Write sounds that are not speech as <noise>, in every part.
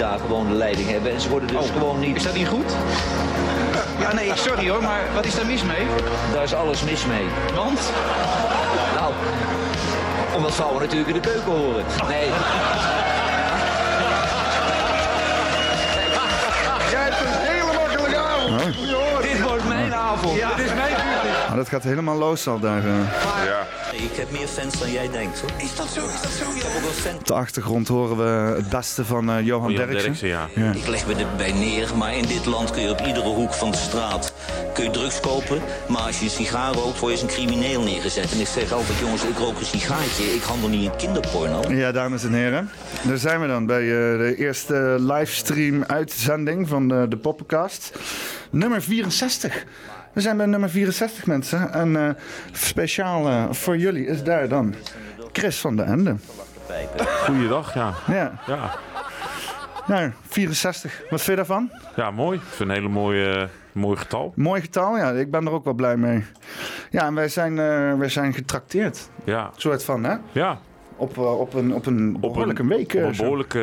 daar gewoon de leiding hebben. En ze worden dus Oh, gewoon niet... Is dat niet goed? Ja, nee, sorry hoor, maar wat is daar mis mee? Daar is alles mis mee. Want? Nou, omdat vrouwen natuurlijk in de keuken horen. Nee. Jij hebt een hele makkelijke avond. Dit wordt mijn avond. Ja. Dit is mijn publiek. Maar dat gaat helemaal los al daar. eh. Ja. Ik heb meer fans dan jij denkt hoor. Is dat zo? Is dat zo? Ik heb ook wel fans. Op de achtergrond horen we het beste van eh, Johan Jan Derksen. Derksen, ja. Ja. Ik leg me erbij neer, maar in dit land kun je op iedere hoek van de straat kun je drugs kopen. Maar als je een sigaar rookt, word je als een crimineel neergezet. En ik zeg altijd, jongens, ik rook een sigaartje. Ik handel niet in kinderporno. Ja, dames en heren. Daar zijn we dan bij eh, de eerste livestream uitzending van de, de Poppenkast. Nummer 64. We zijn bij nummer 64 mensen. En eh, speciaal eh, voor jullie is daar dan Chris van de Ende. Goeiedag, ja. Ja, Ja, nou, 64. Wat vind je daarvan? ja mooi. Ik vind een hele mooie, mooi getal. Mooi getal, ja. Ik ben er ook wel blij mee. Ja, en wij zijn, eh, wij zijn getrakteerd. Ja, soort van, hè? ja. Op, eh, op, een, op een Op behoorlijke een, week. eh, Op een behoorlijke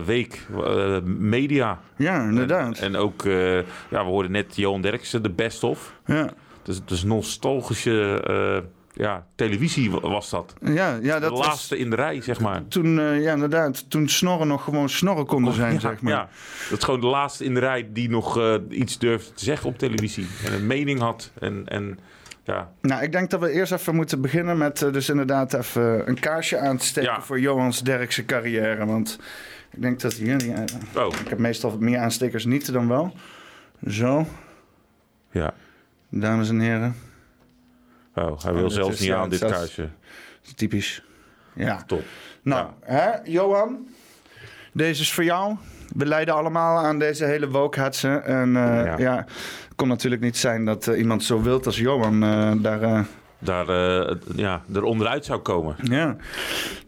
eh, week. eh, media. Ja, inderdaad. En, en ook, eh, ja, we hoorden net Johan Derksen, de best of. ja. Dus, dus nostalgische eh, ja, televisie wa- was dat. Ja, ja, dat de was laatste in de rij, zeg maar. toen, eh, ja, inderdaad, toen snorren nog gewoon snorren konden <laughs> zijn, ja, zeg maar. ja, dat is gewoon de laatste in de rij die nog eh, iets durfde te zeggen op televisie. En een mening had. En, en ja, Nou, ik denk dat we eerst even moeten beginnen met eh, dus inderdaad even een kaarsje aan te steken Ja. voor Johans Derkse carrière. Want ik denk dat jullie... oh, ik heb meestal meer aanstekers niet dan wel. Zo, ja. dames en heren. Oh, hij wil dit zelfs niet ja, aan dit kaarsje. Typisch. Ja. Top. Nou, hè, Johan? Deze is voor jou. We lijden allemaal aan deze hele wokehetsen. En eh, ja. Ja. Kon natuurlijk niet zijn dat eh, iemand zo wild als Johan eh, daar... eh, Daar eh, ja, er onderuit zou komen. Ja,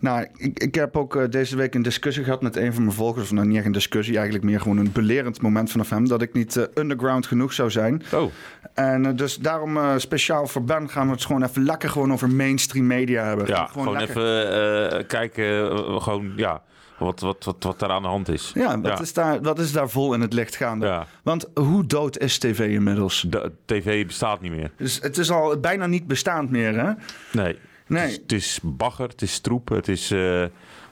nou, ik, ik heb ook deze week een discussie gehad met een van mijn volgers. Of nou, niet echt een discussie, eigenlijk meer gewoon een belerend moment vanaf hem. Dat ik niet underground genoeg zou zijn. Oh, En dus daarom speciaal voor Ben gaan we het gewoon even lekker gewoon over mainstream media hebben. ja, gewoon, lekker- even kijken, gewoon, ja, wat, wat, wat, wat daar aan de hand is. Ja, wat, Is daar, wat is daar vol in het licht gaande? Ja. Want hoe dood is tv inmiddels? De tv bestaat niet meer. Dus het is al bijna niet bestaand meer, hè? Nee. Nee. Het, is, het is bagger, het is troep, het is, eh,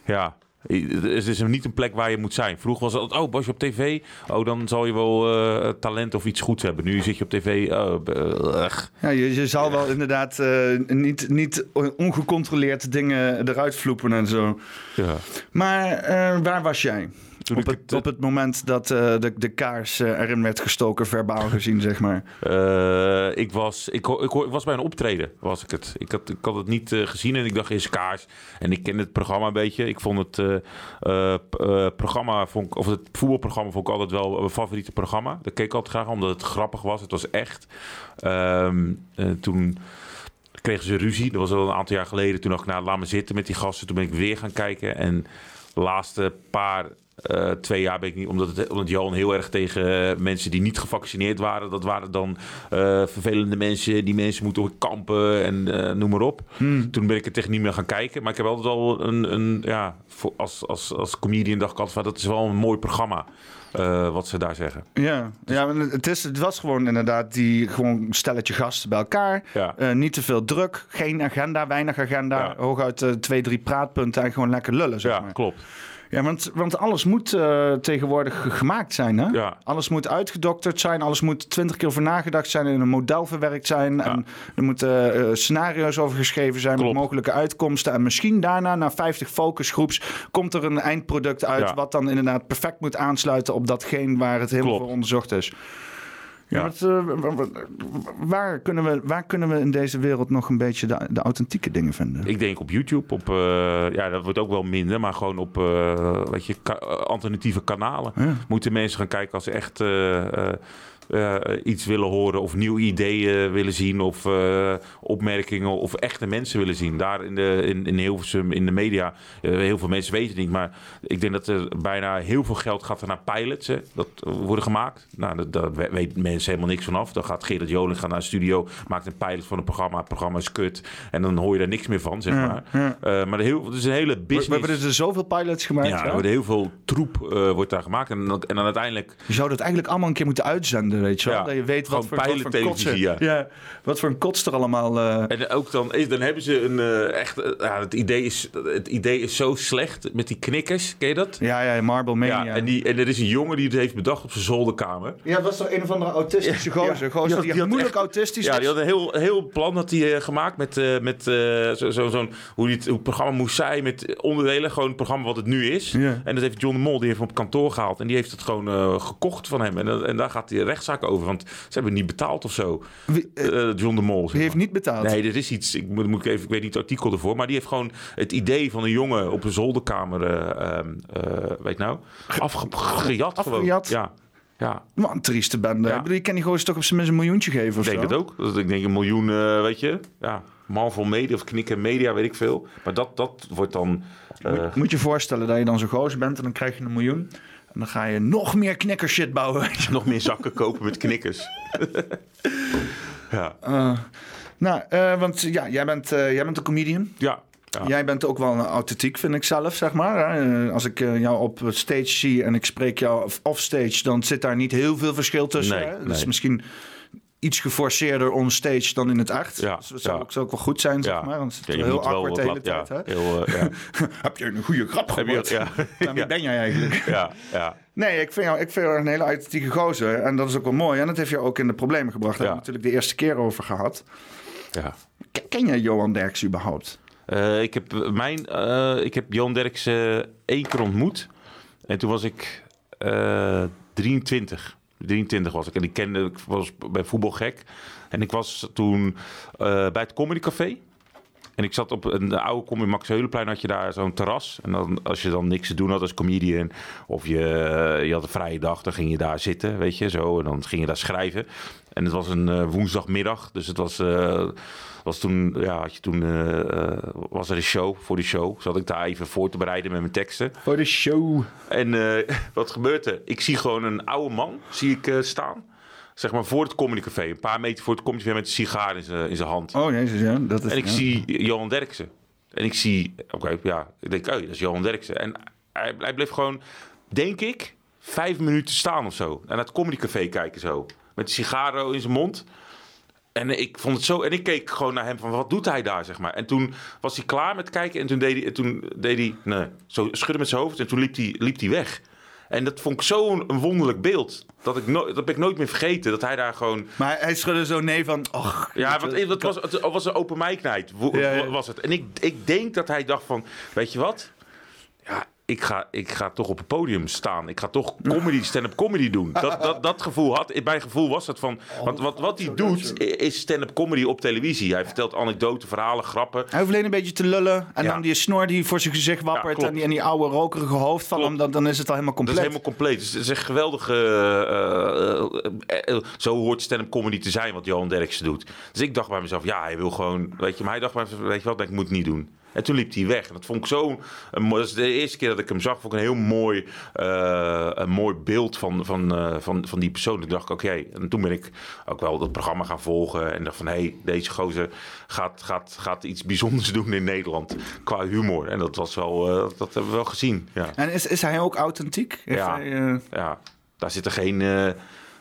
ja... Het is niet een plek waar je moet zijn. Vroeger was het, oh, was je op tv? Oh, dan zal je wel eh, talent of iets goeds hebben. Nu zit je op tv, oh, eh. Ja, je, je zal wel inderdaad eh, niet, niet ongecontroleerd dingen eruit vloepen en zo. ja. Maar eh, waar was jij? Toen Op het, op het moment dat eh, de, de kaars eh, erin werd gestoken, verbaal gezien, zeg maar. Eh, ik, was, ik, ik, was bij een optreden, was ik het. Ik had, ik had het niet gezien en ik dacht, is kaars. En ik ken het programma een beetje. Ik vond het programma, vond, ik- of het voetbalprogramma vond ik altijd wel mijn favoriete programma. Dat keek ik altijd graag, omdat het grappig was. Het was echt. Ehm, eh, toen kregen ze ruzie. Dat was al een aantal jaar geleden. Toen dacht ik, nou, laat me zitten met die gasten. Toen ben ik weer gaan kijken. En de laatste paar, eh, twee jaar ben ik niet... Omdat, het, omdat Johan heel erg tegen eh, mensen die niet gevaccineerd waren... dat waren dan eh, vervelende mensen. Die mensen moeten ook kampen en noem maar op. Toen ben ik er tegen niet meer gaan kijken. Maar ik heb altijd al een... een ja, voor, als, als, als comedian dacht ik altijd van... dat is wel een mooi programma. wat ze daar zeggen. Ja, ja het, is, het was gewoon inderdaad die gewoon stelletje gasten bij elkaar. Ja. Niet te veel druk, geen agenda, weinig agenda. Ja. Hooguit twee, drie praatpunten en gewoon lekker lullen, zeg Ja, maar. klopt. Ja, want, want alles moet eh, tegenwoordig ge- gemaakt zijn, hè? Ja. Alles moet uitgedokterd zijn, alles moet twintig keer over nagedacht zijn, in een model verwerkt zijn. En er moeten eh, scenario's over geschreven zijn Klopt. met mogelijke uitkomsten. En misschien daarna, na 50 focusgroeps, komt er een eindproduct uit... Ja. wat dan inderdaad perfect moet aansluiten op datgene waar het helemaal voor onderzocht is. Ja, wat, eh, wa- wa- waar, kunnen we, waar kunnen we in deze wereld nog een beetje de, de authentieke dingen vinden? Ik denk op YouTube, op, eh, ja, dat wordt ook wel minder, maar gewoon op eh, weet je, ka- alternatieve kanalen. Ja. Moeten mensen gaan kijken als ze echt eh, iets willen horen of nieuwe ideeën willen zien of eh, opmerkingen of echte mensen willen zien. Daar in, de, in, in Hilversum, in de media, eh, heel veel mensen weten het niet, maar ik denk dat er bijna heel veel geld gaat naar pilots, hè, dat worden gemaakt. Nou, dat, daar we- weet mensen helemaal niks vanaf. Dan gaat Gerard Joling gaan naar een studio, maakt een pilot van een programma, het programma is kut en dan hoor je daar niks meer van, zeg maar. Eh, maar de heel, het is een hele business. we hebben er zoveel pilots gemaakt. ja, ja? er wordt heel veel troep wordt daar gemaakt en dan, en dan uiteindelijk Je zou dat eigenlijk allemaal een keer moeten uitzenden, weet je wel? Ja, dat je weet wat voor, wat voor kotsen, ja. wat voor een kots er allemaal... eh, En ook dan, is, dan hebben ze een eh, echt. eh, ja, het, idee is, het idee is zo slecht met die knikkers. Ken je dat? ja, ja, Marble Mania. Ja, en, die, en er is een jongen die het heeft bedacht op zijn zolderkamer. Ja, dat was toch een of andere autistische gozer. Ja, gozer die die, die had moeilijk echt- autistisch Ja, die had een heel, heel plan had hij, eh, gemaakt met, eh, met eh, zo, zo, zo'n, hoe, die het, hoe het programma moest zijn. Met onderdelen, gewoon het programma wat het nu is. Ja. En dat heeft John de Mol, die heeft hem op kantoor gehaald. En die heeft het gewoon eh, gekocht van hem. En, dat- en daar gaat die rechtszaak over. Want ze hebben niet betaald of zo. Wie, eh, Eh, John de Mol. die heeft maar. niet betaald. Nee, er is iets. Ik, moet, moet ik, even, ik weet niet het artikel ervoor. Maar die heeft gewoon het idee van een jongen op een zolderkamer. eh, ehm, eh, weet nou? Afgejat gewoon. Afgejat? Ja. Ja. Wat een trieste bende. Ja. Je kan die gozer toch op zijn minst een miljoentje geven of Ik denk zo? het ook. Dat, ik denk een miljoen, eh, weet je. Ja. Marvel Media of Knikken Media, weet ik veel. Maar dat, dat wordt dan. eh, Moet, moet je voorstellen dat je dan zo'n gozer bent en dan krijg je een miljoen. En dan ga je nog meer knikkershit bouwen. <laughs> nog meer zakken kopen met knikkers. <laughs> ja. Eh, nou, eh, want ja, jij bent, eh, jij bent een comedian. Ja. Ja. Jij bent ook wel authentiek, vind ik zelf, zeg maar. Als ik jou op stage zie en ik spreek jou offstage, dan zit daar niet heel veel verschil tussen. Nee, hè? Dus nee. misschien iets geforceerder onstage dan in het echt. Ja, Dus dat zou, ja. ook, zou ook wel goed zijn, zeg maar. Want het is Ja, heel awkward de hele tijd. ja, Hè? heel, eh, ja. <laughs> Heb je een goede grap Heb gemaakt? <laughs> ja. Ben jij eigenlijk? <laughs> ja, ja. Nee, ik vind jou, ik vind jou een hele authentieke gozer. En dat is ook wel mooi. En dat heeft je ook in de problemen gebracht. Daar hebben we natuurlijk de eerste keer over gehad. ja. Ken, jij Johan Derks überhaupt? Eh, ik, heb mijn, eh, ik heb Johan Derks één keer ontmoet. En toen was ik eh 23. 23 was ik. En ik kende, ik was bij voetbal gek. En ik was toen eh, bij het Comedy Café. En ik zat op een oude comedy Max Heulenplein had je daar zo'n terras. En dan, als je dan niks te doen had als comedian... of je, je had een vrije dag, dan ging je daar zitten, weet je, zo. En dan ging je daar schrijven. En het was een eh, woensdagmiddag, dus het was... eh, was toen, ja, had je toen, eh, eh, was er een show voor die show. Zat ik daar even voor te bereiden met mijn teksten. Voor de show. En eh, <laughs> wat gebeurt er? Ik zie gewoon een oude man zie ik, staan. Zeg maar voor het comedycafé. Een paar meter voor het comedycafé met een sigaar in zijn in zijn hand. Oh, ja. Dat is, En ik ja. zie Johan Derksen. En ik zie, oké, ja, ik denk, oh, dat is Johan Derksen. En hij, hij bleef gewoon, denk ik, vijf minuten staan of zo. En naar het comedycafé kijken zo. Met een sigaro in zijn mond. En ik vond het zo. En ik keek gewoon naar hem van wat doet hij daar, zeg maar. En toen was hij klaar met kijken. En toen deed hij, en toen deed hij nee, zo schudden met zijn hoofd. En toen liep hij, liep hij weg. En dat vond ik zo'n wonderlijk beeld. Dat, ik no, dat ben ik nooit meer vergeten. Dat hij daar gewoon. Maar hij schudde zo nee van... Och, Ja, want het was, het was een open mic night. Was het. En ik, ik denk dat hij dacht van, weet je wat? Ik ga, ik ga toch op het podium staan. Ik ga toch comedy, <laughs> stand-up comedy doen. Dat, dat, dat gevoel had, mijn gevoel was het van... Want wat, wat hij doet, is stand-up comedy op televisie. Hij vertelt anekdoten, verhalen, grappen. Hij hoeft alleen een beetje te lullen. En Ja. dan die snor die voor zijn gezicht wappert. en, die, en die oude rokerige hoofd van Klopt. hem. Dan, dan is het al helemaal Dat compleet. is helemaal compleet. Dus het is een geweldige... eh, eh, eh, zo hoort stand-up comedy te zijn wat Johan Derksen doet. Dus ik dacht bij mezelf, ja, hij wil gewoon... Weet je, maar hij dacht bij mezelf, weet je wat, ik moet het niet doen. En toen liep hij weg. En dat vond ik zo... Dat is de eerste keer dat ik hem zag. Vond ik een heel mooi, eh, een mooi beeld van, van, eh, van, van die persoon. Toen dacht ik, oké. En toen ben ik ook wel dat programma gaan volgen. En dacht van, hé, hey, deze gozer gaat, gaat, gaat iets bijzonders doen in Nederland. Qua humor. En dat was wel... eh, dat hebben we wel gezien, ja. En is, is hij ook authentiek? Heeft Ja. hij, Ja, daar zitten geen.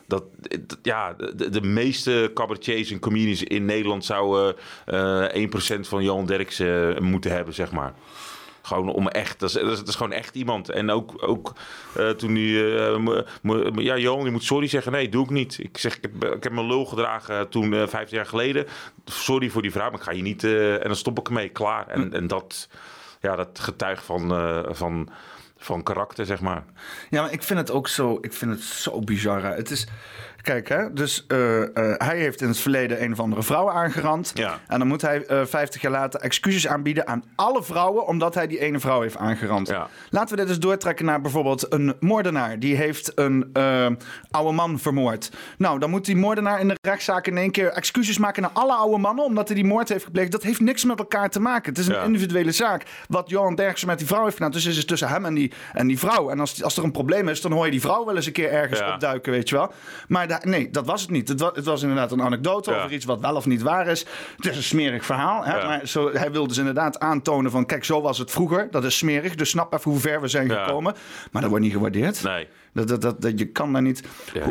Eh, dat, dat- ja, de, de meeste cabaretiers en comedians in Nederland zouden eh 1% van Johan Derksen moeten hebben, zeg maar. Gewoon om echt, dat is, dat is, dat is gewoon echt iemand. En ook, ook eh, toen hij, eh, ja, Johan, je moet sorry zeggen. Nee, doe ik niet. Ik zeg, ik heb, ik heb mijn lul gedragen toen, eh 15 jaar geleden. Sorry voor die vrouw, maar ik ga je niet, eh, en dan stop ik ermee, klaar. En, en dat, ja, dat getuigt van, eh, van, van karakter, zeg maar. Ja, maar ik vind het ook zo, ik vind het zo bizar. Het is, kijk, hè, dus eh, eh, hij heeft in het verleden een of andere vrouw aangerand. Ja. En dan moet hij eh 50 jaar later excuses aanbieden aan alle vrouwen, omdat hij die ene vrouw heeft aangerand. Ja. Laten we dit eens doortrekken naar bijvoorbeeld een moordenaar. Die heeft een oude man vermoord. Nou, dan moet die moordenaar in de rechtszaak in één keer excuses maken naar alle oude mannen, omdat hij die moord heeft gepleegd. Dat heeft niks met elkaar te maken. Het is een Ja. individuele zaak. Wat Johan Derksen met die vrouw heeft gedaan, dus is het tussen hem en die, en die vrouw. En als, als er een probleem is, dan hoor je die vrouw wel eens een keer ergens opduiken, weet je wel. Maar nee, dat was het niet. Het was, het was inderdaad een anekdote Ja. over iets wat wel of niet waar is. Het is een smerig verhaal. Hè? Ja. Maar zo, hij wilde dus inderdaad aantonen van... kijk, zo was het vroeger. Dat is smerig. Dus snap even hoe ver we zijn Ja. gekomen. Maar dat wordt niet gewaardeerd. Nee. Dat, dat, dat, dat, je kan daar niet...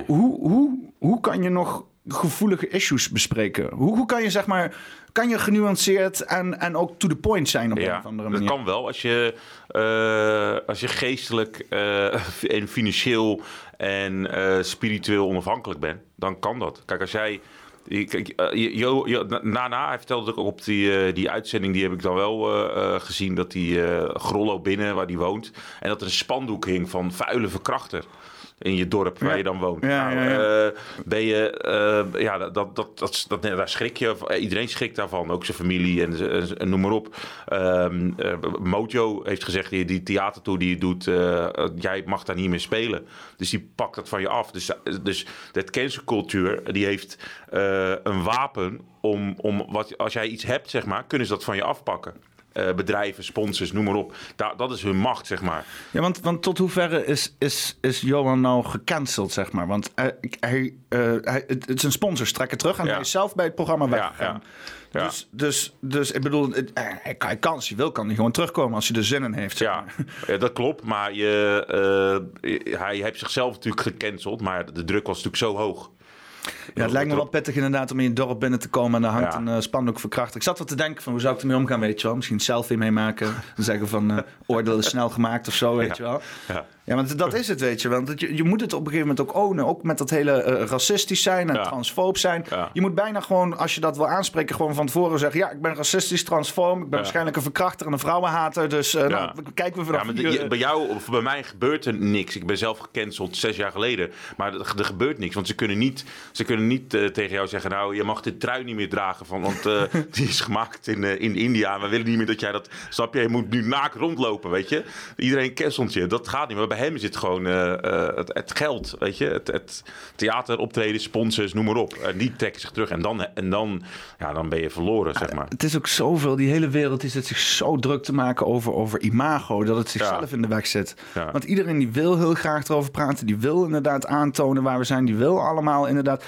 Hoe, hoe, hoe kan je nog gevoelige issues bespreken? Hoe, hoe kan je zeg maar... Kan je genuanceerd en, en ook to the point zijn op een of andere dat manier? kan wel. Als je, eh, als je geestelijk eh, <laughs> en financieel en eh, spiritueel onafhankelijk bent, dan kan dat. Kijk, als jij... eh, Nana, hij vertelde ook op die, eh, die uitzending, die heb ik dan wel gezien, dat die eh Grollo binnen, waar die woont, en dat er een spandoek hing van vuile verkrachter in je dorp waar je dan woont. Nou, eh, ben je, eh, ja, dat, dat, dat, daar schrik je, van. iedereen schrikt daarvan, ook zijn familie en, noem maar op. Ehm eh, Mojo heeft gezegd, die, die theatertour die je doet, eh, eh, jij mag daar niet meer spelen. Dus die pakt dat van je af. Dus, dus dat cancelcultuur, die heeft eh, een wapen om, om wat, als jij iets hebt, zeg maar, kunnen ze dat van je afpakken. Eh, bedrijven, sponsors, noem maar op. Da dat is hun macht, zeg maar. Ja, want, want tot hoeverre is, is, is Johan nou gecanceld, zeg maar? Want hij, hij, eh, hij, het, het zijn sponsors trekken terug en Ja. hij is zelf bij het programma weggegaan. ja. Ja. Dus, dus, dus ik bedoel, eh, hij, kan, hij kan, als hij wil, kan hij gewoon terugkomen als hij er zin in heeft. zeg Ja, maar. <laughs> ja, dat klopt. Maar je, eh, hij heeft zichzelf natuurlijk gecanceld. Maar de druk was natuurlijk zo hoog. Ja, het lijkt me wel pittig inderdaad om in je dorp binnen te komen en daar hangt Ja. een eh, spandoek verkracht. Ik zat wat te denken van hoe zou ik ermee omgaan, weet je wel? Misschien een selfie meemaken. Dan zeggen van eh, oordeel is snel gemaakt of zo, weet Ja. je wel? Ja. Ja, want dat is het, weet je. Want je, je moet het op een gegeven moment ook ownen. Ook met dat hele eh, racistisch zijn en Ja. transfoob zijn. Ja. Je moet bijna gewoon, als je dat wil aanspreken, gewoon van tevoren zeggen... ja, ik ben racistisch, transfoob. Ik ben Ja. waarschijnlijk een verkrachter en een vrouwenhater. Dus eh, nou, kijken we vanaf Ja, maar de- eh, bij jou of bij mij gebeurt er niks. Ik ben zelf gecanceld zes jaar geleden. Maar er, er gebeurt niks. Want ze kunnen niet, ze kunnen niet tegen jou zeggen... nou, je mag dit trui niet meer dragen. Van, want <laughs> die is gemaakt in, in India. En we willen niet meer dat jij dat... Snap je? Je moet nu naakt rondlopen, weet je? Iedereen cancelt je. Dat gaat niet. Maar bij hem is het gewoon eh, eh, het, het geld, weet je? Het, het theater, optreden, sponsors, noem maar op. En die trekken zich terug. En dan, en dan, ja, dan ben je verloren, zeg maar. Het is ook zoveel, die hele wereld die zit zich zo druk te maken over, over imago, dat het zichzelf Ja. in de weg zit. Ja. Want iedereen die wil heel graag erover praten, die wil inderdaad aantonen waar we zijn, die wil allemaal inderdaad.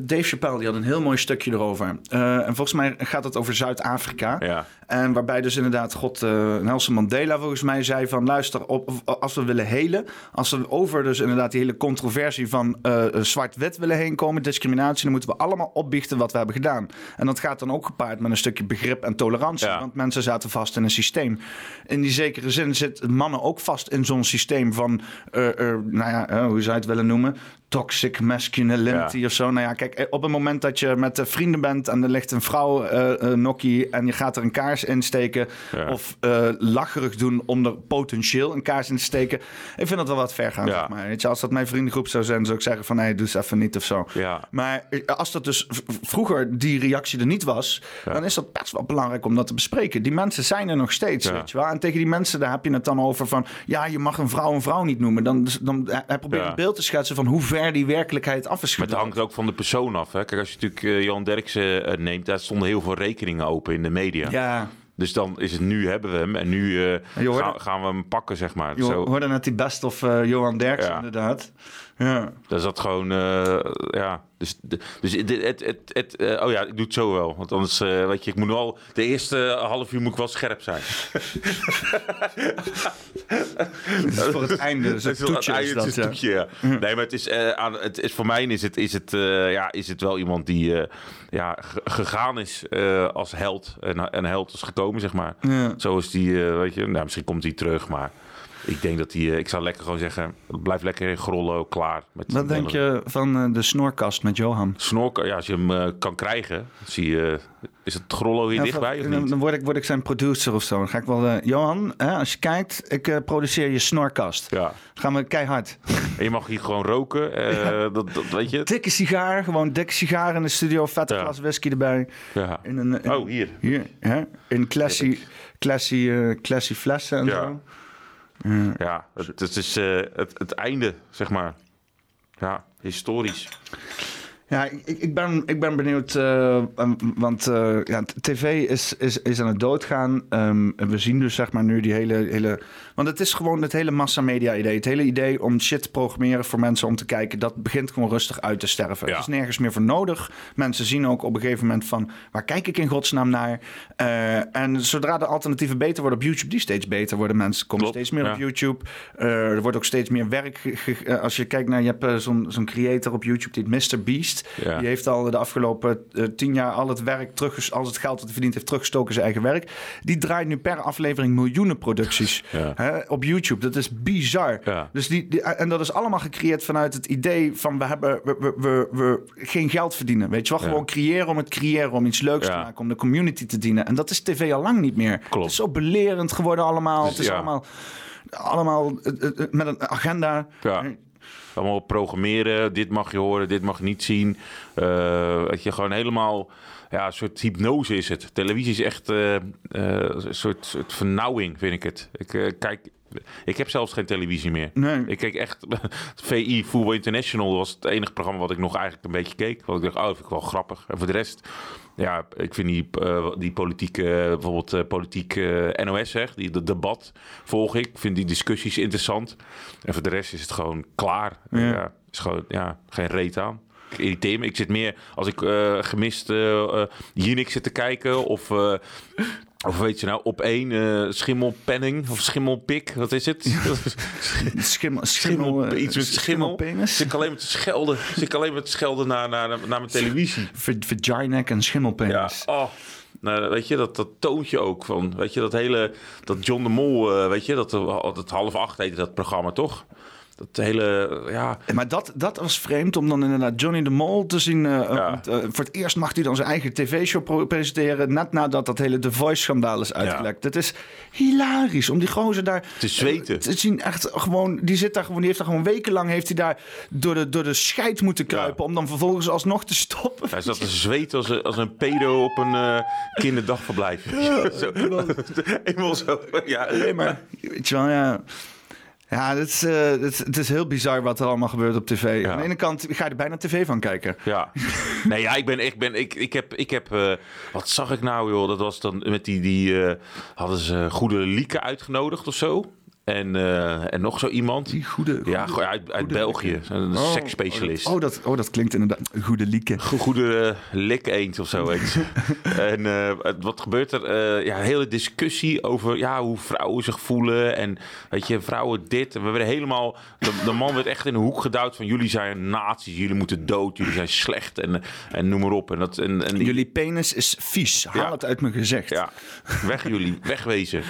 Dave Chappelle die had een heel mooi stukje erover. Eh, en volgens mij gaat het over Zuid-Afrika. Ja. En waarbij dus inderdaad God eh, Nelson Mandela volgens mij zei van luister, op, als we willen helen, als we over dus inderdaad die hele controversie van eh, zwart-wit willen heen komen, discriminatie, dan moeten we allemaal opbiechten wat we hebben gedaan. En dat gaat dan ook gepaard met een stukje begrip en tolerantie, Ja. want mensen zaten vast in een systeem. In die zekere zin zitten mannen ook vast in zo'n systeem van, eh, eh, nou ja, eh, hoe zou je het willen noemen? Toxic masculinity Ja. of zo. Nou ja, kijk, eh, op het moment dat je met de vrienden bent en er ligt een vrouw eh, nokkie en je gaat er een kaars in steken Ja. of eh, lacherig doen om er potentieel een kaars in te steken. Ik vind dat wel wat ver gaan, Ja. zeg maar. Weet je, als dat mijn vriendengroep zou zijn, zou ik zeggen van nee, doe eens even niet of zo. Maar als dat dus vroeger die reactie er niet was, dan is dat best wel belangrijk om dat te bespreken. Die mensen zijn er nog steeds, weet je wel. En tegen die mensen, daar heb je het dan over van, ja, je mag een vrouw een vrouw niet noemen. Dan, dus- dan hij probeert Ja. een beeld te schetsen van hoe ver die werkelijkheid af is Maar het hangt ook van de persoon af. Hè? Kijk, als je natuurlijk eh, Johan Derksen eh, neemt, daar stonden heel veel rekeningen open in de media. Ja, Dus dan is het nu hebben we hem en nu hoorde- gaan, gaan we hem pakken, zeg maar. je hoorde net die best of Johan Derksen Ja. inderdaad. Ja. dat is dat gewoon, eh, ja. Dus, dus het, het, het, eh, oh ja, ik doe het zo wel. Want anders, eh, weet je, ik moet wel, de eerste half uur moet ik wel scherp zijn. <laughs> Is voor het einde, dus het toetje is dat, ja. toetje, ja. Nee, maar het is, aan, het is voor mij is het, is het, ja, is het wel iemand die ja, ge- gegaan is als held. En een held is gekomen, zeg maar. Ja. Zo is die, weet je, nou, misschien komt hij terug, maar Ik denk dat hij, eh, ik zou lekker gewoon zeggen, blijf lekker in Grollo klaar. Met Wat denk je van eh, de snorkast met Johan? Snorken, ja, als je hem eh, kan krijgen, zie je, is het Grollo hier Ja, dichtbij of niet? dan word ik, word ik zijn producer of zo. Dan ga ik wel... Johan, hè, als je kijkt, ik produceer je snorkast. Ja, Dan gaan we keihard. en je mag hier gewoon roken, <laughs> dat, dat weet je. Dikke sigaar, gewoon dikke sigaar in de studio. Vette Ja. glas whisky erbij. Ja. In een, in- Oh, hier. Hier, hè? In classy, classy, classy flessen en Ja. zo. Ja, het, het is eh, het, het einde, zeg maar. Ja, historisch. Ja, ik, ik- ben, ik ben benieuwd, um, want eh, ja, tv is, is, is aan het doodgaan. En we zien dus zeg maar nu die hele, hele... Want het is gewoon het hele massamedia-idee. Het hele idee om shit te programmeren voor mensen om te kijken... dat begint gewoon rustig uit te sterven. Ja. Er is nergens meer voor nodig. Mensen zien ook op een gegeven moment van... waar kijk ik in godsnaam naar? Eh, en zodra de alternatieven beter worden op YouTube... die steeds beter worden. Mensen komen Klopt, steeds meer ja. op YouTube. Eh, er wordt ook steeds meer werk... eh, als je kijkt naar... je hebt zo'n zo'n creator op YouTube, die Mr. Beast... Ja. Die heeft al de afgelopen tien jaar al het werk terug, al het geld dat hij verdient heeft teruggestoken in zijn eigen werk. Die draait nu per aflevering miljoenen producties Ja. hè, op YouTube. Dat is bizar. Ja. Dus die, die, en dat is allemaal gecreëerd vanuit het idee van we hebben we, we, we, we geen geld verdienen. Weet je wel, Ja. gewoon creëren om het creëren, om iets leuks Ja. te maken, om de community te dienen. En dat is tv al lang niet meer. Klopt. Het is zo belerend geworden allemaal. Dus, het is allemaal, allemaal eh, eh, met een agenda. Ja. Allemaal programmeren, dit mag je horen, dit mag je niet zien. Eh, dat je gewoon helemaal, ja, een soort hypnose is het. Televisie is echt eh, eh, een soort, soort vernauwing, vind ik het. Ik eh, kijk, ik heb zelfs geen televisie meer. Nee. Ik keek echt, <laughs> VI, Voetbal International was het enige programma wat ik nog eigenlijk een beetje keek. Want ik dacht, oh, dat vind ik wel grappig. En voor de rest, ja, ik vind die, die politieke, bijvoorbeeld politiek NOS, zeg, die dat debat volg ik. Ik vind die discussies interessant. En voor de rest is het gewoon klaar. Ja. Ja. is gewoon, ja, geen reet aan. Ik irriteer me. Ik zit meer als ik eh, gemist eh eh, Unix zit te kijken of... eh, of weet je nou, op één eh, schimmelpenning of schimmelpik, wat is het? <laughs> Schimmel, Schimmel, schimmel, eh, iets met schimmel. schimmelpenis. Zit ik alleen maar te schelden. Zit ik alleen maar te schelden naar, naar, naar mijn televisie. Vagina en schimmelpenis. Ja, oh. Nou, weet je, dat, dat toontje ook van, weet je, dat hele, dat John de Mol, eh, weet je, dat, dat half acht heette dat programma, toch? Dat hele, ja, Maar dat, dat was vreemd om dan inderdaad Johnny de Mol te zien. eh, Ja. eh, voor het eerst mag hij dan zijn eigen tv-show presenteren. Net nadat dat hele The Voice-schandaal is uitgelekt. Het is hilarisch om die gozer daar Te zweten. eh, te zien. Echt gewoon, die zit daar gewoon, die heeft daar gewoon wekenlang heeft hij daar door de, door de scheid moeten kruipen. Om dan vervolgens alsnog te stoppen. hij zat te zweten als een, als een pedo op een eh, kinderdagverblijf. <laughs> zo, <laughs> eenmaal zo, ja. Nee, maar weet je wel, ja. Ja, het is, eh, het, is- het is heel bizar wat er allemaal gebeurt op tv. Ja. Aan de ene kant ga je er bijna tv van kijken. Ja. <laughs> Nee, ja, ik ben, ik ben, ik, ik heb, ik heb, eh, wat zag ik nou, joh? Dat was dan met die, die eh, hadden ze Goede Lieke uitgenodigd of zo. En, eh, en nog zo iemand. Die goede, ja, goede- uit, uit België. Een Oh, seksspecialist. Oh dat, oh, dat klinkt inderdaad goede lieke. Go- Goede uh, lik eend of zo, <laughs> en eh, wat gebeurt er? Ja, hele discussie over ja, hoe vrouwen zich voelen. En weet je, vrouwen dit. We werden helemaal... De, de man werd echt in de hoek gedouwd van... jullie zijn nazi's, jullie moeten dood, jullie zijn slecht. En, en noem maar op. En dat, en, en, Jullie penis is vies. Haal Ja. het uit mijn gezicht. Ja, weg jullie, wegwezen.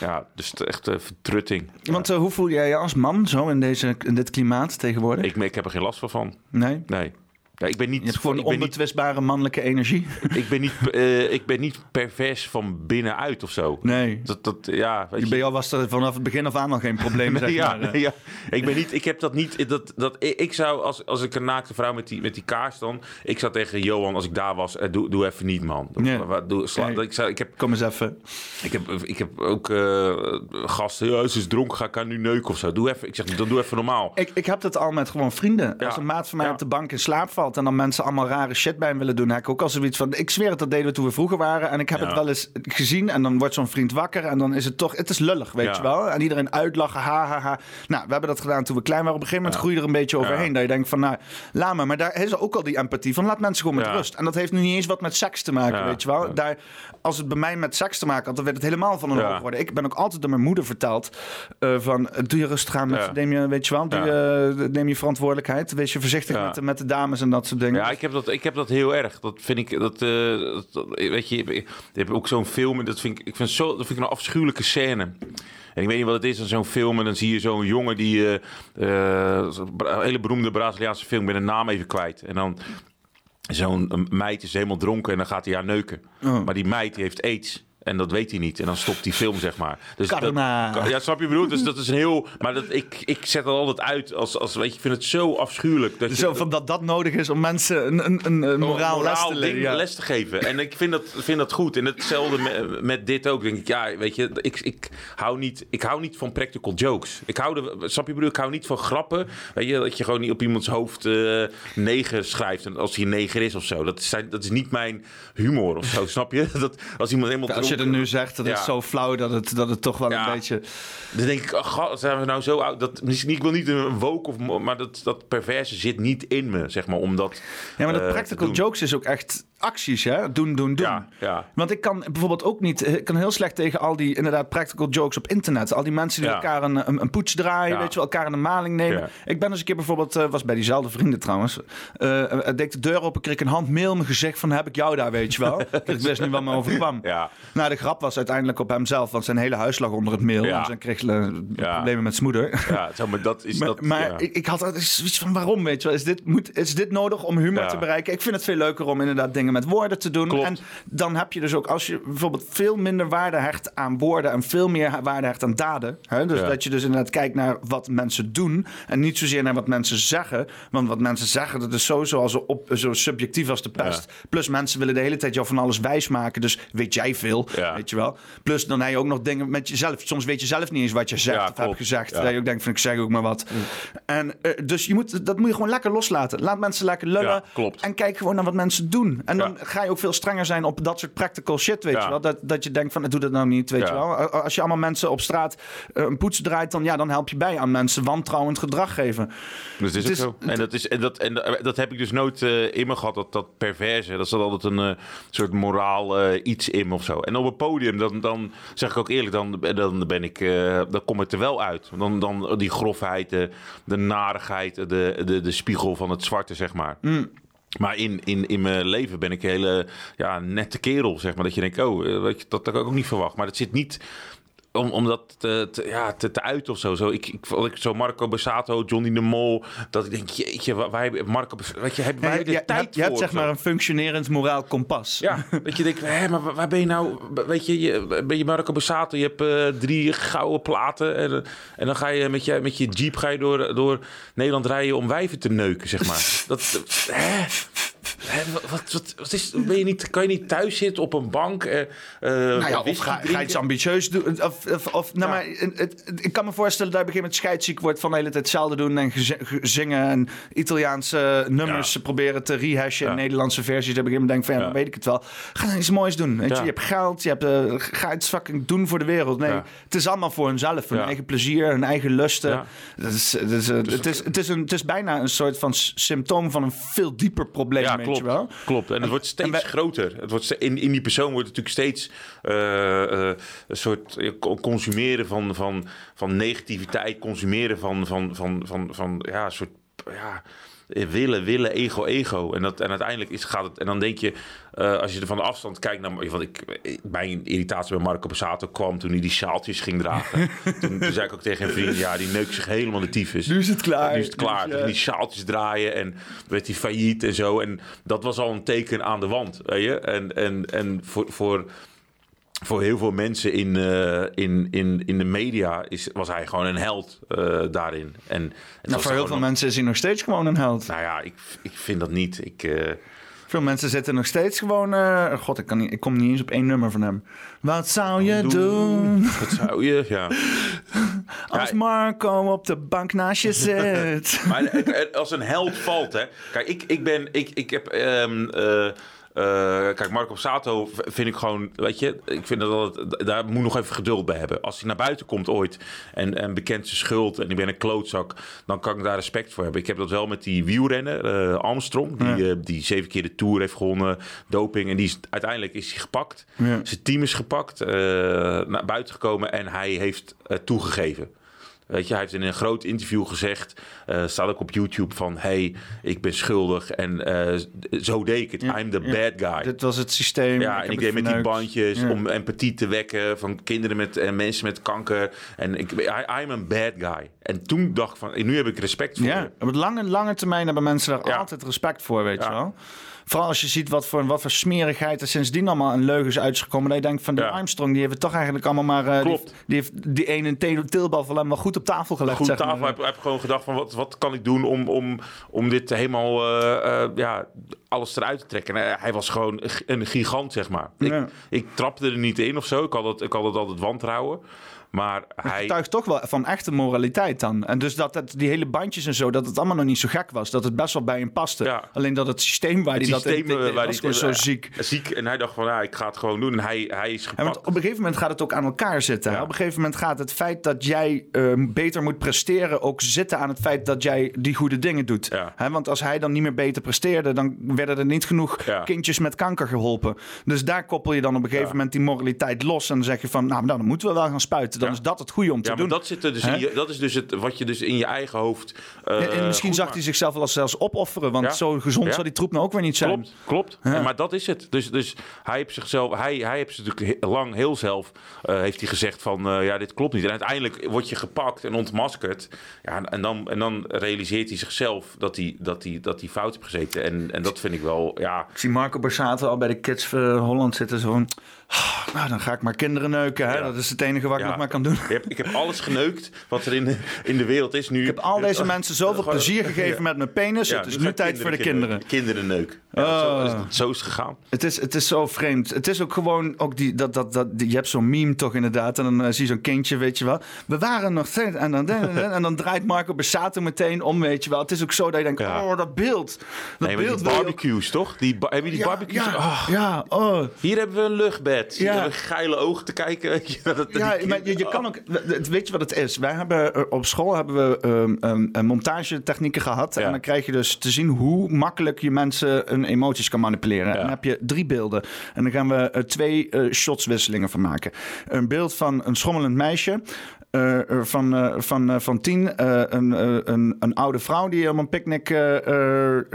Ja, dus het echt eh, vertrutting. Want eh, hoe voel jij je als man zo in, deze, in dit klimaat tegenwoordig? Ik, ik heb er geen last van. nee? Nee. Ja, ik ben niet... Ben niet onbetwistbare mannelijke energie. <laughs> ik ben niet, eh, ik ben niet pervers van binnenuit of zo. Nee. Dat, dat, ja, weet je. Bij jou was er vanaf het begin af aan al geen probleem, <laughs> zeg ja, maar. eh. nee, ja, ik ben niet. Ik heb dat niet. Dat, dat, ik zou als, als ik een naakte vrouw met die, met die kaars dan. Ik zou tegen Johan als ik daar was. eh, doe, doe even niet, man. Ja. Wat- Doe, sla, Nee. ik, zou, ik, heb, Kom eens even. ik, heb, ik heb ook eh, gasten. Ja, ze is dronken. Ga ik haar nu neuken of zo? Doe even. Ik zeg dan doe even normaal. Ik, ik heb dat al met gewoon vrienden. Als een maat van mij op de bank in slaap valt... en dan mensen allemaal rare shit bij hem willen doen... heb ik ook al zoiets van... Ik zweer het, dat deden we toen we vroeger waren. En ik heb Ja. het wel eens gezien. En dan wordt zo'n vriend wakker. En dan is het toch... Het is lullig, weet Ja. je wel. En iedereen uitlachen, ha, ha, ha. Nou, we hebben dat gedaan toen we klein waren. Op een gegeven moment groei je er een beetje overheen. Dat je denkt van, nou, laat me. Maar daar is ook al die empathie van... Laat mensen gewoon met rust. En dat heeft nu niet eens wat met seks te maken, weet je wel. Daar, als het bij mij met seks te maken had... dan werd het helemaal van een Ja. hoog worden. Ik ben ook altijd door mijn moeder verteld... eh, van, doe je rustig aan met... Ja. Neem je, weet je wel, je, neem je verantwoordelijkheid. Wees je voorzichtig met, de, met de dames. En dat soort dingen. Ja, ik heb dat, ik heb dat heel erg. Dat vind ik, dat, dat- dat- weet je, je hebt ook zo'n film en dat vind ik, ik vind zo, dat vind ik een afschuwelijke scène. En ik weet niet wat het is aan zo'n film en dan zie je zo'n jongen die, eh, een hele beroemde Braziliaanse film, ik ben de naam even kwijt. En dan zo'n meid is helemaal dronken en dan gaat hij haar neuken. Oh. Maar die meid die heeft aids. En dat weet hij niet. En dan stopt die film, zeg maar. Dus dat- Karma. ja, snap je bedoel? Dus dat is een heel... Maar dat, ik, ik zet dat altijd uit als, als... Weet je, ik vind het zo afschuwelijk. Dat je, Zo van dat dat nodig is om mensen een, een, een, een moraal les te ding. Ja. les te geven. En ik vind dat, vind dat goed. En hetzelfde met, met dit ook. Denk ik, ja, weet je, ik, ik, hou niet, ik hou niet van practical jokes. Ik hou, de, snap je bedoel? Ik hou niet van grappen. Weet je, dat je gewoon niet op iemands hoofd eh neger schrijft. En als hij een neger is of zo. Dat is, zijn- dat is niet mijn humor of zo, snap je? <laughs> Dat, als iemand helemaal Als je nu zegt, dat Ja. is zo flauw dat het, dat het toch wel Ja. een beetje... Dan denk ik, god, zijn we nou zo oud? Dat, misschien- ik wil niet een woke, of, maar dat, dat perverse zit niet in me, zeg maar, omdat... Ja, maar dat eh, practical jokes is ook echt acties, hè? Doen, doen, doen. Ja, ja. Want ik kan bijvoorbeeld ook niet... Ik kan heel slecht tegen al die inderdaad practical jokes op internet. Al die mensen die Ja. elkaar een, een, een poets draaien, weet je wel, elkaar in de maling nemen. Ik ben eens een keer bijvoorbeeld, eh, was bij diezelfde vrienden trouwens. eh uh, deed de deur open, kreeg een handmail mijn gezicht van heb ik jou daar, weet je wel. <laughs> ik wist niet wat me overkwam. Ja. Nou, de grap was uiteindelijk op hemzelf, want zijn hele huis lag onder het mail. Ja. En ze kreeg eh, Ja. problemen met zijn moeder. Ja, zeg maar, dat is <laughs> Maar, dat... maar ik, ik had altijd zoiets van waarom, weet je wel? Is dit, moet, is dit nodig om humor te bereiken? Ik vind het veel leuker om inderdaad dingen met woorden te doen. Klopt. En dan heb je dus ook, als je bijvoorbeeld veel minder waarde hecht aan woorden... en veel meer waarde hecht aan daden. Hè? Dus Ja. dat je dus inderdaad kijkt naar wat mensen doen... en niet zozeer naar wat mensen zeggen. Want wat mensen zeggen, dat is sowieso al zo, op, zo subjectief als de pest. Plus mensen willen de hele tijd jou van alles wijsmaken. Dus weet jij veel, Ja. weet je wel. Plus dan heb je ook nog dingen met jezelf. Soms weet je zelf niet eens wat je zegt of hebt gezegd. Dat je ook denkt van ik zeg ook maar wat. En eh, dus je moet, dat moet je gewoon lekker loslaten. Laat mensen lekker lullen. En kijk gewoon naar wat mensen doen. En dan Ja. ga je ook veel strenger zijn op dat soort practical shit, weet je wel. Dat, dat je denkt van, doe dat nou niet, weet je wel. Als je allemaal mensen op straat eh, een poets draait, dan, ja, dan help je bij aan mensen wantrouwend gedrag geven. Dus dat is Het ook is- zo. En dat, is, en, dat, en dat- dat heb ik dus nooit eh, in me gehad, dat, dat perverse. Dat zat altijd een eh, soort moraal eh, iets in me of zo. En op het podium, dan, dan zeg ik ook eerlijk, dan, dan ben ik, eh, dan kom ik er wel uit. Dan, dan die grofheid, de, de narigheid, de, de, de spiegel van het zwarte, zeg maar. Maar in, in, in mijn leven ben ik een hele ja, nette kerel, zeg maar. Dat je denkt, oh, eh, dat, dat had ik ook niet verwacht. Maar dat zit niet om, om dat te, te- ja, te, te uiten of zo. zo ik, ik, ik, zo Marco Bassato, Johnny de Mol. Dat ik denk, jeetje, heb Marco... Weet je, hebben wij Ja, je, je tijd hebt, je hebt voor zeg of zo? maar een functionerend moraal kompas. Ja, dat je denkt, hé, maar waar- ben je nou? Weet je, je ben je Marco Bassato, je hebt eh, drie gouden platen. En, en dan ga je met je, met je jeep ga je door, door Nederland rijden om wijven te neuken, zeg maar. <laughs> Dat, hè? Wat, wat, wat, is, ben je niet, kan je niet thuis zitten op een bank? eh eh, Nou ja, of ga, ga je iets ambitieus doen? Of, of, of, nou, maar, het, het- ik kan me voorstellen dat je op een gegeven moment scheidsziek wordt van de hele tijd hetzelfde doen en zingen en Italiaanse nummers proberen te rehashen in. Nederlandse versies. Dat ik een denk van ja, weet ik het wel. Ga dan iets moois doen. Weet je? Hebt geld, je hebt, eh, ga iets fucking doen voor de wereld. Nee, het is allemaal voor hunzelf, voor hun eigen plezier, hun eigen lusten. Ja. Dat is, dat is, eh, het, is, het, is een, het is bijna een soort van symptoom van een veel dieper probleem, Weet klopt. je wel. Klopt. En het wordt steeds groter. Het wordt in, in die persoon wordt het natuurlijk steeds eh, eh, een soort co- consumeren van, van, van negativiteit, consumeren van, van, van, van, van ja, een soort ja, willen, willen, ego, ego. En, dat, en uiteindelijk is, gaat het. En dan denk je, eh, als je er van de afstand kijkt naar. Want ik, mijn irritatie bij Marco Bassato kwam toen hij die sjaaltjes ging dragen. <laughs> toen, toen zei ik ook tegen een vriend: ja, die neukt zich helemaal de tyfus. Nu is het klaar. Nu is het klaar. Dus, Toen die sjaaltjes draaien en werd hij failliet en zo. En dat was al een teken aan de wand, weet je. En, en, en voor, voor, voor heel veel mensen in, eh, in, in, in de media is, was hij gewoon een held eh, daarin. En het Nou, voor heel veel nog- mensen is hij nog steeds gewoon een held. Nou ja, ik, ik vind dat niet. Ik, eh, Veel mensen zitten nog steeds gewoon... God, ik, kan niet, ik kom niet eens op één nummer van hem. Wat zou je doen Wat zou je? Ja. <laughs> als Ja. Marco op de bank naast je zit? <laughs> Maar als een held valt, hè. Kijk, ik, ik ben... Ik, ik heb... ehm, eh, kijk, Marco Sato vind ik gewoon... Weet je, ik vind dat dat daar moet nog even geduld bij hebben. Als hij naar buiten komt ooit en, en bekent zijn schuld... en ik ben een klootzak, dan kan ik daar respect voor hebben. Ik heb dat wel met die wielrenner, eh, Armstrong... Die, eh, die zeven keer de Tour heeft gewonnen, doping... en die is, uiteindelijk is hij gepakt. Ja. Zijn team is gepakt, naar buiten gekomen... en hij heeft toegegeven. Weet je, hij heeft in een groot interview gezegd, eh, staat ook op YouTube van, hey, ik ben schuldig en eh, zo deed ik het. I'm the bad guy. Dit was het systeem. Ja, en ik deed met die bandjes Ja. om empathie te wekken van kinderen met en mensen met kanker. En ik, I, I'm a bad guy. En toen dacht ik van, nu heb ik respect voor Ja, je. op het lange, lange termijn hebben mensen daar altijd respect voor, weet je wel. Vooral als je ziet wat voor, wat voor smerigheid er sindsdien allemaal in leugens uit is gekomen. Dat je denkt van Ja. Armstrong, die heeft het toch eigenlijk allemaal maar... Klopt. Die, die heeft die ene teelbal van hem wel goed op tafel gelegd. Goed zeg tafel. maar. Heb, heb gewoon gedacht van wat, wat kan ik doen om, om, om dit helemaal eh, ja, alles eruit te trekken. En, hij was gewoon een een gigant, zeg maar. Ik, ik trapte er niet in of zo. Ik had het, ik had het altijd wantrouwen. Maar hij... getuigt toch wel van echte moraliteit dan. En dus dat het, die hele bandjes en zo, dat het allemaal nog niet zo gek was. Dat het best wel bij hem paste. Ja. Alleen dat het systeem waar hij dat in eh, waar was gewoon zo eh, ziek. Ziek. En hij dacht van, ja, ik ga het gewoon doen. En hij, hij is Ja, gepakt. want op een gegeven moment gaat het ook aan elkaar zitten. Ja. Op een gegeven moment gaat het feit dat jij eh, beter moet presteren ook zitten aan het feit dat jij die goede dingen doet. Want als hij dan niet meer beter presteerde, dan werden er niet genoeg kindjes met kanker geholpen. Dus daar koppel je dan op een gegeven moment die moraliteit los. En dan zeg je van, nou dan moeten we wel gaan spuiten. Dan Ja. is dat het goede om te Ja, maar doen. dat, zit er dus in je, dat is dus het, wat je dus in je eigen hoofd. eh, en, en misschien zag hij zichzelf wel als zelfs opofferen. Want Ja. zo gezond Ja. zou die troep nou ook weer niet zijn. Klopt, klopt. Ja. Maar dat is het. Dus, dus hij heeft zichzelf, hij, hij heeft natuurlijk lang heel zelf, eh, heeft hij gezegd van, eh, ja, dit klopt niet. En uiteindelijk word je gepakt en ontmaskerd. Ja, en, dan, en dan realiseert hij zichzelf dat hij, dat hij, dat hij fout heeft gezeten. En, en dat vind ik wel, ja, Ik zie Marco Borsato al bij de Kids uh, Holland zitten. Zo van, "Ah, nou, dan ga ik maar kinderen neuken. Hè? Ja. Dat is het enige wat ik Ja. nog maar kan doen. ik heb, ik heb alles geneukt wat er in de, in de wereld is nu. Ik heb al deze mensen zoveel plezier gegeven met mijn penis. het is nu tijd voor de kinderen. Kinderen neuk. Zo, Oh. is het, zo is het gegaan. Het is, het is zo vreemd. Het is ook gewoon ook die, dat, dat, dat, die- je hebt zo'n meme toch inderdaad. En dan eh, zie je zo'n kindje, weet je wel. We waren nog steeds. En dan, en dan draait Marco Borsato meteen om, weet je wel. Het is ook zo dat je denkt, oh, dat beeld. Dat Nee, beeld die barbecues, toch? Die je die barbecues? Ja, Oh. ja, oh. Hier hebben we een luchtbed. Hier Ja. we geile ogen te kijken. <laughs> Weet je, dat, dat Ja, maar je, je kan ook. Weet je wat het is? Wij hebben eh, op school hebben we ehm, een montagetechnieken gehad. Ja. En dan krijg je dus te zien hoe makkelijk je mensen hun emoties kan manipuleren. En dan heb je drie beelden. En dan gaan we eh, twee shotswisselingen van maken. Een beeld van een schommelend meisje. Eh, eh, van, eh, van, van tien. een, een, een oude vrouw die op een picknick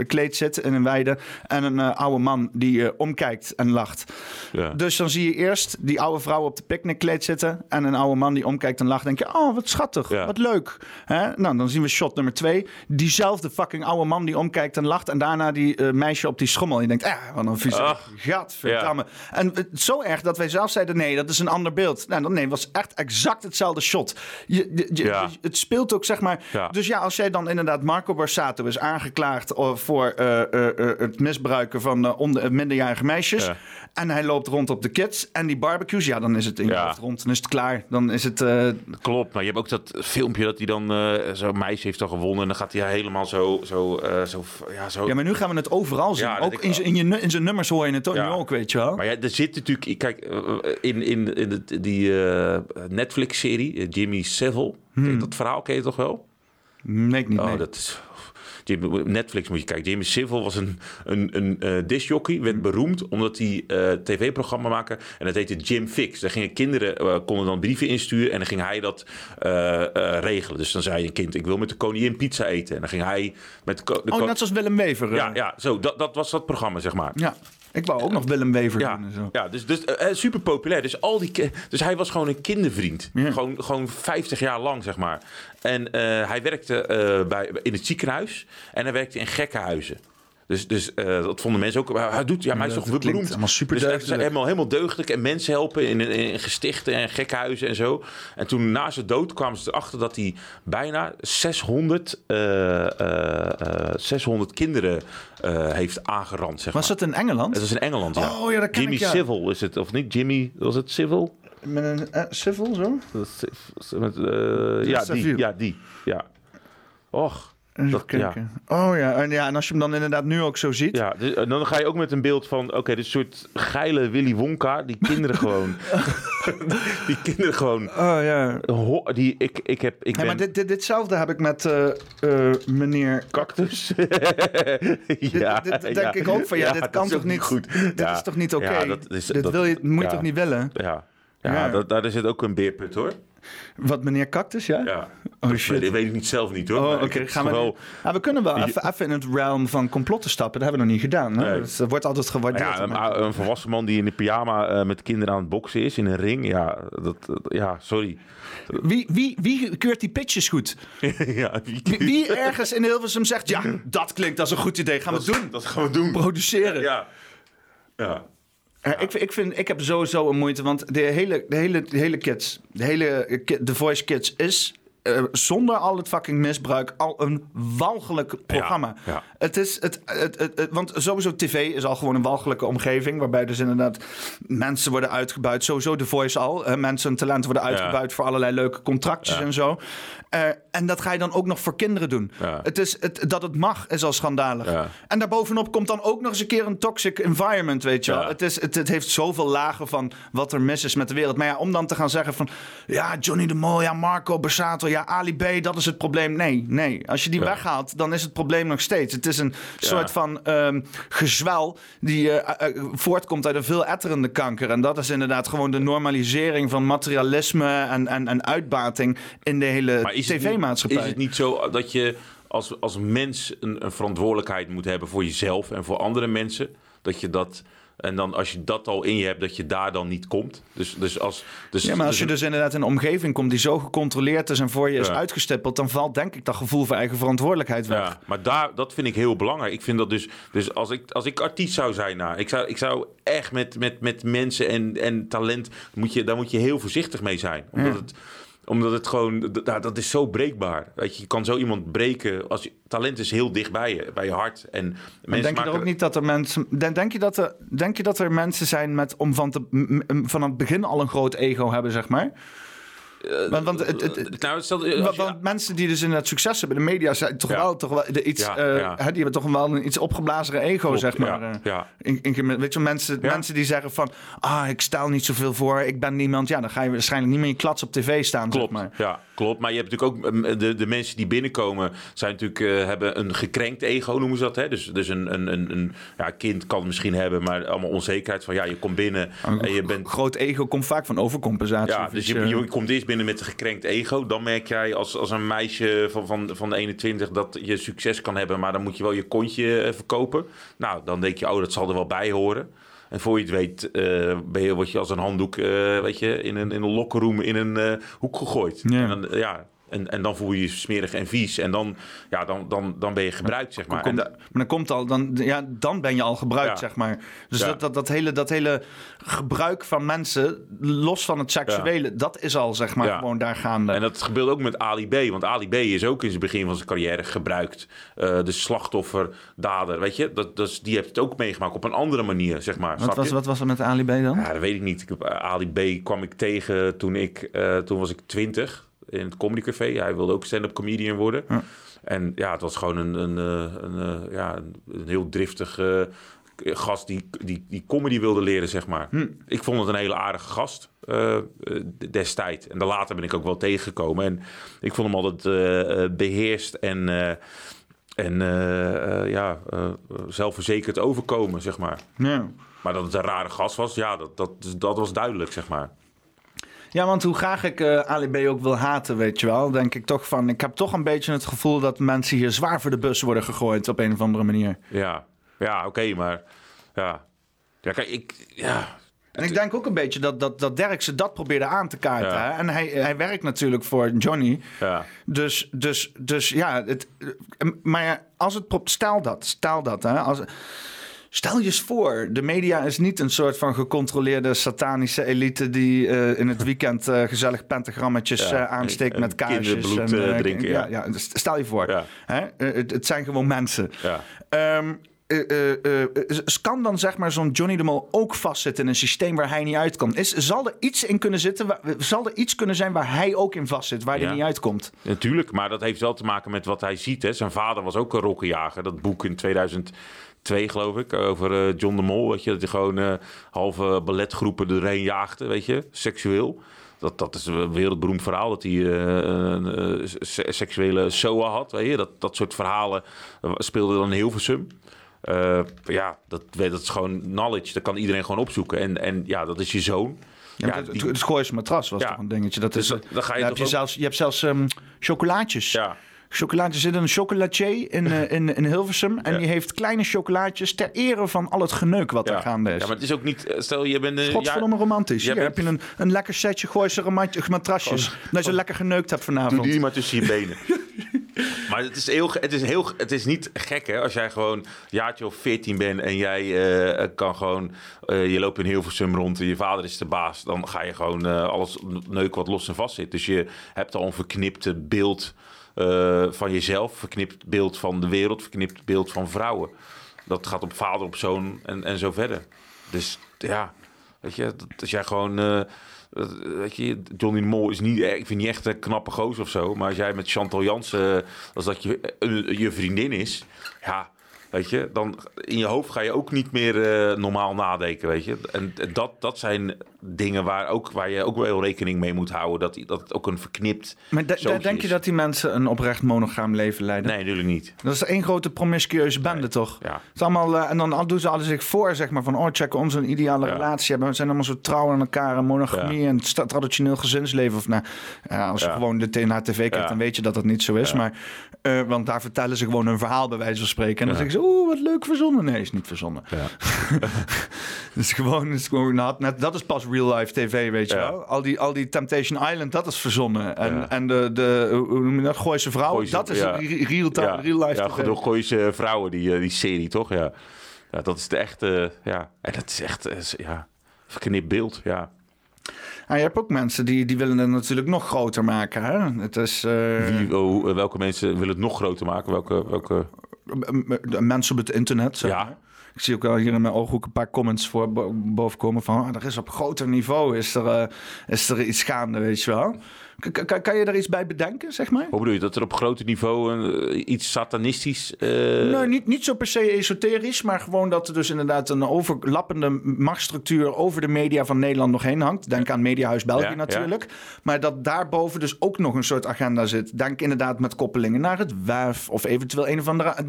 kleed zit in een weide. En een oude man die omkijkt en lacht. Ja. Dus dan zie je eerst die oude vrouw op de picknickkleed zitten. En een oude man die omkijkt en lacht. denk je, oh, wat schattig. Ja. Wat leuk. Hè? Nou, dan zien we shot nummer twee. Diezelfde fucking oude man die omkijkt en lacht. En daarna die meisje op die schommel. En je denkt, eh, wat een vieze gadverdamme. En het- zo erg dat wij zelf zeiden, nee, dat is een ander beeld. Nou, nee, het was echt exact hetzelfde shot. Je, je- je- Ja. Het speelt ook, zeg maar... Ja. Dus ja, als jij dan inderdaad Marco Borsato is aangeklaagd... eh, voor eh, eh, het misbruiken van onder, minderjarige meisjes... Ja. En hij loopt rond op de kids en die barbecues. Ja, dan is het in Ja. rond. Dan is het klaar. Dan is het... Klopt, maar je hebt ook dat filmpje dat hij dan... Zo'n meisje heeft dan gewonnen en dan gaat hij helemaal zo... zo, zo, ja, zo ja, maar nu gaan we het overal zien. Ook in, zijn- in, je, in zijn nummers hoor je het ook, nu ook, weet je wel. Maar ja, er zit natuurlijk... Kijk, in, in, in de, die Netflix-serie, Jimmy Savile. Je dat verhaal ken je toch wel? Nee, ik niet. Oh, nee. dat is... Netflix moet je kijken. Jimmy Savile was een, een, een eh discjockey. Werd beroemd omdat hij eh tv-programma maakte. En dat heette Jim Fix. Daar gingen kinderen, eh, konden dan brieven insturen. En dan ging hij dat regelen. Dus dan zei een kind, ik wil met de koningin pizza eten. En dan ging hij met de, de Oh, net zoals Willem Wever. Ja, ja zo, dat, dat was dat programma, zeg maar. Ja. Ik wou ook nog Willem Wever Ja, doen en zo. ja dus, dus eh, super populair. Dus, al die dus hij was gewoon een kindervriend. Ja. Gewoon, gewoon 50 jaar lang, zeg maar. En eh, hij werkte eh, bij, in het ziekenhuis en hij werkte in gekkenhuizen. Dus, dus eh, dat vonden mensen ook. maar Hij doet, ja, maar hij is toch beroemd. allemaal super dus hij is deugdelijk. helemaal, helemaal deugdelijk en mensen helpen in, in, in gestichten en gekkenhuizen en zo. En toen na zijn dood kwamen ze erachter dat hij bijna 600, eh, eh, eh, 600 kinderen eh, heeft aangerand. Zeg Was maar. dat in Engeland? Dat is in Engeland, ja. Oh, ja, dat ken Jimmy ik, ja. Civil is het, of niet? Jimmy, was het Civil? Met een eh, civil zo? Met, ja, die, ja, die. Ja. Och. Dat- kijken. Oh ja. En, ja, en als je hem dan inderdaad nu ook zo ziet. Ja, dus, eh, dan ga je ook met een beeld van... Oké, dit soort geile Willy Wonka. Die kinderen <laughs> gewoon... <laughs> die kinderen gewoon... Oh ja. ho- die, ik, ik heb... Ik Ja, ben maar dit, dit, ditzelfde heb ik met eh, eh, meneer cactus. <laughs> Dit, ja, dit denk ja. ik ook van, ja, dit dat kan toch niet goed. Dit Ja. is toch niet oké? Ja, dat is- dit dat- wil je, moet je ja. toch niet willen? Ja, ja, Ja. Dat, daar zit ook een beerput hoor. Wat meneer Cactus, ja? Ja. Oh, Dat shit. weet, weet ik niet zelf niet hoor. Oh, oké. Gaan we, wel... Ah, we kunnen wel even, even in het realm van complotten stappen. Dat hebben we nog niet gedaan. Hè? Nee. Dus dat wordt altijd gewaardeerd. Ja, een, Maar- een volwassen man die in de pyjama eh, met kinderen aan het boksen is in een ring. Ja, dat, dat- ja sorry. Wie, wie, wie keurt die pitches goed? <laughs> ja, Wie, wie ergens in Hilversum zegt... Ja, dat klinkt als een goed idee. Gaan we doen. Dat gaan we doen. Produceren. Ja. Ja. Ja, ik, ik, vind, ik heb sowieso een moeite, want de hele, de hele, de hele kids, de hele The Voice Kids is eh, zonder al het fucking misbruik al een walgelijk programma. ja. Het is het, het, het, het- want sowieso tv is al gewoon een walgelijke omgeving, waarbij dus inderdaad mensen worden uitgebuit. Sowieso The Voice al, mensen hun talenten worden uitgebuit voor allerlei leuke contractjes en zo. Eh, en dat ga je dan ook nog voor kinderen doen. Ja. Het is, het, dat het mag is al schandalig. Ja. En daarbovenop komt dan ook nog eens een keer een toxic environment, weet je wel. Ja. Het, is, het, het heeft zoveel lagen van wat er mis is met de wereld. Maar ja, om dan te gaan zeggen van... Ja, Johnny de Mol, ja, Marco Borsato, ja, Ali B, dat is het probleem. Nee, nee. Als je die weghaalt, dan is het probleem nog steeds. Het is een soort van ehm gezwel die eh, eh, voortkomt uit een veel etterende kanker. En dat is inderdaad gewoon de normalisering van materialisme en, en, en uitbating in de hele Maar is het niet- tv-maatschappij. Is het niet zo dat je als, als mens een, een verantwoordelijkheid moet hebben voor jezelf en voor andere mensen? Dat je dat. En dan als je dat al in je hebt, dat je daar dan niet komt. Dus, dus als. Dus, Ja, maar als je dus inderdaad in een omgeving komt die zo gecontroleerd is en voor je is Ja. uitgestippeld, dan valt denk ik dat gevoel voor eigen verantwoordelijkheid weg. Ja, maar daar, dat vind ik heel belangrijk. Ik vind dat dus, dus als ik, als ik artiest zou zijn, nou, ik, zou, ik zou echt met, met, met mensen en, en talent, moet je, daar moet je heel voorzichtig mee zijn. Omdat het omdat het gewoon, nou, dat is zo breekbaar. Weet je, je kan zo iemand breken. Als je, talent is heel dicht bij je, bij je hart. En Maar mensen denk je maken- ook niet dat er mensen. Denk, je dat er, denk je dat er mensen zijn met om van, te, van het begin al een groot ego hebben, zeg maar? Want, want, het, het- het- nou, stel, als want, je- want mensen die dus inderdaad succes hebben, de media zijn toch wel, toch wel de iets, eh, hè, die hebben toch wel een iets opgeblazen ego, Klopt, zeg maar. ja, eh, in- in- weet je, mensen, mensen die zeggen van, ah, ik stel niet zoveel voor, ik ben niemand, ja, dan ga je waarschijnlijk niet meer in je klats op tv staan, Klopt, zeg maar. ja, klopt. Maar je hebt natuurlijk ook mm, de, de mensen die binnenkomen, zijn natuurlijk, eh, hebben een gekrenkt ego, noemen ze dat. Hè? Dus, dus een, een, een, een ja, kind kan het misschien hebben, maar allemaal onzekerheid van ja, je komt binnen en je bent. Groot ego komt vaak van overcompensatie. Ja, dus je, eh, je komt eerst binnen met een gekrenkt ego. Dan merk jij als, als een meisje van, van, van de 21 dat je succes kan hebben, maar dan moet je wel je kontje eh, verkopen. Nou, dan denk je, oh, dat zal er wel bij horen. En voor je het weet, eh, ben je, word je als een handdoek eh, weet je, in, een, in een lockerroom in een hoek gegooid. Ja. En, dan, ja, en, en dan voel je je smerig en vies. En dan, ja, dan, dan, dan ben je gebruikt, zeg maar. En Komt- da- maar dan komt al, dan, ja, dan ben je al gebruikt, Ja. zeg maar. Dus Ja. dat, dat, dat, hele, dat hele gebruik van mensen, los van het seksuele, dat is al, zeg maar, gewoon daar gaande. En dat gebeurt ook met Ali B. Want Ali B is ook in zijn begin van zijn carrière gebruikt. Eh, de slachtoffer, dader, weet je. Dat, dat is- die heeft het ook meegemaakt op een andere manier, zeg maar. wat, was, wat was er met Ali B dan? Ja, dat weet ik niet. Ik eh, Ali B kwam ik tegen toen ik... eh, toen was ik twintig in het Comedy Café. Hij wilde ook stand-up comedian worden. Ja. En ja, het was gewoon een, een, eh, een, eh, ja, een, heel driftig... eh, gast die, die, die comedy wilde leren, zeg maar. Hm. Ik vond het een hele aardige gast destijds. En daar later ben ik ook wel tegengekomen. En ik vond hem altijd eh, beheerst en, en ja, zelfverzekerd overkomen, zeg maar. Ja. Maar dat het een rare gast was, ja, dat, dat, dat was duidelijk, zeg maar. Ja, want hoe graag ik eh Ali B ook wil haten, weet je wel, denk ik toch van, ik heb toch een beetje het gevoel dat mensen hier zwaar voor de bus worden gegooid op een of andere manier. Ja, ja oké, maar ja. Ja, kijk, ik, ja, En ik denk ook een beetje dat, dat, dat Dirk ze dat probeerde aan te kaarten. Ja. Hè? En hij, hij werkt natuurlijk voor Johnny. ja, Dus, dus, dus ja, het, eh, maar als het, stel dat, stel dat, hè, als, stel je eens voor, de media is niet een soort van gecontroleerde satanische elite die eh, in het <laughs> weekend eh, gezellig pentagrammetjes Ja, eh, aansteekt en- met kaarsjes. en, drinken, ja. ja. Ja, dus stel je voor, hè, het, het zijn gewoon mensen. ja. Ehm, eh, eh, eh, eh, kan dan zeg maar zo'n Johnny de Mol ook vastzitten in een systeem waar hij niet uit kan? Is, zal er iets in kunnen zitten? Waar, zal er iets kunnen zijn waar hij ook in vastzit, waar hij niet uitkomt? Natuurlijk, maar dat heeft wel te maken met wat hij ziet. Hè. Zijn vader was ook een rokkenjager. Dat boek in 2002, geloof ik, over eh, John de Mol. Weet je, dat hij gewoon eh, halve balletgroepen doorheen jaagde, weet je, seksueel. Dat, dat is een wereldberoemd verhaal, dat hij eh, een se- seksuele SOA had. Weet je? Dat, dat soort verhalen speelden dan in Hilversum. Eh, ja, dat, dat is gewoon knowledge. Dat kan iedereen gewoon opzoeken. En, en ja, dat is je zoon. Ja, Ja, het, die- het matras was Ja. toch een dingetje. Dat Dus is, dat- dan ga je daar toch heb je, zelfs, je hebt zelfs ehm, chocolaatjes. Ja. Chocolaatjes zit een chocolatier in, eh, in, in Hilversum. En Ja. die heeft kleine chocolaatjes ter ere van al het geneuk wat Ja. er gaande is. ja, maar het is ook niet... Stel, je bent... een Godverdomme romantisch. jij Hier bent- heb je een, een lekker setje Gooise matrasjes. Dat je lekker geneukt hebt vanavond. Doe die maar tussen je <laughs> benen. maar het is, heel, het, is heel, het is niet gek, hè? Als jij gewoon een jaartje of 14 bent en jij eh, kan gewoon... eh, je loopt in Hilversum rond en je vader is de baas. Dan ga je gewoon eh, alles neuken wat los en vast zit. Dus je hebt al een verknipte beeld eh, van jezelf. Verknipt beeld van de wereld. Verknipt beeld van vrouwen. Dat gaat op vader, op zoon en, en zo verder. Dus ja, weet je, dat- als jij gewoon... dat- weet je, Johnny de Mol is niet, eh, ik vind niet echt een knappe goos of zo. Maar als jij met Chantal Jansen, als dat je, je vriendin is, ja, weet je, dan in je hoofd ga je ook niet meer eh, normaal nadenken, weet je. En dat, dat zijn dingen waar, ook, waar je ook wel rekening mee moet houden, dat, dat het ook een verknipt Maar de- denk je dat die mensen een oprecht monogaam leven leiden? Nee, natuurlijk niet. Dat is één grote promiscueuze bende, toch? Ja. Het is allemaal, eh, en dan doen ze alles zich voor, zeg maar, van... oh, check ons een ideale Ja. relatie hebben. We zijn allemaal zo trouw aan elkaar en monogamie... Ja. en traditioneel gezinsleven. Of, nou, als je gewoon de naar tv kijkt, dan weet je dat dat niet zo is. Maar, eh, want daar vertellen ze gewoon een verhaal, bij wijze van spreken. En dan Ja. zeggen ze, oeh, wat leuk verzonnen. Nee, is niet verzonnen. Ja. <laughs> Het is gewoon, is gewoon nou, net, dat is pas real life tv, weet je Ja. wel. Al die, al die Temptation Island, dat is verzonnen. En, Ja. en de, de, hoe noem je dat, Gooise vrouw, Gooise- dat is ja. re- real, time, ja, real life ja, tv. door Gooise vrouwen, die, eh, die serie, toch? Ja. ja, dat is de echte, ja. En dat is echt, eh, ja, verknipt beeld, ja. Ja, je hebt ook mensen die, die willen het natuurlijk nog groter maken. Hè? Het is eh, Wie, oh, eh, welke mensen willen het nog groter maken? Welke, welke... mensen op het internet. Zeg Ja. Ik zie ook wel hier in mijn ooghoek een paar comments voor bo- boven komen van... ah, er is op groter niveau is er, eh, is er iets gaande, weet je wel. K- kan, je daar iets bij bedenken, zeg maar? Hoe bedoel je? Dat er op groter niveau een, eh, iets satanistisch... eh, Nee, niet, niet zo per se esoterisch, maar gewoon dat er dus inderdaad een overlappende machtsstructuur over de media van Nederland nog heen hangt. Denk aan Mediahuis België Ja, natuurlijk. Maar dat daarboven dus ook nog een soort agenda zit. Denk inderdaad met koppelingen naar het WAF of eventueel een of andere eh,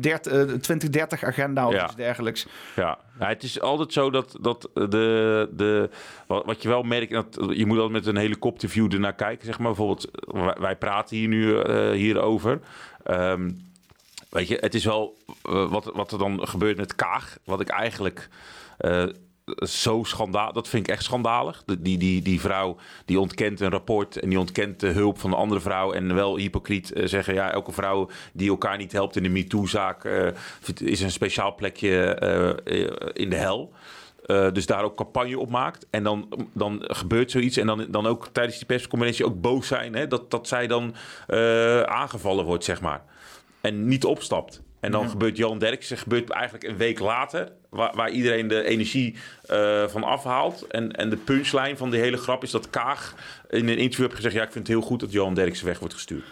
dert- eh, 2030 agenda of Ja. iets dergelijks. Ja, ja, het is altijd zo dat, dat de, de, wat, je wel merkt, dat, je moet altijd met een helikopterview ernaar kijken. Zeg maar. Bijvoorbeeld, wij, wij praten hier nu eh, hierover. Ehm, weet je, het is wel eh, wat, wat er dan gebeurt met Kaag, wat ik eigenlijk... eh, zo schandaal, dat vind ik echt schandalig. Die, die, die vrouw die ontkent een rapport en die ontkent de hulp van de andere vrouw. En wel hypocriet eh, zeggen: ja, elke vrouw die elkaar niet helpt in de MeToo-zaak eh, is een speciaal plekje eh, in de hel. Dus daar ook campagne op maakt. En dan, dan gebeurt zoiets. En dan, dan ook tijdens die persconferentie ook boos zijn. Hè, dat, dat zij dan aangevallen wordt, zeg maar. En niet opstapt. En dan gebeurt Johan Derksen, gebeurt eigenlijk een week later, waar, waar iedereen de energie eh, van afhaalt. En, en de punchline van die hele grap is dat Kaag in een interview heeft gezegd: Ja, ik vind het heel goed dat Johan Derksen weg wordt gestuurd.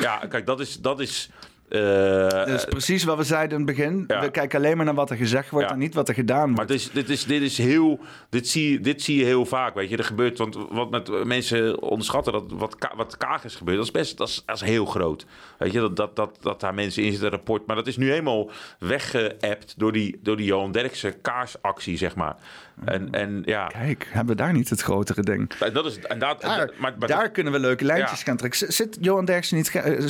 ja, kijk, dat is. Dat is Dat is precies wat we zeiden in het begin. Ja. We kijken alleen maar naar wat er gezegd wordt Ja. en niet wat er gedaan Maar wordt. dit is, dit is, dit is heel. Dit zie, je- dit zie je heel vaak. Weet je, er gebeurt. Want wat met mensen onderschatten, dat wat, wat Kaag is gebeurd, dat is best dat is, dat is heel groot. Weet je, dat, dat, dat, dat daar mensen in zitten, rapport. Maar dat is nu helemaal weggeëpt door die, door die Johan Derksen kaarsactie, zeg maar. En, en ja, Kijk, hebben we daar niet het grotere ding? dat is. En dat, Daar, maar, maar- daar kunnen we leuke lijntjes Ja. gaan trekken. Zit Johan Derksen niet ge- eh,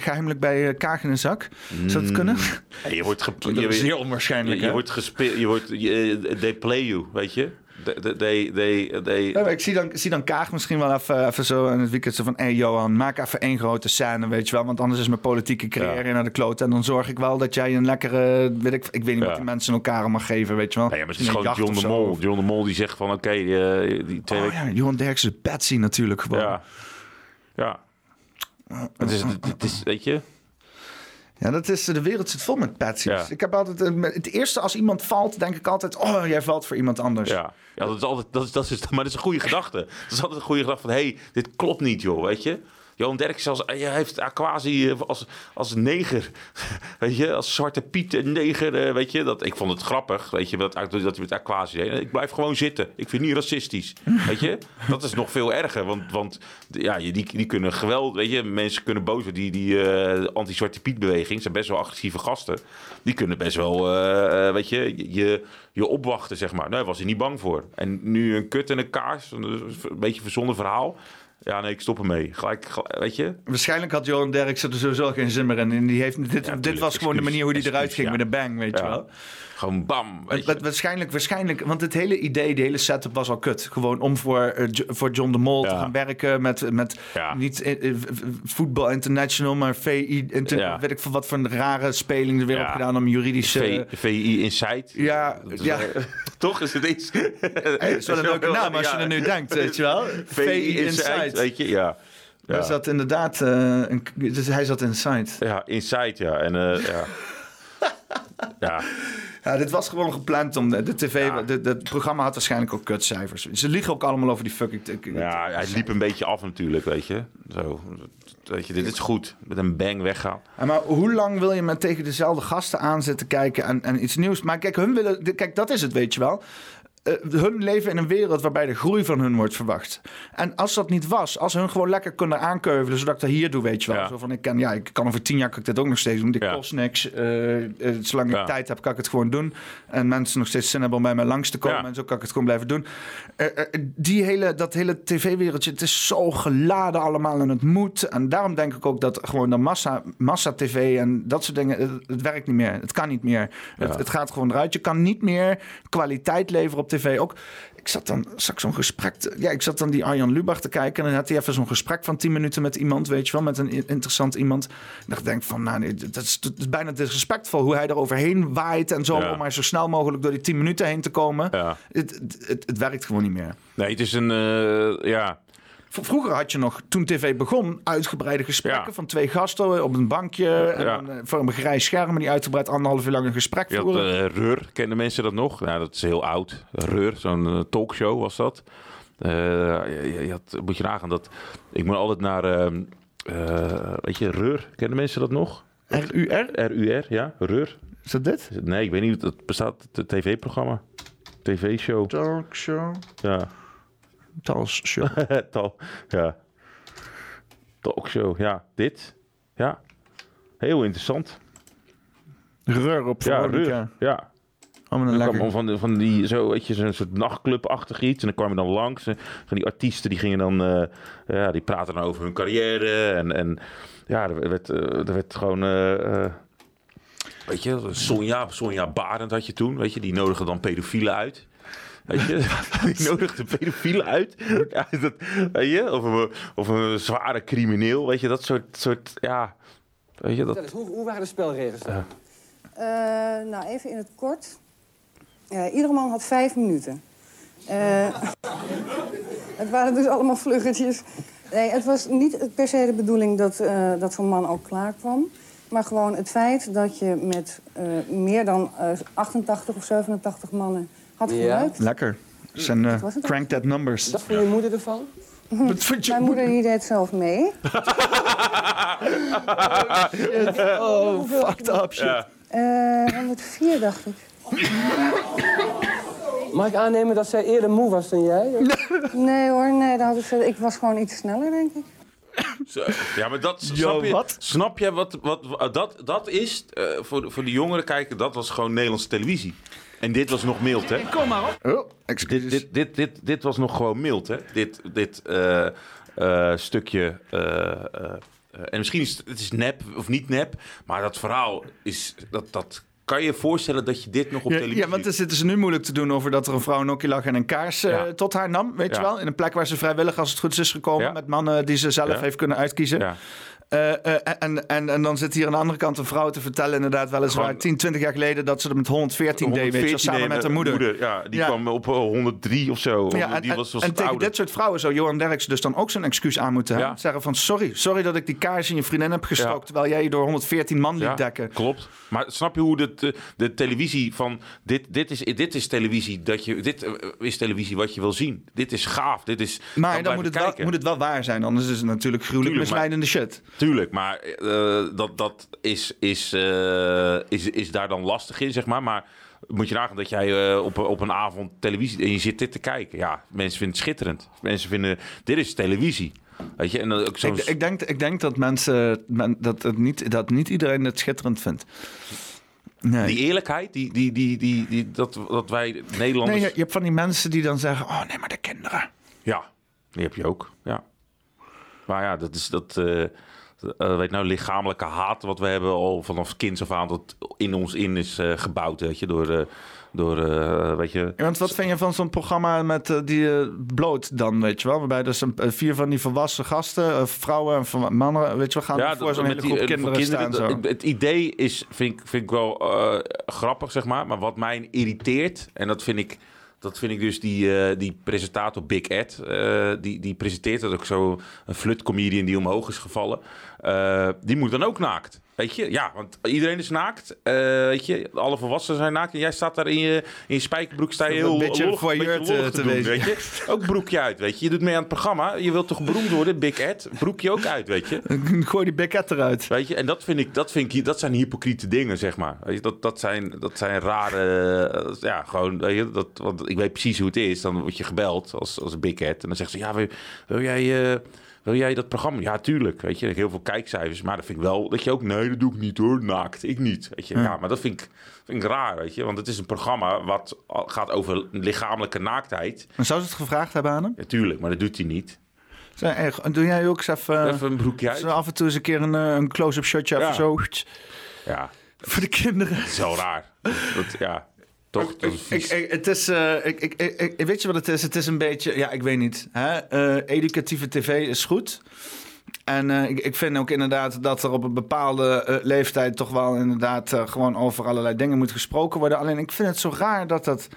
geheimelijk bij eh, Kaag in een zak? Zou dat kunnen? Hey, je wordt Dat je, is je, heel onwaarschijnlijk. je hè? wordt gespeeld. Je wordt. je- they play you, weet je. They, they, they, they, Ja, maar ik zie dan, zie dan Kaag misschien wel even, even zo in het weekend zo van... hé hey Johan, maak even één grote scène, weet je wel. Want anders is mijn politieke carrière Ja. naar de kloot. En dan zorg ik wel dat jij een lekkere... Weet ik, ik weet niet Ja. wat die mensen elkaar mag geven, weet je wel. Nee, ja, maar het is gewoon John de Mol. John de Mol die zegt van oké, eh, die twee Oh ja, Johan Derksen is Patsy natuurlijk gewoon. Ja. Ja. Het is, het is, weet je. Ja, dat is, de wereld zit vol met patsies. Ja. Ik heb altijd, eh, het eerste als iemand valt, denk ik altijd... oh, jij valt voor iemand anders. Ja. Ja, dat is altijd, dat is, dat is, <laughs> maar dat is een goede gedachte. Dat is altijd een goede gedachte van, hé, hey, dit klopt niet, joh, weet je. Johan Derksen als, hij heeft Aquasi eh, als, als neger. <laughs> Weet je, als Zwarte Piet en neger. eh, Weet je, dat, ik vond het grappig. Weet je, dat, dat hij met Aquasi deed. Ik blijf gewoon zitten. Ik vind het niet racistisch. <laughs> Weet je, dat is nog veel erger. Want, want ja, die, die kunnen geweld. Weet je, mensen kunnen boos worden. Die, die eh, anti-Zwarte Piet beweging zijn best wel agressieve gasten. Die kunnen best wel, eh, eh, weet je, je, je opwachten, zeg maar. Daar was hij niet bang voor. En nu een kut en een kaars. Een, beetje verzonnen verhaal. Ja, nee, ik stop ermee. Gelijk, gelijk- weet je. Waarschijnlijk had Johan Derksen er sowieso geen zin meer in. En die heeft, dit, dit was gewoon de manier hoe hij eruit ging ja. met een bang, weet je wel. Gewoon bam. Waarschijnlijk, waarschijnlijk, want het hele idee, de hele setup was al kut. Gewoon om voor, eh, voor John de Mol te gaan werken met, met Ja. niet eh, eh, voetbal international, maar VI, inter, Ja. weet ik veel wat voor een rare speling er weer op gedaan om juridische... V- VI Insight. ja, ja. wel- <laughs> Toch is het iets. Hey, dat is wel een <laughs> leuke naam als je er nu denkt, weet je wel. <laughs> VI Insight, weet je, ja. Hij Ja, zat inderdaad, een, dus hij zat inside. ja Insight, ja. En eh, ja. ja. Ja, dit was gewoon gepland om de, de tv. Ja. de- de- het programma had waarschijnlijk ook kutcijfers. Ze liegen ook allemaal over die fucking. ja, hij liep een beetje af natuurlijk, weet je. Zo, weet je, dit is goed. Met een bang weggaan. Maar hoe lang wil je met tegen dezelfde gasten aan zitten kijken en, en iets nieuws? Maar kijk, hun willen, kijk, dat is het, weet je wel. Eh, hun leven in een wereld waarbij de groei van hun wordt verwacht. En als dat niet was, als hun gewoon lekker kunnen aankeuvelen, zodat ik dat hier doe, weet je wel. Ja. Zo van, ik, kan, ja, ik kan over tien jaar kan ik dit ook nog steeds doen. Dit Ja. kost niks. Eh, eh, zolang ik Ja. tijd heb, kan ik het gewoon doen. En mensen nog steeds zin hebben om bij mij langs te komen. En zo kan ik het gewoon blijven doen. Die hele, dat hele tv-wereldje, het is zo geladen allemaal en het moet. En daarom denk ik ook dat gewoon de massa, massa-tv en dat soort dingen, het, het werkt niet meer. Het kan niet meer. Het, het gaat gewoon eruit. Je kan niet meer kwaliteit leveren op tv. Ook, ik zat dan, zag ik zo'n gesprek, ja, ik zat dan die Arjan Lubach te kijken en dan had hij even zo'n gesprek van 10 minuten met iemand, weet je wel, met een interessant iemand. En dan denk ik van, nou nee, dat is, dat is bijna disrespectvol hoe hij er overheen waait en zo, Ja. om maar zo snel mogelijk door die 10 minuten heen te komen. Ja. Het, het, het, het werkt gewoon niet meer. Nee, het is een, eh, ja... Vroeger had je nog, toen tv begon, uitgebreide gesprekken Ja. van twee gasten op een bankje. En Ja. eh, voor een grijs scherm, die uitgebreid anderhalf uur lang een gesprek Je had voeren. eh, Reur, kennen mensen dat nog? Nou, dat is heel oud. Reur, zo'n eh, talkshow was dat. Je, je had, moet je nagaan dat... Ik moet altijd naar... ehm, eh, weet je, Reur, kennen mensen dat nog? RUR? RUR, ja, Reur. Is dat dit? Nee, ik weet niet, het bestaat het tv-programma. TV-show, Talkshow. ja. Talkshow. <laughs> Tal, ja. Talkshow, ja. Dit, ja. Heel interessant. Reur op Ja, Veronica. Reur, ja. Oh, een kwam van, van die, zo, weet je, zo'n soort nachtclubachtig iets. En dan kwam je dan langs. En van die artiesten, die gingen dan, eh, ja, die praten dan over hun carrière. En, en ja, er werd, eh, er werd gewoon, eh, weet je, Sonja, Sonja Barend had je toen, weet je. Die nodigde dan pedofielen uit. Weet je, <laughs> die nodigde pedofielen uit. Ja, dat, weet je, of een, of een zware crimineel, weet je, dat soort, soort ja, weet je, dat... Eens, hoe, hoe waren de spelregels dan? Eh, nou, even in het kort. Eh, iedere man had vijf minuten. Eh, <laughs> het waren dus allemaal vluggetjes. Nee, het was niet per se de bedoeling dat, eh, dat zo'n man ook klaar kwam. Maar gewoon het feit dat je met eh, meer dan eh, 88 of 87 mannen had Ja. geluid. Lekker. Zijn eh, was het? crank that numbers. Wat vond je moeder ervan? Wat je Mijn moeder die deed zelf mee. <laughs> Oh, fucked up shit. Eh 104 dacht ik. Mag ik aannemen dat zij eerder moe was dan jij? <laughs> Nee hoor, nee, dat had ik, ik was gewoon iets sneller, denk ik. Zo. Ja, maar dat Yo, snap je. wat? Snap je wat, wat, wat- dat, dat is eh, voor, de- voor de jongeren kijken, dat was gewoon Nederlandse televisie. En dit was nog mild, hè? Kom maar op. Oh, excuses. Dit, dit, dit, dit, dit was nog gewoon mild, hè? Dit, dit eh, eh, stukje. eh, eh, eh, en misschien is het, het is nep of niet nep, maar dat verhaal is. Dat, dat kan je je voorstellen dat je dit nog op Ja, televisie. ja, want zitten ze nu moeilijk te doen over dat er een vrouw een nokkie lag en een kaars eh, Ja. tot haar nam. Weet je wel? In een plek waar ze vrijwillig, als het goed is, is gekomen. Ja. Met mannen die ze zelf Ja. heeft kunnen uitkiezen. Eh, eh, en, en, en dan zit hier aan de andere kant een vrouw te vertellen, inderdaad, weliswaar Gewoon- 10, 20 jaar geleden dat ze er met 114 deed, weet je, wel, 114 samen met haar moeder. Ja, die Ja. kwam op eh, 103 of zo. Ja, en, die was, was en tegen ouder. dit soort vrouwen zou Johan Derksen dus dan ook zijn excuus aan moeten hebben. Ja. Zeggen van sorry, sorry dat ik die kaars in je vriendin heb gestoken, terwijl jij je door 114 man liet Ja, dekken. Klopt. Maar snap je hoe de, de, televisie van dit, dit, is, dit is televisie dat je dit eh, is televisie wat je wil zien. Dit is gaaf. Dit is Maar dan moet het, wel, moet het wel waar zijn, anders is het natuurlijk gruwelijk misleidende shit. Tuurlijk, maar eh, dat, dat is, is, eh, is, is daar dan lastig in, zeg maar. Maar moet je nagaan dat jij eh, op, op een avond televisie... en je zit dit te kijken. Ja, mensen vinden het schitterend. Mensen vinden, dit is televisie. Weet je, en dan ook. Ik, ik, denk, ik denk dat mensen, men- dat, het niet, dat niet iedereen het schitterend vindt. Nee. Die eerlijkheid, die, die, die, die, die, dat, dat wij Nederlanders... nee, je, je hebt van die mensen die dan zeggen, oh nee, maar de kinderen. Ja, die heb je ook. Ja. Maar ja, dat is dat. Eh, weet nou, lichamelijke haat wat we hebben al vanaf kinds af aan dat in ons in is eh, gebouwd, weet je, door, eh, door weet je. Ja, want wat vind je van zo'n programma met die bloot dan, weet je wel? Waarbij dus een, vier van die volwassen gasten, vrouwen en van mannen, weet je wel, gaan Ja, voor zo'n hele groep kinderen, voor staan. Zo. het, het idee is, vind ik, vind ik wel grappig, zeg maar. Maar wat mij irriteert, en dat vind ik, dat vind ik dus die, eh, die presentator Big Ed. eh, die, die presenteert dat ook zo, een flutcomedian die omhoog is gevallen. Eh, die moet dan ook naakt. Weet je, ja, want iedereen is naakt. Eh, weet je, alle volwassenen zijn naakt. En jij staat daar in je, in je spijkerbroek, sta je Een heel beetje lollig- voyeur beetje lollig te- te doen, weet je. Ook broekje uit, weet je. Je doet mee aan het programma. Je wilt toch beroemd worden, Big Ed? Broekje ook uit, weet je. <laughs> Gooi die bekket eruit. Weet je, en dat vind ik, dat vind ik, dat zijn hypocriete dingen, zeg maar. Weet je, dat, dat, zijn, dat zijn rare, eh, ja, gewoon, weet je, dat, want ik weet precies hoe het is. Dan word je gebeld als, als een big head en dan zegt ze, ja, wil, wil jij, eh, wil jij dat programma? Ja, tuurlijk, weet je, heel veel kijkcijfers, maar dat vind ik wel, dat je ook, nee, dat doe ik niet hoor, naakt, ik niet, weet je. Ja, maar dat vind ik, vind ik raar, weet je, want het is een programma wat gaat over lichamelijke naaktheid. En zou ze het gevraagd hebben aan hem? Ja, tuurlijk, maar dat doet hij niet. Zeg, hey, doe jij ook eens even, Even een broekje uit. zo af en toe eens een keer een, eh, een close-up shotje, Ja. zo, Ja, voor de kinderen. wel raar. Dat, ja, toch, Ik, vies. ik, het is, eh, ik, ik, ik, ik- weet je wat het is? Het is een beetje, ja, ik weet niet. Hè? Eh, educatieve tv is goed. En eh, ik, ik vind ook inderdaad dat er op een bepaalde leeftijd toch wel inderdaad gewoon over allerlei dingen moet gesproken worden. Alleen ik vind het zo raar dat dat.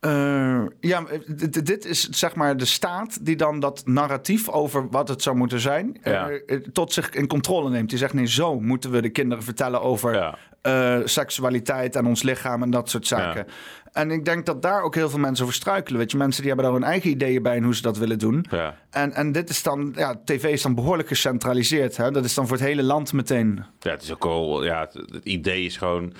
Eh, ja, dit, dit is zeg maar de staat die dan dat narratief over wat het zou moeten zijn, eh, Ja. eh, tot zich in controle neemt. Die zegt: nee, zo moeten we de kinderen vertellen over Ja. eh, seksualiteit en ons lichaam en dat soort zaken. En ik denk dat daar ook heel veel mensen over struikelen. Weet je, mensen die hebben daar hun eigen ideeën bij en hoe ze dat willen doen. Ja. En, en dit is dan, ja, tv is dan behoorlijk gecentraliseerd. Hè? Dat is dan voor het hele land meteen. Ja, het is ook al, ja, het, het idee is gewoon,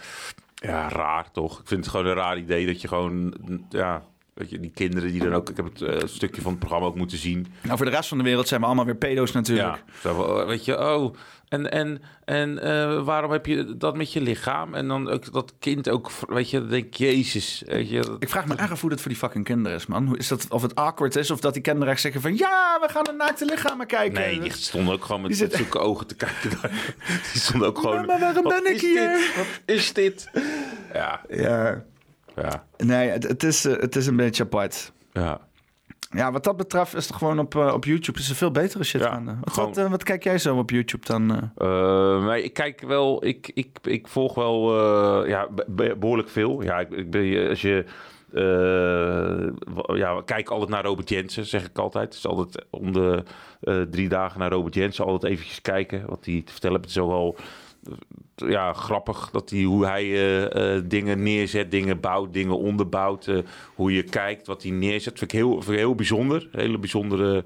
ja, raar toch? Ik vind het gewoon een raar idee dat je gewoon, ja, weet je, die kinderen die dan ook, ik heb het eh, stukje van het programma ook moeten zien. Nou, voor de rest van de wereld zijn we allemaal weer pedo's natuurlijk. Ja, van, weet je, oh, en, en, en eh, waarom heb je dat met je lichaam? En dan ook dat kind ook, weet je, dan denk jezus, weet je. dat- Ik vraag me erg af hoe dat voor die fucking kinderen is, man. Hoe is dat, of het awkward is, of dat die kinderen echt zeggen van... ja, we gaan naar naakte lichamen kijken. Nee, die stonden ook gewoon met, zit- zulke ogen te kijken. <laughs> Die stonden ook gewoon... maar waarom "Wat ben ik hier?" dit? Wat is dit? Ja, Ja, ja, nee, het, het, is, eh, het is een beetje apart. ja. Ja, wat dat betreft is het gewoon op, eh, op YouTube is er veel betere shit Ja, aan. Wat, eh, wat kijk jij zo op YouTube dan? eh? Eh, maar ik kijk wel, ik, ik, ik volg wel ja, be- be- behoorlijk veel. Ja, ik, ik ben, als je, ja, kijk altijd naar Robert Jensen, zeg ik altijd. Het is altijd om de drie dagen naar Robert Jensen altijd eventjes kijken wat hij te vertellen heeft. Het is ook wel ja, grappig dat hij, hoe hij eh, eh, dingen neerzet, dingen bouwt, dingen onderbouwt. eh, hoe je kijkt, wat hij neerzet. Vind ik heel, vind ik heel bijzonder. Een hele bijzondere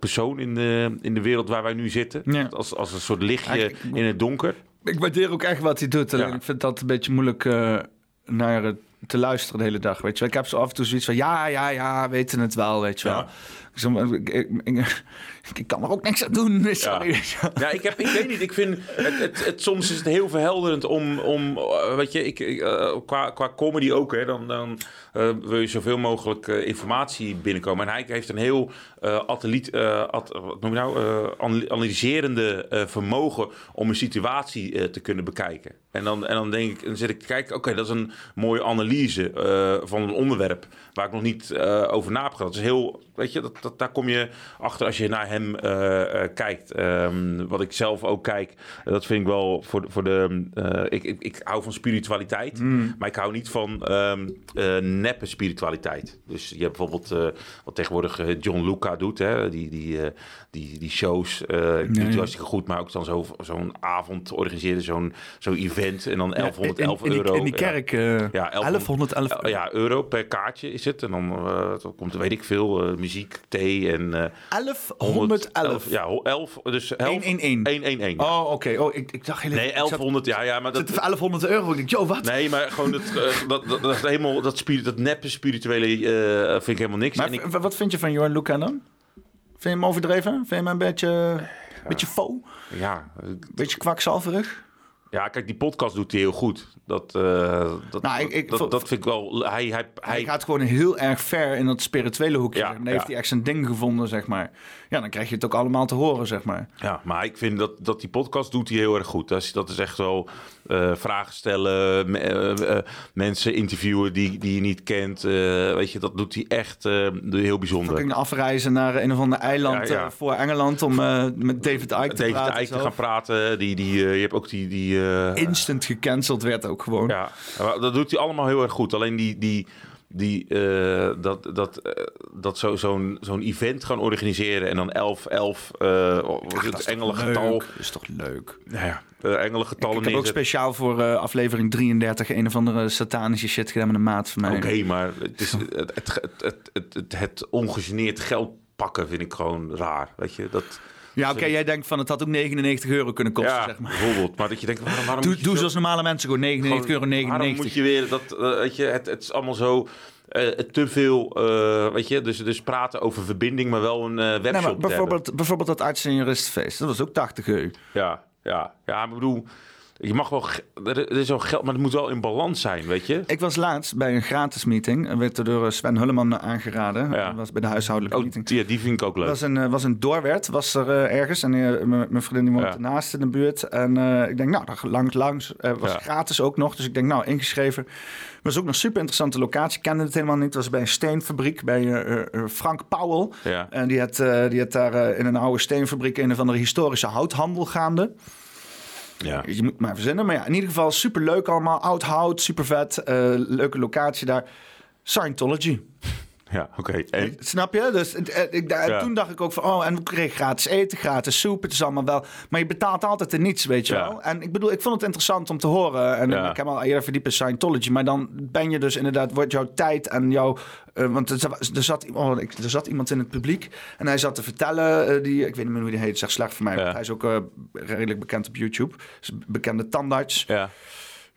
persoon in de, in de wereld waar wij nu zitten. Ja. Als, als een soort lichtje ik- in het donker. Ik waardeer ook echt wat hij doet. Alleen Ja. ik vind dat een beetje moeilijk eh, naar het te luisteren de hele dag. Weet je wel. Ik heb zo af en toe zoiets van ja, ja, ja, weten het wel, weet je wel. Ja. Zo, ik, ik, ik- <laughs> ik kan er ook niks aan doen. Sorry. Ja. <laughs> Ja, ik, heb, ik weet niet. Ik vind het, het, het, soms is het heel verhelderend om, om eh, weet je, ik, eh, qua, qua comedy ook, hè, dan, dan eh, wil je zoveel mogelijk informatie binnenkomen. En hij heeft een heel ateliet, at- wat noem je nou, ana- analyserende vermogen om een situatie te kunnen bekijken. En dan, en dan denk ik, dan zit ik te kijken, oké, dat is een mooie analyse van een onderwerp waar ik nog niet over na heb gehad. Dat is heel, weet je, dat, dat, daar kom je achter als je naar hem eh, eh, kijkt. Ehm, wat ik zelf ook kijk, dat vind ik wel voor, de- voor de... eh, ik, ik, ik hou van spiritualiteit, Hmm. maar ik hou niet van eh, neppe spiritualiteit. Dus je hebt bijvoorbeeld wat tegenwoordig John Luca doet, hè? Die, die, die, die shows. die doet hij hartstikke goed, maar ook dan zo, zo'n avond organiseren, zo'n zo'n event en dan 1111 in, in, euro. Die, in die Ja. kerk. eh Ja, 1111 Eh, ja, euro per kaartje is het. En dan dan komt, weet ik veel, muziek, thee en... eh 1111. Ja, ho- 11. Dus 11, 111. 111. ja. Oh, oké. Oh, ik, ik dacht heel nee, ik zat- 1100. Ja, ja, maar dat... voor 1100 euro. Ik denk, joh, wat? Nee, maar gewoon het, eh, <laughs> dat, dat, dat, helemaal, dat, spirit, dat neppe spirituele eh, vind ik helemaal niks. Maar en ik, wat vind je van Johan Luca dan? Vind je hem overdreven? Vind je hem een beetje, beetje faux? ja, beetje kwakzalverig? ja, kijk, die podcast doet hij heel goed. Dat, eh, dat, Nou, ik- ik- dat, dat vind ik wel... Hij, hij, Hij hij, gaat gewoon heel erg ver in dat spirituele hoekje. Ja, en heeft ja. hij echt zijn ding gevonden, zeg maar. Ja, dan krijg je het ook allemaal te horen, zeg maar. Ja, maar ik vind dat, dat die podcast doet hij heel erg goed. Dat is, dat is echt zo eh, vragen stellen, me- eh, eh, mensen interviewen die, die je niet kent. weet je, dat doet hij echt heel bijzonder. Fucking afreizen naar een of ander eiland Ja, ja. voor Engeland om met David Icke te David praten. Te gaan praten. Die, die, je hebt ook die... die Instant gecanceld werd ook gewoon. ja, dat doet hij allemaal heel erg goed. Alleen die... die die, eh, dat dat, eh, dat zo- zo'n zo'n event gaan organiseren en dan 11, 11 eh wat is het, engelengetal. Leuk, is toch leuk. Nou ja, uh, engelengetallen Ik heb ook speciaal voor eh, aflevering 33 een of andere satanische shit gedaan met een maat van mij. Oké, maar het, is, het, het, het, het, het, het, het ongegeneerd geld pakken vind ik gewoon raar. Weet je, dat... Ja, oké, jij denkt van het had ook 99 euro kunnen kosten, ja, zeg maar. bijvoorbeeld. Maar dat je denkt, waarom, <laughs> waarom Doe, doe zo- zoals normale mensen, gewoon 99 euro. Waarom 99. moet je weer dat, eh, weet je, het, het is allemaal zo eh, te veel, eh, weet je, dus, dus praten over verbinding, maar wel een webshop Nee, maar hebben. bijvoorbeeld, bijvoorbeeld dat arts- en juristenfeest, dat was ook 80 euro. Ja, ja, ja, ik bedoel, je mag wel, er is wel geld, maar het moet wel in balans zijn, weet je. Ik was laatst bij een gratis meeting, en werd er door Sven Hulleman aangeraden. Ja. Dat was bij de huishoudelijke Oh, meeting. ja, die vind ik ook leuk. was een, eh, was een doorwerd, was er eh, ergens. En eh, mijn vriendin die woont Ja. ernaast in de buurt. En eh, ik denk, nou, dat langs, langs. eh, was Ja. gratis ook nog. Dus ik denk, nou, ingeschreven. Was ook nog super interessante locatie. Ik kende het helemaal niet. Het was bij een steenfabriek bij eh, eh, eh, Frank Powell. Ja. En die had, eh, die had daar eh, in een oude steenfabriek een of andere historische houthandel gaande. Ja. Je moet maar verzinnen. Maar ja, in ieder geval super leuk allemaal. Oud hout, super vet. eh, leuke locatie daar. Scientology. Ja, oké. En? Snap je? Dus eh, ik, Ja. toen dacht ik ook van, oh, en we kregen gratis eten, gratis soep. Het is allemaal wel. Maar je betaalt altijd er niets, weet je Ja. wel. En ik bedoel, ik vond het interessant om te horen. En Ja. ik heb al eerder verdiept in Scientology. Maar dan ben je dus inderdaad, wordt jouw tijd en jouw. eh, want er, za- er, zat, oh, ik- er zat iemand in het publiek en hij zat te vertellen. eh, die, ik weet niet meer hoe die heet, zegt slecht voor mij. Hij is ook redelijk bekend op YouTube. Is bekende tandarts. Ja.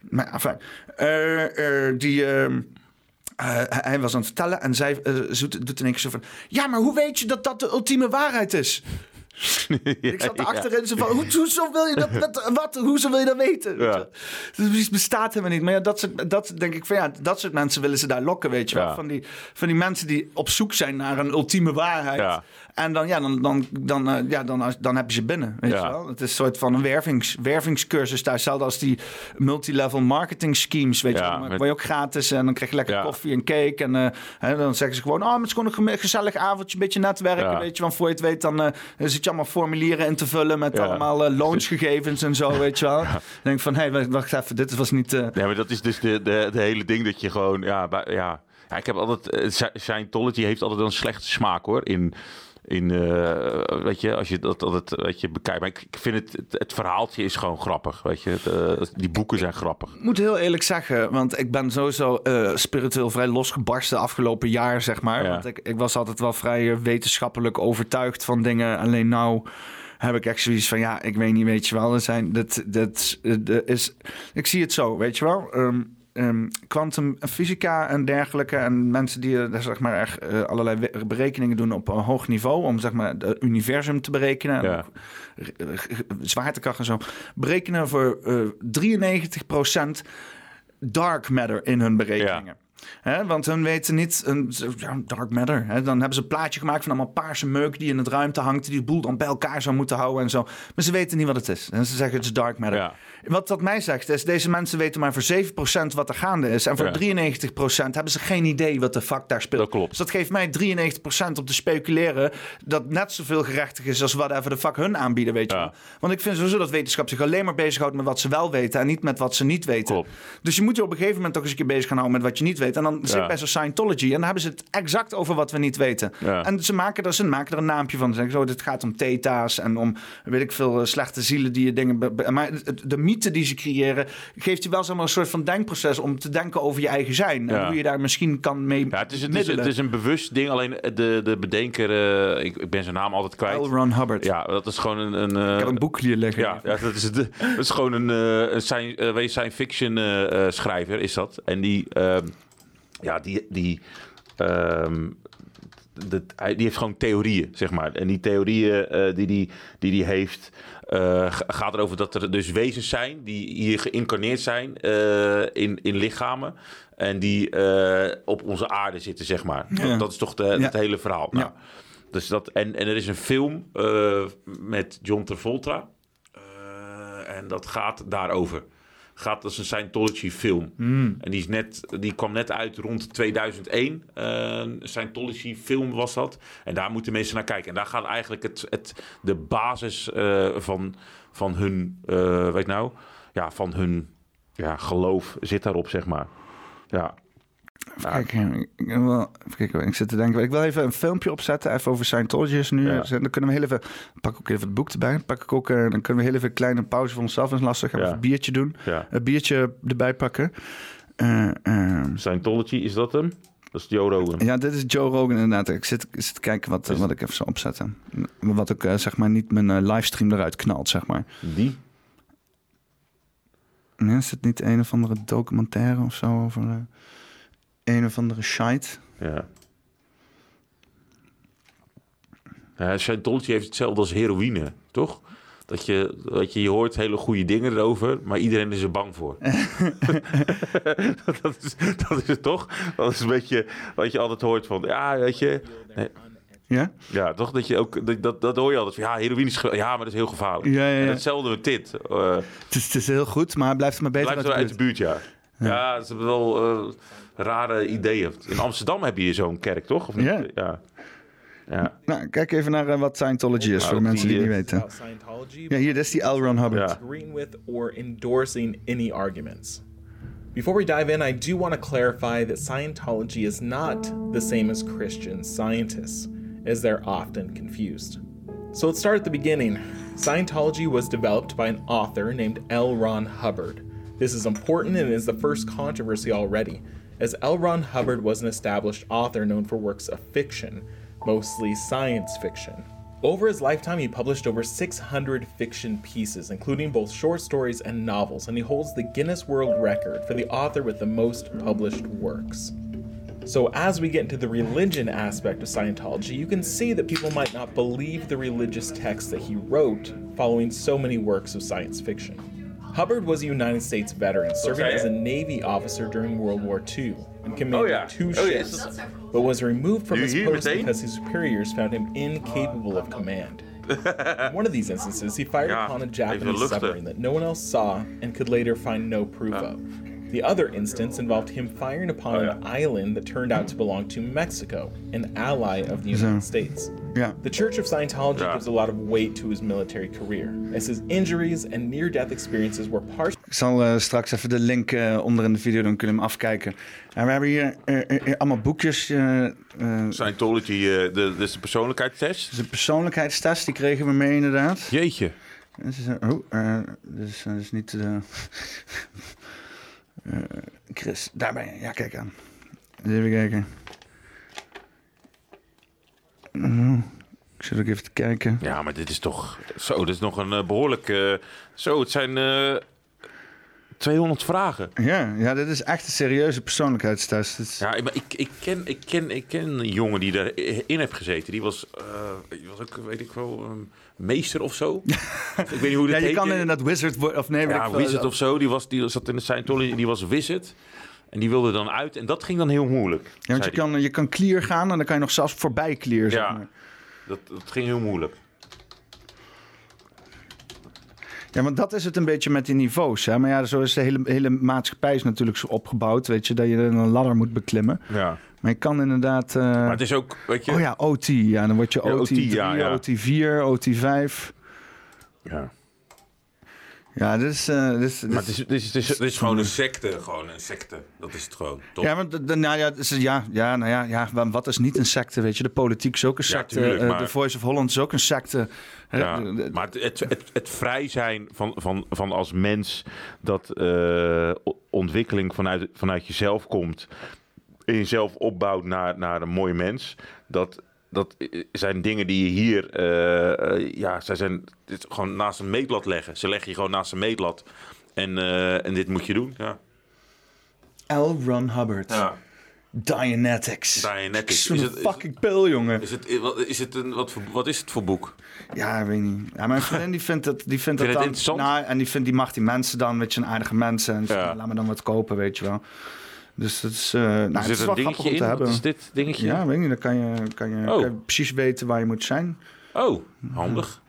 Maar enfin, die... eh, hij was aan het vertellen en zij eh, zoet- doet in één keer zo van... Ja, maar hoe weet je dat dat de ultieme waarheid is? <laughs> ik zat achterin zo van... Hoe, hoezo wil je dat... <laughs> Wat, hoezo wil je dat weten? Ja. Is- bestaat helemaal niet. Maar ja, dat, soort, dat denk ik van... Ja, dat soort mensen willen ze daar lokken, weet je wel. Ja. Van, die, van die mensen die op zoek zijn naar een ultieme waarheid. En dan, ja, dan, dan, dan, eh, ja, dan, dan heb je ze binnen, weet Ja. je wel. Het is een soort van een wervings, wervingscursus daar. Hetzelfde als die multilevel marketing schemes, weet Ja, je wel. Dan word je ook gratis en dan krijg je lekker Ja. koffie en cake. En eh, hè, dan zeggen ze gewoon, oh, het is gewoon een gezellig avondje, een beetje netwerken, weet je. Want voor je het weet, dan eh, zit je allemaal formulieren in te vullen met allemaal eh, loonsgegevens en zo, weet je wel. <laughs> Dan denk van, hé, hey, wacht even, dit was niet... Ja, maar dat is dus de, de, de hele ding dat je gewoon, ja, bij- ja. ja ik heb altijd, Sci- Scientology heeft altijd een slechte smaak hoor, in, in eh, weet je, als je dat altijd, weet je, bekijkt. Maar ik, vind het, het, het verhaaltje is gewoon grappig, weet je. De- die boeken zijn grappig. Ik moet heel eerlijk zeggen, want ik ben sowieso eh, spiritueel vrij losgebarsten afgelopen jaar, zeg maar. Ja. Want ik, ik was altijd wel vrij eh, wetenschappelijk overtuigd van dingen. Alleen nou heb ik echt zoiets van, ja, ik weet niet, weet je wel. Er zijn, dat, dat, eh, is, ik zie het zo, weet je wel. Ehm, ehm, Kwantumfysica en dergelijke. En mensen die eh, zeg maar, echt, eh, allerlei berekeningen doen op een hoog niveau. Om zeg maar, het universum te berekenen. En Ja. zwaartekracht en zo. Berekenen voor eh 93% dark matter in hun berekeningen. Want hun weten niet, een, ja, dark matter. Dan hebben ze een plaatje gemaakt van allemaal paarse meuk die in het ruimte hangt. Die de boel dan bij elkaar zou moeten houden en zo. Maar ze weten niet wat het is. En ze zeggen het is dark matter. Ja. Wat dat mij zegt is, deze mensen weten maar voor 7% wat er gaande is. En voor Ja. 93% hebben ze geen idee wat de fuck daar speelt. Dat klopt. Dus dat geeft mij 93% om te speculeren dat net zoveel gerechtig is als whatever de fuck hun aanbieden, weet je Ja. Want ik vind sowieso dat wetenschap zich alleen maar bezighoudt met wat ze wel weten en niet met wat ze niet weten. Klopt. Dus je moet je op een gegeven moment toch eens een keer bezig gaan houden met wat je niet weet. En dan zit ik bij zo'n Scientology en dan hebben ze het exact over wat we niet weten. En ze maken, er, ze maken er een naampje van. Ze zeggen zo, dit gaat om theta's en om, weet ik veel, eh, slechte zielen die je dingen... Maar de mythe die ze creëren geeft je wel zeg maar, een soort van denkproces om te denken over je eigen zijn. En hoe je daar misschien kan mee Ja, het is, het, is, het is een bewust ding. Alleen de, de bedenker, eh, ik, ik ben zijn naam altijd kwijt. L. Ron Hubbard. Ja, dat is gewoon een... een eh, Ik heb een boek hier liggen. Ja, ja dat, is het, <laughs> dat is gewoon een, een science, fiction schrijver, is dat. En die, ehm, ja, die, die, hij- die heeft gewoon theorieën, zeg maar. En die theorieën eh, die, die, die die heeft, ga- gaat erover dat er dus wezens zijn die hier geïncarneerd zijn eh, in, in lichamen. En die op onze aarde zitten, zeg maar. Ja. Dat, dat is toch de, Ja. het hele verhaal. Nou, Ja. dus dat, en, en er is een film met John Travolta. En dat gaat daarover. Gaat als een Scientology film. Hmm. En die, is net, die kwam net uit rond 2001. Eh, Een Scientology film was dat. En daar moeten mensen naar kijken. En daar gaat eigenlijk het, het, de basis eh, van, van hun, eh, weet nou, ja, van hun ja, geloof zit daarop, zeg maar. Ja, Even kijken, ik, ik wil- even kijken, ik zit te denken. Ik wil even een filmpje opzetten, even over Scientology is nu. Ja. Dus Dan kunnen we heel even, pak ook even het boek erbij. Pak ik ook, eh, dan kunnen we heel even een kleine pauze voor onszelf. Dat is lastig. Gaan we Ja. even een biertje doen. ja. Een biertje erbij pakken. Eh, ehm, Scientology, is dat hem? Dat is Joe Rogan. ja, dit is Joe Rogan inderdaad. Ik zit, ik zit te kijken wat, wat ik even zou opzetten. Wat ik eh, zeg maar niet mijn livestream eruit knalt, zeg maar. Die? Nee, is het niet een of andere documentaire of zo over een of andere shite? Ja. Ja, Scientology heeft hetzelfde als heroïne, toch? Dat je, dat je, je hoort hele goede dingen erover, maar iedereen is er bang voor. <laughs> dat, is, dat is het toch? Dat is een beetje wat je altijd hoort van, ja, weet je... Nee, Ja? ja, toch? Dat, je ook, dat, dat, dat hoor je altijd van, ja, heroïne is... Ja, maar dat is heel gevaarlijk. Ja, ja, ja. En hetzelfde met dit. eh Het is, het is heel goed, maar blijft maar beter blijft wel uit de buurt, ja. Ja, het is wel eh, rare ideeën. In Amsterdam heb je zo'n kerk, toch? Of niet? Ja. ja. Ja. Nou, kijk even naar eh, wat Scientology is, Nou, voor de mensen die die, het niet eh, weten. Ja, hier, dit is die L. Ron Hubbard. Ja. agreeing with or endorsing any arguments. Before we dive in, I do want to clarify that Scientology is not the same as Christian scientists, as they're often confused. So let's start at the beginning. Scientology was developed by an author named L. Ron Hubbard. This is important and is the first controversy already, as L. Ron Hubbard was an established author known for works of fiction, mostly science fiction. Over his lifetime, he published over 600 fiction pieces, including both short stories and novels, and he holds the Guinness World Record for the author with the most published works. So, as we get into the religion aspect of Scientology, you can see that people might not believe the religious texts that he wrote following so many works of science fiction. Hubbard was a United States veteran, serving as a Navy officer during World War II and commanded Oh, yeah. two Oh, yeah. ships, but was removed from Nu his post because his superiors found him incapable of command. In one of these instances, he fired <laughs> Ja, upon a Japanese submarine that no one else saw and could later find no proof of. The other instance involved him firing upon Oh, an island that turned out to belong to Mexico, an ally of the United States. Ja. The Church of Scientology Ja. gives a lot of weight to his military career, as his injuries and near death experiences were partially. Ik zal eh, straks even de link eh, onder in de video doen, kunnen we hem afkijken. En we hebben hier eh, allemaal boekjes. Scientology, eh, de, dus de persoonlijkheidstest. dus een persoonlijkheidstest, die kregen we mee inderdaad. Jeetje. Dit is, eh, oh, dit is, dit is niet de... <laughs> Eh, Chris, daar ben je. Ja, kijk aan. Even kijken. Mhm. Ik zit ook even te kijken. Ja, maar dit is toch... Zo, dit is nog een eh, behoorlijk... eh, zo, het zijn eh 200 vragen. Ja, ja, dit is echt een serieuze persoonlijkheidstest. Is- Ja, maar ik, ik, ken, ik, ken, ik ken een jongen die erin heeft gezeten. Die was, eh, die was ook, weet ik wel, meester of zo. <laughs> ik weet niet hoe Ja, dat je heet. kan inderdaad wizard worden, of nee, Ja. Wizard of zo. Die, was, die zat in de Scientology, die was Wizard. En die wilde dan uit. En dat ging dan heel moeilijk. Ja, want je kan, je kan clear gaan en dan kan je nog zelfs voorbij clear, zeg Ja. maar. Dat, dat ging heel moeilijk. Ja, want dat is het een beetje met die niveaus. Hè? Maar ja, zo is de hele, hele maatschappij is natuurlijk zo opgebouwd, weet je, dat je een ladder moet beklimmen. Ja. Maar je kan inderdaad... eh, Maar het is ook, weet je... Oh ja, OT. Ja, dan word je OT, OT, 3, ja, ja. OT 4, OT 5. ja. Ja, dit is... eh, dit is, dit Maar het is- is, is, gewoon een secte. Gewoon een secte. Dat is het gewoon. Toch? Ja, want de- nou ja, ja, ja, nou ja, ja, wa- wat is niet een secte, weet je? De politiek is ook een Ja, secte. tuurlijk, eh, De Voice of Holland is ook een secte. Hè, Ja, maar het, het, het, het vrij zijn van, van, van als mens dat eh, ontwikkeling vanuit, vanuit jezelf komt en jezelf opbouwt naar, naar een mooi mens, dat, dat zijn dingen die je hier, eh, ja, zij zijn dit is gewoon naast een meetlat leggen. Ze leggen je gewoon naast een meetlat en, eh, en dit moet je doen. Ja. L. Ron Hubbard. ja. Dianetics. Dianetics. Zo'n Is het, is, fucking pil, jongen. is het, wat, is het een, wat, voor, wat is het voor boek? Ja, weet niet. Ja, mijn vriendin die vindt het, die vindt Vind het je dan... het interessant? Nou, en die, vindt, die mag die mensen dan, weet je, een aardige mensen. En die vindt, Ja. laat me dan wat kopen, weet je wel. Dus dat is, eh nou, het Zit is wel een grappig om te hebben. Wat is dit dingetje? Ja, weet niet. Dan kan je, kan, je, Oh. kan je precies weten waar je moet zijn. Oh, handig.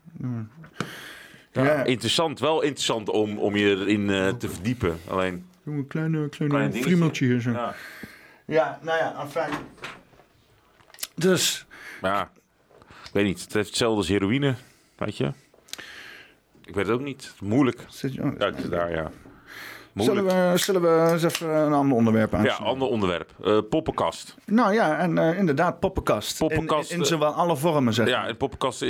Ja, Ja. Interessant, wel interessant om, om je erin eh, te verdiepen. Alleen, een kleine, kleine Klein friemeltje hier zo. ja. Ja, nou ja, afijn. Dus, ja, ik weet niet. Het heeft hetzelfde als heroïne, weet je. Ik weet het ook niet. Moeilijk. zit je- Ja, ik- daar, ja. zullen, we, zullen we eens even een ander onderwerp Ja, aansnijden? ander onderwerp. Eh, poppenkast. Nou ja, en eh, inderdaad, poppenkast. Poppenkast, In, in, eh, zowel alle vormen, zeg Ja, een poppenkast in,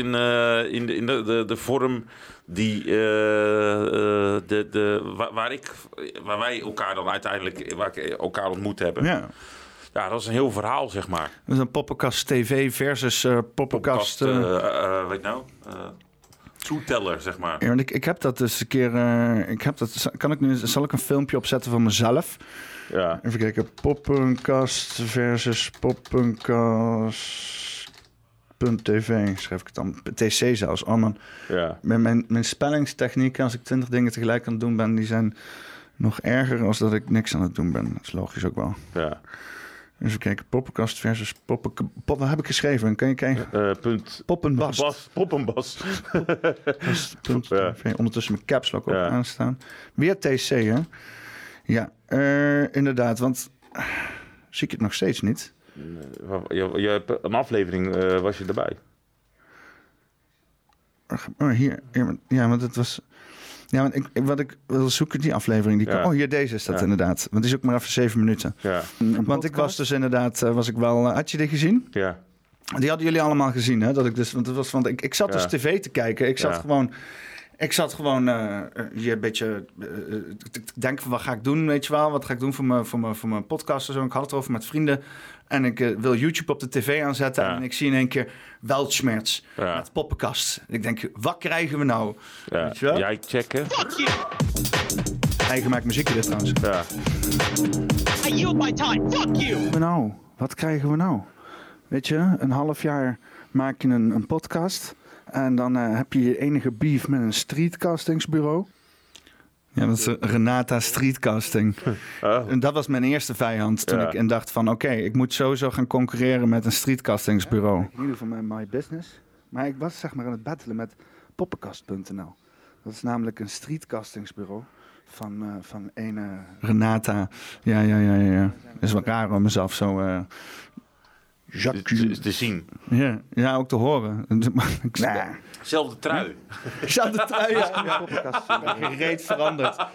in, de, in de, de, de vorm die, de, de, waar, waar ik, waar wij elkaar dan uiteindelijk, waar ik elkaar ontmoet hebben. Ja, Ja, dat is een heel verhaal, zeg maar. dus een poppenkast TV versus eh poppenkast... Poppenkast, eh, eh, weet nou, toeteller, zeg maar. Ja, want ik, ik heb dat dus een keer. ik heb dat, kan ik nu, zal ik een filmpje opzetten van mezelf? Ja. Even kijken. Poppenkast versus poppenkast.tv. Schrijf ik het dan. TC zelfs. Oh man. Ja. Mijn, mijn, mijn spellingstechnieken, als ik twintig dingen tegelijk aan het doen ben, die zijn nog erger als dat ik niks aan het doen ben. Dat is logisch ook wel. ja. Even kijken. Poppenkast versus poppen. Pop, wat heb ik geschreven? Kan je kijken? Eh, punt. Poppenbast. Bas, poppenbas. Punt <laughs> Ja. Ondertussen mijn caps lock Ja. aanstaan. Weer TC, hè? Ja, eh, inderdaad. Want zie ik het nog steeds niet. je, je hebt een aflevering, was je erbij. Oh, hier. Ja, want het was... Ja, want ik, wat ik wil zoeken, die aflevering. Die Ja. Oh, hier, deze is dat Ja. inderdaad. Want die is ook maar even zeven minuten. Ja. Want ik was dus inderdaad, eh, was ik wel... eh, had je die gezien? Ja. Die hadden jullie allemaal gezien, hè? Dat ik dus, want het was van, ik, ik zat dus tv te kijken. Ik zat Ja. gewoon, ik zat gewoon hier een beetje eh, te denken van wat ga ik doen, weet je wel? Wat ga ik doen voor mijn, voor mijn, voor mijn podcast en zo? Ik had het erover met vrienden. En ik eh, wil YouTube op de tv aanzetten. Ja. En ik zie in één keer Weltschmerz Ja. met poppenkast. En ik denk, wat krijgen we nou? ja. Weet je wel? Jij checken. Eigen maakt muziekje dit trouwens. Ja. I yield my time. Fuck you! we nou? Wat krijgen we nou? Weet je, een half jaar maak je een, een podcast. En dan eh, heb je je enige beef met een streetcastingsbureau. Ja, dat is Renata Streetcasting. Oh. <laughs> En dat was mijn eerste vijand toen Ja. ik en dacht van... oké, ik moet sowieso gaan concurreren met een streetcastingsbureau. In ieder geval mijn My Business. Maar ik was zeg maar aan het battelen met poppenkast.nl. Dat is namelijk een streetcastingsbureau van, eh van ene... Renata. Ja, ja, ja, ja. ja. is wel raar om mezelf zo... eh Jacques. te- te zien. Ja, ja, ook te horen. <laughs> Ik Nou. Zelfde trui. zou de trui ja. ja. gereed veranderd.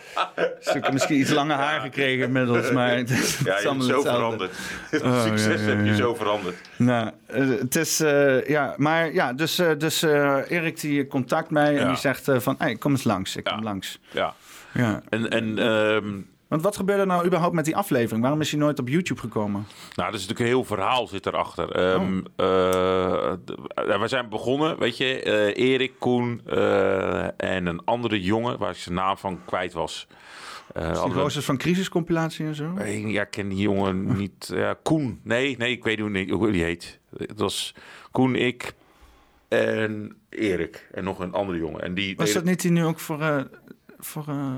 Stuk misschien iets langer haar gekregen inmiddels, maar het is, Ja, je allemaal bent zo veranderd. Succes ja, ja, heb je zo veranderd. Nou, eh, het is, eh, ja, maar ja, dus, eh, dus eh, Erik die contact mij en die zegt eh, van, hey, kom eens langs, ik Ja. kom langs. Ja. Ja. En, en ehm, Want wat gebeurde nou überhaupt met die aflevering? Waarom is hij nooit op YouTube gekomen? Nou, er is natuurlijk een heel verhaal zit erachter. Oh. eh, we zijn begonnen, weet je, eh, Erik, Koen en een andere jongen waar ik zijn naam van kwijt was. Eh, Die gozers van crisiscompilatie en zo? Ja, ik ken die jongen <laughs> niet. Ja, Koen. Nee, nee, ik weet hoe niet- hoe die heet. Het was Koen, ik en Erik. En nog een andere jongen. En die Was dat niet die nu ook voor, eh, voor eh,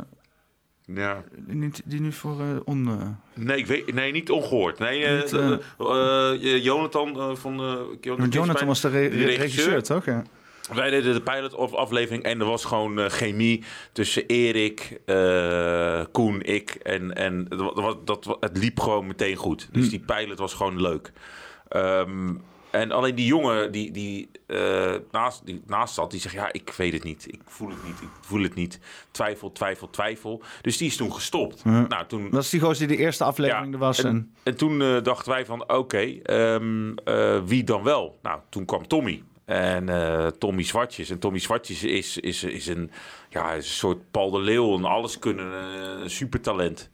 Ja. Die, niet- die nu voor eh, on... eh, Nee, ik weet, nee, niet ongehoord. Nee, eh, Niet, eh, eh, eh, Jonathan eh, van... eh, maar Jonathan was de re- regisseur, toch? Ja. Wij deden de pilot of aflevering en er was gewoon eh, chemie tussen Erik, eh, Koen, ik en, en dat, wa- het liep gewoon meteen goed. Dus die pilot was gewoon leuk. Ehm, en alleen die jongen die, die, eh, naast, die naast zat, die zegt ja, ik weet het niet. Ik voel het niet, ik voel het niet. Twijfel, twijfel, twijfel. Dus die is toen gestopt. Ja. Nou, toen, Dat is die gozer die de eerste aflevering er was. En, en, en toen eh, dachten wij van, oké, ehm, eh, wie dan wel? Nou, toen kwam Tommy. En Tommy Zwartjes. En Tommy Zwartjes is, is, is, een, ja, is een soort Paul de Leeuw. Een alles kunnen, een supertalent.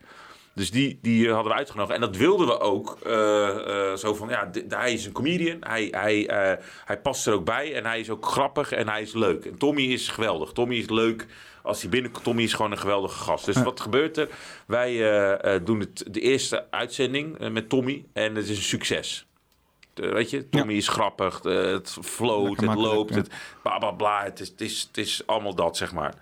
Dus die, die hadden we uitgenodigd. En dat wilden we ook. eh, eh, zo van, ja, hij is een comedian. Hij, hij, eh, hij past er ook bij. En hij is ook grappig en hij is leuk. En Tommy is geweldig. Tommy is leuk als hij binnenkomt. Tommy is gewoon een geweldige gast. Dus wat gebeurt er? Wij doen het, de eerste uitzending met Tommy. En het is een succes. Weet je, Tommy is grappig. het float, Lekker het loopt. ja. Het bla bla bla. Het is, het, is, het is allemaal dat, zeg maar.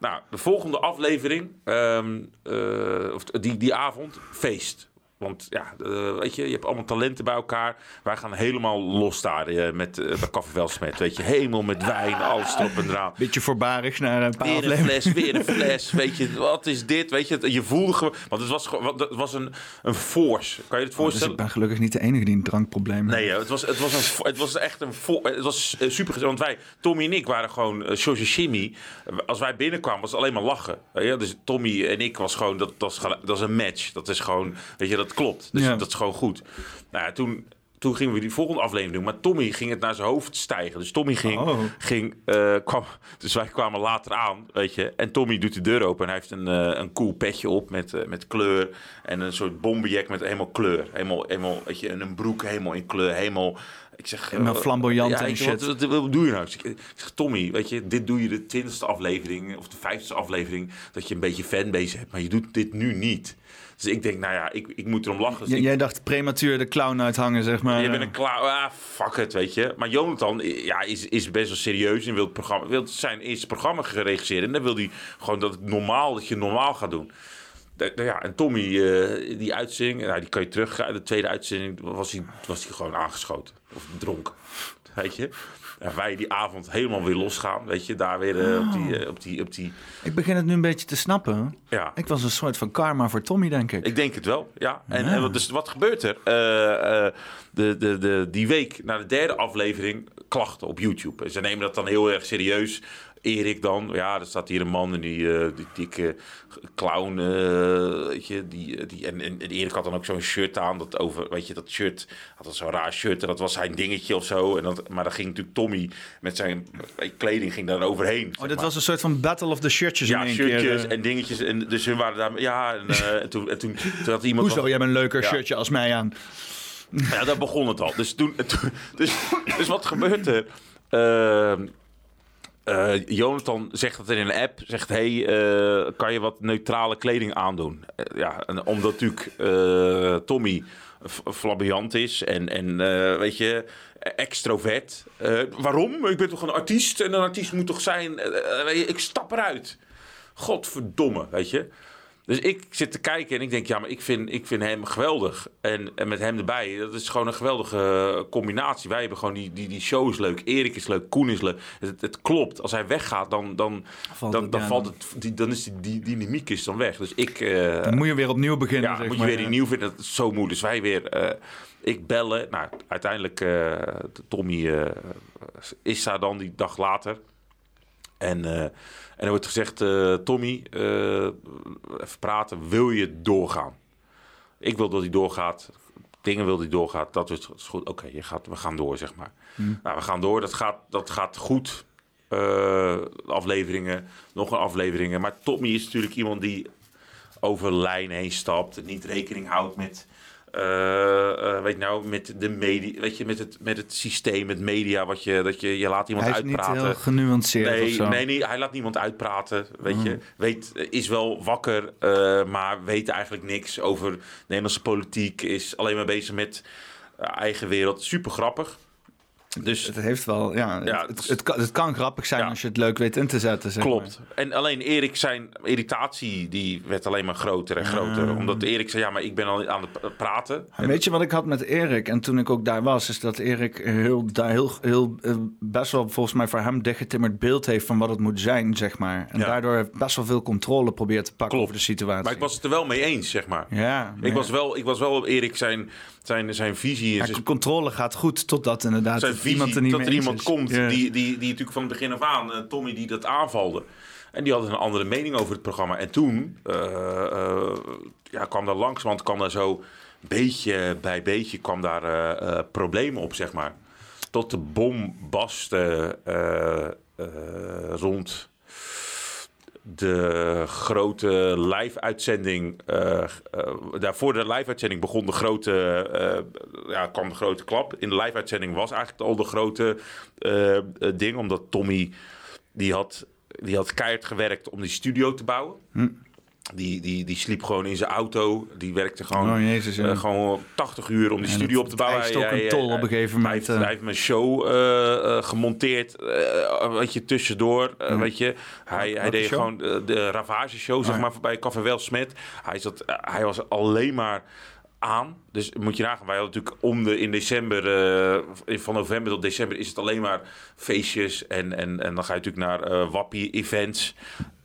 Nou, de volgende aflevering, ehm, eh, of die, die avond, feest. Want ja, eh, weet je, je hebt allemaal talenten bij elkaar. Wij gaan helemaal los daar eh, met uh, bij Café Welsmet. Weet je, helemaal met wijn, alles erop en eraan. beetje voorbarig naar een paar Weer een fles, weer een fles. Weet je, wat is dit? Weet je, je voelde gewoon... Want het was, het was een, een force. Kan je het Dus voorstellen? ik ben gelukkig niet de enige die een drankprobleem heeft. Nee, het was, het was, een, het was echt een... Het was eh, super. Want wij, Tommy en ik, waren gewoon uh. Als wij binnenkwamen, was het alleen maar lachen. Je? Dus Tommy en ik was gewoon... Dat, dat, is, dat is een match. Dat is gewoon... Weet je, dat klopt. Dus Ja. dat is gewoon goed. Nou ja, toen... Toen gingen we die volgende aflevering doen. Maar Tommy ging het naar zijn hoofd stijgen. Dus Tommy ging... Oh. ging eh, kwam, dus wij kwamen later aan, weet je. En Tommy doet de deur open. En hij heeft een, eh, een cool petje op met, eh, met kleur. En een soort bomberjack met helemaal kleur. Helemaal, helemaal, weet je, en een broek helemaal in kleur. Helemaal... Ik zeg, Helemaal flamboyant en weet je, shit. Wat, wat, wat doe je nou? Ik zeg, ik zeg, Tommy, weet je, dit doe je de twintigste aflevering of de vijftigste aflevering dat je een beetje fanbase hebt, maar je doet dit nu niet. Dus ik denk, nou ja, ik, ik moet erom lachen. Dus ik- jij dacht prematuur de clown uithangen, zeg maar. je bent een klaar, ah, fuck het, weet je. Maar Jonathan ja, is, is best wel serieus en wil, het programma, wil zijn eerste programma geregisseerd. En dan wil hij gewoon dat het normaal, dat je normaal gaat doen. De- ja, en Tommy, eh, die uitzending, nou, die kan je terug. De tweede uitzending was hij, was hij gewoon aangeschoten. Of dronken. Weet je. En wij die avond helemaal weer losgaan. Weet je, daar weer eh, op, die, eh, op, die, op die. Ik begin het nu een beetje te snappen. Ja. Ik was een soort van karma voor Tommy, denk ik. Ik denk het wel, ja. En, Ja. en wat, dus wat gebeurt er? Eh, de, de, de, die week na de derde aflevering klachten op YouTube. En ze nemen dat dan heel erg serieus. Erik dan, ja, er staat hier een man en die, eh, die dikke clown, eh, weet je, die, eh, die en, en, en Erik had dan ook zo'n shirt aan, dat over, weet je, dat shirt, had dan zo'n raar shirt en dat was zijn dingetje of zo. En dat, maar dan ging natuurlijk Tommy met zijn kleding ging daar overheen. Oh, dit maar. was een soort van battle of the shirtjes ja, in één shirtjes keer. en dingetjes. En dus hun waren daar, ja, en, <laughs> en toen, en toen, toen had iemand... Hoezo, jij hebt een leuker Ja. shirtje als mij aan. Ja, daar begon het al. Dus, toen, toen- <laughs> dus, dus wat gebeurt er? Ehm, eh, Jonathan zegt dat in een app. Zegt, hey, eh, kan je wat neutrale kleding aandoen? Eh, ja, omdat natuurlijk Tommy f- flamboyant is en, en weet je, extrovert. Eh, waarom? Ik ben toch een artiest en een artiest moet toch zijn... ik stap eruit. Godverdomme, weet je. Dus ik zit te kijken en ik denk, ja, maar ik vind, ik vind hem geweldig. En, en met hem erbij, dat is gewoon een geweldige combinatie. Wij hebben gewoon die, die, die show is leuk. Erik is leuk, Koen is leuk. Het, het klopt. Als hij weggaat, dan, dan, Valt dan, het, dan, ja, valt het, die, dan is die, die, dynamiek is dan weg. Dus ik... eh, Dan moet je weer opnieuw beginnen, ja, zeg moet je weer die nieuw vinden. Dat is zo moeilijk. Dus wij weer... eh, ik bellen. Nou, uiteindelijk... eh, Tommy is daar dan die dag later. En, en er wordt gezegd... eh, Tommy, eh, even praten. Wil je doorgaan? Ik wil dat hij doorgaat. Dingen wil dat hij doorgaat. Dat is, dat is goed. Oké, je gaat, we gaan door, zeg maar. Nou, we gaan door. Dat gaat, dat gaat goed. Eh, afleveringen. Nog een afleveringen. Maar Tommy is natuurlijk iemand die over lijn heen stapt. Niet rekening houdt met... eh, weet je nou, met de media, weet je, met het, met het systeem, met media, wat je, dat je, je laat iemand Hij is niet heel genuanceerd of Nee, zo. nee, nee, hij laat niemand uitpraten. Weet je, weet, is wel wakker, eh, maar weet eigenlijk niks over Nederlandse politiek. Is alleen maar bezig met eigen wereld. Super grappig. Dus Het heeft wel, ja, Ja, het, het kan, het kan grappig zijn Ja. als je het leuk weet in te zetten. Zeg Klopt. En alleen Erik zijn irritatie die werd alleen maar groter en groter. Omdat Erik zei, ja, maar ik ben al aan het praten. En weet je wat ik had met Erik? En toen ik ook daar was, is dat Erik heel, daar heel, heel, eh, best wel volgens mij voor hem dichtgetimmerd beeld heeft van wat het moet zijn, zeg maar. En Ja. daardoor heeft best wel veel controle probeert te pakken Klopt. over de situatie. Maar ik was het er wel mee eens, zeg maar. Ja, Ik was wel, ik was wel op Erik zijn, zijn, zijn visie en ja, zijn, controle gaat goed totdat inderdaad zijn het visie, iemand er niet dat mee er iemand is. komt Ja. die, die, die natuurlijk van het begin af aan, eh, Tommy, die dat aanvalde. En die had een andere mening over het programma. En toen eh, eh, ja, kwam daar langzamerhand kwam daar zo beetje bij beetje kwam daar eh, eh, problemen op, zeg maar. Tot de bom eh, eh, rond de grote live-uitzending. eh, daarvoor de live-uitzending begon de grote, eh, ja, kwam de grote klap. In de live-uitzending was eigenlijk al de grote ding, omdat Tommy die had, die had keihard gewerkt om die studio te bouwen. Die, die, die sliep gewoon in zijn auto. Die werkte gewoon, Oh, jezus, ja. eh, gewoon 80 uur om die En studio op te bouwen. eist ook Hij- een hij- tol op hij- een gegeven hij moment, heeft- eh. Hij heeft mijn show eh, gemonteerd. weet je, tussendoor. Weet je. Hij, hij deed gewoon de Ravage show, zeg ja. maar, bij Café Welsmet. Hij, zat, hij was alleen maar aan. Dus moet je nagaan, wij hadden natuurlijk om de in december, van november tot december is het alleen maar feestjes. En, en, en dan ga je natuurlijk naar eh Wappie-events.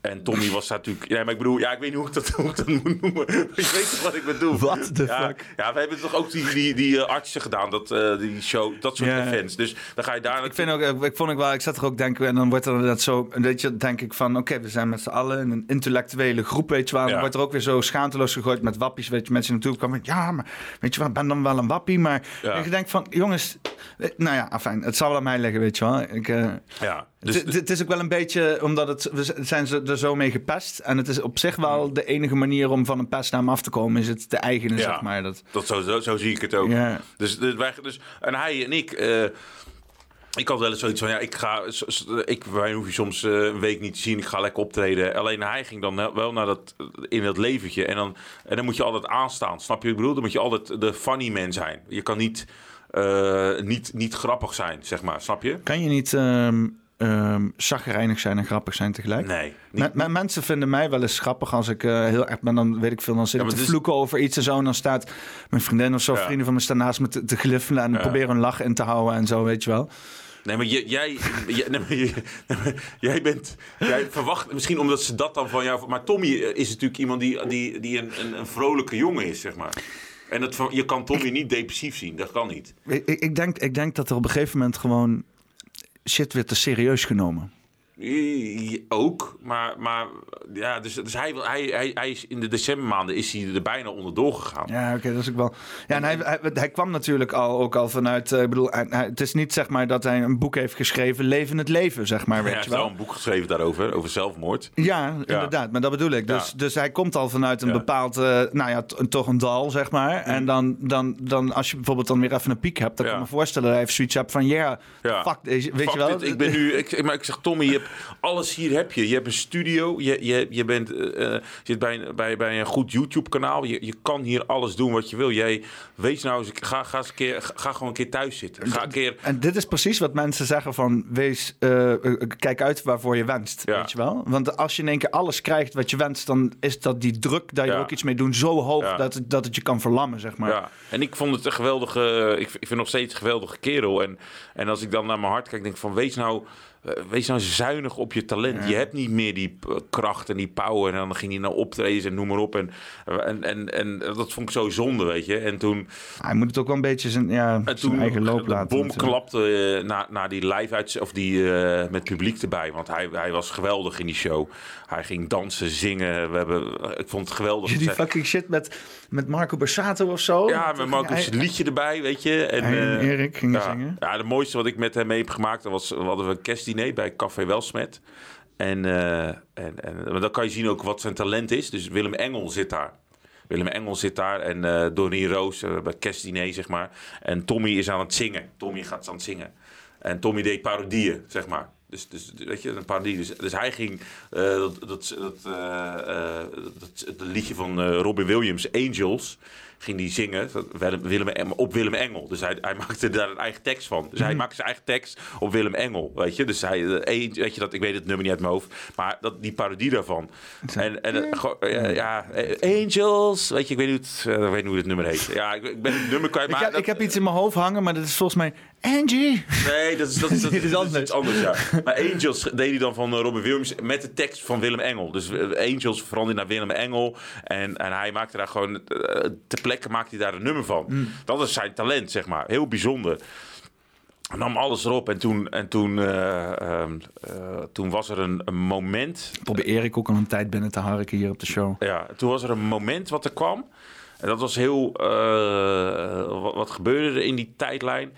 En Tommy was daar natuurlijk... Ja, maar ik bedoel, ja, ik weet niet hoe ik dat, hoe ik dat moet noemen. <laughs> je weet toch wat ik bedoel? What the ja, fuck? Ja, we hebben toch ook die, die, die eh, artsen gedaan, dat, eh, die show, dat soort events. Dus dan ga je daar... Ik vind ook, ik- ik vond ook wel, ik zat er ook denken en dan wordt er dat zo, weet je, denk ik van, oké, we zijn met z'n allen in een intellectuele groep, weet je wel. Dan Ja. wordt er ook weer zo schaamteloos gegooid met wappies, weet je, mensen naartoe komen, ja, maar weet je wat, ik ben dan wel een wappie, maar Ja. ik denk van, jongens, eh, nou ja, afijn, het zal wel aan mij liggen, weet je wel. Ik, eh, Ja, dus, het, het is ook wel een beetje, omdat het, we zijn ze er zo mee gepest. En het is op zich wel de enige manier om van een pestnaam af te komen, is het te eigenen, Ja. zeg maar. Dat, Dat zo, zo, zo zie ik het ook. Ja. Dus, dus, wij, dus, en hij en ik. eh, ik had wel eens zoiets van, ja, ik ga, ik, wij hoef je soms eh, een week niet te zien, ik ga lekker optreden. Alleen hij ging dan wel naar dat, in dat leventje en dan, en dan moet je altijd aanstaan, snap je ik bedoel? Dan moet je altijd de funny man zijn. Je kan niet, eh, niet, niet grappig zijn, zeg maar, snap je? kan je niet ehm chagrijnig zijn en grappig zijn tegelijk? Nee. Niet, mensen vinden mij wel eens grappig als ik eh, heel erg ben. Dan weet ik veel, dan zit Ja, ik te vloeken over iets en zo. En dan staat mijn vriendin of zo, Ja. vrienden van me staan naast me te, te gliffelen. En Ja. proberen een lach in te houden en zo, weet je wel. Nee, maar jij, jij, jij, nee, maar je- nee, maar jij bent. Jij verwacht misschien omdat ze dat dan van jou. Maar Tommy is natuurlijk iemand die, die, die een, een, een vrolijke jongen is, zeg maar. En dat, je kan Tommy niet depressief zien, dat kan niet. Ik, ik denk, ik denk dat er op een gegeven moment gewoon shit werd te serieus genomen. Ook, maar, maar ja, dus, dus hij, wil- hij, hij, hij is in de decembermaanden is hij er bijna onderdoor gegaan. Ja, oké, dat is ook wel. Ja, en hij, hij, hij kwam natuurlijk al, ook al vanuit. eh, ik bedoel, hij- hij- het is niet zeg maar dat hij een boek heeft geschreven, Leven het Leven, zeg maar, hij weet heeft je wel wel. een boek geschreven daarover, over zelfmoord. Ja, inderdaad, maar dat bedoel ik. Dus, Ja. dus hij komt al vanuit een Ja. bepaald, eh, nou ja, toch een dal, zeg maar. En dan, dan, dan, als je bijvoorbeeld dan weer even een piek hebt, dan Ja. kan ik me voorstellen dat hij even zoiets hebt van, ja, Ja. fuck weet Fuck je wel. dit, ik ben nu, ik, maar ik zeg Tommy, je alles hier heb je. Je hebt een studio, je, je, je bent, eh, eh, zit bij, een- bij, bij een goed YouTube kanaal. Je, je kan hier alles doen wat je wil. Jij, wees nou eens, ga, ga, eens een keer, ga gewoon een keer thuis zitten. Ga een keer, En dit is precies wat mensen zeggen van, wees, eh, kijk uit waarvoor je wenst, Ja. weet je wel. Want als je in één keer alles krijgt wat je wenst, dan is dat die druk dat je Ja. ook iets mee doet zo hoog Ja. dat, het, dat het je kan verlammen, zeg maar. Ja, en ik vond het een geweldige. Ik, ik vind nog steeds een geweldige kerel. En, en als ik dan naar mijn hart kijk, denk ik van wees nou. Eh, Wees nou zuinig op je talent. Je hebt niet meer die eh, kracht en die power. En dan ging hij naar optreden en noem maar op. En, en, en, en dat vond ik zo zonde, weet je. En toen, Hij moet het ook wel een beetje zijn, ja, en zijn toen eigen loop de laten. bom natuurlijk. klapte uh, na, na die live uit of die eh, met publiek erbij. Want hij, hij was geweldig in die show. Hij ging dansen, zingen. We hebben, ik vond het geweldig. <laughs> Die fucking shit met, met Marco Borsato of zo. Ja, met ging hij- liedje erbij, weet je. En, eh, Erik gingen ja. zingen. Ja, het mooiste wat ik met hem mee heb gemaakt, dat was, we hadden we een kerstdiner bij Café Welsmet. En, eh, en, en maar dan kan je zien ook wat zijn talent is. Dus Willem Engel zit daar. Willem Engel zit daar en eh Doreen Roos bij kerstdiner, zeg maar. En Tommy is aan het zingen. Tommy gaat aan het zingen. En Tommy deed parodieën, zeg maar. Dus, dus weet je, een parodie. Dus, dus hij ging eh, dat, dat, dat, eh, dat, dat liedje van Robin Williams, Angels, ging die zingen Willem, Willem, Em- op Willem Engel. Dus hij, hij maakte daar een eigen tekst van. Dus hij maakte zijn eigen tekst op Willem Engel, weet je. Dus hij, een- weet je dat, ik weet het nummer niet uit mijn hoofd, maar dat, die parodie daarvan. En, en ja, ja, Angels, weet je, ik weet niet, ik weet niet hoe het nummer heet. Ja, ik, ik ben het nummer kwijt, Ik, maar... heb, dat- ik heb iets in mijn hoofd hangen, maar dat is volgens mij Angie. Nee, dat is, dat is, <laughs> dat is is anders. iets anders, ja. Maar Angels deed hij dan van eh, Robin Williams met de tekst van Willem Engel. Dus eh, Angels veranderde naar Willem Engel. En, en hij maakte daar gewoon, eh, ter plekke maakte hij daar een nummer van. Mm. Dat is zijn talent, zeg maar. Heel bijzonder. Nam alles erop en toen, en toen, eh, ehm, eh, toen was er een, een moment Ik probeer Erik ook al een tijd binnen te harken hier op de show. ja, toen was er een moment wat er kwam. En dat was heel. wat, wat gebeurde er in die tijdlijn?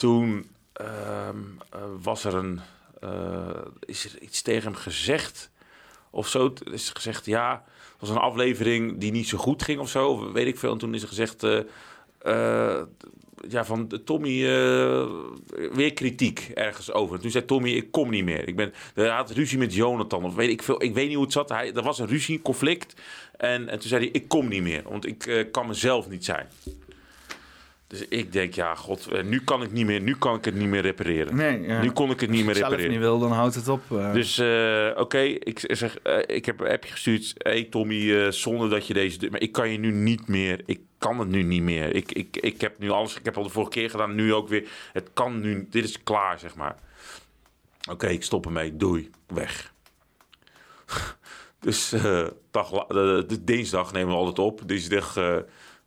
Toen ehm, eh, was er een. eh, is er iets tegen hem gezegd? Of zo? Is gezegd ja. Het was een aflevering die niet zo goed ging of zo. of Weet ik veel. En toen is er gezegd. eh, ja, van Tommy weer kritiek ergens over. En toen zei Tommy, ik kom niet meer. Ik ben, hij had ruzie met Jonathan of weet ik veel. Ik weet niet hoe het zat. Hij, er was een ruzie, conflict. En, en toen zei hij, ik kom niet meer, want ik kan mezelf niet zijn. Dus ik denk, ja, god, eh, nu kan ik niet meer, nu kan ik het niet meer repareren. Nee, ja. Nu kon ik het niet meer Als je repareren. niet wil, dan houdt het op. eh. Dus eh, oké, ik zeg, ik heb een appje gestuurd. hey Tommy, zonder dat je deze, maar ik kan je nu niet meer. Ik kan het nu niet meer. Ik, ik, ik heb nu alles. Ik heb al de vorige keer gedaan, nu ook weer. Het kan nu. Dit is klaar, zeg maar. Oké, ik stop ermee. Doei, weg. <laughs> dus dag, la- de, de dinsdag nemen we altijd op. Dinsdag.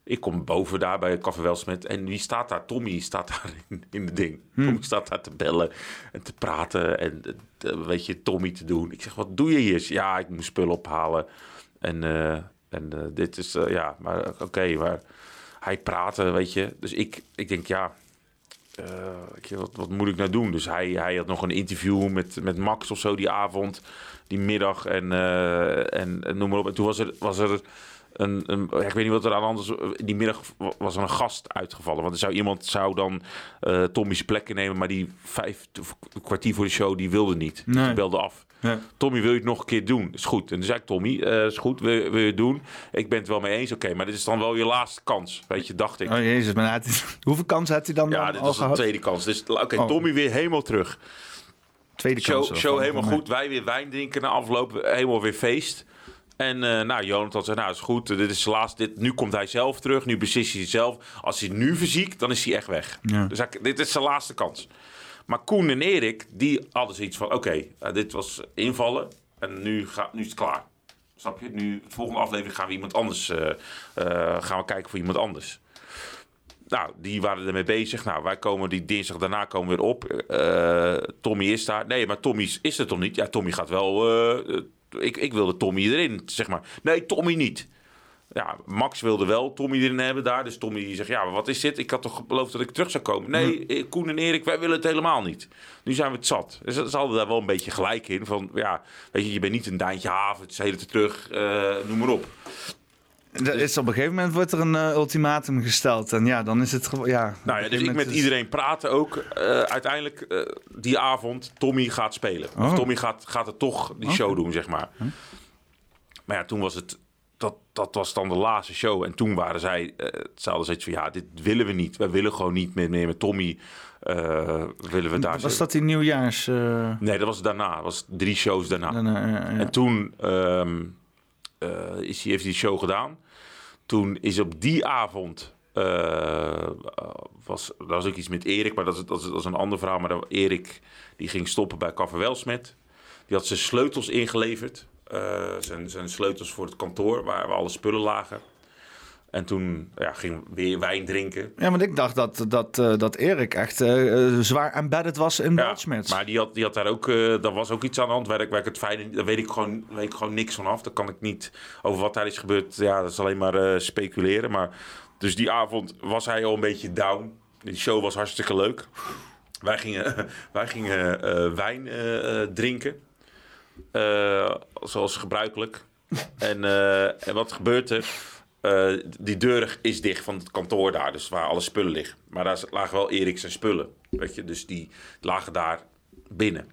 Ik kom boven daar bij het Café Welsmet. En wie staat daar? Tommy staat daar <laughs> in, in het ding. Tommy staat daar te bellen en te praten. En eh, weet je, Tommy te doen. Ik zeg, wat doe je hier? Ja, ik moet spullen ophalen. En, eh, en eh, dit is, ja, maar oké. maar hij praatte, weet je. Dus ik, ik denk, ja, je, wat, wat moet ik nou doen? Dus hij, hij had nog een interview met, met Max of zo die avond, die middag en, en, en noem maar op. En toen was er, was er een, een ja, ik weet niet wat er aan anders die middag was er een gast uitgevallen. Want er zou iemand zou dan eh Tommy's plek nemen, maar die vijf kwartier voor de show die wilde niet. Nee. Die belde af. Ja. Tommy, wil je het nog een keer doen? Is goed. En toen zei ik, Tommy, eh, is goed, wil, wil je het doen? Ik ben het wel mee eens. Oké, maar dit is dan wel je laatste kans. Weet je, dacht ik. Oh jezus, maar had <laughs> hoeveel kansen had hij dan, Ja, dan dit was de tweede kans. Dus oké, Oh. Tommy weer helemaal terug. Tweede Show, kans. show helemaal goed. Wij weer wijn drinken na afloop. Helemaal weer feest. En eh, nou, Jonathan zei, nou is goed. Dit is de laatste. Dit, nu komt hij zelf terug. Nu beslist hij zelf. Als hij nu verziekt, dan is hij echt weg. Ja. Dus hij- dit is zijn laatste kans. Maar Koen en Erik, die hadden zoiets van... Oké, eh, dit was invallen. En nu, ga, nu is het klaar. Snap je? Nu, de volgende aflevering gaan we iemand anders... eh, gaan we kijken voor iemand anders. Nou, die waren ermee bezig. Nou, wij komen die dinsdag daarna komen weer op. Tommy is daar. Nee, maar Tommy is- is er toch niet? Ja, Tommy gaat wel. Ik, ik wilde Tommy erin, zeg maar. Nee, Tommy niet. Ja, Max wilde wel Tommy erin hebben daar. Dus Tommy zegt, ja, maar wat is dit? Ik had toch beloofd dat ik terug zou komen? Nee, eh, Koen en Erik, wij willen het helemaal niet. Nu zijn we het zat. Dus ze hadden daar wel een beetje gelijk in. Van, ja, weet je, je bent niet een Daantje Haven, het is de hele terug, eh, noem maar op. Er is op een gegeven moment wordt er een eh, ultimatum gesteld. En ja, dan is het gewoon... Ja, Nou ja, dus ik met iedereen praten ook. Eh, uiteindelijk, eh, die avond, Tommy gaat spelen. Of Oh. Tommy gaat, gaat het toch die show doen, zeg maar. Maar ja, toen was het... Dat, dat was dan de laatste show. En toen waren zij... ze hadden zoiets van, ja, dit willen we niet. Wij willen gewoon niet meer, meer met Tommy. eh, willen we daar... Was dat die nieuwjaars... eh, Nee, dat was daarna. Dat was drie shows daarna. ja. En toen ehm, eh, is hij, heeft hij die show gedaan. Toen is op die avond. eh, was, er was ook iets met Erik, maar dat is, dat is, dat een ander verhaal. Maar Erik die ging stoppen bij Café. Die had zijn sleutels ingeleverd. Eh, zijn, zijn sleutels voor het kantoor waar, waar alle spullen lagen. En toen ja, ging weer wijn drinken. Ja, want ik dacht dat, dat, eh, dat Erik echt eh, eh, zwaar embedded was in Ja, maar die had, die had daar ook, eh daar was ook iets aan de hand waar ik het fijne, daar weet ik, gewoon, weet ik gewoon niks van af. Daar kan ik niet over wat daar is gebeurd. Ja, dat is alleen maar speculeren. Maar dus die avond was hij al een beetje down. Die show was hartstikke leuk. Wij gingen, <laughs> wij gingen wijn drinken. Zoals gebruikelijk. en, en wat gebeurt er? Eh, die deur is dicht van het kantoor daar, dus waar alle spullen liggen. Maar daar lagen wel Erik zijn spullen, weet je. Dus die lagen daar binnen.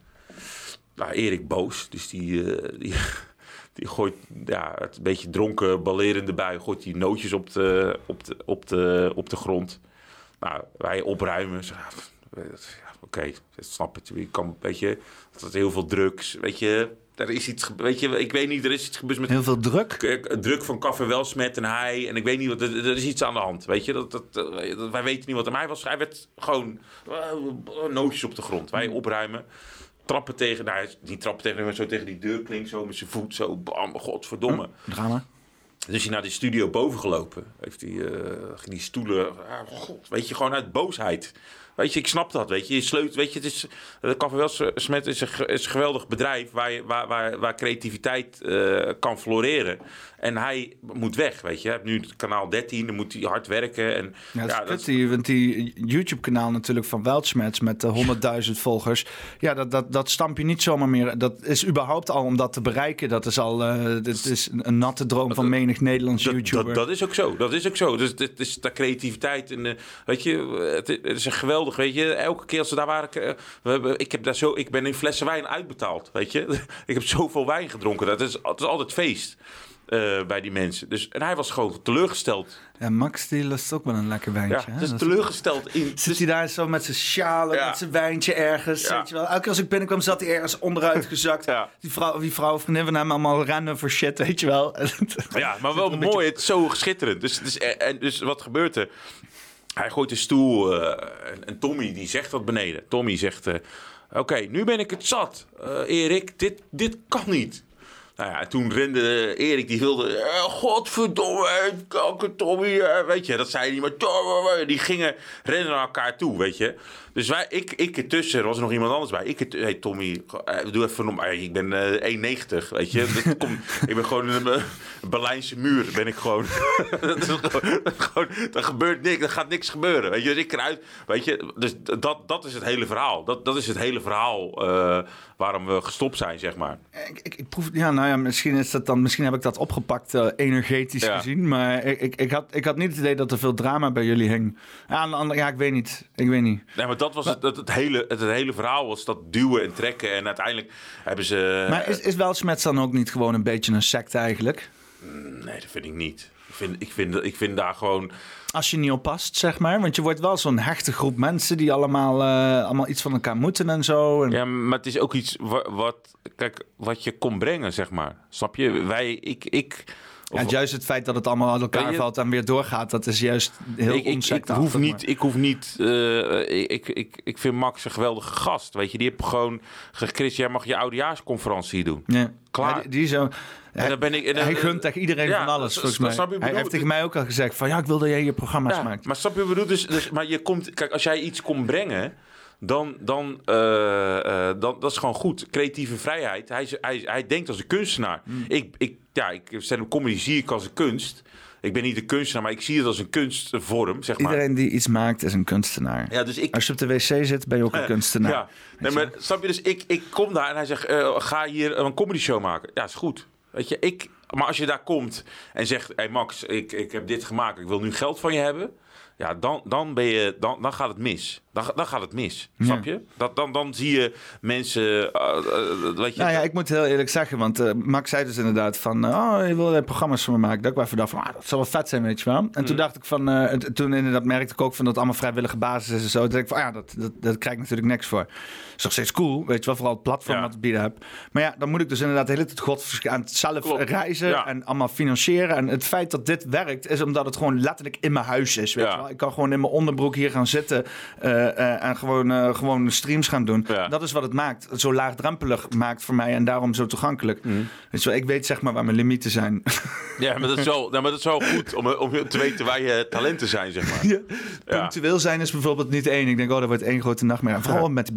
nou, Erik boos. Dus die, eh, die, <laughs> die gooit ja, het een beetje dronken, ballerende bui. Gooit die nootjes op de, op de, op de, op de grond. Nou, wij opruimen. Ja, Oké, snap het. Je kan, weet je, dat is heel veel drugs. Weet je, er is iets, weet je, ik weet niet, er is iets gebeurd met Heel veel druk. k- druk van Café Welsmet en hij. En ik weet niet wat, er, er is iets aan de hand. Weet je, dat, dat, eh, dat- wij weten niet wat er mij was. Hij werd gewoon eh, nootjes op de grond. Wij opruimen. Trappen tegen, nou, niet trappen tegen, maar zo tegen die deur klinkt zo met zijn voet. Zo, bam, godverdomme. Drama. Dus hij naar die studio boven gelopen. Heeft hij eh, die stoelen. ah, God, weet je, gewoon uit boosheid. Weet je, ik snap dat. Weet je, je sleut, weet je, het is. Café Welsmet is een, is een geweldig bedrijf waar, je, waar, waar, waar creativiteit eh, kan floreren. En hij moet weg. Weet je, hij nu het kanaal 13, dan moet hij hard werken. En, Ja, dat is dat kut, die, want die YouTube-kanaal natuurlijk van Weltschmerz met de 100.000 volgers. Ja, dat, dat, dat stamp je niet zomaar meer. Dat is überhaupt al om dat te bereiken. Dat is al eh dit is een natte droom van menig Nederlands Dat, YouTuber. dat, dat is ook zo. Dat is ook zo. Dus dit is de creativiteit. En, eh, weet je, het, het is een geweldig. Weet je, elke keer als ze daar waren. eh, We hebben, ik, heb daar zo, ik ben in flessen wijn uitbetaald. Weet je, <laughs> ik heb zoveel wijn gedronken. Dat is, het is altijd feest. Eh, bij die mensen. Dus, en hij was gewoon teleurgesteld. Ja, Max die lust ook wel een lekker wijntje. Ja, dus teleurgesteld in. <laughs> Zit hij daar zo met zijn sjaal en Ja. met zijn wijntje ergens? Ja. Weet je wel? Elke keer als ik binnenkwam zat hij ergens onderuit gezakt. <laughs> Ja. Die vrouw, die vrouw of vriendin van hem allemaal rennen voor shit, weet je wel. <laughs> Ja, maar wel mooi. Het is zo schitterend. Dus, dus, en dus wat gebeurt er? Hij gooit de stoel eh, en, en Tommy die zegt dat beneden. Tommy zegt, eh, oké, nu ben ik het zat. Eh, Erik, dit, dit kan niet. Nou ja, toen rende Erik, die wilde... eh, godverdomme, kanker Tommy. eh, weet je, dat zei hij niet, maar... Die gingen rennen naar elkaar toe, weet je. Dus wij, ik, ik ertussen, er was er nog iemand anders bij. Ik, hey Tommy, eh, doe even. Ik ben eh 1,90, weet je. Dat <laughs> ik ben gewoon een eh, Berlijnse muur, ben ik gewoon. <laughs> dat is gewoon, dat is gewoon. Gebeurt niks, er gaat niks gebeuren, weet je. Dus ik eruit, weet je. Dus dat, dat is het hele verhaal. Dat, dat is het hele verhaal waarom we gestopt zijn, zeg maar. Ik, ik, ik proef, ja, nou ja, misschien, is dat dan, misschien heb ik dat opgepakt energetisch Ja. gezien. Maar ik, ik, ik, had, ik had niet het idee dat er veel drama bij jullie hing. Ja, aan de andere, ja ik weet niet. Ik weet niet. Nee, maar dat was het, het, het hele, het, hele verhaal was dat duwen en trekken. En uiteindelijk hebben ze... Maar is, is Weltschmerz dan ook niet gewoon een beetje een sect eigenlijk? Nee, dat vind ik niet. Ik vind, ik vind, ik vind daar gewoon... Als je niet oppast, zeg maar. Want je wordt wel zo'n hechte groep mensen die allemaal, eh, allemaal iets van elkaar moeten en zo. En... Ja, maar het is ook iets wat, wat, kijk, wat je kon brengen, zeg maar. Snap je? Wij, ik, ik, Ja, juist het feit dat het allemaal uit elkaar je- valt en weer doorgaat, dat is juist heel ik, ik, ik hoef maar- niet, ik hoef niet, eh, ik, ik, ik vind Max een geweldige gast, weet je. Die heeft gewoon gezegd, Chris, jij mag je oudejaarsconferentie doen. Ja. Klaar. Ja, die, die zo, hij, dan ben ik- en dan- hij gunt tegen iedereen Ja, van alles, volgens mij. Hij heeft tegen mij ook al gezegd van... ja, ik wil dat jij je programma's Ja, maakt. maar snap je wat ik bedoel? Dus, dus, maar je komt, kijk, als jij iets komt brengen, dan, dan, eh, eh, dan dat is gewoon goed. Creatieve vrijheid. Hij, hij, hij denkt als een kunstenaar. Hmm. Ik, ik, ja, ik stand-up comedy zie ik als een kunst. Ik ben niet een kunstenaar, maar ik zie het als een kunstvorm, zeg maar. Iedereen die iets maakt is een kunstenaar. Ja, dus ik, Als je op de wc zit, ben je ook een <laughs> kunstenaar. Ja, nee, maar snap je? Dus ik, ik kom daar en hij zegt, eh, ga hier een comedy show maken. Ja, is goed. Weet je, ik... Maar als je daar komt en zegt, hé hey Max, ik, ik heb dit gemaakt, ik wil nu geld van je hebben. Ja, dan, dan, ben je, dan, dan gaat het mis. Dan, dan gaat het mis, snap je? Dat, dan, dan zie je mensen, weet je... Nou ja, ik moet heel eerlijk zeggen, want eh, Max zei dus inderdaad van... oh, je wil programma's voor me maken. Dat ik wel even dacht van, ah, dat zou wel vet zijn, weet je wel. En Mm. toen dacht ik van... en toen inderdaad merkte ik ook van dat allemaal vrijwillige basis is en zo. Toen dacht ik van, ah, ja, dat, dat, dat krijg ik natuurlijk niks voor. Is nog steeds cool, weet je wel. Vooral het platform Ja. wat ik bieden heb. Maar ja, dan moet ik dus inderdaad de hele tijd god aan het zelf Klopt. reizen Ja. en allemaal financieren. En het feit dat dit werkt, is omdat het gewoon letterlijk in mijn huis is, weet je wel. Ik kan gewoon in mijn onderbroek hier gaan zitten eh, eh, en gewoon, eh, gewoon streams gaan doen. Dat is wat het maakt. Zo laagdrempelig maakt voor mij en daarom zo toegankelijk. Mhm. Weet je wel, ik weet zeg maar waar mijn limieten zijn. Ja, maar dat is wel, nou, maar dat is wel goed om, om te weten waar je talenten zijn, zeg maar. <laughs> Ja. Punctueel zijn is bijvoorbeeld niet één. Ik denk, oh, dat wordt één grote nachtmerrie. Vooral met de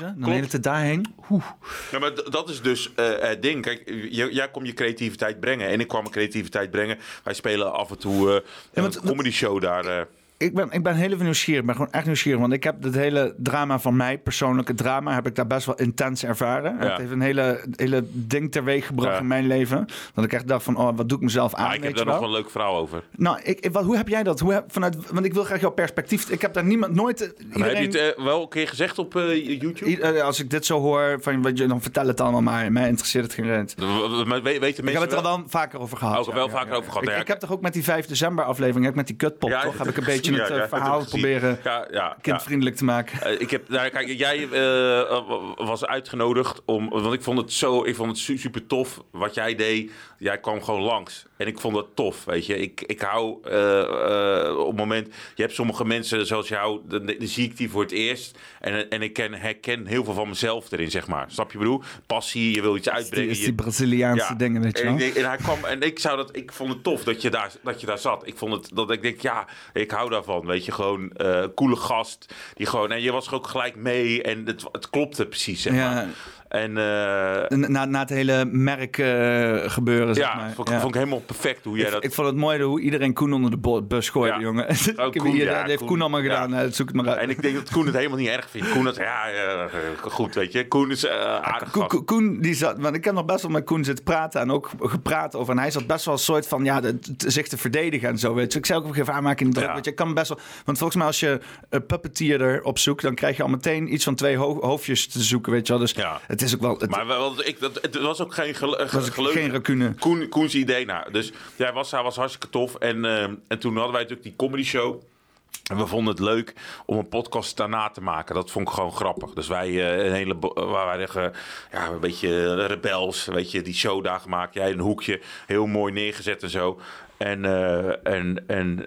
Ja, dan hele tijd daarheen. Oeh. Ja, maar dat is dus eh, het ding. Kijk, jij komt je creativiteit brengen en ik kwam mijn creativiteit brengen. Wij spelen af en toe eh, want- een comedy show daar. Ik, ben, ik ben heel even nieuwsgierig. Ik ben gewoon echt nieuwsgierig. Want ik heb het hele drama van mij, persoonlijke drama, heb ik daar best wel intens ervaren. Ja. Het heeft een hele, hele ding teweeg gebracht Ja. in mijn leven. Dat ik echt dacht van, oh, wat doe ik mezelf aan? Maar ik weet heb daar nog wel? een leuk verhaal over. Nou, ik, wat, hoe heb jij dat? Hoe heb, vanuit, want ik wil graag jouw perspectief. Ik heb daar niemand, nooit... eh, Maar heb je Iedereen, het eh, wel een keer gezegd op eh, YouTube? i- als ik dit zo hoor, van, wat je, dan vertel het allemaal maar. Mij interesseert het geen rent. Maar we- weten Ik heb het er wel? wel vaker over gehad. Ook wel vaker over gehad, Ik, heb toch ook met die 5 december aflevering, met die kutpop, toch? Heb <laughs> ik een gezien, beetje het eh, ja, verhaal het proberen Ja, ja, kindvriendelijk te maken. Eh, ik heb, nou, kijk, jij eh, was uitgenodigd om, want ik vond het zo, ik vond het su- super tof wat jij deed. Jij kwam gewoon langs en ik vond dat tof, weet je. Ik, ik hou op het moment, je hebt sommige mensen zoals jou, dan, dan zie ik die voor het eerst en, en ik ken, herken heel veel van mezelf erin, zeg maar. Snap je bedoel? Passie, je wil iets Die, uitbrengen. is je- die Braziliaanse dingen, weet je en wel. en hij kwam en ik zou dat, ik vond het tof dat je daar, dat je daar zat. Ik vond het dat ik denk, ja, ik hou daarvan. Weet je, gewoon eh coole gast die gewoon en je was er ook gelijk mee en het, het klopte precies. Zeg Ja. En eh, Na, na het hele merk eh, gebeuren, zeg ja, maar. vond, ik- Ja. vond ik helemaal perfect hoe jij Ik, dat. ik vond het mooi hoe iedereen Koen onder de bus gooide, Ja. jongen. <laughs> Heb Koen, hier- dat heeft Koen. Koen allemaal gedaan. Zoek het maar uit. en ik denk dat Koen het helemaal niet erg vindt. Koen dat, ja, goed, weet je. Koen is eh aardig Koen. Koen- die zat, want ik heb nog best wel met Koen zitten praten en ook gepraat over. En hij zat best wel een soort van, ja, de- zich te verdedigen en zo. Weet je. Ik zei ook op een gegeven moment, "Ah, maak je niet druk. Je, kan best wel, want volgens mij als je een puppeteerder opzoekt, dan krijg je al meteen iets van twee ho- hoofdjes te zoeken, weet je wel. Dus Ja. Het is ook wel, het, Maar wel, ik, dat, het was ook geen was geen racune. Koen, Koens idee. Nou, dus jij was, hij was hartstikke tof. En, eh, en toen hadden wij natuurlijk die comedy show. En we vonden het leuk om een podcast daarna te maken. Dat vond ik gewoon grappig. Dus wij eh, een hele waar wij zeggen, ja, een beetje rebels, weet je, die show daar gemaakt. Jij een hoekje, heel mooi neergezet en zo. En, eh, en, en eh, eh,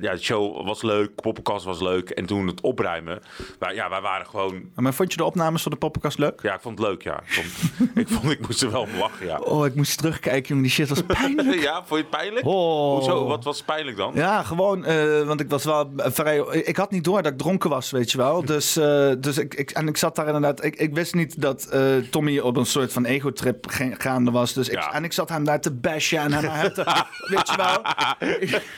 ja, de show was leuk, poppenkast was leuk. En toen het opruimen, wij, ja, wij waren gewoon Maar vond je de opnames van de poppenkast leuk? ja, ik vond het leuk, ja. Ik vond, <laughs> ik, vond, ik moest er wel om lachen, ja. Oh, ik moest terugkijken, jongen. Die shit was pijnlijk. <laughs> Ja, vond je het pijnlijk? Oh. Hoezo? Wat was pijnlijk dan? Ja, gewoon, eh, want ik was wel vrij. Ik had niet door dat ik dronken was, weet je wel. <laughs> Dus, eh, dus ik, ik, en ik zat daar inderdaad. Ik, ik wist niet dat eh, Tommy op een soort van ego-trip gaande was. Dus ik, Ja. En ik zat hem daar te bashen en hem, hem te, weet je wel.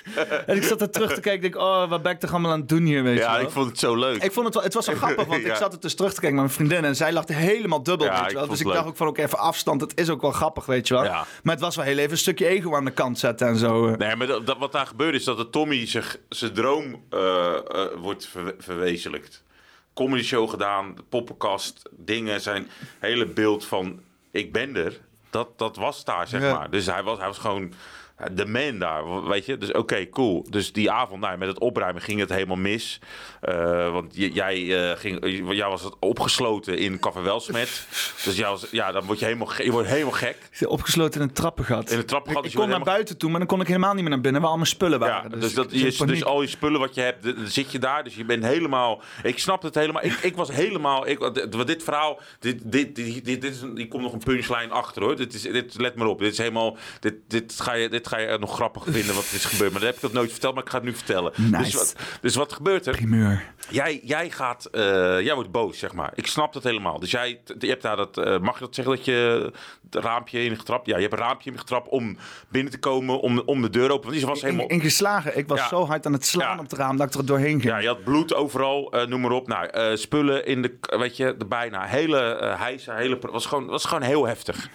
<laughs> en ik zat er terug te kijken. Ik denk, oh, wat ben ik toch allemaal aan het doen hier, weet je Ja, ik vond het zo leuk. Ik vond het wel, het was zo grappig, want <laughs> Ja. ik zat het dus terug te kijken met mijn vriendin en zij lachte helemaal dubbel, Ja, weet ik je wel. Dus ik dacht ook van, oké, even afstand, het is ook wel grappig, weet je wel. Maar het was wel heel even een stukje ego aan de kant zetten en zo. eh. Nee, maar dat, dat- wat daar gebeurt is dat de Tommy zich, zijn droom eh, eh, wordt ver- verwezenlijkt. Comedy show gedaan, poppenkast, dingen, zijn hele beeld van ik ben er. Dat, dat was daar, zeg Ja. maar. Dus hij was, hij was gewoon de man daar, weet je. Dus oké, cool. Dus die avond, nou, met het opruimen ging het helemaal mis. Eh, want j- jij, eh, ging, jij was het opgesloten in Café Welsmet. Dus jij was, ja, dan word je helemaal, ge- je wordt helemaal gek. Opgesloten in een trappengat. In een trappengat, Ik, dus ik kon naar buiten toe, maar dan kon ik helemaal niet meer naar binnen, waar al mijn spullen Ja, waren. dus, dat, ik- ik je, paniek. dus al je spullen wat je hebt, dan zit je daar. Dus je bent helemaal... Ik snap het helemaal. Ik, ik was helemaal... Ik, wat dit verhaal... Dit, dit, dit, dit, dit is een, hier komt nog een punchline achter, hoor. Dit is, dit, let maar op. Dit is helemaal... Dit, dit, ga je, dit ga je nog grappig vinden wat er is gebeurd. Maar dat heb ik dat nooit verteld, maar ik ga het nu vertellen. Dus, wat, dus wat gebeurt er? Primeur. Jij, jij gaat... eh, jij wordt boos, zeg maar. Ik snap dat helemaal. Dus jij... Je hebt daar dat... eh, mag je dat zeggen dat je het raampje in getrapt? Ja, je hebt een raampje in getrapt om binnen te komen, om, om de deur open. Want die was helemaal... In, ingeslagen. Ik was Ja. zo hard aan het slaan Ja. op het raam dat ik er doorheen ging. Ja, je had bloed overal, eh, noem maar op. Nou, spullen in de, weet je, de bijna. Hele hijsa, hele, was gewoon, was gewoon heel heftig.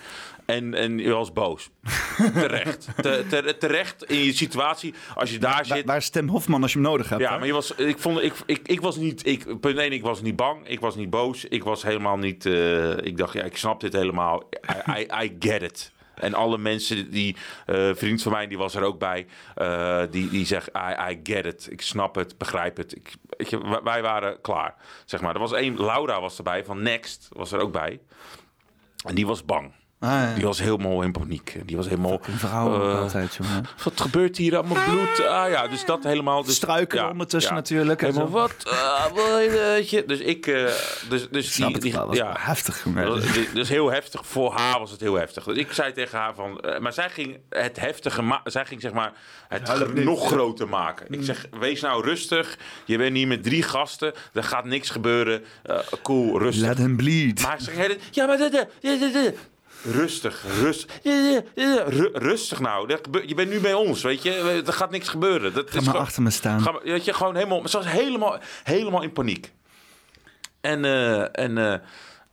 En, en je was boos. <laughs> terecht. Te, te- terecht in je situatie. Als je daar Waar, zit. waar is Tim Hofman als je hem nodig hebt? Ja, maar je was, ik, vond, ik, ik, ik was niet, ik, punt 1, ik was niet bang, ik was niet boos, ik was helemaal niet, eh, ik dacht, ja, ik snap dit helemaal, I, I, I get it. En alle mensen, die eh, vriend van mij, die was er ook bij, eh, die, die zegt, I, I get it, ik snap het, begrijp het. Ik, weet je, wij- wij waren klaar, zeg maar. Er was één, Laura was erbij, van Next, was er ook bij. En die was bang. Ah, ja. Die was helemaal in paniek. Die was helemaal... Vrouwen eh, altijd, jongen. <laughs> wat gebeurt hier allemaal bloed? Ah ja, dus dat helemaal. Dus, Struikelen ondertussen natuurlijk en Helemaal wat? Ah, weet je. Dus ik. eh, dus, dus die, die, wel, ja. heftig, Dus, dus heel heftig. Voor haar was het heel heftig. Dus ik zei tegen haar van. eh, maar zij ging het heftige. zij ging zeg maar. Het nog groter maken. Ik zeg. Wees nou rustig. Je bent hier met drie gasten. Er gaat niks gebeuren. Cool, rustig. Let him bleed. Maar ze ging. Ja, maar Rustig, rustig. Ja, ja, ja, ru- rustig nou. Je bent nu bij ons, weet je. Er gaat niks gebeuren. Dat Ga is maar gewoon- achter me staan. Ga weet je, gewoon helemaal, ze was helemaal, helemaal in paniek. En, eh, en, eh,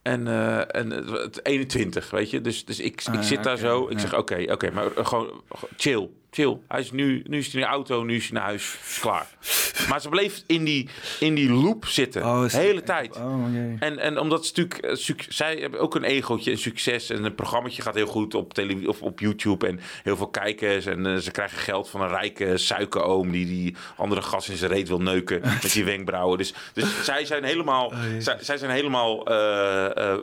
en, eh, en eh, het 21, weet je. Dus, dus ik, ik Ah, zit daar zo. Ik zeg, oké, oké, maar eh, gewoon chill, chill. Hij is nu, nu is hij in de auto, nu is hij naar huis, klaar. Maar ze bleef in die, in die loop zitten, Oh, de is- hele tijd. Oh. En, en omdat ze natuurlijk, eh, suc- zij hebben ook een egootje en succes. En een programmaatje gaat heel goed op, televisie of op YouTube. En heel veel kijkers. En eh, ze krijgen geld van een rijke suikeroom. die die andere gas in zijn reet wil neuken. <laughs> met die wenkbrauwen. Dus, dus zij zijn helemaal, zij, zij zijn helemaal eh,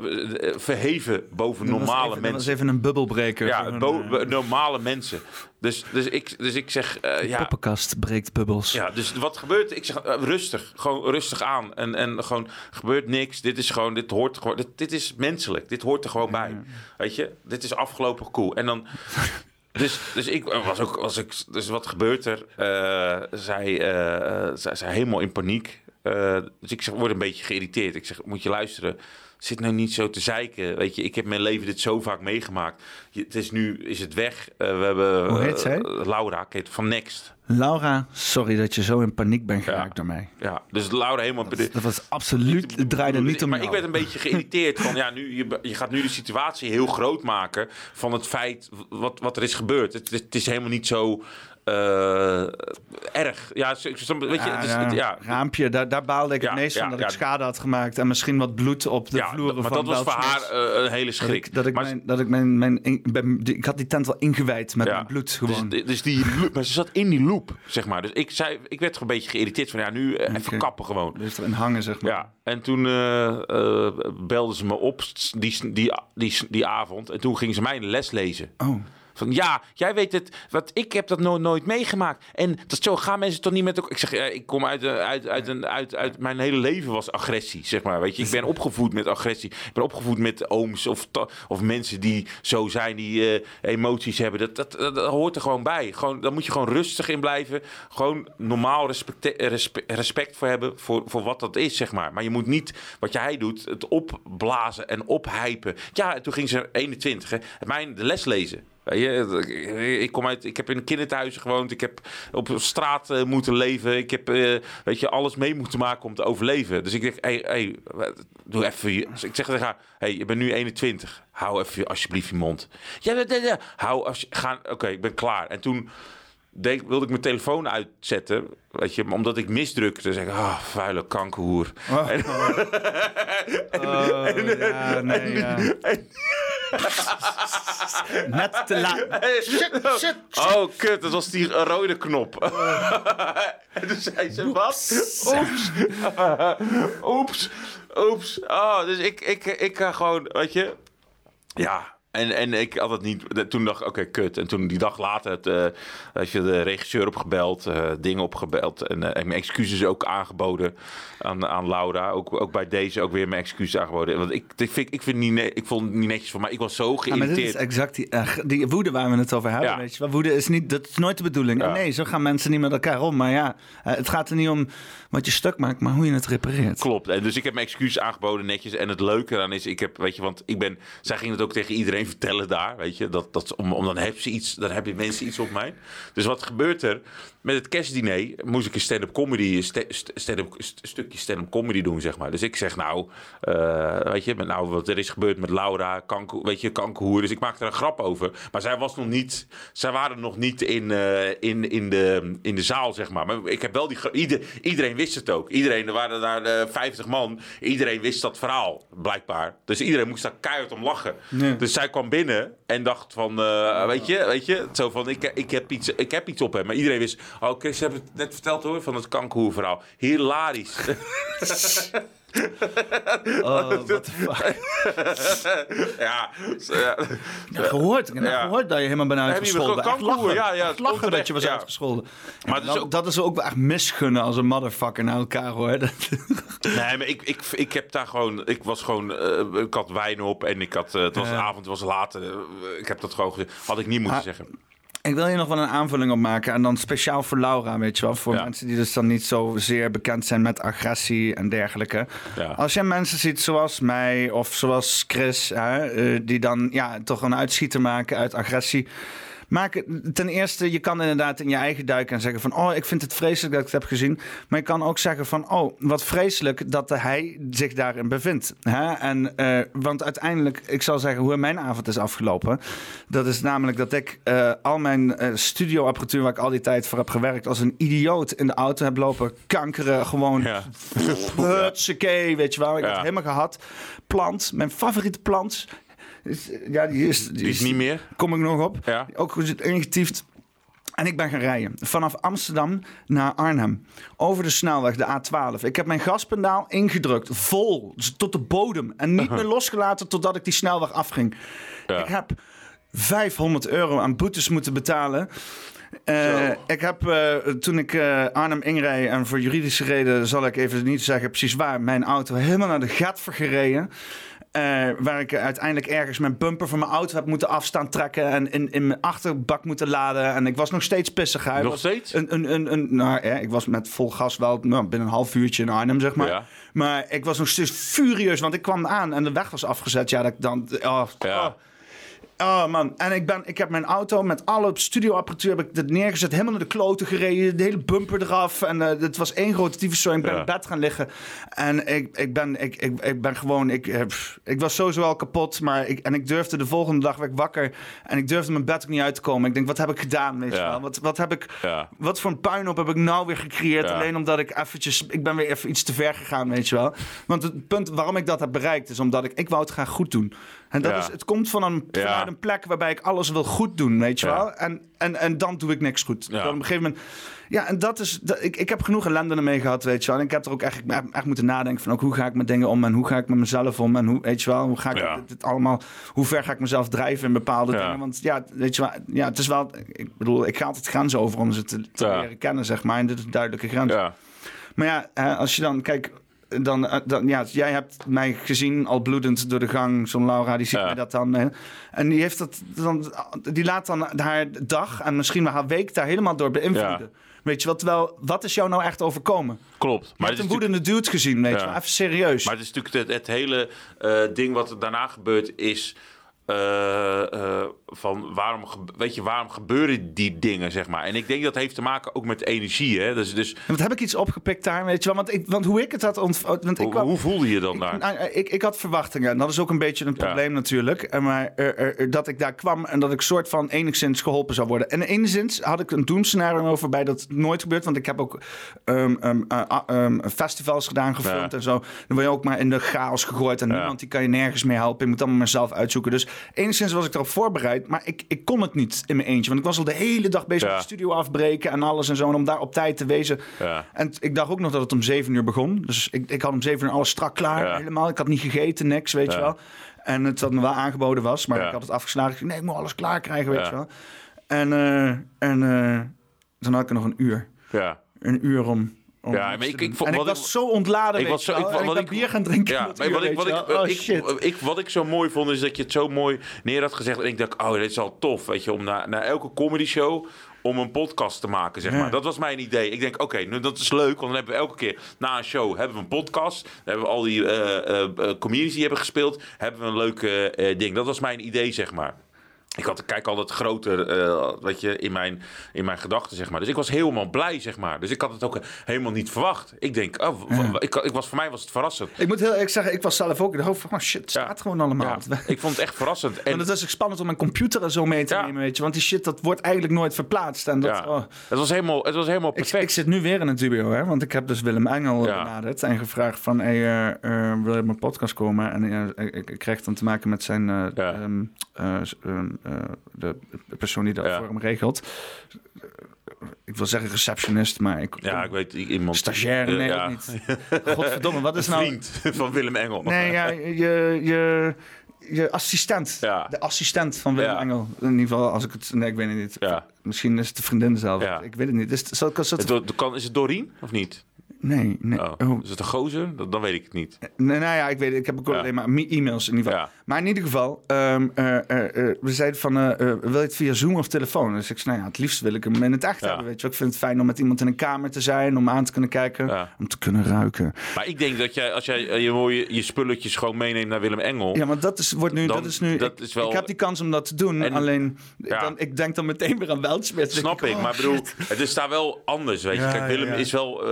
verheven boven normale even- Dat mensen. even een bubbelbreker. Ja, normale mensen. Dus, dus, ik, dus ik zeg, eh, ja, poppenkast breekt bubbels. ja, dus wat gebeurt? Ik zeg eh, rustig, gewoon rustig aan en en gewoon gebeurt niks. Dit is gewoon, dit hoort gewoon, dit, dit is menselijk. Dit hoort er gewoon bij, weet je? Dit is afgelopen cool. En dan, dus, dus ik was ook, was ik, dus wat gebeurt er? Eh, zij, eh, eh, zij, zij helemaal in paniek. Eh, dus ik zeg, word een beetje geïrriteerd. Ik zeg, moet je luisteren. Zit nou niet zo te zeiken. Weet je, ik heb mijn leven dit zo vaak meegemaakt. Je- Het is nu, is het weg. Eh, we hebben Hoe heet eh, zij? Laura Kate van Next. Laura, sorry dat je zo in paniek bent geraakt door mij. Ja, dus Laura helemaal... Dat was absoluut, het draaide niet om Maar jou. ik werd een beetje geïrriteerd van... ja, nu, je, je gaat nu de situatie heel groot maken... van het feit wat, wat er is gebeurd. Het, het is helemaal niet zo eh, erg. Ja, weet je, Ja, is- ja. Raampje, daar, daar baalde ik Ja, het meest van dat ik schade had gemaakt. En misschien wat bloed op de Ja, vloeren maar van dat was voor haar eh, een hele Dat schrik. ik, dat ik, Maar mijn, dat ik mijn, mijn, in- ben- die- ik had die tent wel ingewijd met mijn bloed gewoon. Dus, dus die maar ze zat in die loop, zeg maar. Dus ik, zei, ik werd een beetje geïrriteerd van ja, nu eh, even kappen gewoon. Dus erin hangen, zeg maar. Ja, en toen eh, belden ze me op die, die, die, die avond. En toen gingen ze mij een les lezen. Oh. Van ja, jij weet het, wat ik heb dat no nooit meegemaakt. En dat zo gaan mensen toch niet met elkaar. Ik zeg, eh, ik kom uit, eh, uit, uit, een, uit, uit mijn hele leven was agressie, zeg maar. Weet je, ik ben <laughs> opgevoed met agressie. Ik ben opgevoed met ooms of, of mensen die zo zijn, die eh, emoties hebben. Dat, dat, dat, dat hoort er gewoon bij. Gewoon, daar moet je gewoon rustig in blijven. Gewoon normaal respect, respect, respect voor hebben voor, voor wat dat is, zeg maar. Maar je moet niet, wat jij doet, het opblazen en ophypen. Ja, en toen ging ze 21, hè, mijn de les lezen. Je, ik, kom uit, ik heb in een kinderthuis gewoond. Ik heb op straat eh, moeten leven. Ik heb eh, weet je, alles mee moeten maken om te overleven. Dus ik denk, hey, hey, doe even. je- Dus ik zeg tegen haar, hey, je bent nu 21. Hou even alsjeblieft je mond. Ja, ja, ja. Hou als ga. Oké, ik ben klaar. En toen deed, wilde ik mijn telefoon uitzetten. Weet je, omdat ik misdrukte. zeg ik, ah, vuile kankerhoer. En- Oh, ja, nee, ja. <laughs> Net te laat. Shit, shit. Oh, kut, dat was die rode knop. <laughs> en toen zei ze, wat? Oeps. Oeps. <laughs> Oeps. Oh, dus ik, ik, ik ga gewoon, weet je... Ja, en, en ik had het niet... Toen dacht ik, oké, kut. En toen die dag later het, eh, had je de regisseur opgebeld, eh, dingen opgebeld. En, eh, en mijn excuses ook aangeboden aan, aan Laura. Ook, ook bij deze ook weer mijn excuses aangeboden. Want ik, ik, vind, ik, vind niet, ik vond het niet netjes van mij. Ik was zo Ja, maar dit geïrriteerd. is exact die, eh, die woede waar we het over hebben. Ja. Weet je. Woede is niet, dat is nooit de bedoeling. Ja. Nee, zo gaan mensen niet met elkaar om. Maar ja, eh, het gaat er niet om wat je stuk maakt, maar hoe je het repareert. Klopt. En dus ik heb mijn excuses aangeboden netjes. En het leuke dan is, ik heb, weet je, want ik ben, zij ging het ook tegen iedereen vertellen daar, weet je, dat, dat om, om dan heb ze iets, dan hebben mensen iets op mij. Dus wat gebeurt er? Met het kerstdiner moest ik een stand-up comedy, sta- st- stand-up, st- stukje stand-up comedy doen, zeg maar. Dus ik zeg nou, eh, weet je, met nou wat er is gebeurd met Laura, kanker, weet je, kankerhoer. Dus ik maakte er een grap over. Maar zij was nog niet, zij waren nog niet in, eh, in, in, de, in de zaal, zeg maar. Maar ik heb wel die, ieder, iedereen wist het ook. Iedereen, er waren daar eh, 50 man. Iedereen wist dat verhaal, blijkbaar. Dus iedereen moest daar keihard om lachen. Dus zij kwam binnen en dacht van, eh, weet je, weet je, zo van, ik, ik, heb iets, ik heb iets op hem. Maar iedereen wist, oh Chris, heb het net verteld hoor, van het kankerhoerverhaal. Hilarisch. <laughs> <laughs> Oh, what the fuck. <laughs> ja, zo, ja. Ja, gehoord. Ik heb Ja. gehoord dat je helemaal bent uitgescholden. kankerhoer? lachen. Ja, ja, lachen onterecht, dat je was ja. uitgescholden. Maar het is dat, ook- dat is ook wel echt misgunnen als een motherfucker naar elkaar hoor. <laughs> Dat- Nee, maar ik, ik, ik heb daar gewoon. Ik was gewoon. eh, ik had wijn op en ik had. eh, het was Ja. avond, het was laat. eh, ik heb dat gewoon. Had ik niet moeten Ah. zeggen. Ik wil hier nog wel een aanvulling op maken. En dan speciaal voor Laura, weet je wel. Voor Ja. mensen die dus dan niet zo zeer bekend zijn met agressie en dergelijke. Ja. Als je mensen ziet zoals mij of zoals Chris, hè, eh, die dan ja, toch een uitschieter maken uit agressie. Maak, ten eerste, je kan inderdaad in je eigen duiken en zeggen van... oh, ik vind het vreselijk dat ik het heb gezien. Maar je kan ook zeggen van... oh, wat vreselijk dat hij zich daarin bevindt. Hè? En, eh, want uiteindelijk, ik zal zeggen hoe mijn avond is afgelopen. Dat is namelijk dat ik eh, al mijn eh, studioapparatuur... waar ik al die tijd voor heb gewerkt... als een idioot in de auto heb lopen kankeren. Gewoon Ja. <laughs> Weet je wel. Ik Ja. het helemaal gehad. Plant, mijn favoriete plant. Is- Ja, die is, Die is niet meer. Kom ik nog op. Ja. Ook goed ingetiefd. En ik ben gaan rijden. Vanaf Amsterdam naar Arnhem. Over de snelweg, de A12. Ik heb mijn gaspedaal ingedrukt. Vol. dus tot de bodem. En niet <laughs> meer losgelaten totdat ik die snelweg afging. Ja. Ik heb 500 euro aan boetes moeten betalen. Eh, ik heb eh, toen ik eh, Arnhem inreed, en voor juridische reden zal ik even niet zeggen precies waar, mijn auto helemaal naar de gatver gereden. Eh, waar ik uiteindelijk ergens mijn bumper van mijn auto heb moeten afstaan trekken. En in, in mijn achterbak moeten laden. En ik was nog steeds pissig. Hij Nog steeds? Een, een, een, een, nou, ja, ik was met vol gas wel nou, binnen een half uurtje in Arnhem, zeg maar. Ja. Maar ik was nog steeds furieus, want ik kwam aan en de weg was afgezet. Ja, dat ik dan... Oh, Ja. oh. Oh man, en ik, ben, ik heb mijn auto met alle studioapparatuur heb ik dit neergezet, helemaal naar de kloten gereden, de hele bumper eraf. En eh, het was één grote tyfuszooi. Ik ben Ja. in bed gaan liggen. En ik, ik, ben, ik, ik, ik ben gewoon, ik, eh, ik was sowieso al kapot. Maar ik, en ik durfde de volgende dag werd ik wakker. En ik durfde mijn bed ook niet uit te komen. Ik denk, wat heb ik gedaan? Weet je Ja. wel? Wat, wat, heb ik, Ja. wat voor een puinhoop heb ik nou weer gecreëerd? Alleen omdat ik eventjes, ik ben weer even iets te ver gegaan, weet je wel. Want het punt waarom ik dat heb bereikt is omdat ik, ik wou het graag goed doen. En dat Ja. is, het komt van een, Ja. vanuit een plek waarbij ik alles wil goed doen, weet je Ja. wel. En, en, en dan doe ik niks goed. Dan op een gegeven moment... Ja, en dat is... Dat, ik, ik heb genoeg ellende ermee gehad, weet je wel. En ik heb er ook echt, echt, echt moeten nadenken van... Ook, hoe ga ik met dingen om en hoe ga ik met mezelf om? En hoe, weet je wel, hoe ga ik dit, dit allemaal... Hoe ver ga ik mezelf drijven in bepaalde dingen? Want ja, weet je wel... Ja, het is wel... Ik bedoel, ik ga altijd grenzen over om ze te, leren kennen, zeg maar. En dit is een duidelijke grens. Maar ja, als je dan... Kijk, dan, eh, dan, ja, jij hebt mij gezien al bloedend door de gang. Zo'n Laura, die ziet Ja. mij dat dan. En die, heeft dat dan, die laat dan haar dag en misschien wel haar week daar helemaal door beïnvloeden. Ja. Weet je wel, terwijl, wat is jou nou echt overkomen? Klopt. Je Maar hebt het een woedende dude gezien, weet Ja. je wel. Even serieus. Maar het is natuurlijk het, het hele eh, ding wat er daarna gebeurt is... eh, eh, van waarom, weet je, waarom gebeuren die dingen, zeg maar. En ik denk dat heeft te maken ook met energie, hè. Dus, dus wat heb ik iets opgepikt daar, weet je wel? Want, ik, want hoe ik het had ontvangen... Want ik hoe, hoe voelde je je dan Ik, daar? nou, ik, ik had verwachtingen. En dat is ook een beetje een Ja. probleem natuurlijk. En Maar eh, eh, dat ik daar kwam en dat ik soort van enigszins geholpen zou worden. En enigszins had ik een doemscenario over bij dat nooit gebeurt. Want ik heb ook eh, ehm, festivals gedaan, gefilmd Ja. en zo. Dan word je ook maar in de chaos gegooid. En Ja. niemand die kan je nergens mee helpen. Je moet allemaal maar zelf uitzoeken. Dus enigszins was ik erop voorbereid. Maar ik, ik kon het niet in mijn eentje. Want ik was al de hele dag bezig met de studio afbreken en alles en zo. En om daar op tijd te wezen. Ja. En ik dacht ook nog dat het om zeven uur begon. Dus ik, ik had om zeven uur alles strak klaar. Helemaal. Ik had niet gegeten, niks, weet je wel. En het wat me wel aangeboden was. Maar ik had het afgeslagen. Ik zei, nee, ik moet alles klaar krijgen, weet je wel. En, eh, en eh, dan had ik er nog een uur. Ja. Een uur om... Ja, maar ik- ik vond- en ik was ik- zo ontladen, Ik was zo, ik, wat ik, bier gaan drinken. Ja, maar uur, wat ik, weet wat. Oh, ik, ik, wat ik zo mooi vond is dat je het zo mooi neer had gezegd. En ik dacht, oh, dit is al tof, weet je, om na, na elke comedy show om een podcast te maken, zeg Ja. maar. Dat was mijn idee. Ik denk, oké, nu dat is leuk, want dan hebben we elke keer na een show hebben we een podcast. Dan hebben we al die eh, comedians die hebben gespeeld, hebben we een leuk ding. Dat was mijn idee, zeg maar. Ik had, kijk altijd groter, eh weet je, in mijn, in mijn gedachten, zeg maar. Dus ik was helemaal blij, zeg maar. Dus ik had het ook helemaal niet verwacht. Ik denk, oh, ik, ik was, voor mij was het verrassend. Ik moet heel eerlijk zeggen, ik was zelf ook in de hoofd van... Oh shit, het staat gewoon allemaal. Ja, ik vond het echt verrassend. <laughs> En, het was ook spannend om mijn computer er zo mee te nemen, weet je. Want die shit, dat wordt eigenlijk nooit verplaatst. En dat, oh. het, was helemaal, het was helemaal Ik, perfect. ik zit nu weer in een dubio, hè? Want ik heb dus Willem Engel benaderd en gevraagd van... Hey, eh, eh, wil je op mijn podcast komen? En eh, ik, ik kreeg dan te maken met zijn... eh, Eh, ehm, eh, de persoon die dat Ja. voor hem regelt. Ik wil zeggen receptionist, maar ik... ja, ik weet iemand. Stagiaire, nee, Ja. niet. <laughs> Godverdomme, wat is nou... vriend <laughs> van Willem Engel. Nee, ja, je, je, je assistent. Ja. De assistent van Willem Ja. Engel. In ieder geval, als ik het... Nee, ik weet het niet. Ja. Misschien is het de vriendin zelf. Ja. Ik weet het niet. Is het, zal kan, is het Doreen of niet? nee, nee. Oh. Oh. Is het een gozer? Dat, dan weet ik het niet. Nee, nou ja, ik weet. Ik heb ook alleen maar e-mails in ieder geval. Maar in ieder geval, ehm, eh, eh, eh, we zeiden van, wil je het via Zoom of telefoon? Dus ik zei, nou ja, het liefst wil ik hem in het echt Ja. hebben, weet je wel. Ik vind het fijn om met iemand in een kamer te zijn, om aan te kunnen kijken, Ja. om te kunnen ruiken. Maar ik denk dat jij, als jij je mooie je spulletjes gewoon meeneemt naar Willem Engel. Ja, maar dat is, wordt nu, Dan- dat is nu, dat ik, is wel- ik heb die kans om dat te doen, En- alleen, Ja. dan, ik denk dan meteen weer aan Weltsmith. Snap ik, oh, maar bedoel, het is daar wel anders, weet je. Kijk, Willem is wel...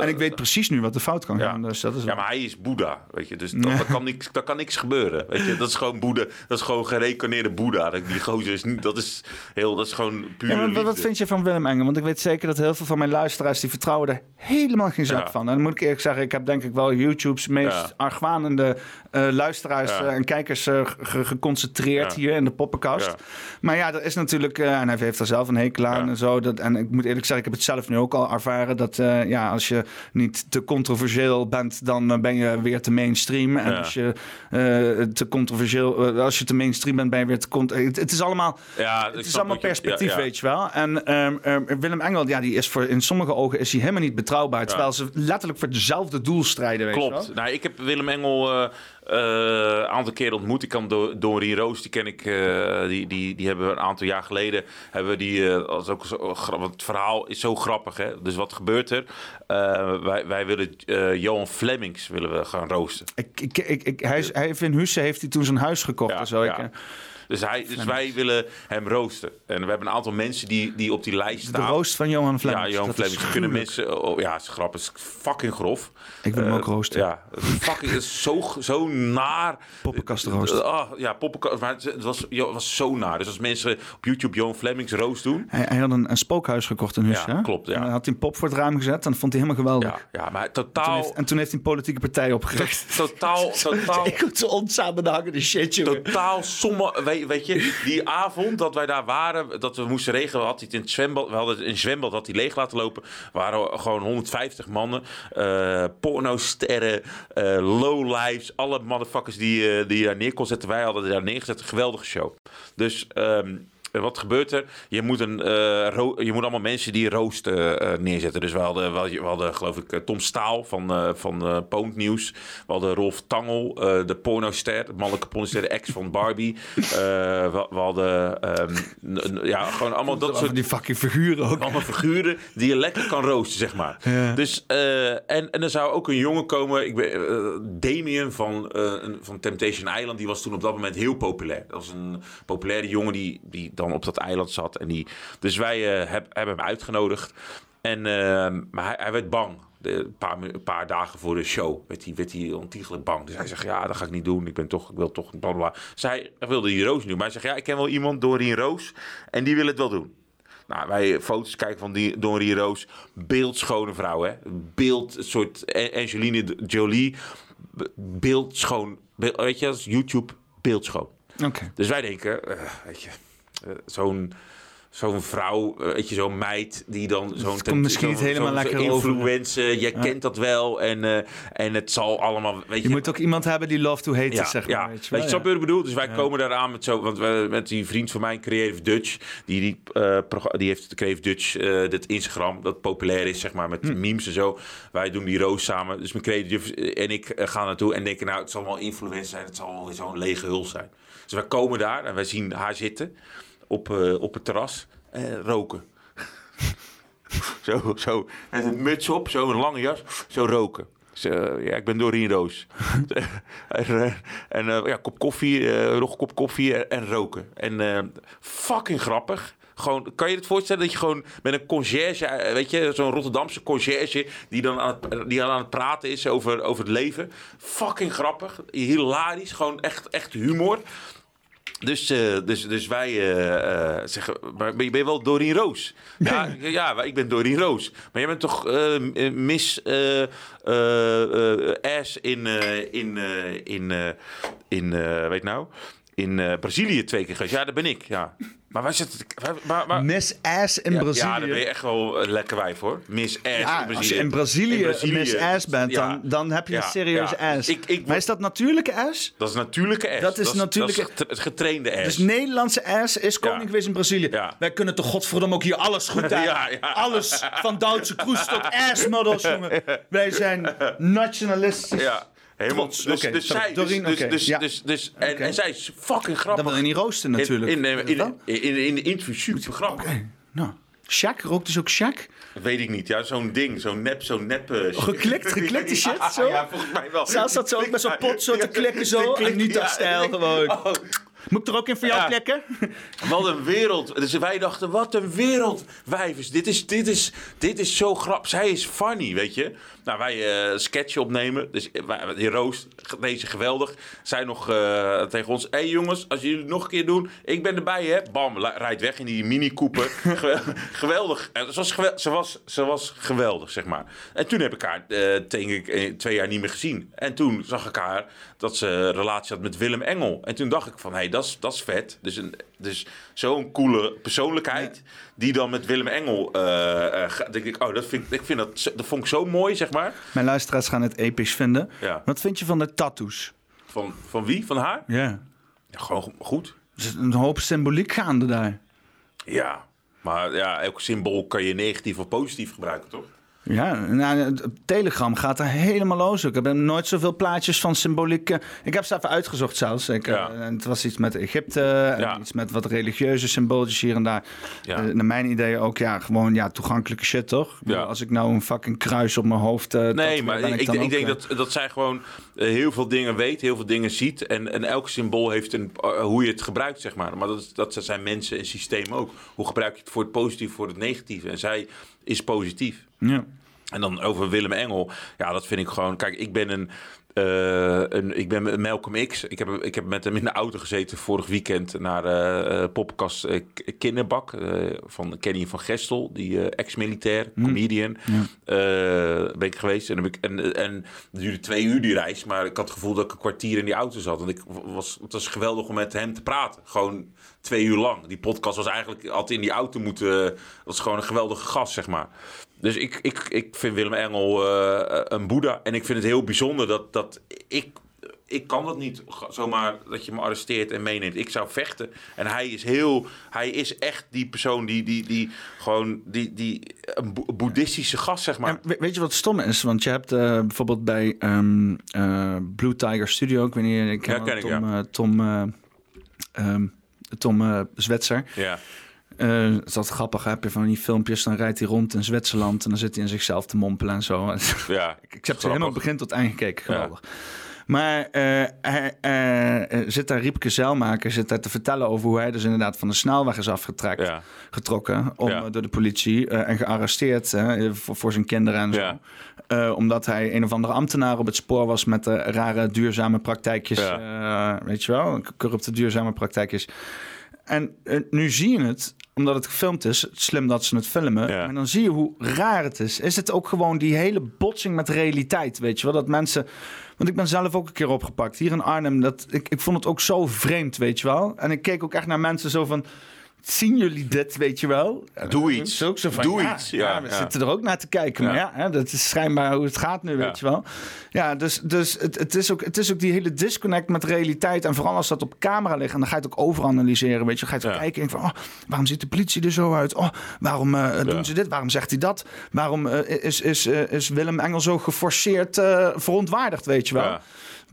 En ik weet precies nu wat er fout kan gaan, dus dat is Ja, maar hij is Boeddha, weet je. Dus dat, dat kan niks, dat kan niks gebeuren, weet je. Dat is gewoon Boeddha. Dat is gewoon gereconneerde Boeddha. Dat- Die gozer is niet... Dat is heel... Dat is gewoon puur Ja, maar wat- vind je van Willem Engel? Want ik weet zeker dat heel veel van mijn luisteraars... die vertrouwen er helemaal geen zak Ja. van. En dan moet ik eerlijk zeggen... ik heb denk ik wel YouTube's meest Ja. argwanende eh, luisteraars... Ja. eh, en kijkers eh, ge- geconcentreerd hier in de poppenkast. Maar ja, er is natuurlijk... en hij heeft er zelf een hekel aan en zo. Dat, en ik moet eerlijk zeggen, ik heb het zelf nu ook al ervaren... dat ja, als je niet te controversieel bent... dan ben je weer te mainstream. En als je te controversieel... eh, als je te mainstream bent, ben je weer te... cont- het, het is allemaal... Ja, Het is allemaal perspectief, ja, ja. weet je wel. En ehm, ehm, Willem Engel, ja, die is voor, in sommige ogen is hij helemaal niet betrouwbaar. Terwijl ze letterlijk voor dezelfde doel strijden, weet je wel. Klopt. Nou, ik heb Willem Engel eh, eh, een aantal keer ontmoet. Ik kan Do- Doreen Roos, die ken ik, eh, die, die, die hebben we een aantal jaar geleden, hebben we die, eh, als ook zo, want het verhaal is zo grappig, hè. Dus wat gebeurt er? Eh, wij, wij willen eh, Johan Flemings willen we gaan roosten. Ik, ik, ik, ik, hij, hij heeft in Husse heeft hij toen zijn huis gekocht Ja, en zo. Ik, ja. Dus, hij, dus wij willen hem roosten. En we hebben een aantal mensen die, die op die lijst de staan. roost van Johan Flemings. Ja, Johan Flemings. Kunnen mensen... Oh, ja, het is grappig. Is fucking grof. Ik wil hem Eh, ook roosten. Ja, fucking... Is zo, zo naar. Poppenkastroost. Eh, ah, ja, poppenkast. Maar het, was, het was zo naar. Dus als mensen op YouTube Johan Flemings roost doen... Hij, hij had een, een spookhuis gekocht in Husse. Ja, klopt, ja. En dan had hij een pop voor het raam gezet en dat vond hij helemaal geweldig. Ja, ja maar Toen totaal... heeft, en toen heeft hij een politieke partij opgericht. Totaal, <laughs> totaal... Ik zo onsamenhangende shit, jongen. Totaal somme, weet, je, die avond dat wij daar waren, dat we moesten regelen, had hij het in het zwembad, we hadden een zwembad dat hij leeg laten lopen, waren gewoon 150 mannen, eh pornosterren, eh lowlifes, alle motherfuckers die, eh, die daar neer kon zetten. Wij hadden daar neergezet, een geweldige show. Dus ehm, wat gebeurt er? Je moet, een, eh, je moet allemaal mensen die roost eh, eh, neerzetten. Dus we hadden, we hadden, geloof ik, eh, Tom Staal van, eh van eh Poont Nieuws. We hadden Rolf Tangel, eh, de pornoster, de mannelijke pornoster, de ex van Barbie. Eh, we, hadden, ehm, ja, gewoon allemaal dat soort die fucking figuren ook. allemaal figuren die je lekker kan roosten, zeg maar. Dus, eh, en, en er zou ook een jongen komen, ik ben, eh, Damien van, eh, van Temptation Island, die was toen op dat moment heel populair. Dat was een populaire jongen die, die dan op dat eiland zat. En die, dus wij eh, heb- hebben hem uitgenodigd. En, eh, maar hij, hij werd bang. De, een, paar, een paar dagen voor de show werd hij, werd hij ontiegelijk bang. Dus hij zegt, ja, dat ga ik niet doen. Ik ben toch, ik wil toch, bla bla. bla. Zij wilde die Roos doen. Maar hij zegt, ja, ik ken wel iemand, Doreen Roos. En die wil het wel doen. Nou, wij foto's kijken van die Doreen Roos. Beeldschone vrouw, hè. Beeld, een soort Angelina Jolie. Be- Beeldschoon. Be- weet je, is YouTube beeldschoon. Oké. Dus wij denken, eh, weet je, zo'n zo'n vrouw, eh, weet je, zo'n meid die dan zo'n komt misschien niet helemaal lekker influencer, jij kent dat wel en, eh, en het zal allemaal, weet Je moet ook iemand hebben die love to hate is, ja, zeg ja. maar. Weet je Weet je, ja. snap je wat ik bedoel? Dus wij komen daaraan met zo, want we, met die vriend van mij, Creative Dutch, die, die, eh, die heeft Creative Dutch, eh dit Instagram, dat populair is, zeg maar, met Hm. memes en zo. Wij doen die roos samen. Dus mijn Creative en ik eh, gaan naartoe en denken, nou, het zal wel influencer zijn, het zal wel zo'n lege hul zijn. Dus wij komen daar en wij zien haar zitten op, eh, op het terras en roken. <laughs> Zo, zo. Met een muts op, zo een lange jas, zo roken. Dus, ja, ik ben Doreen Roos. <laughs> en eh, en ja, kop koffie, nog een kop koffie en, en roken. En fucking grappig. Gewoon, kan je het voorstellen dat je gewoon met een conciërge, weet je, zo'n Rotterdamse conciërge, die dan aan het, die aan het praten is over, over het leven. Fucking grappig, hilarisch, gewoon echt, echt humor. Dus, eh, dus, dus wij eh, eh, zeggen, maar ben je ben je wel Doreen Roos? Ja, ja, ik ben Doreen Roos. Maar jij bent toch eh, Miss eh, Ass in, in, in, in weet nou, in Brazilië twee keer geweest. Ja, dat ben ik, ja. Maar waar zit het? waar- Miss Ass in ja, Brazilië. Ja, dan ben je echt wel lekker wijf hoor. Miss Ass Ja, in Brazilië. als je in Brazilië, Miss Ass bent, ja. dan, dan heb je een serieuze ja. ass. Ik, ik, maar is dat natuurlijke ass? dat is natuurlijke ass. Dat is natuurlijke- Dat is getra- getrainde ass. Dus Nederlandse ass is koning geweest in Brazilië. Wij kunnen toch godverdomme ook hier alles goed <laughs> aan. Ja, ja. Alles van Duitse kroes tot ass models, jongen. Wij zijn <laughs> nationalistisch. Ja. Helemaal, Trots. dus, Oké, dus sorry. zij, dus, Doreen, dus, dus, ja. dus, dus, en, en zij is fucking grappig. Dat wil je niet roosten natuurlijk. In, in, in, in, in, in de interview super grappig. Nou, Shaq, rookt dus ook Shaq? Weet ik niet. Ja, zo'n ding. Zo'n nep, zo'n nep... shit. Geklikt, geklikte <laughs> shit, Ja, zo? Ja, <laughs> volgens mij wel. Zelfs dat ze ook met zo'n pot zo te klikken zo. <laughs> Klikt, Anita-stijl ja. gewoon. Oh, Moet ik er ook in voor jou Ja. klikken? Wat een wereld. Dus wij dachten, wat een wereld, wijvers. Dit is, dit is, dit is zo grappig. Zij is funny, weet je. Nou, wij eh sketchen opnemen. Dus eh, die Roos, deze geweldig. Zij nog eh, tegen ons. Hé jongens, als jullie het nog een keer doen. Ik ben erbij, hè. Bam, rijdt weg in die mini Cooper. <laughs> Ge- geweldig. Ze was, gewel- ze, was, ze was geweldig, zeg maar. En toen heb ik haar, denk ik, twee jaar niet meer gezien. En toen zag ik haar dat ze een relatie had met Willem Engel. En toen dacht ik van, hé, hey, dat is vet. Dus, een, dus zo'n coole persoonlijkheid... die dan met Willem Engel... eh, ga- denk ik, oh, dat, vind, ik ik vind dat, dat vond ik zo mooi, zeg maar. Mijn luisteraars gaan het episch vinden. Ja. Wat vind je van de tattoos? Van, van wie? Van haar? Ja. Ja, gewoon go- goed. Er zit een hoop symboliek gaande daar. Ja. Maar ja, elk symbool kan je negatief of positief gebruiken, toch? Ja, nou, Telegram gaat er helemaal los. Ik heb nooit zoveel plaatjes van symboliek. eh, Ik heb ze even uitgezocht zelfs. Ik, eh, Ja. het was iets met Egypte, en Ja. iets met wat religieuze symbooltjes hier en daar. Ja. Eh, naar mijn idee ook, ja, gewoon ja, toegankelijke shit, toch? Als ik nou een fucking kruis op mijn hoofd... eh, Nee, maar ik, ik, dan ik ook, denk eh, dat, dat zij gewoon eh, heel veel dingen weet, heel veel dingen ziet. En, en elk symbool heeft een, eh, hoe je het gebruikt, zeg maar. Maar dat, is, dat zijn mensen en systeem ook. Hoe gebruik je het voor het positieve, voor het negatieve? En zij is positief. Ja. En dan over Willem Engel. Ja, dat vind ik gewoon. Kijk, ik ben een. Eh, een ik ben met Malcolm X. Ik heb, ik heb met hem in de auto gezeten vorig weekend naar eh eh, eh, K- Kinderbak van Kenny van Gestel, die ex-militair, comedian. Eh, ben ik geweest en, heb ik, en, en het duurde twee uur die reis, maar ik had het gevoel dat ik een kwartier in die auto zat. En ik was, het was geweldig om met hem te praten. Gewoon twee uur lang. Die podcast was eigenlijk altijd in die auto moeten. Dat was gewoon een geweldige gast, zeg maar. Dus ik, ik, ik vind Willem Engel eh, een boeddha. En ik vind het heel bijzonder dat, dat ik... Ik kan dat niet zomaar dat je me arresteert en meeneemt. Ik zou vechten. En hij is heel... Hij is echt die persoon die, die, die gewoon... Die, die, een boe- boeddhistische gast, zeg maar. En we- weet je wat stom is? Want je hebt eh, bijvoorbeeld bij ehm, eh, Blue Tiger Studio, ik weet niet, ik ken Ja, ken ik, Tom, ja. eh, Tom, eh, ehm, Tom eh, Zwetser. Ja. Dat is dat grappig, hè? heb je van die filmpjes, dan rijdt hij rond in Zwitserland en dan zit hij in zichzelf te mompelen en zo. Ja, <laughs> ik heb ze helemaal begin tot eind gekeken, Ja. geweldig. Maar hij eh, zit daar Riepke Zeilmaker zit daar te vertellen over hoe hij dus inderdaad van de snelweg is afgetrekt, Ja. getrokken om, Ja. door de politie en gearresteerd voor, voor zijn kinderen en zo. Ja. Omdat hij een of andere ambtenaar op het spoor was met de rare duurzame praktijkjes. weet je wel, corrupte duurzame praktijkjes. En nu zie je het, omdat het gefilmd is, slim dat ze het filmen. Ja. Maar dan zie je hoe raar het is. Is het ook gewoon die hele botsing met realiteit, weet je wel? Dat mensen... Want ik ben zelf ook een keer opgepakt, hier in Arnhem. Dat, ik, ik vond het ook zo vreemd, weet je wel? En ik keek ook echt naar mensen zo van... Zien jullie dit, weet je wel? Doe iets. ook zo van, Doe ja, iets. Ja, Ja, we ja. zitten er ook naar te kijken. Maar Ja. hè, dat is schijnbaar hoe het gaat nu, weet je wel. Ja, dus, dus het, het, is ook, het is ook die hele disconnect met realiteit. En vooral als dat op camera ligt. En dan ga je het ook overanalyseren, weet je. Dan ga je het kijken en van, oh, waarom ziet de politie er zo uit? Oh, waarom eh, doen ze dit? Waarom zegt hij dat? Waarom eh, is, is, eh, is Willem Engel zo geforceerd verontwaardigd, weet je wel?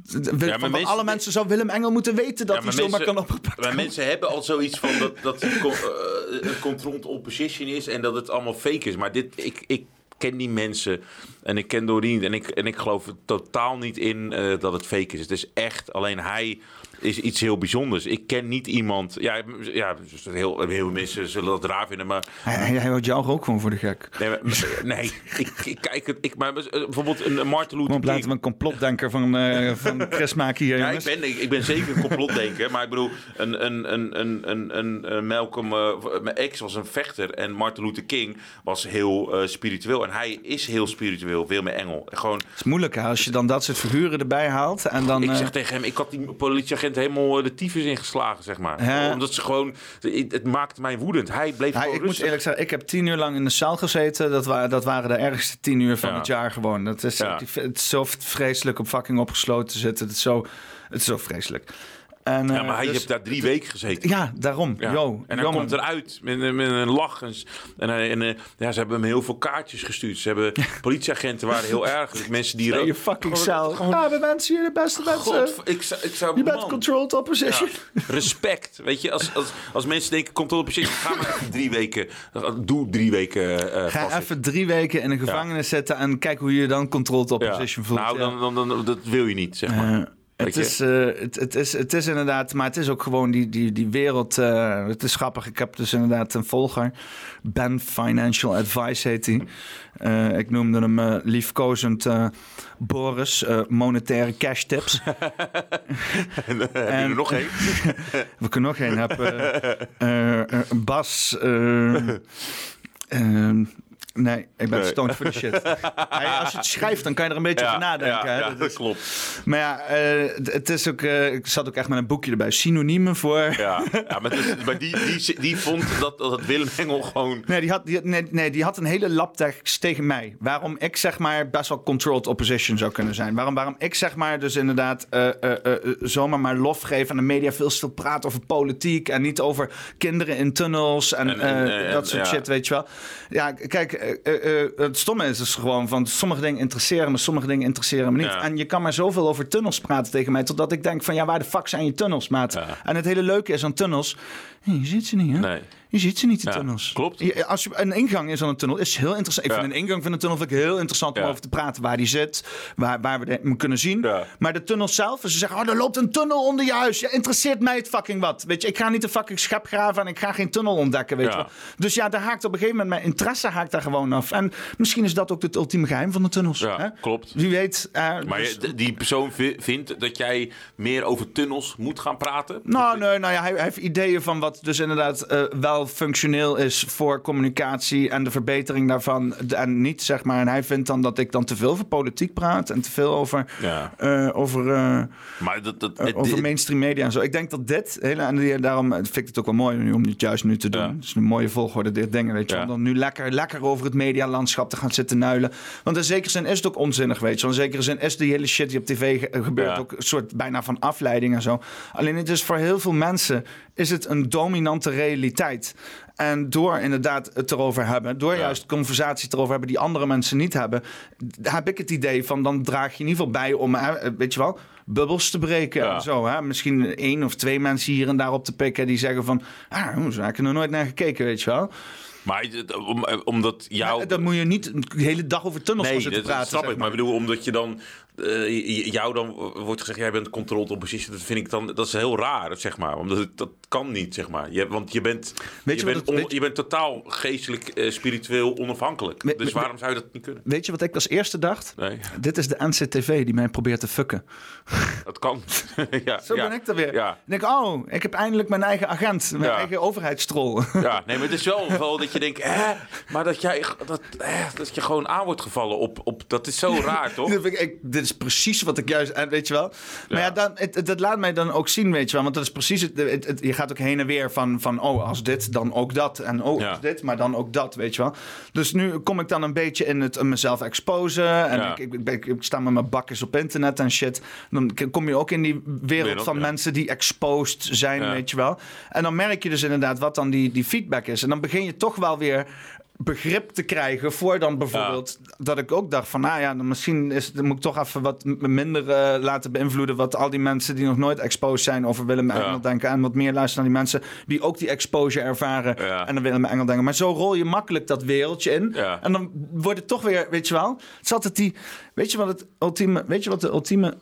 Ja. Van, mensen- alle mensen zou Willem Engel moeten weten dat Ja, hij maar zomaar mensen- kan opgepakt Maar mensen hebben al zoiets van dat, dat het con- <laughs> eh, een controlled opposition is en dat het allemaal fake is. Maar dit, ik, ik ken die mensen en ik ken Doreen en ik, en ik geloof er totaal niet in eh, dat het fake is. Het is echt, alleen hij is iets heel bijzonders. Ik ken niet iemand, ja, ja heel, heel veel mensen zullen dat raar vinden, maar Hij, hij, houdt jou ook gewoon voor de gek. nee, maar- nee ik, ik kijk het, ik, maar eh, bijvoorbeeld een Martin Luther op, laten we King. een complotdenker van, eh van <laughs> Chris maken hier, Ja, ik ben, ik, ik ben zeker een complotdenker. maar ik bedoel, een, een, een, een, een, een, Malcolm, eh, mijn ex was een vechter. En Martin Luther King was heel spiritueel. En hij is heel spiritueel, veel meer engel. Gewoon, Het is moeilijk hè, als je dan dat soort figuren erbij haalt. En dan, ik zeg tegen hem, ik had die politieagent helemaal eh, de tyfus ingeslagen, zeg maar. Omdat ze gewoon, het, maakte mij woedend. Hij bleef ja, ik moet eerlijk zeggen, ik heb tien uur lang in de cel gezeten. Dat, wa dat waren de ergste tien uur van Ja. het jaar gewoon. Dat is, Ja. het is zo vreselijk om fucking opgesloten te zitten. Het is zo, het is zo vreselijk. En, Ja, eh, maar hij dus- heeft daar drie weken gezeten. Ja, daarom. Ja. Yo, en hij komt eruit met, een- met een lach. En, en, en, eh, ja, ze hebben hem heel veel kaartjes gestuurd. Ze hebben <laughs> politieagenten waren heel erg. Mensen die Nee, je fucking cel. Ja, we wensen je de beste mensen. God, ik, zou- ik zou je bent man. controlled opposition. Ja, respect. Weet je, als, als, als mensen denken, komt op positie, ga maar even drie weken. Doe drie weken. eh Ga even drie weken in een gevangenis zitten en kijk hoe je dan controlled opposition voelt. Nou, dan, dan, dan, dat wil je niet, zeg maar. Het, is, eh, het, het, is, het is inderdaad, maar het is ook gewoon die, die, die wereld. eh, het is grappig. Ik heb dus inderdaad een volger. Ben Financial Advice heet hij. Eh, ik noemde hem liefkozend Boris, monetaire cash tips. en, <laughs> heb je er nog één? <laughs> We kunnen nog één hebben. Bas. ehm, <laughs> nee, ik ben Nee. stoned voor de shit. <laughs> Als je het schrijft, dan kan je er een beetje over nadenken. Ja, hè? Dat dat is- klopt. Maar ja, eh, het- is ook, eh, ik zat ook echt met een boekje erbij. Synoniemen voor. Ja, ja maar, dus- maar die, die, die vond dat, dat Willem Engel gewoon... Nee, die had, die, nee, nee, die had een hele laptekst tegen mij. Waarom ik zeg maar best wel controlled opposition zou kunnen zijn. Waarom, waarom ik zeg maar dus inderdaad eh, zomaar maar lof geef aan de media veel veel praat over politiek en niet over kinderen in tunnels en, En- en, dat soort shit, weet je wel. Ja, kijk, eh, eh, eh, het stomme is dus gewoon van sommige dingen interesseren me, sommige dingen interesseren me niet. Ja. En je kan maar zoveel over tunnels praten tegen mij, totdat ik denk van ja, waar de fuck zijn je tunnels, maat? Ja. En het hele leuke is aan tunnels, je ziet ze niet, hè? Nee. Je ziet ze niet, die Ja, tunnels. klopt. Je- als je, een ingang is aan een tunnel, is heel interessant. Ik Ja. vind een ingang van een tunnel vind ik heel interessant om Ja. over te praten. Waar die zit, waar, waar we de- hem kunnen zien. Ja. Maar de tunnel zelf, ze zeggen, oh, er loopt een tunnel onder je huis. Ja, interesseert mij het fucking wat. Weet je, ik ga niet een fucking schep graven en ik ga geen tunnel ontdekken, weet Ja. je wel. Dus ja, daar haakt op een gegeven moment mijn interesse haakt daar gewoon af. En misschien is dat ook het ultieme geheim van de tunnels. Ja, hè? klopt. Wie weet. eh, Maar dus- je- die persoon vi- vindt dat jij meer over tunnels moet gaan praten? Nou, nee, nou ja, hij, hij heeft ideeën van wat dus inderdaad eh, wel functioneel is voor communicatie en de verbetering daarvan. En niet zeg maar. En hij vindt dan dat ik dan te veel over politiek praat en te veel over, Ja. eh, over, eh, Maar dat, dat, dit- over mainstream media en zo. Ik denk dat dit, hele, en die- daarom vind ik het ook wel mooi om dit juist nu te doen. Ja. Het is een mooie volgorde, dit dingen, weet je. Ja. Om dan nu lekker, lekker over het medialandschap te gaan zitten nuilen. Want in zekere zin is het ook onzinnig, weet je. Want in zekere zin is die hele shit die op tv ge- gebeurt ook een soort bijna van afleiding en zo. Alleen het is voor heel veel mensen is het een dominante realiteit. En door inderdaad het erover hebben, door juist conversaties erover hebben die andere mensen niet hebben, heb ik het idee van dan draag je in ieder geval bij om, hè, weet je wel, bubbels te breken Ja. en zo. Hè? Misschien één of twee mensen hier en daar op te pikken die zeggen van, ah, hoe is er nooit naar gekeken, weet je wel. maar eh, omdat jou... Ja, dan moet je niet een hele dag over tunnels Nee, zitten dat praten. snap zeg ik. Maar ik bedoel, omdat je dan... eh, jou dan wordt gezegd, jij bent controlled opposition. Dat vind ik dan... Dat is heel raar, zeg maar. Omdat het, dat kan niet, zeg maar. Je, want je bent... Weet je, je bent het- on- weet je- bent totaal geestelijk, eh, spiritueel onafhankelijk. Me- dus me- waarom zou je dat niet kunnen? Weet je wat ik als eerste dacht? Nee, Dit is de NCTV die mij probeert te fucken. <laughs> dat kan. <laughs> ja, Zo ja. ben ik er weer. Ja. Ik denk, oh, ik heb eindelijk mijn eigen agent. Mijn Ja. eigen overheidstrol. <laughs> Ja, nee, maar het is wel wel dat je denkt, hè, maar dat, jij, dat, hè, dat je gewoon aan wordt gevallen op, op dat is zo raar, toch? Ik, ik- dit is precies wat ik juist... en Weet je wel? Maar ja, dan, het, het, het laat mij dan ook zien, weet je wel. Want dat is precies... Het, je gaat ook heen en weer van, van... Oh, als dit, dan ook dat. En oh, als dit, maar dan ook dat, weet je wel. Dus nu kom ik dan een beetje in het mezelf exposen. En ik, ik, ik, ik sta met mijn bakjes op internet en shit. Dan kom je ook in die wereld, Wereld, van mensen die exposed zijn, weet je wel. En dan merk je dus inderdaad wat dan die, die feedback is. En dan begin je toch wel weer begrip te krijgen voor dan bijvoorbeeld dat ik ook dacht van nou ja dan misschien is dan moet ik toch even wat minder eh, laten beïnvloeden wat al die mensen die nog nooit exposed zijn over Willem Ja. Engel denken en wat meer luisteren naar die mensen die ook die exposure ervaren Ja. en dan Willem Engel denken. Maar zo rol je makkelijk dat wereldje in en dan wordt het toch weer weet je wel het is altijd die weet je wat het ultieme weet je wat de ultieme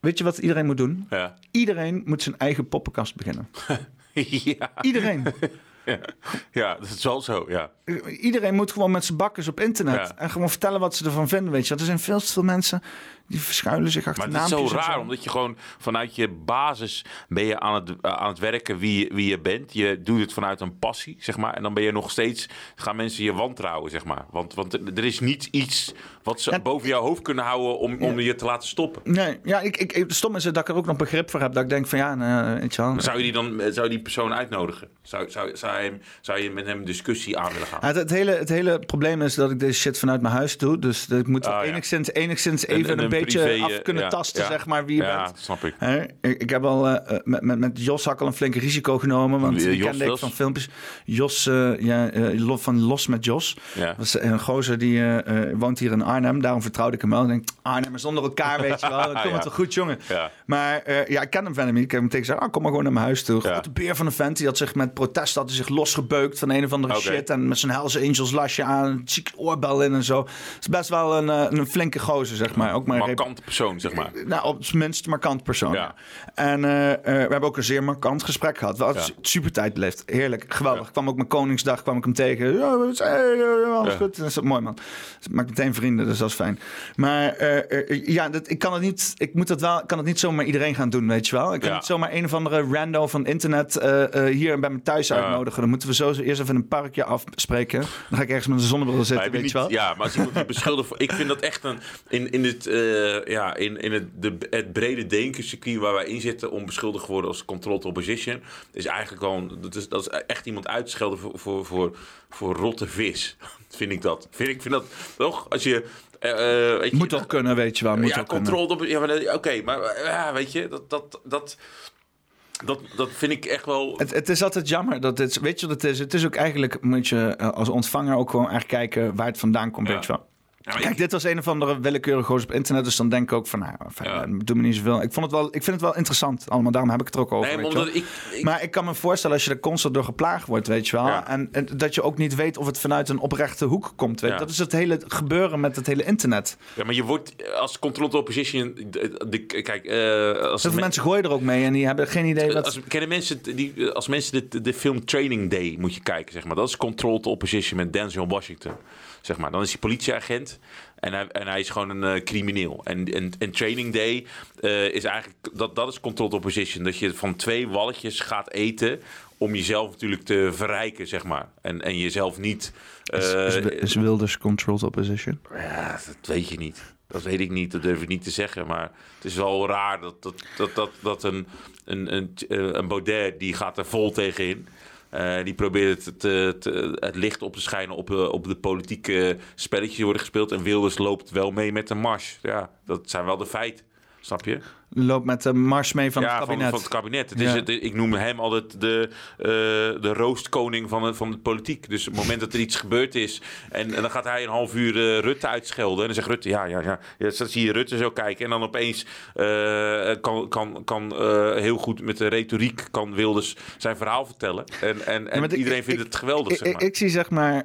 weet je wat iedereen moet doen? Iedereen moet zijn eigen poppenkast beginnen. <laughs> Iedereen Ja. <laughs> ja, dat is wel zo, ja. Iedereen moet gewoon met zijn bakkers op internet. En gewoon vertellen wat ze ervan vinden. Weet je. Er zijn veel te veel mensen die verschuilen zich achter Maar het is zo raar, omdat je gewoon vanuit je basis ben je aan het, eh, aan het werken wie, je- wie je bent. Je doet het vanuit een passie, zeg maar. En dan ben je nog steeds, gaan mensen je wantrouwen, zeg maar. Want, want er is niet iets wat ze Ja. boven jouw hoofd kunnen houden om, om je te laten stoppen. Nee, ja, ik, ik, stom is het dat ik er ook nog begrip voor heb. Dat ik denk van ja, nou, weet je wel. Maar zou je die dan, eh, zou je die persoon uitnodigen? Zou, zou, zou, je, zou je met hem een discussie aan willen gaan. Ja, het, het hele, het hele probleem is dat ik deze shit vanuit mijn huis doe. Dus ik moet Ah, enigszins, enigszins even een, een beetje privé, af eh, kunnen ja, tasten, ja. zeg maar, wie je Ja, bent. dat snap ik. Ik, heb al eh, eh, met, met, met Jos al een flinke risico genomen. Want die Jos kende ik was? van filmpjes. Jos, ja, van Los met Jos. Ja. Dat is een gozer die woont hier in Arnhem. Daarom vertrouwde ik hem wel. Ik denk, Arnhemmers onder elkaar, weet je wel. <laughs> Dan komt Ja. het wel goed, jongen. Ja. Maar ja, ik ken hem verder niet. Ik heb hem tegen gezegd, ah, kom maar gewoon naar mijn huis toe. Ja. Grote beer van een vent. Die had zich met protest had hij zich losgebeukt van een of andere shit. En met zijn Hells Angels lasje aan. Ziek oorbel in en zo. Het is best wel een, een flinke gozer, zeg maar. Ook maar Markante persoon, zeg maar. nou, op zijn minst markant persoon. Ja. En eh, eh, we hebben ook een zeer markant gesprek gehad. Ja. super tijd beleefd. Heerlijk, geweldig. Kwam ook mijn Koningsdag, kwam ik hem tegen. Ja, wat ja, alles Ja. goed. Dat is mooi, man. Dus ik maak meteen vrienden, dus dat is fijn. Maar eh, eh, ja, dat, ik kan het niet. Ik moet dat wel. Ik kan het niet zomaar iedereen gaan doen, weet je wel. Ik kan Ja. niet zomaar een of andere rando van internet eh, eh, hier bij me thuis Ja. uitnodigen. Dan moeten we zo eerst even een parkje afspreken. Dan ga ik ergens met een zonnebril zitten, je weet je wel. Ja, maar als iemand die beschuldigt... voor- Ik vind dat echt een... In, in, het, eh, ja, in, in het, de, het brede denkencircuit waar wij in zitten... om beschuldigd te worden als controlled opposition... is eigenlijk gewoon... Dat is, dat is echt iemand uitschelden voor, voor, voor, voor rotte vis. <laughs> vind ik dat. Vind ik vind dat... Toch? Als je... eh, weet je Moet toch kunnen, weet je wel. Moet ja, controlled op... Ja, dat- oké, maar ja, weet je... Dat... dat, dat dat, dat vind ik echt wel... Het, het is altijd jammer dat het. Weet je wat het is? Het is ook eigenlijk. Moet je als ontvanger ook gewoon echt kijken waar het vandaan komt. Ja. Weet je wel. Ja, maar Kijk, ik- dit was een of andere willekeurige gozer op internet. Dus dan denk ik ook van, nou, Ja. doe me niet zoveel. Ik, vond het wel, ik vind het wel interessant allemaal. Daarom heb ik het er ook over. nee, maar omdat ik... ik Maar ik kan me voorstellen als je er constant door geplaagd wordt, weet je wel. Ja. En, en dat je ook niet weet of het vanuit een oprechte hoek komt. Weet. Dat is het hele gebeuren met het hele internet. Ja, maar je wordt als controlled opposition. De, de- kijk, eh als Heel veel men- mensen gooien er ook mee en die hebben geen idee wat... Als, kennen mensen die, als mensen de, de film Training Day moet je kijken, zeg maar. Dat is Controlled Opposition met Denzel Washington. Zeg maar. Dan is hij politieagent en hij, en hij is gewoon een eh, crimineel. En, en, en Training Day eh, is eigenlijk, dat, dat is Controlled Opposition. Dat je van twee walletjes gaat eten om jezelf natuurlijk te verrijken, zeg maar. En, en jezelf niet... eh, is, is Wilders controlled opposition? ja, dat weet je niet. Dat weet ik niet, dat durf ik niet te zeggen. Maar het is wel raar dat, dat, dat, dat, dat een, een, een, een Baudet, die gaat er vol tegenin. Eh, die probeert het, te- het licht op te schijnen op, eh, op de politieke spelletjes die worden gespeeld. En Wilders loopt wel mee met de mars. Ja, dat zijn wel de feiten. Snap je? Loopt met de mars mee van ja, het van, kabinet. van het kabinet. Het Ja. is het, ik noem hem altijd de, eh, de roostkoning van, het- van de politiek. Dus op het moment dat er iets gebeurd is... en, en dan gaat hij een half uur eh, Rutte uitschelden... en dan zegt Rutte, ja, ja, ja. ja dan zie je Rutte zo kijken... en dan opeens eh, kan, kan, kan heel goed met de retoriek... kan Wilders zijn verhaal vertellen. En, en, en Ja, maar ik- iedereen ik- vindt het geweldig, Ik, zeg maar. ik, zie zeg maar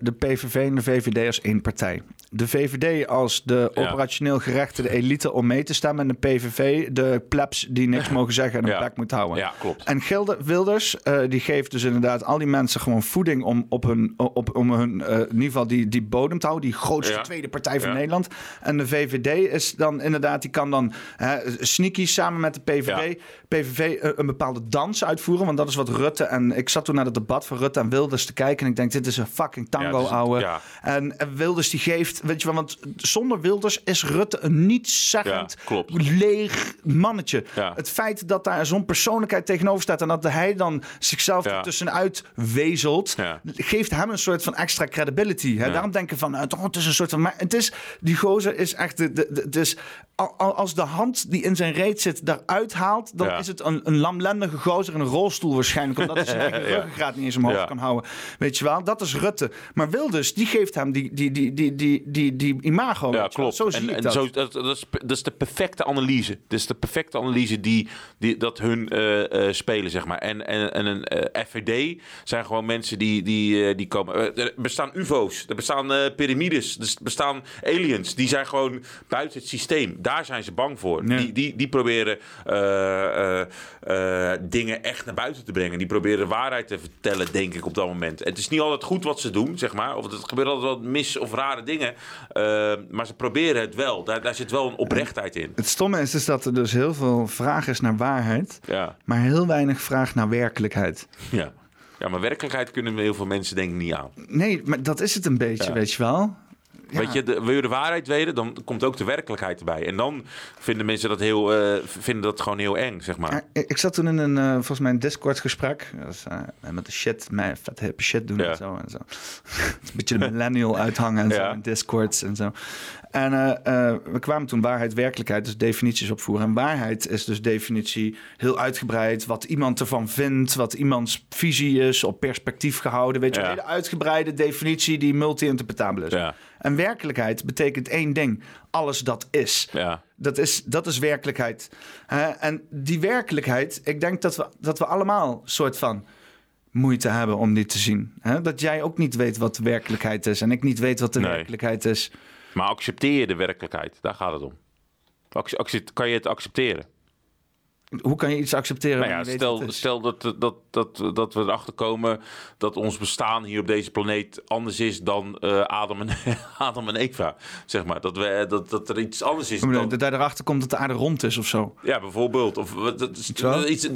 de PVV en de VVD als één partij. De VVD als de operationeel gerechte elite om mee te stemmen. En de PVV de plebs die niks <laughs> mogen zeggen en een plek moet houden. Ja, klopt. En Gilde, Wilders eh, die geeft dus inderdaad al die mensen gewoon voeding om op hun, op, om hun eh, in ieder geval die, die bodem te houden. Die grootste Ja. tweede partij van Ja. Nederland. En de VVD is dan inderdaad, die kan dan hè, sneaky samen met de PVV. PVV eh, een bepaalde dans uitvoeren. Want dat is wat Rutte en ik zat toen naar het debat van Rutte en Wilders te kijken. En ik denk, dit is een fucking tango, Ja, ouwe. ja. En, en Wilders die geeft, weet je wel, want zonder Wilders is Rutte een nietszeggend, Ja, leeg mannetje. Het feit dat daar zo'n persoonlijkheid tegenover staat en dat hij dan zichzelf Ja. er tussenuit wezelt, geeft hem een soort van extra credibility. Hè? Daarom denken van, toch, het is een soort van, maar het is, die gozer is echt, de, de, de- het is, al- al- als de hand die in zijn reet zit daaruit haalt, dan. Is het een, een lamlendige gozer in een rolstoel waarschijnlijk, omdat hij zijn <laughs> eigen ruggengraat niet eens omhoog kan houden. Weet je wel, dat is Rutte. Maar Wilders, die geeft hem die, die, die, die, die, die, die imago. Ja, klopt. Zo zie en, ik en dat. Zo, dat, dat, is, dat is de perfecte analyse. Dat is de perfecte analyse die, die dat hun eh, eh, spelen, zeg maar. En, en, en een eh, FVD zijn gewoon mensen die, die, die komen... er bestaan ufo's, er bestaan piramides, er bestaan aliens. Die zijn gewoon buiten het systeem. Daar zijn ze bang voor. Ja. Die, die, die proberen eh, eh, dingen echt naar buiten te brengen. Die proberen de waarheid te vertellen, denk ik, op dat moment. Het is niet altijd goed wat ze doen, zeg maar. Of het gebeurt altijd wat mis of rare dingen. Eh, maar ze proberen het wel. Daar, daar zit wel een oprechtheid in. Het stomme is dus dat er dus heel veel vraag is naar waarheid, Ja, maar heel weinig vraag naar werkelijkheid. ja. ja maar werkelijkheid kunnen heel veel mensen denk ik niet aan. Nee, maar dat is het een beetje, Ja. weet je wel. Weet je, de, wil je de waarheid weten, dan komt ook de werkelijkheid erbij. En dan vinden mensen dat heel, eh, vinden dat gewoon heel eng, zeg maar. Ja, ik zat toen in een, eh, volgens mij een Discord-gesprek. Dat is, eh, met de shit, mij vet hippe shit doen Ja. en zo. En zo. <laughs> een beetje de millennial uithangen en zo in Discords en zo. En eh, eh, we kwamen toen waarheid, werkelijkheid, dus definities opvoeren. En waarheid is dus definitie heel uitgebreid. Wat iemand ervan vindt, wat iemands visie is, op perspectief gehouden. Weet je, Ja. een hele uitgebreide definitie die multi-interpretabel is. Ja. En werkelijkheid betekent één ding. Alles dat is. Ja. Dat is, dat is werkelijkheid. En die werkelijkheid, ik denk dat we, dat we allemaal soort van moeite hebben om die te zien. Hè? Dat jij ook niet weet wat de werkelijkheid is en ik niet weet wat de Nee. werkelijkheid is. Maar accepteer je de werkelijkheid? Daar gaat het om. Kan je het accepteren? Hoe kan je iets accepteren? Nou ja, stel, stel dat, dat, dat, dat we erachter komen dat ons bestaan hier op deze planeet anders is dan eh, Adam, en, <laughs> Adam en Eva. Zeg maar. Dat, we, dat, dat er iets anders is. Dan, Dat daar erachter komt dat de aarde rond is of zo. ja, bijvoorbeeld. Of dat iets,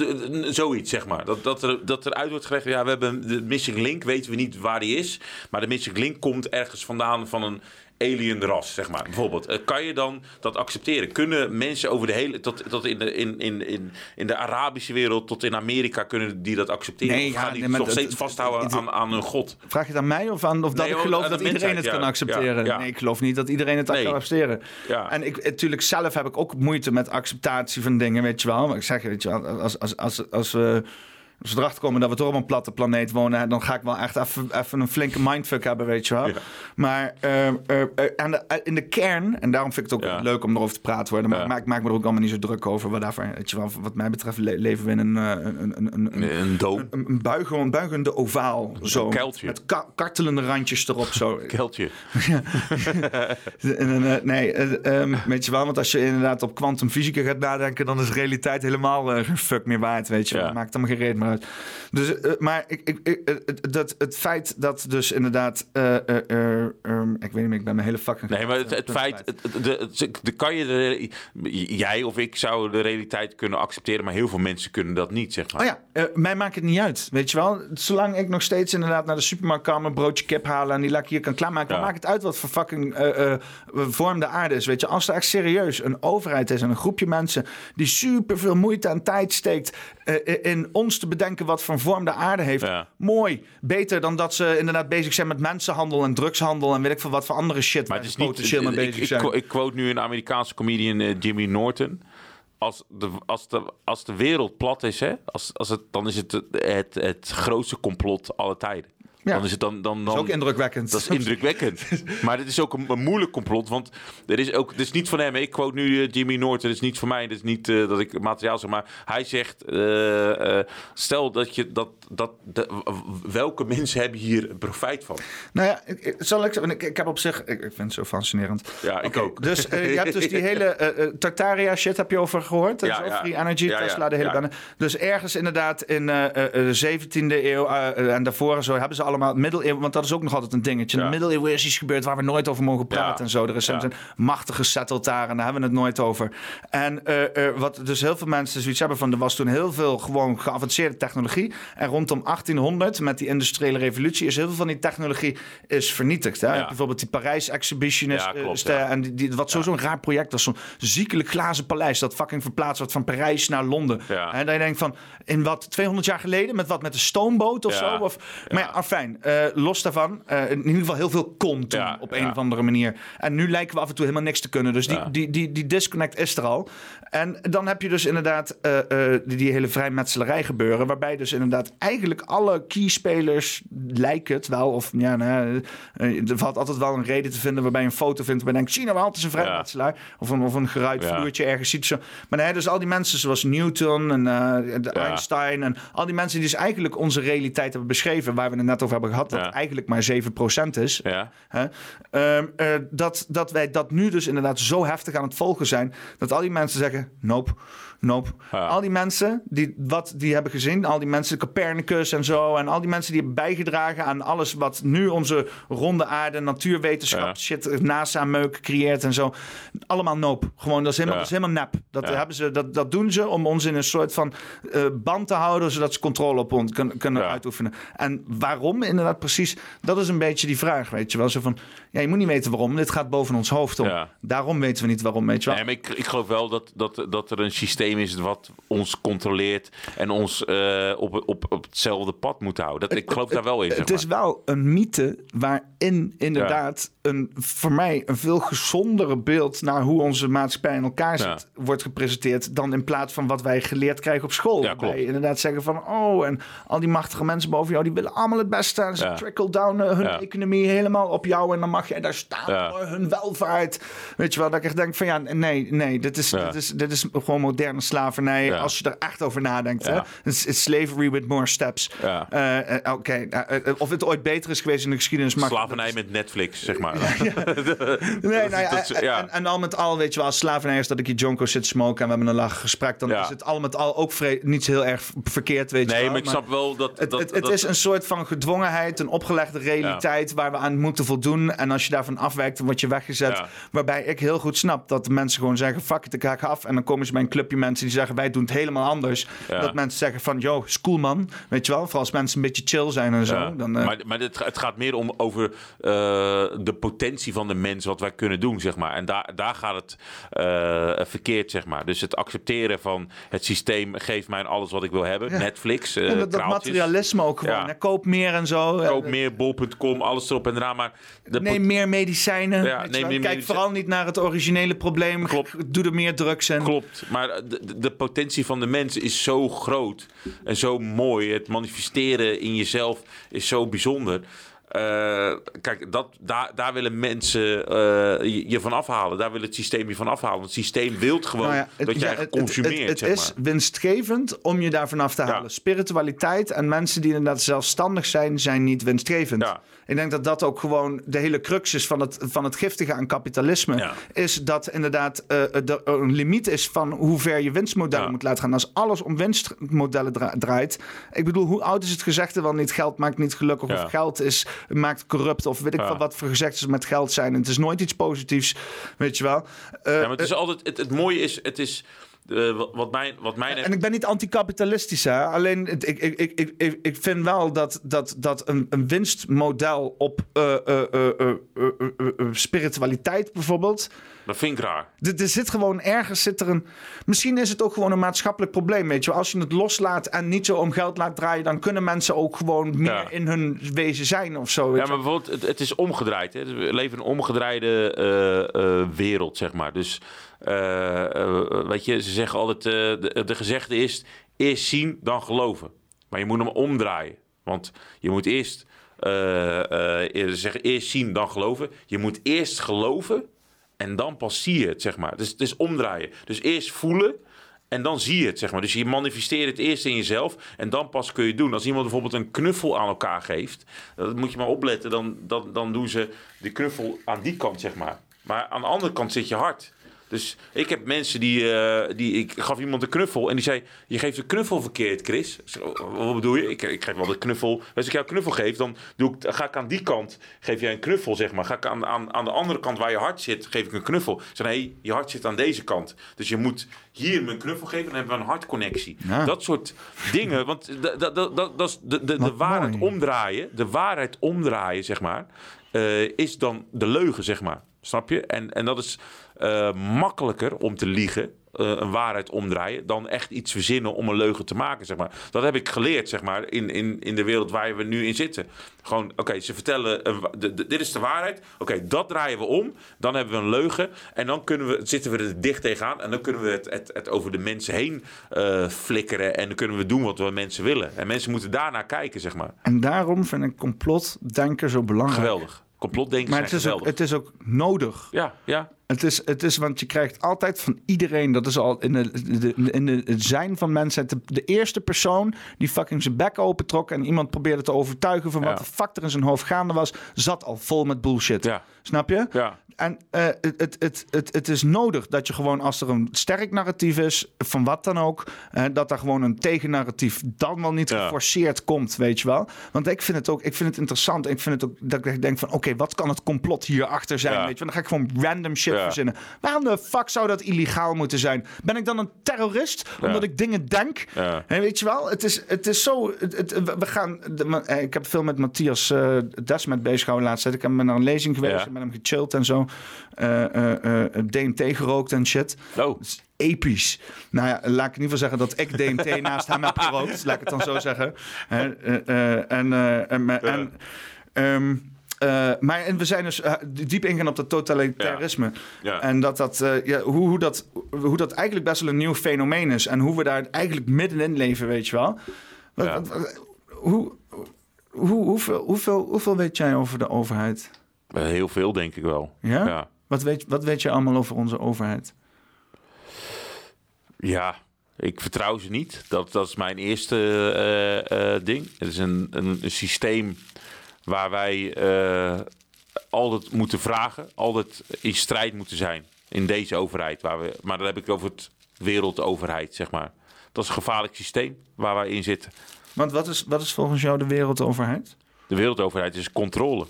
zoiets, zeg maar. Dat, dat, er, dat eruit wordt gelegd. Ja, we hebben de missing link, weten we niet waar die is. Maar de missing link komt ergens vandaan van een alien ras, zeg maar. Bijvoorbeeld. Eh, Kan je dan dat accepteren? Kunnen mensen over de hele... Tot, tot in, de, in, in, in, in de Arabische wereld, tot in Amerika, kunnen die dat accepteren? Nee, of ja, gaan die nee, nog dat- steeds vasthouden aan, aan hun god? Vraag je het aan mij of, aan, of dat Nee, ik geloof dat de iedereen het kan ja. accepteren? Ja, ja. Nee, ik geloof niet dat iedereen het kan accepteren. Ja. En ik, natuurlijk zelf heb ik ook moeite met acceptatie van dingen, weet je wel. Maar ik zeg weet je wel, als, als, als, als we... Als we erachter komen dat we toch op een platte planeet wonen, dan ga ik wel echt even, een flinke mindfuck hebben, weet je wel. Ja. Maar eh, eh, eh, de- in de kern, en daarom vind ik het ook Ja. leuk om erover te praten worden, maar Ja. ik, maak, me er ook allemaal niet zo druk over. Wat, daarvoor, weet je wel, wat mij betreft le- leven we in een, een, een, een, een, Een doom. een, een buigen, een buigende ovaal. Zo, kuiltje. Met ka- kartelende randjes erop. Zo. <laughs> Keltje. <laughs> Nee, eh, ehm, weet je wel, want als je inderdaad op kwantumfysica gaat nadenken, dan is realiteit helemaal geen fuck meer waard, weet je wel. Maakt allemaal geen reet meer uit. Dus, eh, maar ik, ik, ik, het- dat, het feit dat dus inderdaad, eh, eh, eh, ehm, ik weet niet meer, ik ben mijn hele fucking... Nee, maar het, het feit, het, de, kan je de, jij of ik zou de realiteit kunnen accepteren, maar heel veel mensen kunnen dat niet, zeg maar. Oh ja, mij maakt het niet uit, weet je wel. Zolang ik nog steeds inderdaad naar de supermarkt kan, mijn broodje kip halen en die lekker hier kan klaarmaken, Ja. dan maakt het uit wat voor fucking vorm de aarde is, weet je. Als er echt serieus een overheid is en een groepje mensen die super veel moeite en tijd steekt in ons te bedenken wat voor vorm de aarde heeft, Ja. mooi. Beter dan dat ze inderdaad bezig zijn met mensenhandel en drugshandel en weet ik veel wat voor andere shit Maar het is niet. mee ik, bezig ik, zijn. ik quote nu een Amerikaanse comedian eh, Jimmy Norton. Als de, als, de, als de wereld plat is, hè, als, als het, dan is het het, het, het grootste complot alle tijden. Ja. Dan is het dan, dan, dan, dat is ook indrukwekkend. Dat is indrukwekkend. <laughs> maar dit is ook een, een moeilijk complot. Want er is ook. Dit is niet van hem. Ik quote nu eh, Jimmy Norton. Dit is niet van mij. Dit is niet eh, dat ik materiaal zeg. Maar hij zegt. eh, stel dat je. Dat, dat, de- welke mensen hebben hier profijt van? Nou ja, ik, zal ik, ik, ik heb op zich, ik, ik vind het zo fascinerend. Ja, ik ook. Dus eh, je hebt dus die <laughs> hele eh, eh, Tartaria shit heb je over gehoord. Dat Ja, is ja. Free Energy, Ja, Tesla, de hele bende. Dus ergens inderdaad in de 17e eeuw en daarvoor zo hebben ze allemaal middeleeuwen, want dat is ook nog altijd een dingetje. In de middeleeuwen is iets gebeurd waar we nooit over mogen praten en zo. Er is een machtige settled daar en daar hebben we het nooit over. En wat dus heel veel mensen zoiets hebben van, er was toen heel veel gewoon geavanceerde technologie. En rondom 1800 met die industriële revolutie is heel veel van die technologie is vernietigd. Hè? Je Bijvoorbeeld die Parijs Exhibition is, Ja, klopt, eh, is ja. de- en die, die, wat sowieso een raar project was. Zo'n ziekelijk glazen paleis dat fucking verplaatst wordt van Parijs naar Londen. En dan je denkt van, in wat, 200 jaar geleden? Met wat, met een stoomboot of zo? Of, maar ja, afijn, eh, los daarvan. eh, in ieder geval heel veel kon toen op een of andere manier. En nu lijken we af en toe helemaal niks te kunnen. Dus die, die, die, die disconnect is er al. En dan heb je dus inderdaad die, die hele vrijmetselarij gebeuren. Waarbij dus inderdaad eigenlijk alle keyspelers lijken het wel. Of ja, nou, eh, er valt altijd wel een reden te vinden waarbij je een foto vindt. Waarbij je denkt, zie nou wel, het is een vrijmetselaar. Of een, of een geruit Ja. vloertje ergens ziet. Zo. Maar nee, dus al die mensen zoals Newton en eh, de Ja. Einstein. En al die mensen die dus eigenlijk onze realiteit hebben beschreven. Waar we het net over hebben gehad. Dat eigenlijk maar 7% is. Ja. Hè? Ehm, eh, dat, dat wij dat nu dus inderdaad zo heftig aan het volgen zijn. Dat al die mensen zeggen: nope, nope. Ja. Al die mensen die wat die hebben gezien, al die mensen, Copernicus en zo. En al die mensen die hebben bijgedragen aan alles wat nu onze ronde aarde, natuurwetenschap, Ja. shit, NASA-meuk creëert en zo. Allemaal nope. Gewoon, dat is helemaal, Ja. dat is helemaal nep. Dat, hebben ze, dat, dat doen ze om ons in een soort van eh, band te houden, zodat ze controle op ons kunnen, kunnen uitoefenen. En waarom? Inderdaad, precies. Dat is een beetje die vraag, weet je wel. Zo van, ja, je moet niet weten waarom. Dit gaat boven ons hoofd om. Daarom weten we niet waarom, weet je wel. Nee, maar ik, ik geloof wel dat, dat, dat er een systeem is wat ons controleert en ons eh, op, op, op hetzelfde pad moet houden. Dat, ik geloof daar wel in. Zeg Het is maar. wel een mythe waarin inderdaad een, voor mij een veel gezondere beeld naar hoe onze maatschappij in elkaar zit, Ja. wordt gepresenteerd dan in plaats van wat wij geleerd krijgen op school. Ja, inderdaad zeggen van, oh, en al die machtige mensen boven jou, die willen allemaal het beste. En ze Ja. trickle down eh, hun economie helemaal op jou en dan mag jij daar staan voor hun welvaart. Weet je wel, dat ik echt denk van, ja, nee, nee, dit is, dit is, dit is gewoon moderne slavernij als je er echt over nadenkt. Hè? Ja. It's, it's slavery with more steps. Ja. Eh, eh, Oké, of het ooit beter is geweest in de geschiedenis. Slavernij met Netflix, zeg maar. <laughs> Nee, nou ja, en- ja. En, en al met al, weet je wel, als slavernij is dat ik je jonko zit smoken en we hebben een lach gesprek, dan is het al met al ook niet heel erg verkeerd, weet je Nee, wel. maar ik snap wel dat... Het, dat, het, het dat- is een soort van gedwongenheid, een opgelegde realiteit waar we aan moeten voldoen. En als je daarvan afwijkt, dan word je weggezet. Waarbij ik heel goed snap dat mensen gewoon zeggen: fuck it, ik ga af. En dan komen ze bij een clubje mensen die zeggen: wij doen het helemaal anders. Dat mensen zeggen: van, yo, is cool man. Weet je wel, vooral als mensen een beetje chill zijn en zo. Dan, eh, maar maar het, ga- het gaat meer om over eh, de potentie van de mens, wat wij kunnen doen, zeg maar. En daar, daar gaat het eh, verkeerd, zeg maar. Dus het accepteren van het systeem geeft mij alles wat ik wil hebben. Netflix, en dat, materialisme ook gewoon. Ja. Koop meer en zo. Koop meer, bol.com, alles erop en eraan. Maar de Neem meer medicijnen. Ja, neem meer Kijk vooral niet naar het originele probleem. Klopt. <laughs> Doe er meer drugs in. Klopt, maar de- de potentie van de mens is zo groot en zo mooi. Het manifesteren in jezelf is zo bijzonder. Eh, kijk, dat, daar, daar willen mensen eh, je, je van afhalen. Daar wil het systeem je van afhalen. Het systeem wil gewoon Nou ja, het- dat jij ja, het- consumeert. Het, het, is maar. winstgevend om je daarvan af te halen. Spiritualiteit en mensen die inderdaad zelfstandig zijn, zijn niet winstgevend. Ja. Ik denk dat dat ook gewoon de hele crux is van het, van het giftige aan kapitalisme. Ja. Is dat inderdaad eh, er een limiet is van hoe ver je winstmodellen Ja. moet laten gaan. Als alles om winstmodellen dra- draait. Ik bedoel, hoe oud is het gezegde wel niet? Geld maakt niet gelukkig. Ja. Of geld is, maakt corrupt. Of weet ik veel wat voor gezegdes met geld zijn. En het is nooit iets positiefs. Weet je wel. Eh, Ja, maar het is altijd. Het, het mooie is, het is. Eh, wat, mijn, wat mijn... En ik ben niet anticapitalistisch, hè. Alleen, ik, ik, ik, ik, ik vind wel dat, dat, dat een, een winstmodel op eh, eh, spiritualiteit bijvoorbeeld dat vind ik raar. Er, er zit gewoon ergens zit er een. Misschien is het ook gewoon een maatschappelijk probleem. Weet je, als je het loslaat en niet zo om geld laat draaien, dan kunnen mensen ook gewoon meer Ja. in hun wezen zijn of zo. Ja, maar bijvoorbeeld, het, het is omgedraaid. Hè? We leven in een omgedraaide eh, eh, wereld, zeg maar. Dus, eh, weet je, ze zeggen altijd, de, de gezegde is, eerst zien, dan geloven. Maar je moet hem omdraaien. Want je moet eerst, eerder zeggen, eerst zien, dan geloven. Je moet eerst geloven en dan pas zie je het, zeg maar. Dus het is omdraaien. Dus eerst voelen en dan zie je het, zeg maar. Dus je manifesteert het eerst in jezelf en dan pas kun je het doen. Als iemand bijvoorbeeld een knuffel aan elkaar geeft, dat moet je maar opletten. Dan, dan, dan doen ze de knuffel aan die kant, zeg maar. Maar aan de andere kant zit je hart. Dus ik heb mensen die, eh, die... Ik gaf iemand een knuffel en die zei... Je geeft de knuffel verkeerd, Chris. Zei, "Oh, Wat bedoel je? Ik, ik geef wel de knuffel... Als ik jou een knuffel geef, dan doe ik, ga ik aan die kant... Geef jij een knuffel, zeg maar. Ga ik aan, aan, aan de andere kant waar je hart zit, geef ik een knuffel. Ik zei, je hart zit aan deze kant. Dus je moet hier me een knuffel geven, dan hebben we een hartconnectie. Ja. Dat soort dingen. Want dat, dat, dat, dat, is de, de, de waarheid mooi. omdraaien. De waarheid omdraaien, zeg maar. eh, is dan de leugen, zeg maar. Snap je? En, en dat is eh, makkelijker om te liegen, eh, een waarheid omdraaien, dan echt iets verzinnen om een leugen te maken, zeg maar. Dat heb ik geleerd, zeg maar, in, in, in de wereld waar we nu in zitten. Gewoon, oké, ze vertellen, de- de- dit is de waarheid. Oké, dat draaien we om. Dan hebben we een leugen. En dan kunnen we, zitten we er dicht tegenaan. En dan kunnen we het, het, het over de mensen heen eh, flikkeren. En dan kunnen we doen wat we mensen willen. En mensen moeten daarnaar kijken, zeg maar. En daarom vind ik complotdenken zo belangrijk. Geweldig. Complotdenken Maar zijn het is, ook, het is ook nodig. Ja, ja. Het is, het is, want je krijgt altijd van iedereen, dat is al in, de, de- in de, het zijn van mensen, de, de eerste persoon die fucking zijn bek opentrok en iemand probeerde te overtuigen van Ja. wat de fuck er in zijn hoofd gaande was, zat al vol met bullshit. Ja. Snap je? Ja. En eh, het, het, het, het, het is nodig dat je gewoon, als er een sterk narratief is, van wat dan ook, dat er gewoon een tegennarratief dan wel niet Ja. geforceerd komt, weet je wel. Want ik vind het ook, ik vind het interessant. Ik vind het ook dat ik denk van, oké, wat kan het complot hierachter zijn, Ja. weet je. Dan ga ik gewoon random shit Ja. verzinnen. Waarom de fuck zou dat illegaal moeten zijn? Ben ik dan een terrorist omdat ik dingen denk? En weet je wel, het is, het is zo. Het, het- we- gaan. de- eh, ik heb veel met Matthias uh, Desmet bezig gehouden laatst. Ik heb met naar een lezing geweest, Ja. met hem gechilled en zo. Eh, eh, eh, DMT gerookt en shit. Oh. Dat is episch. Nou ja, laat ik in ieder geval zeggen dat ik DMT naast hem heb gerookt. Laat ik het dan zo zeggen. En. en, en eh, maar en we zijn dus diep ingegaan op dat totalitarisme. Ja. En dat dat, ja, hoe, hoe, dat, hoe dat eigenlijk best wel een nieuw fenomeen is. En hoe we daar eigenlijk middenin leven, weet je wel. Wat- wat- hoe, hoe, hoeveel, hoeveel, hoeveel weet jij over de overheid? Eh, Heel veel, denk ik wel. Ja? Ja. Wat, weet, wat weet je allemaal over onze overheid? Ja, ik vertrouw ze niet. Dat, dat is mijn eerste eh, eh, ding. Het is een, een, een systeem waar wij altijd moeten vragen, altijd in strijd moeten zijn in deze overheid. Waar we, maar dan heb ik over het wereldoverheid, zeg maar. Dat is een gevaarlijk systeem waar wij in zitten. Want wat is, wat is volgens jou de wereldoverheid? De wereldoverheid is controle.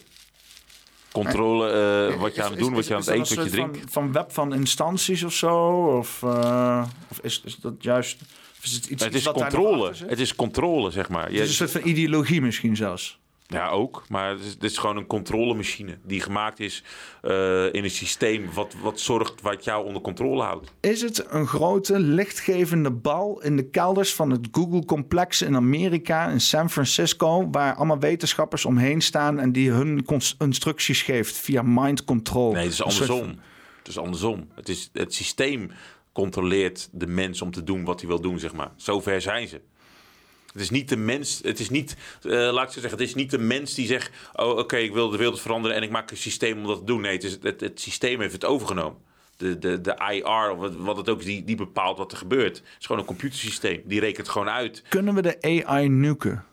Controle, eh, wat je aan het doen, wat je aan het eten, wat je drinkt. Van, van web van instanties of zo? Of, eh, of is, is dat juist... Is het, iets, Het iets is nog controle. Het is controle, zeg maar. Het is een soort van ideologie misschien zelfs. Ja, ook. Maar het is, het is gewoon een controlemachine die gemaakt is eh, in een systeem wat, wat zorgt wat jou onder controle houdt. Is het een grote lichtgevende bal in de kelders van het Google-complex in Amerika, in San Francisco, waar allemaal wetenschappers omheen staan en die hun instructies geeft via mind control? Nee, het is soort andersom. Het is andersom. Het, is, het systeem controleert de mens om te doen wat hij wil doen, zeg maar. Zover zijn ze. Het is niet de mens, het is niet, eh, laat ik zo zeggen, het is niet de mens die zegt: Oh, oké, ik wil de wereld veranderen en ik maak een systeem om dat te doen. Nee, het, is, het, het systeem heeft het overgenomen. De, de, de IR, of wat, wat het ook is, die, die bepaalt wat er gebeurt. Het is gewoon een computersysteem. Die rekent gewoon uit. Kunnen we de AI nuken?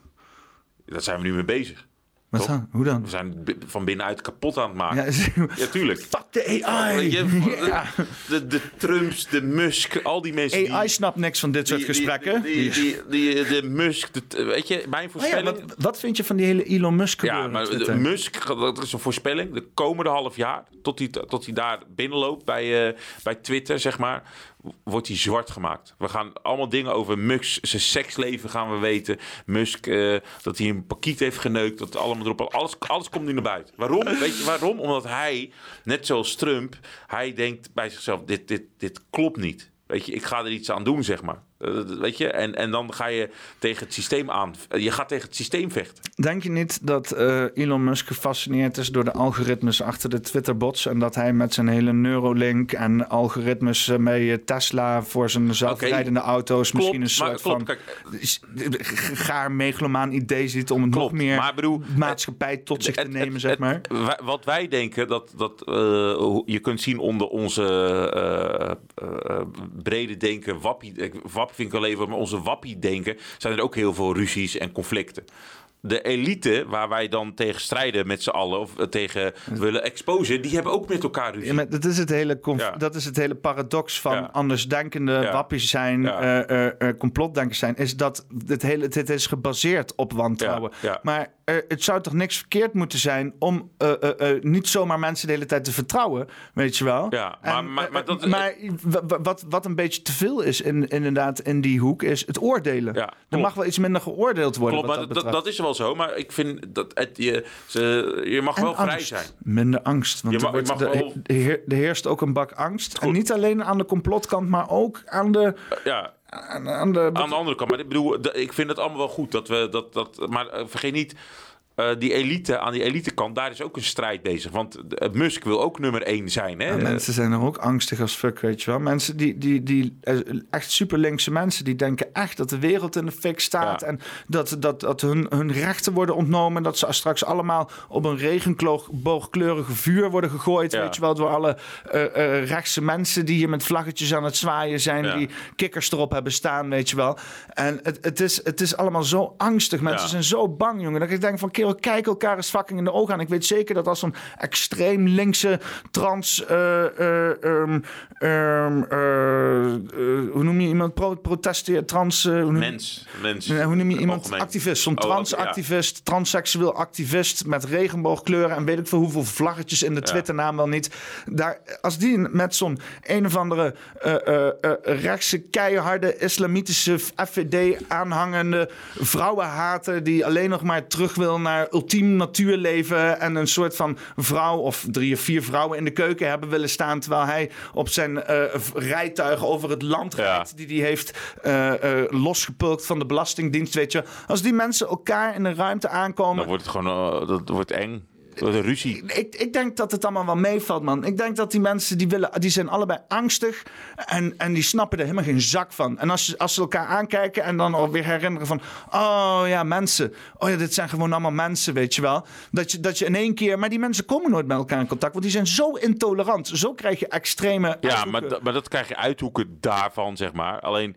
Daar zijn we nu mee bezig. Wat Toch? dan? Hoe dan? We zijn van binnenuit kapot aan het maken. Ja, <laughs> tuurlijk. Fuck <laughs> de AI! Ja. de, de Trumps, de Musk, al die mensen die... AI snapt niks van dit soort die- die- gesprekken. Die, die, die, de Musk, de, weet je, mijn Oh ja, voorspelling... wat, wat vind je van die hele Elon Musk Ja, maar de? Musk, dat is een voorspelling. De komende half jaar, tot hij, tot hij daar binnenloopt bij, eh, bij Twitter, zeg maar, wordt hij zwart gemaakt. We gaan allemaal dingen over Musk, zijn seksleven gaan we weten. Musk, eh, dat hij een pakiet heeft geneukt, dat allemaal erop. Alles, alles komt nu naar buiten. Waarom? <laughs> Weet je waarom? Omdat hij, net zoals Trump, hij denkt bij zichzelf, dit, dit, dit klopt niet. Weet je, ik ga er iets aan doen, zeg maar. Eh, weet je, en, en dan ga je tegen het systeem aan. Je gaat tegen het systeem vechten. Denk je niet dat eh, Elon Musk gefascineerd is door de algoritmes achter de Twitter-bots en dat hij met zijn hele Neuralink en algoritmes eh, met eh, Tesla voor zijn zelfrijdende auto's Klopt, misschien een maar soort klopt, van gaar megalomaan idee ziet om het nog meer maar bedoel, maatschappij tot zich te Het- nemen, het- zeg maar. wat wij denken, dat, dat je kunt zien onder onze brede denken, wappie, ik- vind ik wel even, maar onze wappie denken, zijn er ook heel veel ruzies en conflicten. De elite waar wij dan tegen strijden met z'n allen, of eh, tegen willen exposen, die hebben ook met elkaar ruzie. Ja, maar dat, is het hele Ja. dat is het hele paradox van Ja. andersdenkende wappies zijn, eh, complotdenkers zijn, is dat het hele het is gebaseerd op wantrouwen. Maar eh, het zou toch niks verkeerd moeten zijn om eh, eh, niet zomaar mensen de hele tijd te vertrouwen, weet je wel? Ja, maar- En, maar- maar dat- maar wat, wat een beetje te veel is in, inderdaad in die hoek, is het oordelen. Ja, er mag wel iets minder geoordeeld worden. Klopt, wat dat, dat, dat is wel zo, maar ik vind dat het, je, ze, je mag En wel vrij zijn. Minder angst. Want Je mag- je mag er, wel- heer- er heerst ook een bak angst. En niet alleen aan de complotkant, maar ook aan de... Ja, Aan, aan de Aan de andere kant, maar ik bedoel, ik vind het allemaal wel goed dat we dat. dat maar vergeet niet. Eh, die elite, aan die elitekant, daar is ook een strijd bezig. Want eh, Musk wil ook nummer één zijn. Hè? Ja, mensen zijn er ook angstig als fuck, weet je wel. Mensen die, die, die eh, echt super linkse mensen, die denken echt dat de wereld in de fik staat. Ja. En dat, dat, dat hun, hun rechten worden ontnomen. Dat ze straks allemaal op een regenboogkleurige vuur worden gegooid. Ja. Weet je wel, door alle eh, rechtse mensen die hier met vlaggetjes aan het zwaaien zijn. Die kikkers erop hebben staan, weet je wel. En het, het, is, het is allemaal zo angstig. Mensen zijn zo bang, jongen. Dat ik denk van, kerel, we kijken elkaar eens fucking in de ogen aan. Ik weet zeker dat als zo'n extreem linkse trans... eh, eh, ehm, ehm, eh, hoe noem je iemand? Pro protesteer, trans... hoe noem je- Mens. Mens. Hoe noem je iemand? Algemeen. Activist. Zo'n Oh, transactivist, transseksueel activist met regenboogkleuren en weet ik veel hoeveel vlaggetjes in de Twitternaam wel niet. Daar, als die met zo'n een of andere rechtse, keiharde, islamitische FVD aanhangende vrouwenhater die alleen nog maar terug wil naar ultiem natuurleven en een soort van vrouw of drie of vier vrouwen in de keuken hebben willen staan terwijl hij op zijn eh, rijtuig over het land rijdt die hij heeft eh, eh, losgepulkt van de Belastingdienst, weet je. Als die mensen elkaar in een ruimte aankomen... Dan wordt het gewoon, dat wordt eng. Een ruzie. Ik, ik denk dat het allemaal wel meevalt, man. Ik denk dat die mensen, die, willen, die zijn allebei angstig en, en die snappen er helemaal geen zak van. En als, als ze elkaar aankijken en dan alweer herinneren van... Oh ja, mensen. Oh ja, dit zijn gewoon allemaal mensen, weet je wel. Dat je, dat je in één keer... Maar die mensen komen nooit met elkaar in contact, want die zijn zo intolerant. Zo krijg je extreme... Ja, uithoeken. maar, maar dat krijg je uithoeken daarvan, zeg maar. Alleen,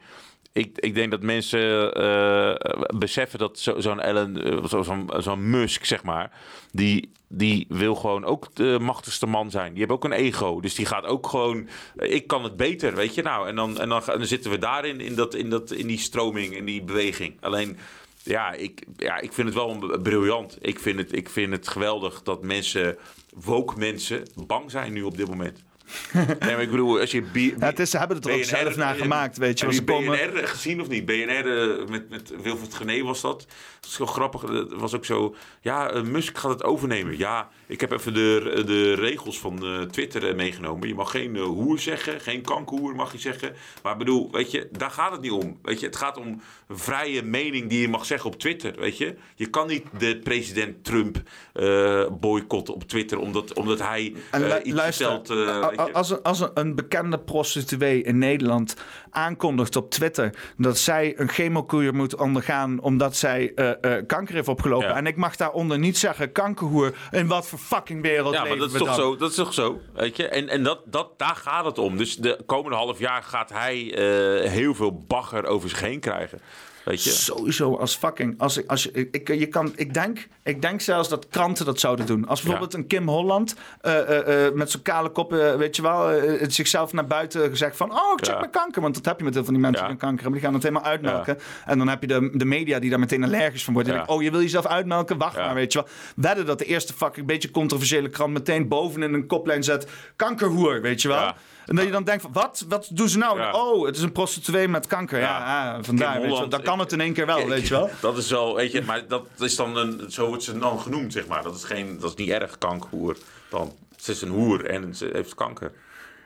ik, ik denk dat mensen eh, beseffen dat zo- zo'n eh, zo- zo'n Musk, zeg maar, die, die wil gewoon ook de machtigste man zijn. Die heeft ook een ego. Dus die gaat ook gewoon, eh, ik kan het beter, weet je nou. En dan, en dan, en dan zitten we daarin, in, dat, in, dat, in die stroming, in die beweging. Alleen, ja ik, ja, ik vind het wel briljant. Ik vind het, ik vind het geweldig dat mensen, woke mensen, bang zijn nu op dit moment. Nee, maar ik bedoel, als je... B- Ja, het is, ze hebben het er ook BNR zelf naar gemaakt, weet je. Heb je ze komen... BNR gezien of niet? BNR eh, met, met Wilfried Gené was dat. Dat is zo grappig. Het was ook zo... Ja, eh, Musk gaat het overnemen. Ja, ik heb even de, de regels van eh, Twitter eh, meegenomen. Je mag geen eh, hoer zeggen. Geen kankerhoer mag je zeggen. Maar bedoel, weet je, daar gaat het niet om. Weet je, het gaat om vrije mening die je mag zeggen op Twitter, weet je. Je kan niet de president Trump eh boycotten op Twitter... omdat, omdat hij En lu- iets luister, je. als, een, als een, een bekende prostituee in Nederland aankondigt op Twitter dat zij een chemokuur moet ondergaan omdat zij eh, eh, kanker heeft opgelopen. Ja. En ik mag daaronder niet zeggen kankerhoer. In wat voor fucking wereld Ja, maar dat is toch dan? zo. Dat is toch zo. Weet je? En, en dat, dat, daar gaat het om. Dus de komende half jaar gaat hij eh, heel veel bagger over zich heen krijgen. Weet je? Sowieso als fucking. Als ik, als je, ik, je kan, ik, denk, ik denk zelfs dat kranten dat zouden doen. Als bijvoorbeeld een Kim Holland eh, eh, eh, met zo'n kale kop, weet je wel, het zichzelf naar buiten gezegd van: Oh, ik check Ja. mijn kanker. Want dat heb je met heel veel van die mensen die kanker hebben. Die gaan het helemaal uitmelken. En dan heb je de, de media die daar meteen allergisch van worden. Die Ja. denken, oh, je wil jezelf uitmelken? Wacht maar, weet je wel. Wedden dat de eerste fucking beetje controversiële krant meteen bovenin een koplijn zet: Kankerhoer, weet je wel. En dat je dan denkt van, wat? Wat doen ze nou? Ja. Oh, het is een prostituee met kanker. Ja, Ja. ja, vandaar. Weet je Dan kan ik- het in één keer wel, weet je wel. <laughs> Dat is wel, weet je, maar dat is dan een, zo wordt ze dan genoemd, zeg maar. Dat is, geen, dat is niet erg, kankerhoer. Dan, ze is een hoer en ze heeft kanker.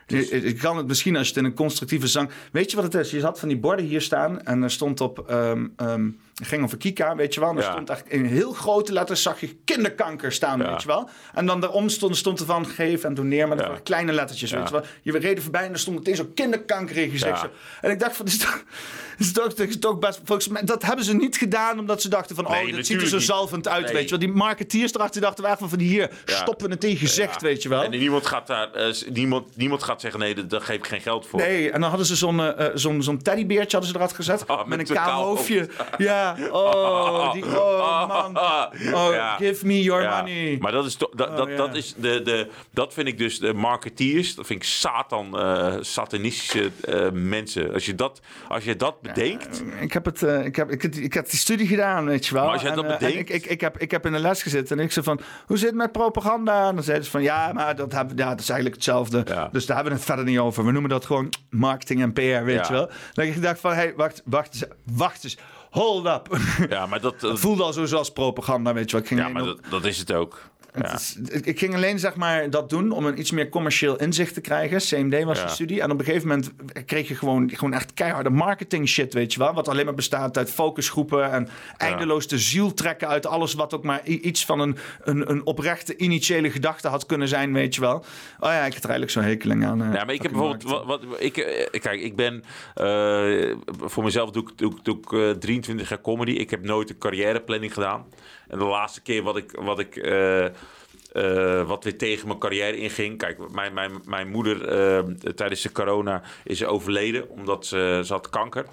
Je, je kan het misschien als je het in een constructieve zang. Weet je wat het is? Je had van die borden hier staan en er stond op. ehm ehm, ging over Kika, weet je wel. En er Ja. stond echt in heel grote letters zag je kinderkanker staan, Ja. weet je wel. En dan daarom stond, stond er van geef en doneer, maar dat Ja. waren kleine lettertjes, weet je wel. Je reden voorbij en er stond meteen zo kinderkanker in zo. En ik dacht van, <laughs> dit is toch, dit is toch, best... Volgens mij, dat hebben ze niet gedaan omdat ze dachten van, Nee, oh, dit ziet er zo zalvend uit, Nee. weet je wel. Die marketeers erachter dachten we echt van, van hier, stoppen we het in je gezicht, weet je wel. En niemand gaat daar, eh, niemand, niemand gaat zeggen, nee, daar- geef ik geen geld voor. Nee, en dan hadden ze zo'n eh, eh, zo'n zo'n teddybeertje hadden ze eruit gezet. Oh, met, met een zo'n kaal hoofdje. Ja, <laughs> oh, die, oh man. Oh, Ja. give me your Ja, money. Maar dat is, toch- dat, dat, ja. dat is de, de, dat vind ik dus de marketeers, dat vind ik satan, eh, satanistische eh, mensen. Als je dat, als je dat bedenkt, Ik heb, het, eh, ik, heb, ik, ik heb die studie gedaan, weet je wel. Maar als jij En, dat eh, en bedenkt- ik, ik, ik, heb, ik heb in de les gezeten en ik zei van... Hoe zit het met propaganda? En dan zeiden ze van... Ja, maar dat, hebben, ja, dat is eigenlijk hetzelfde. Dus daar hebben we het verder niet over. We noemen dat gewoon marketing en PR, weet je wel. Dat ik dacht van... Hey, wacht, wacht eens. Wacht eens. Hold up. ja, maar dat, <laughs> Het voelde al sowieso als propaganda, weet je wel. Ik ging ja, maar dat, dat is het ook. Het Ja. is- ik- ging alleen zeg maar dat doen om een iets meer commercieel inzicht te krijgen. CMD was Ja. de studie. En op een gegeven moment kreeg je gewoon, gewoon echt keiharde marketing shit, weet je wel. Wat alleen maar bestaat uit focusgroepen en eindeloos de ziel trekken uit alles wat ook maar iets van een, een, een oprechte initiële gedachte had kunnen zijn, weet je wel. Oh ja, ik heb er eigenlijk zo'n hekeling aan. eh, Ja, maar ik heb bijvoorbeeld. Wat, wat, ik, eh, kijk, ik ben. eh, voor mezelf doe ik, doe, ik- doe ik eh, 23 jaar comedy. Ik heb nooit een carrièreplanning gedaan. En de laatste keer wat ik. Wat ik eh, eh, wat weer tegen mijn carrière inging. Kijk, mijn, mijn, mijn moeder eh, tijdens de corona is overleden omdat ze, ze had kanker.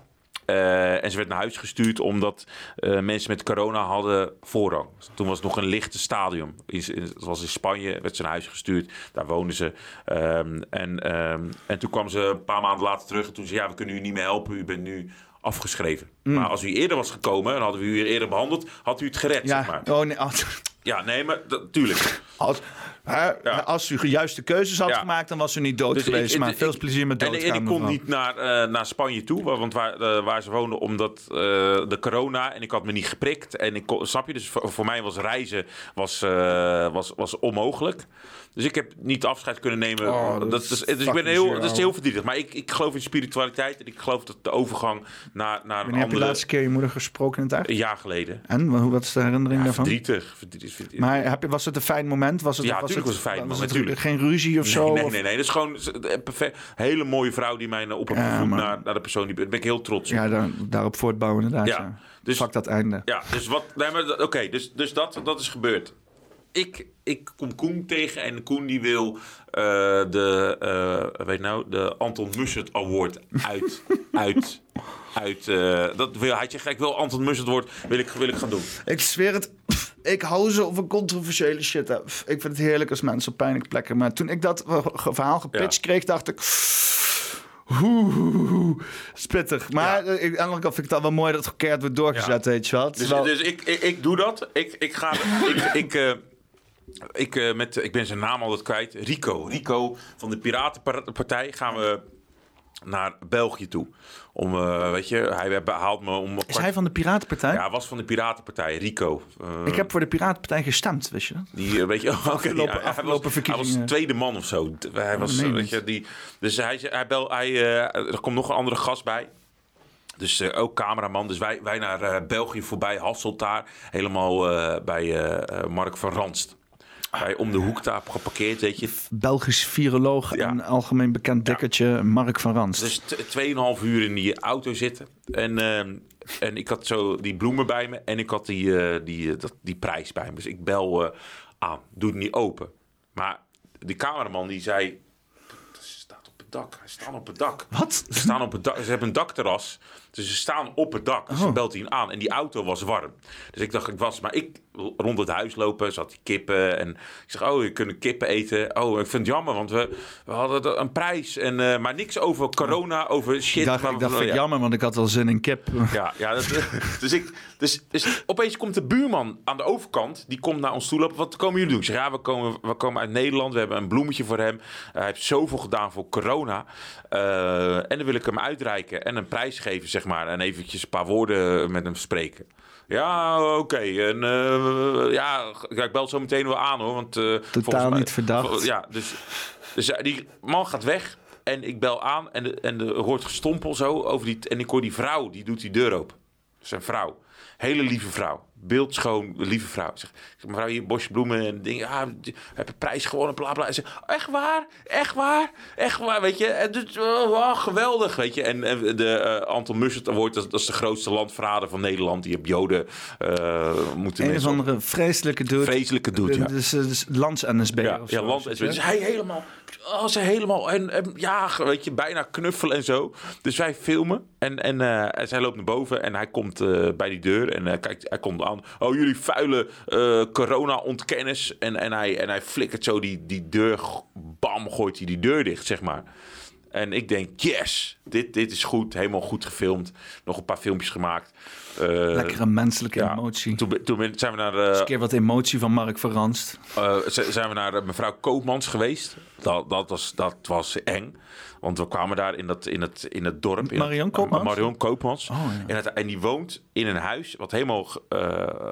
En ze werd naar huis gestuurd omdat mensen met corona hadden voorrang. Toen was het nog een lichte stadium. In- het was in Spanje, werd ze naar huis gestuurd. Daar woonden ze. Ehm, en, ehm, en toen kwam ze een paar maanden later terug. En toen zei ja, we kunnen u niet meer helpen. U bent nu afgeschreven. Mm. Maar als u eerder was gekomen en hadden we u eerder behandeld, had u het gered, zeg maar. Ja, oh, nee, als, Ja, nee, maar dat, tuurlijk. als, hè, als u juiste keuzes had Ja. gemaakt, dan was u niet dood Dus geweest. ik- maar ik- veel plezier met En, ik kon niet naar, eh, naar Spanje toe, wa- want waar, eh, waar ze woonden, omdat eh, de corona en ik had me niet geprikt. En ik kon, snap je, dus voor, voor mij was reizen was, was, was onmogelijk. Dus ik heb niet afscheid kunnen nemen. Oh, dat dat is dus ik ben heel, dat is heel verdrietig. Maar ik, ik geloof in spiritualiteit en ik geloof dat de overgang naar, naar een Wanneer heb je de andere... laatste keer je moeder gesproken in het echt? Een jaar geleden. En hoe- wat is de herinnering Ja, daarvan? verdrietig. verdrietig, verdrietig. Maar heb je, was het een fijn moment? Was het, Ja, was tuurlijk het, was het een fijn was moment, het tuurlijk. geen ruzie of zo? Nee, nee, nee, nee. Dat is gewoon een perfect, hele mooie vrouw die mij op heb Ja, maar- naar, naar de persoon die ben. Daar ben ik heel trots op. Ja, daar, daarop voortbouwen inderdaad. Ja, Ja, dus- dat einde. Ja, dus wat. Nee, maar oké, dus, dus dat, dat is gebeurd. Ik, ik kom Koen tegen en Koen die wil eh, de, eh, weet nou, de Anton Mussert Award uit. <laughs> uit, uit eh, dat wil, hij zegt, ik wil Anton Mussert Award, wil ik, wil ik gaan doen. Ik zweer het. <sniffs> Ik hou zo van controversiële shit. hè. Ik vind het heerlijk als mensen op pijnlijke plekken. Maar toen ik dat verhaal gepitcht Ja. kreeg, dacht ik... <sniffs> Oeh, spittig. Maar eh, ik, aan de andere kant vind ik het al wel mooi dat het gekeerd wordt doorgezet, Ja. weet je is Dus, dus ik, ik, ik doe dat. Ik, ik ga. ik, ik, ik, eh, met, ik ben zijn naam altijd kwijt. Rico. Rico van de Piratenpartij gaan we naar België toe. Om, eh, weet je, hij haalt me om... Is hij van de Piratenpartij? Ja, hij was van de Piratenpartij, Rico. Eh, Ik heb voor de Piratenpartij gestemd, wist je dat? Die, weet je, <laughs> Afgelopen- ja, hij, was, hij was tweede man of zo. Hij was, je weet je, die, dus hij, hij bel, hij, er komt nog een andere gast bij. Dus ook cameraman. Dus wij, wij naar België voorbij, Hasselt daar. Helemaal bij Mark van Ranst. Bij om de hoek daar geparkeerd, weet je. Belgisch viroloog Ja. en algemeen bekend dikkertje Mark van Ranst. Dus t- 2,5 uur in die auto zitten. En, ehm, en ik had zo die bloemen bij me. En ik had die, eh, die, eh, dat, die prijs bij me. Dus ik bel eh, aan. Doe het niet open. Maar die cameraman die zei... Ze staat op het dak. Hij staat op het dak. Wat? Ze, staan op het dak. ze hebben een dakterras. Dus ze staan op het dak. Dus Oh. ze belt hij aan. En die auto was warm. Dus ik dacht, ik was... Maar ik rond het huis lopen. Zat die kippen. En ik zeg, oh, je kunt kippen eten. Oh, ik vind het jammer. Want we, we hadden een prijs. En, eh, maar niks over corona. Over shit. ik dacht, maar- ik dacht vind ja. jammer, want ik had wel zin in kip. <laughs> Ja, ja dat, dus, ik, dus, dus opeens komt de buurman aan de overkant. Die komt naar ons toe lopen. Wat komen jullie doen? Ik zeg, ja, we komen, we komen uit Nederland. We hebben een bloemetje voor hem. hij heeft zoveel gedaan voor corona. Eh, en dan wil ik hem uitreiken en een prijs geven, zeg maar. En eventjes een paar woorden met hem spreken. Ja, oké. En eh, ja, ik bel zo meteen wel aan hoor. Want, eh, volgens mij- niet verdacht. Ja, dus, dus eh, die man gaat weg. En ik bel aan en, de, en er hoort gestompel zo over die... En ik hoor die vrouw, die doet die deur open. Een vrouw. Hele lieve vrouw. Beeldschoon, lieve vrouw. Zeg, mevrouw, hier bosje bloemen en dingen. Ja, heb een prijs gewonnen, bla bla. En ze echt waar? Echt waar? Echt waar, weet je? En dus, oh, geweldig, weet je? En, en de eh, Anton Mussert Award, dat, dat is de grootste landverrader van Nederland. Die op Joden eh moeten Een of andere vreselijke dude. Vreselijke dude, ja. Dus, dus lands-NSB Ja, ja zo. land, Weet dus hij helemaal, oh, ze helemaal, en, en ja, weet je, bijna knuffelen en zo. Dus wij filmen en, en, eh, en zij loopt naar boven en hij komt eh, bij die deur en eh, kijkt, hij komt aan. Oh, jullie vuile corona-ontkenners. En, en, hij, en hij flikkert zo die, die deur, bam, gooit hij die deur dicht, zeg maar. En ik denk, yes, dit, dit is goed, helemaal goed gefilmd. Nog een paar filmpjes gemaakt. Eh, Lekkere menselijke ja. emotie. Toen, toen zijn we naar... Eh, een keer wat emotie van Mark Verranst. eh, zijn we naar mevrouw Koopmans geweest. Dat, dat, was, dat was eng. Want we kwamen daar in, dat, in, het, in het dorp. In Marion Koopmans? Marion Koopmans. Oh, ja. en, het- en die woont in een huis wat helemaal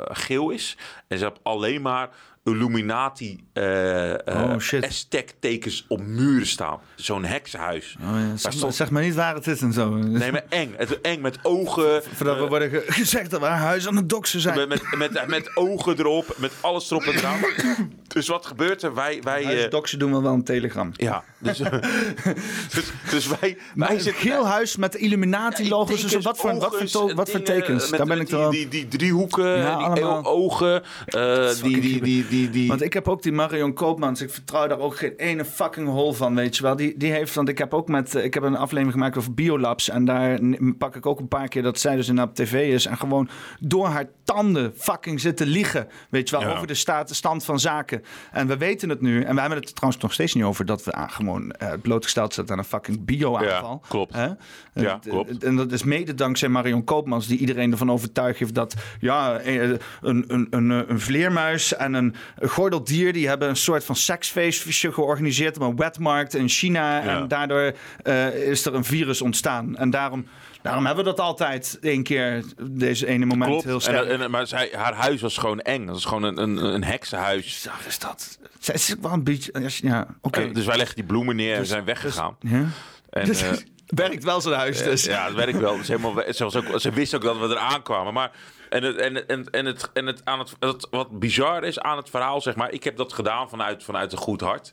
geel is. En ze heeft alleen maar Illuminati eh eh, Oh. Aztec-tekens op muren staan. Zo'n heksenhuis. Oh, ja. Zeg, stond- zeg maar niet waar het is en zo. Nee, maar eng. Het, eng met ogen. Voordat we worden ge- <laughs> gezegd dat we haar huis aan het doksen zijn. Met, met, met, met ogen erop, met alles erop en eraan. <clears throat> Dus wat gebeurt er? Wij, wij, eh, Doksen doen we wel een telegram. ja, dus, <laughs> dus, dus wij, Maar wij een zitten... geel huis met Illuminati-logos. dus Tekens, wat voor, wat voor, to- wat voor tekens? Daar ben ik er die, die, die driehoeken, Ja, die allemaal. ogen, eh, die, die, die, die, die, Want ik heb ook die Marion Koopmans. Ik vertrouw daar ook geen ene fucking hol van, weet je wel. Die, die heeft, want ik heb ook met, eh, ik heb een aflevering gemaakt over biolabs. En daar pak ik ook een paar keer dat zij dus inderdaad op tv is. En gewoon door haar tanden fucking zitten liegen. Weet je wel, Ja. over de staat, stand van zaken. En we weten het nu. En we hebben het trouwens nog steeds niet over dat we gewoon eh, blootgesteld zijn aan een fucking bio-aanval. Ja, klopt. Hè? Ja, Eh, klopt. En dat is mede dankzij Marion Koopmans, die iedereen ervan overtuigd heeft dat ja, een, een, een, een vleermuis en een gordeldier, die hebben een soort van seksfeestje georganiseerd op een wetmarkt in China. Ja. En daardoor eh, is er een virus ontstaan. En daarom, daarom hebben we dat altijd één keer, deze ene moment Klopt. heel sterk. En, en, maar zij, haar huis was gewoon eng. Dat was gewoon een, een, een heksenhuis. Zag is dat? Zij is wel een beetje, ja, oké. Eh, Dus wij leggen die bloemen neer en we zijn weggegaan. Ja. En, Dus, <laughs> eh, werkt wel zijn huis dus. Ja, dat werkt wel. Ze, helemaal, ze, ook, ze wist ook dat we eraan kwamen. Maar, en het, en, en, en, het, en het, aan het, het, wat bizar is aan het verhaal, zeg maar. Ik heb dat gedaan vanuit, vanuit een goed hart.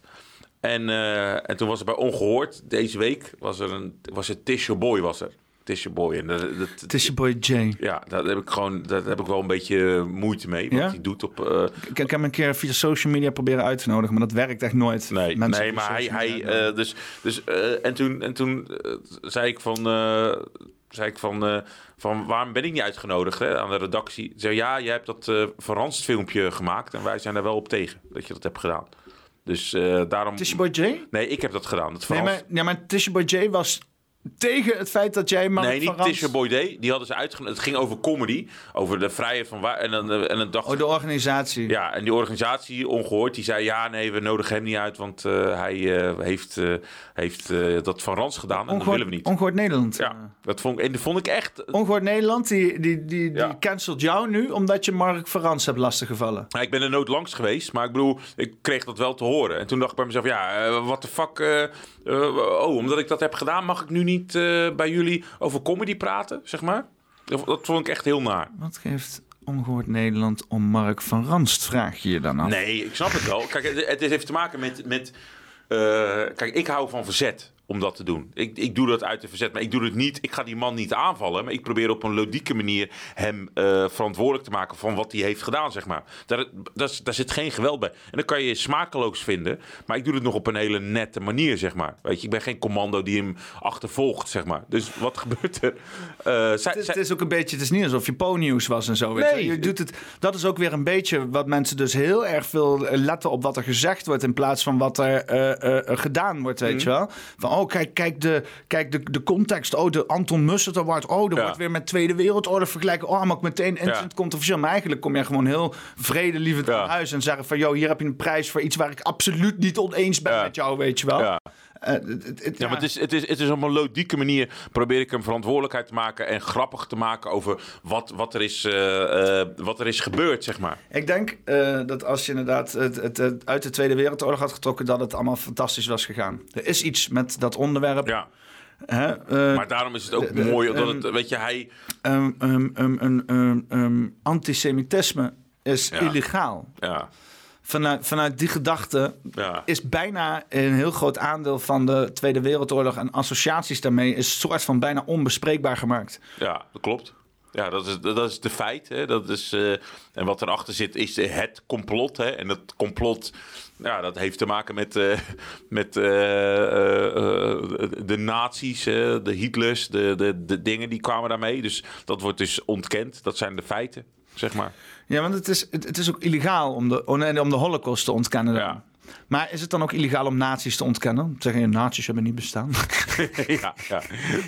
En, eh, en toen was er bij Ongehoord, deze week, was er een, was het Tisha Boy was er. Tisha Boy. En dat, dat, boy Jay. ja, daar heb ik gewoon, daar heb ik wel een beetje moeite mee. Wat Ja? hij doet op... eh, Ik, ik heb hem een keer via social media proberen uit te nodigen, maar dat werkt echt nooit. Nee, Mensen nee maar hij, hij eh, dus, dus eh, en toen, en toen eh, zei ik van, eh, zei ik van, eh, van, waarom ben ik niet uitgenodigd hè, aan de redactie? Ze zei, ja, jij hebt dat eh verranst filmpje gemaakt en wij zijn daar wel op tegen dat je dat hebt gedaan. Dus eh, daarom... Je boy Jay? Nee, ik heb dat gedaan. Het Nee, verranst... maar, ja, maar Tisha Boy Jay was tegen het feit dat jij Mark Nee, van niet Rans... Tisha Boy Day. Die hadden ze uitgenodigd. Het ging over comedy. Over de vrijheid van waar. En dan, en dan dacht Oh, de organisatie. Ja, en die organisatie, ongehoord, die zei... ja, nee, we nodigen hem niet uit... want eh, hij eh, heeft, eh, heeft eh, dat van Rans gedaan... en dat willen we niet. Ongehoord Nederland. Ja, dat vond ik, en dat vond ik echt... Ongehoord Nederland, die, die, die, die Ja. cancelt jou nu omdat je Mark van Rans hebt lastiggevallen. Nou, ik ben er nooit langs geweest, maar ik bedoel, ik kreeg dat wel te horen. En toen dacht ik bij mezelf, ja, wat de fuck... eh, oh, omdat ik dat heb gedaan, mag ik nu niet eh, bij jullie over comedy praten, zeg maar? Dat, dat vond ik echt heel naar. Wat geeft Ongehoord Nederland om Mark van Ranst, vraag je je dan af? Nee, ik snap het wel. Kijk, het, het heeft te maken met... met eh, kijk, ik hou van verzet om dat te doen. Ik, ik doe dat uit de verzet, maar ik doe het niet. Ik ga die man niet aanvallen, maar ik probeer op een ludieke manier hem eh, verantwoordelijk te maken van wat hij heeft gedaan, zeg maar. Daar, daar, daar zit geen geweld bij. En dan kan je smakeloos vinden, maar ik doe het nog op een hele nette manier, zeg maar. Weet je, ik ben geen commando die hem achtervolgt, zeg maar. Dus wat <laughs> gebeurt er? Eh, zij, Het is, zij- het is ook een beetje, het is niet alsof je po-nieuws was en zo. Weet Nee. je. je doet het, dat is ook weer een beetje wat mensen dus heel erg veel letten op wat er gezegd wordt in plaats van wat er eh, gedaan wordt, weet Mhm. je wel. Van, oh, kijk, kijk, de, kijk de, de context. Oh, de Anton Mussert Award. Oh, Ja. wordt weer met Tweede Wereldoorlog vergelijken. Oh, mag ik meteen Ja. instant controversieel. Maar eigenlijk kom je gewoon heel vredelievend Ja. naar huis en zeggen van, joh, hier heb je een prijs voor iets waar ik absoluut niet oneens ben Ja. met jou, weet je wel. Ja. Eh, het- Ja, maar het is, het, is, het is op een ludieke manier probeer ik hem verantwoordelijkheid te maken en grappig te maken over wat, wat, er, is, eh, eh, wat er is gebeurd, zeg maar. Ik denk dat als je inderdaad het, uit de Tweede Wereldoorlog had getrokken, dat het allemaal fantastisch was gegaan. Er is iets met dat onderwerp. Ja. Hè? Maar daarom is het ook de- mooi dat ehm, het, weet je, hij... um, antisemitisme is Ja. illegaal. Ja, Vanuit, vanuit die gedachte ja, is bijna een heel groot aandeel van de Tweede Wereldoorlog en associaties daarmee is soort van bijna onbespreekbaar gemaakt. ja, dat klopt. Ja, dat is, dat is de feit. Hè. Dat is, eh, en wat erachter zit is het complot. Hè. En dat complot, ja, dat heeft te maken met, eh, met eh, de nazi's, de Hitlers, de, de, de dingen die kwamen daarmee. Dus dat wordt dus ontkend. Dat zijn de feiten, zeg maar. Ja, want het is, het, het is ook illegaal om de, oh om de holocaust te ontkennen. dan. Ja. Maar is het dan ook illegaal om nazi's te ontkennen? Zeggen je, nazi's hebben niet bestaan. <laughs> ja, ja,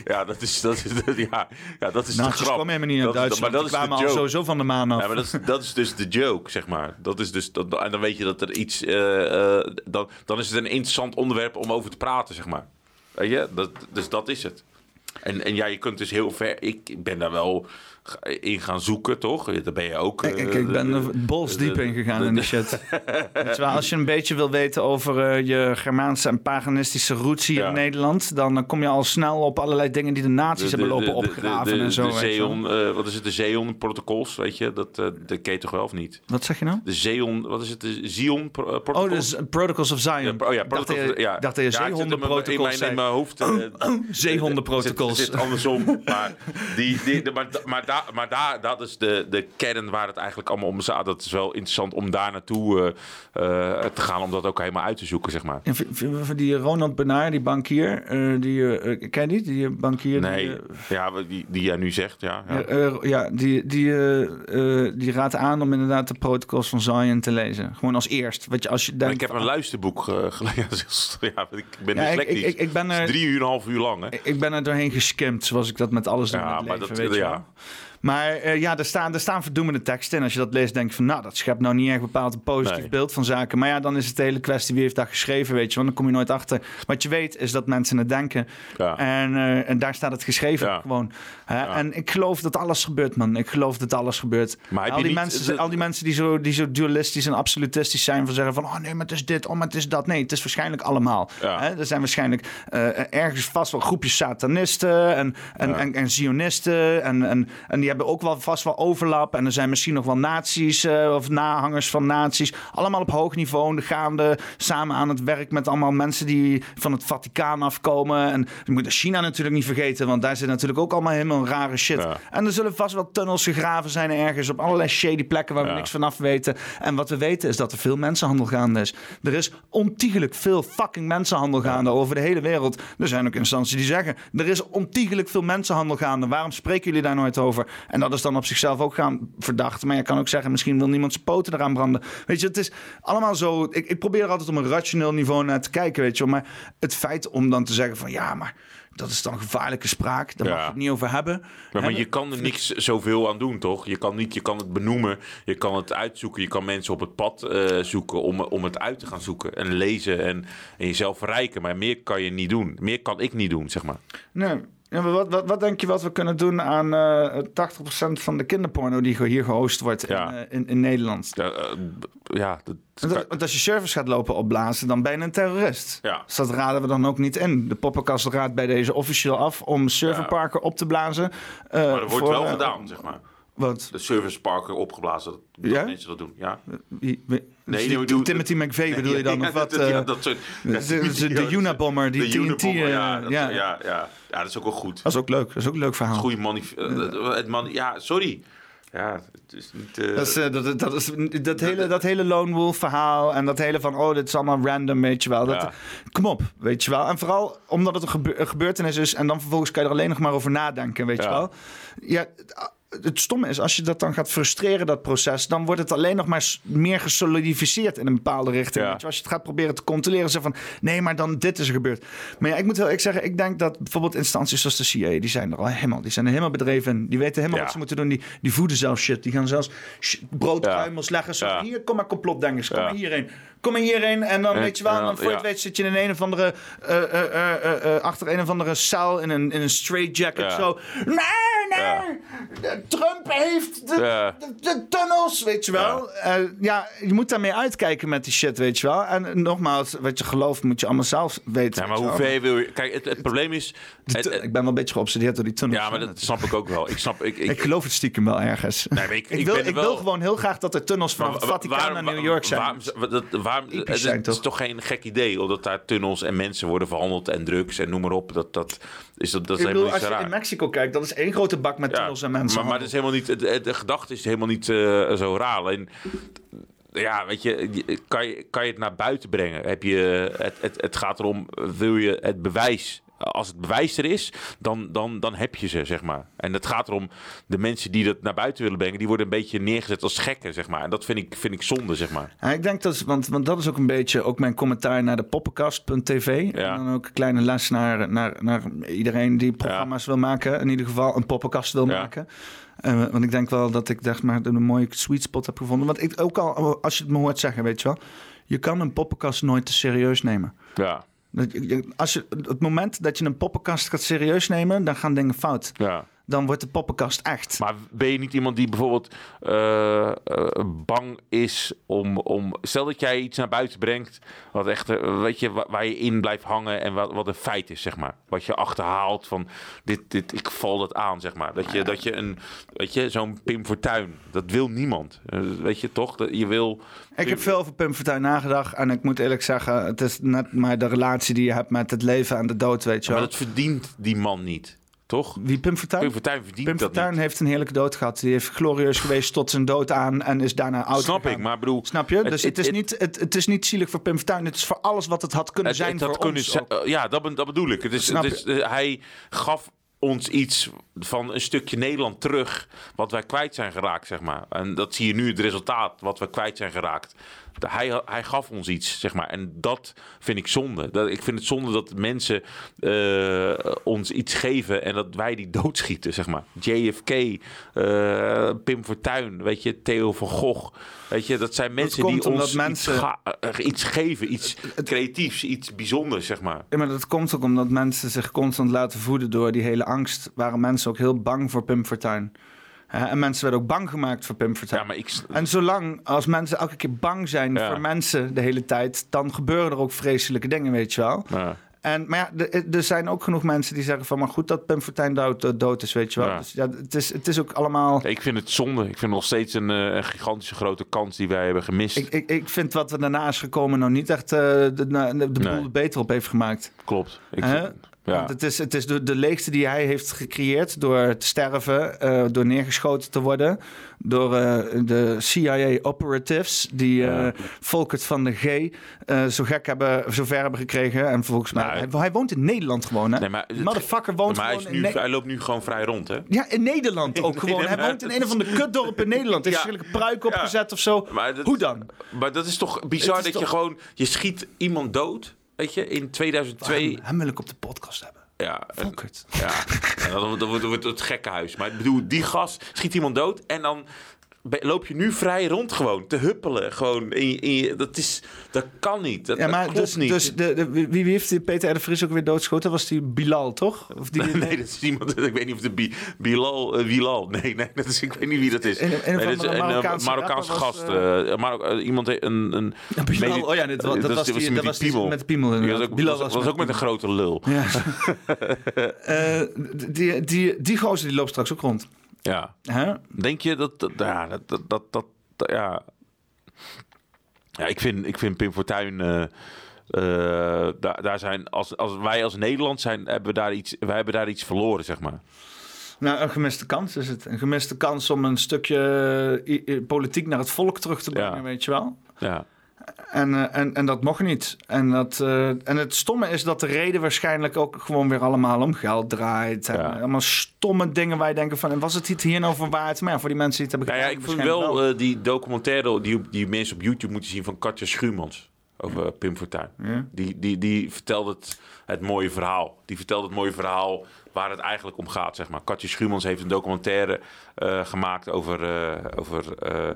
ja, dat is, dat is, dat- ja, ja, dat is de grap. helemaal niet uit Dat is- Duitsland. maar dat Die is kwamen al joke. sowieso van de maan af. Ja, maar dat is, dat is dus de joke, zeg maar. Dat is dus, dat, en dan weet je dat er iets... eh, eh, dan, dan is het een interessant onderwerp om over te praten, zeg maar. Weet je? Dat, dus dat is het. En, en ja, je kunt dus heel ver... Ik, ik ben daar wel in gaan zoeken, toch? Daar ben je ook... Ik, ik, eh, ik ben bols diep in gegaan de- in de shit. <laughs> Wel, als je een beetje wil weten over eh, je Germaanse en paganistische roots hier Ja. in Nederland... dan kom je al snel op allerlei dingen die de nazi's hebben lopen opgraven en zo. De. Zeon, eh, wat is het? De Zeon-protocols, weet je? Dat, eh dat ken je toch wel of niet? Wat zeg je nou? De Zeon, wat is het? De Zion-protocols? Oh, dus Protocols of Zion. Ja, oh ja, dacht protocols, je- ja. dacht je Ja, ik zit in mijn- zeehondenprotocols in mijn, hoofd. eh, <coughs> Zeehondenprotocols. Het zit, andersom. maar die, die, de- maar, maar, maar daar, dat is de, de kern waar het eigenlijk allemaal om gaat. Dat is wel interessant om daar naartoe eh, eh, te gaan. Om dat ook helemaal uit te zoeken, zeg maar. En die Ronald Benaar, die bankier, eh, die, ken je die? Die bankier? die, Nee, eh, ja, die, die jij nu zegt, ja. ja. Ja, ja, die, die, die raadt aan om inderdaad de protocols van Zion te lezen. Gewoon als eerst. Wat je, als je denkt, ik heb een luisterboek eh, <laughs> gelezen. ja, ik ben Ja, dyslectisch. ik- ik- ik ben er- drie uur en een half uur lang, hè? ik ben er doorheen geskimd, zoals ik dat met alles doe Ja, maar leven, dat- weet je ja. wel. Maar eh, ja, er staan, er staan verdoemende teksten in. Als je dat leest, denk je van... nou, dat schept nou niet echt bepaald een positief Nee. beeld van zaken. Maar ja, dan is het de hele kwestie... wie heeft dat geschreven, weet je. Want dan kom je nooit achter. Wat je weet, is dat mensen het denken. Ja. En, eh, en daar staat het geschreven Ja. gewoon. Hè? En ik geloof dat alles gebeurt, man. Ik geloof dat alles gebeurt. Maar al, die niet- mensen, al die mensen die zo, die zo dualistisch en absolutistisch zijn... van zeggen van... oh nee, maar het is dit, oh maar het is dat. Nee, het is waarschijnlijk allemaal. Hè? Er zijn waarschijnlijk eh, ergens vast wel groepjes satanisten... en, en, en, en zionisten. En, en, en die hebben ook wel vast wel overlap. En er zijn misschien nog wel nazi's eh, of nahangers van nazi's. Allemaal op hoog niveau gaande. Samen aan het werk met allemaal mensen die van het Vaticaan afkomen. En je moet China natuurlijk niet vergeten. Want daar zit natuurlijk ook allemaal helemaal rare shit. Ja. En er zullen vast wel tunnels gegraven zijn ergens. Op allerlei shady plekken waar we niks vanaf weten. En wat we weten is dat er veel mensenhandel gaande is. Er is ontiegelijk veel fucking mensenhandel gaande over de hele wereld. Er zijn ook instanties die zeggen... er is ontiegelijk veel mensenhandel gaande. Waarom spreken jullie daar nooit over? En dat is dan op zichzelf ook gaan verdacht. Maar je kan ook zeggen, misschien wil niemand zijn poten eraan branden. Weet je, het is allemaal zo... Ik, ik probeer er altijd op een rationeel niveau naar te kijken, weet je wel. Maar het feit om dan te zeggen van... ja, maar dat is dan gevaarlijke spraak. Daar mag je het niet over hebben. Maar je kan er niks zoveel aan doen, toch? Je kan, niet, je kan het benoemen, je kan het uitzoeken, je kan mensen op het pad eh, zoeken om, om het uit te gaan zoeken en lezen en, en jezelf verrijken. Maar meer kan je niet doen. Meer kan ik niet doen, zeg maar. Nee. Ja, maar wat, wat, wat denk je wat we kunnen doen aan eh 80% van de kinderporno die hier gehost wordt Ja. in, eh, in, in Nederland? Ja, eh, ja, dat, Want als je servers gaat lopen opblazen, dan ben je een terrorist. Ja. Dus dat raden we dan ook niet in. De poppenkast raadt bij deze officieel af om serverparken op te blazen. maar dat wordt voor, wel gedaan, zeg maar. Wat? De serviceparken opgeblazen, dat, Ja? mensen dat doen. Ja. Wie- wie- Nee, die- Timothy McVeigh bedoel je dan? <laughs> Ja, of wat? dat- eh, ja, dat soort... de- <laughs> de- de Unabomber, die de TNT, ja, eh, dat, ja. ja. Ja, dat is ook wel goed. Dat is ook leuk. Dat is ook een leuk verhaal. Goede manif... eh, het man... Ja, sorry. Ja, het is niet... Dat, is, dat, dat, is, dat, hele, dat hele Lone Wolf verhaal en dat hele van, oh, dit is allemaal random, weet je wel. Dat, Ja. Kom op, weet je wel. En vooral omdat het een, gebe- een gebeurtenis is en dan vervolgens kan je er alleen nog maar over nadenken, weet je wel. Ja, het stomme is, als je dat dan gaat frustreren, dat proces, dan wordt het alleen nog maar meer gesolidificeerd in een bepaalde richting. Ja. Als je het gaat proberen te controleren, zeg van, nee, maar dan dit is er gebeurd. Maar ja, ik moet heel ik zeggen, ik denk dat bijvoorbeeld instanties zoals de CIA, die zijn er al helemaal, die zijn er helemaal bedreven in. Die weten helemaal Ja. wat ze moeten doen. Die, die voeden zelf shit. Die gaan zelfs broodkruimels leggen. Zo hier, kom maar complotdenkers, kom maar hierheen. Kom maar hierheen. En dan weet je wel, en dan voor je het weet zit je in een of andere, eh, eh, eh, achter een of andere cel in een, in een straitjacket. Ja. Zo, nee, nee, Trump heeft de, Ja. de, de tunnels, weet je wel. Ja. ja, je moet daarmee uitkijken met die shit, weet je wel. En nogmaals, wat je gelooft moet je allemaal zelf weten. Ja, maar weet je hoe wel. ver wil je... Kijk, het, het probleem is... Het- ik ben wel een beetje geobsedeerd door die tunnels. ja, maar dat snap ik ook wel. Ik snap... Ik, ik, Ik geloof het stiekem wel ergens. Nee, ik- ik, wil, ik wil gewoon heel graag dat er tunnels van het Vaticaan naar New York zijn. Waarom, wa- dat, waarom, het, zijn, het is toch? toch geen gek idee, omdat daar tunnels en mensen worden verhandeld en drugs en noem maar op. Dat, dat is, dat, dat is ik bedoel, helemaal niet als je raar. in Mexico kijkt, dat is één grote bak met tunnels en mensen. Maar, maar dat is helemaal niet, de, de gedachte is helemaal niet eh, zo raar. Alleen, ja, weet je, je- kan je, kan je het naar buiten brengen? Heb je, het, het, het gaat erom, wil je het bewijs... Als het bewijs er is, dan, dan, dan heb je ze, zeg maar. En het gaat erom, de mensen die dat naar buiten willen brengen... die worden een beetje neergezet als gekken, zeg maar. En dat vind ik, vind ik zonde, zeg maar. Ja, ik denk dat, want, want dat is ook een beetje ook mijn commentaar naar de poppenkast.tv. Ja. En dan ook een kleine les naar, naar, naar iedereen die programma's wil maken. In ieder geval een poppenkast wil Ja. maken. Eh, want ik denk wel dat ik dacht maar een mooie sweet spot heb gevonden. Want ik ook al, als je het me hoort zeggen, weet je wel. Je kan een poppenkast nooit te serieus nemen. Ja. Als je, het moment dat je een poppenkast gaat serieus nemen, dan gaan dingen fout. Ja. Dan wordt de poppenkast echt. Maar ben je niet iemand die bijvoorbeeld eh, eh, bang is om, om... Stel dat jij iets naar buiten brengt, wat echt, eh, weet je, wa- waar je in blijft hangen en wat, wat een feit is, zeg maar. Wat je achterhaalt van, dit, dit, ik val dat aan, zeg maar. Dat je, dat je een, weet je, zo'n Pim Fortuyn, dat wil niemand. Weet je toch? Dat je wil... Ik heb veel over Pim Fortuyn nagedacht. En ik moet eerlijk zeggen, het is net maar de relatie die je hebt met het leven en de dood, weet je Maar wel. dat verdient die man niet, toch? Wie Pim Fortuyn? Pim Fortuyn verdient Pim dat Fortuyn niet. heeft een heerlijke dood gehad. Die heeft glorieus geweest tot zijn dood aan en is daarna oud Snap gegaan. ik, maar bedoel... Snap je? het- dus het, het- is niet, het, het is niet zielig voor Pim Fortuyn. Het is voor alles wat het had kunnen zijn voor kunnen ons. zijn- ja, dat, dat bedoel ik. Het is, het is, hij gaf ons iets van een stukje Nederland terug... wat wij kwijt zijn geraakt, zeg maar. En dat zie je nu, het resultaat, wat we kwijt zijn geraakt. Hij, hij gaf ons iets, zeg maar. En dat vind ik zonde. Dat, ik vind het zonde dat mensen eh, ons iets geven... en dat wij die doodschieten, zeg maar. JFK, eh, Pim Fortuyn, weet je, Theo van Gogh... Weet je, dat zijn mensen die ons mensen- iets, eh, iets geven, iets creatiefs, iets bijzonders, zeg maar. Ja, maar dat komt ook omdat mensen zich constant laten voeden door die hele angst. Waren mensen ook heel bang voor Pim Fortuyn. En mensen werden ook bang gemaakt voor Pim Fortuyn. Ja, maar ik... En zolang als mensen elke keer bang zijn Ja. voor mensen de hele tijd, dan gebeuren er ook vreselijke dingen, weet je wel. Ja. En, maar ja, er- er zijn ook genoeg mensen die zeggen van, maar goed dat Pim Fortuyn dood, dood is, weet je wel. Ja. Dus ja, het is, het is ook allemaal... Ik vind het zonde. Ik vind het nog steeds een, eh, een gigantische grote kans die wij hebben gemist. Ik, ik, ik vind wat er daarna is gekomen nou niet echt eh, de, de, de boel Nee. er beter op heeft gemaakt. Klopt. Ik vind- ja. Want het is, het is de, de leegte die hij heeft gecreëerd door te sterven, eh, door neergeschoten te worden, door eh, de CIA operatives die eh Ja. Volkert van de G eh, zo gek hebben, zo ver hebben gekregen. En volgens mij, Nou, hij, hij woont in Nederland gewoon, hè? Nee, maar motherfucker woont maar hij, is nu, hij loopt nu gewoon vrij rond, hè? Ja, in Nederland ook <laughs> gewoon. Hij woont in een of andere kutdorp in Nederland. Heeft Ja. verschillende pruik opgezet of zo. Dat- Hoe dan? Maar dat is toch bizar is dat je gewoon... Je schiet iemand dood, weet je, in 2002. Hem, hem wil ik op de podcast hebben. Ja, Volkert. ja. <laughs> En dan, dan wordt wordt het gekkenhuis. Maar ik bedoel, die gas schiet iemand dood en dan loop je nu vrij rond gewoon te huppelen. Gewoon in in dat, is, dat kan niet. Dat, Ja, maar dat klopt dus, niet. dus de, de, wie, wie heeft die Peter R. de Vries ook weer doodgeschoten? Dat was die Bilal, toch? Of die, <laughs> Nee, dat is iemand. <laughs> Ik weet niet of de Bi- Bilal. eh, Bilal. Nee, nee, <laughs> dat is, ik weet niet wie dat is. Een- een nee, dat is een eh, Marokkaanse Marokkaanse was, gast. eh, Marok- iemand, een, een Ja, Bilal. Oh ja, dit was- dat was die- met dat was die met piemel, Die was inderdaad. ook, Bilal was, was was met ook met een grote lul. Ja. Eh, die, die, die gozer die loopt straks ook rond. Ja. Denk je dat... dat ja, dat, dat, dat, dat- ja. ja, ik vind, ik vind Pim Fortuyn... eh, daar, daar zijn, als, als wij als Nederland zijn, hebben we daar iets, wij hebben daar iets verloren, zeg maar. Nou, een gemiste kans is het. Een gemiste kans om een stukje eh, politiek naar het volk terug te brengen, Ja. weet je wel. Ja. En, eh, en, en dat mocht niet. En, dat, eh, en het stomme is dat de reden waarschijnlijk ook gewoon weer allemaal om geld draait. En Ja. allemaal stomme dingen waar je denkt van... en was het hier nou voor waard? Maar ja, voor die mensen die het hebben Nou ja, gedaan, ik waarschijnlijk wel eh, die documentaire die, die mensen op YouTube moeten zien van Katja Schuurmans over Pim Fortuyn. Ja. Die, die, die vertelde het, het mooie verhaal. Die vertelde het mooie verhaal waar het eigenlijk om gaat, zeg maar. Katja Schuurmans heeft een documentaire eh, gemaakt over, eh, over, eh,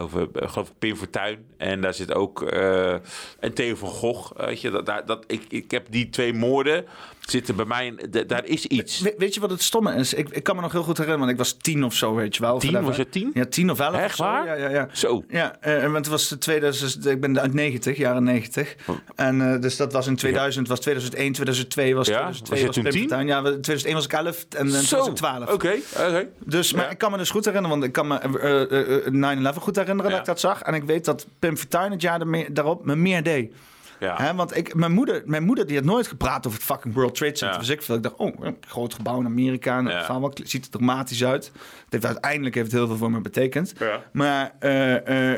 over geloof ik, Pim Fortuyn. En daar zit ook... en Theo van Gogh, weet je. Dat, dat, ik, ik heb die twee moorden zitten bij mij... in- daar is iets. We- weet je wat het stomme is? Ik, ik kan me nog heel goed herinneren, want ik was tien of zo, weet je wel. Tien? Was je tien? Ja, tien of elf. Echt of zo. waar? Ja, ja, ja. Zo. Ja, eh, want het was de 2000, ik ben uit 90, jaren 90. En eh, dus dat was in 2000, was 2001, 2002 was Ja? 2002 Was je toen Pim 10? Fortuyn. Ja, we- 2001 was ik 11 en Zo. 2012. Oké, oké. Dus, maar Ja. ik kan me dus goed herinneren, want ik kan me eh, eh, 9-11 goed herinneren dat ik dat zag. En ik weet dat Pim Fortuyn het jaar daarop me meer deed. Ja. Hè, want ik, mijn, moeder, mijn moeder die had nooit gepraat over het fucking World Trade Center. Ja. Dus ik, veel. ik dacht, oh, een groot gebouw in Amerika. En Ja. het verhaal wel- ziet er dramatisch uit. Het heeft, uiteindelijk heeft het heel veel voor me betekend. Ja. Maar eh,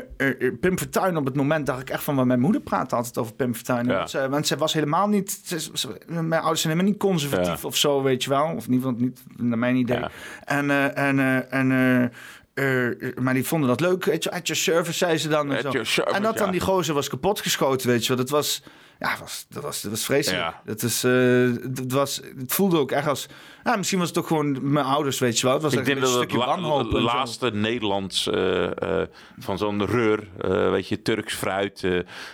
Pim Fortuyn op het moment dacht ik echt van... mijn moeder praatte altijd over Pim Fortuyn. Want, ze, want ze was helemaal niet... ze- ze- mijn ouders zijn helemaal niet conservatief of zo, weet je wel. Of in ieder geval niet naar mijn idee. En... eh, en, en eh, eh, maar die vonden dat leuk. Weet je, at your service, zei ze dan. En, At zo. your service, en dat dan ja. die gozer was kapot geschoten, weet je wel. Dat was... Ja, was, dat, was, dat was vreselijk. Ja. Dat is, eh, dat was, het voelde ook echt als... Ja, misschien was het toch gewoon mijn ouders, weet je wel. Het was Ik denk een dat het stukje wanhoop. zo. laatste Nederlands eh, eh, van zo'n reur, eh, weet je, Turks fruit.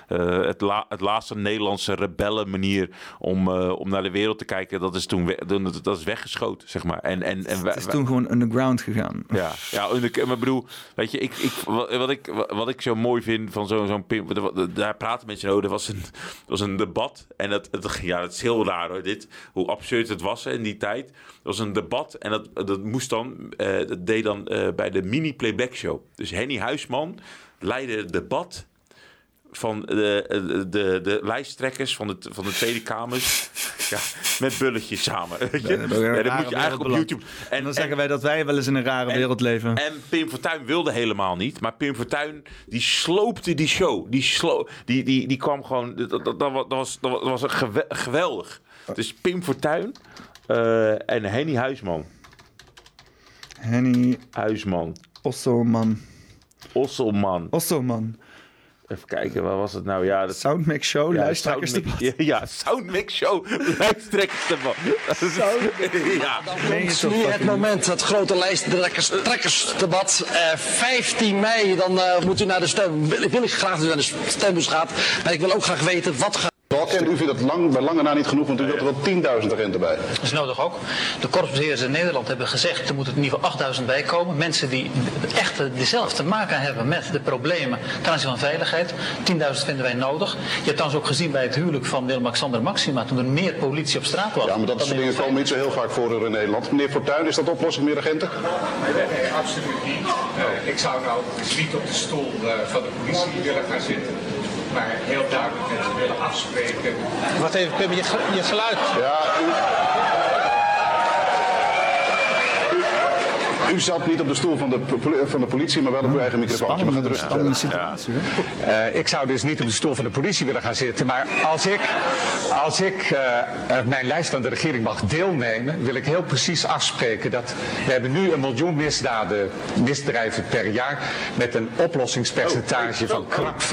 het, la- het laatste Nederlandse rebellen manier om, om naar de wereld te kijken, dat is toen dat, dat is weggeschoten, zeg maar. En, en, en Het is toen gewoon underground gegaan. Ja, ja en ik, maar bedoel, weet je, ik, ik, wat, ik, wat ik zo mooi vind van zo'n zo'n Pim, daar praten mensen over. Er was een, was een debat en dat, het, ja, dat is heel raar hoor, dit, hoe absurd het was hè, in die tijd. Was een debat en dat, dat moest dan, eh, dat deed dan eh, bij de mini-playback show. Dus Henny Huisman leidde het debat van de, de, de, de lijsttrekkers van de, van de Tweede Kamers. <laughs> Ja, met bulletjes samen. Weet je? dat Ja, moet je eigenlijk op YouTube. En dan zeggen wij dat wij wel eens in een rare wereld leven. En Pim Fortuyn wilde helemaal niet. Maar Pim Fortuyn, die sloopte die show. Die, slo die, die, die kwam gewoon... Dat, dat, dat was, dat was, dat was geweldig. Dus Pim Fortuyn eh, en Henny Huisman. Henny Huisman. Osselman. Osselman. Osselman. Even kijken, wat was het nou? Ja, dat... Soundmix Show, Ja, Soundmix-. Ja, <laughs> ja, Soundmix Show, <laughs> lijsttrekkers debat. Ja. Nu het moment, het grote lijsttrekkersdebat. Eh 15 mei, dan eh, moet u naar de stem. Wil wil ik graag dat u naar de stembus gaat. Maar ik wil ook graag weten wat gaat. En u vindt het lang, bij lange na niet genoeg, want u wilt er wel 10.000 agenten bij. Dat is nodig ook. De korpsbeheerders in Nederland hebben gezegd er moeten in ieder geval 8000 bij komen. Mensen die echt dezelfde te maken hebben met de problemen ten aanzien van veiligheid. 10.000 vinden wij nodig. Je hebt trouwens ook gezien bij het huwelijk van Willem-Alexander Maxima toen er meer politie op straat was. Ja, maar dat soort dingen komen niet zo heel vaak voor in Nederland. Meneer Fortuyn, is dat oplossing meer agenten? Nee, absoluut niet. Eh, ik zou nou dus niet op de stoel eh, van de politie willen gaan zitten. Maar heel duidelijk met ze willen afspreken. Wacht even, Pim, je, je geluid. Ja, u, u zat niet op de stoel van de, van de politie, maar wel op uw eigen microfoon. Eh, ik zou dus niet op de stoel van de politie willen gaan zitten. Maar als ik, als ik eh, mijn lijst aan de regering mag deelnemen, wil ik heel precies afspreken dat we hebben nu een miljoen misdaden, misdrijven per jaar met een oplossingspercentage van krap 15%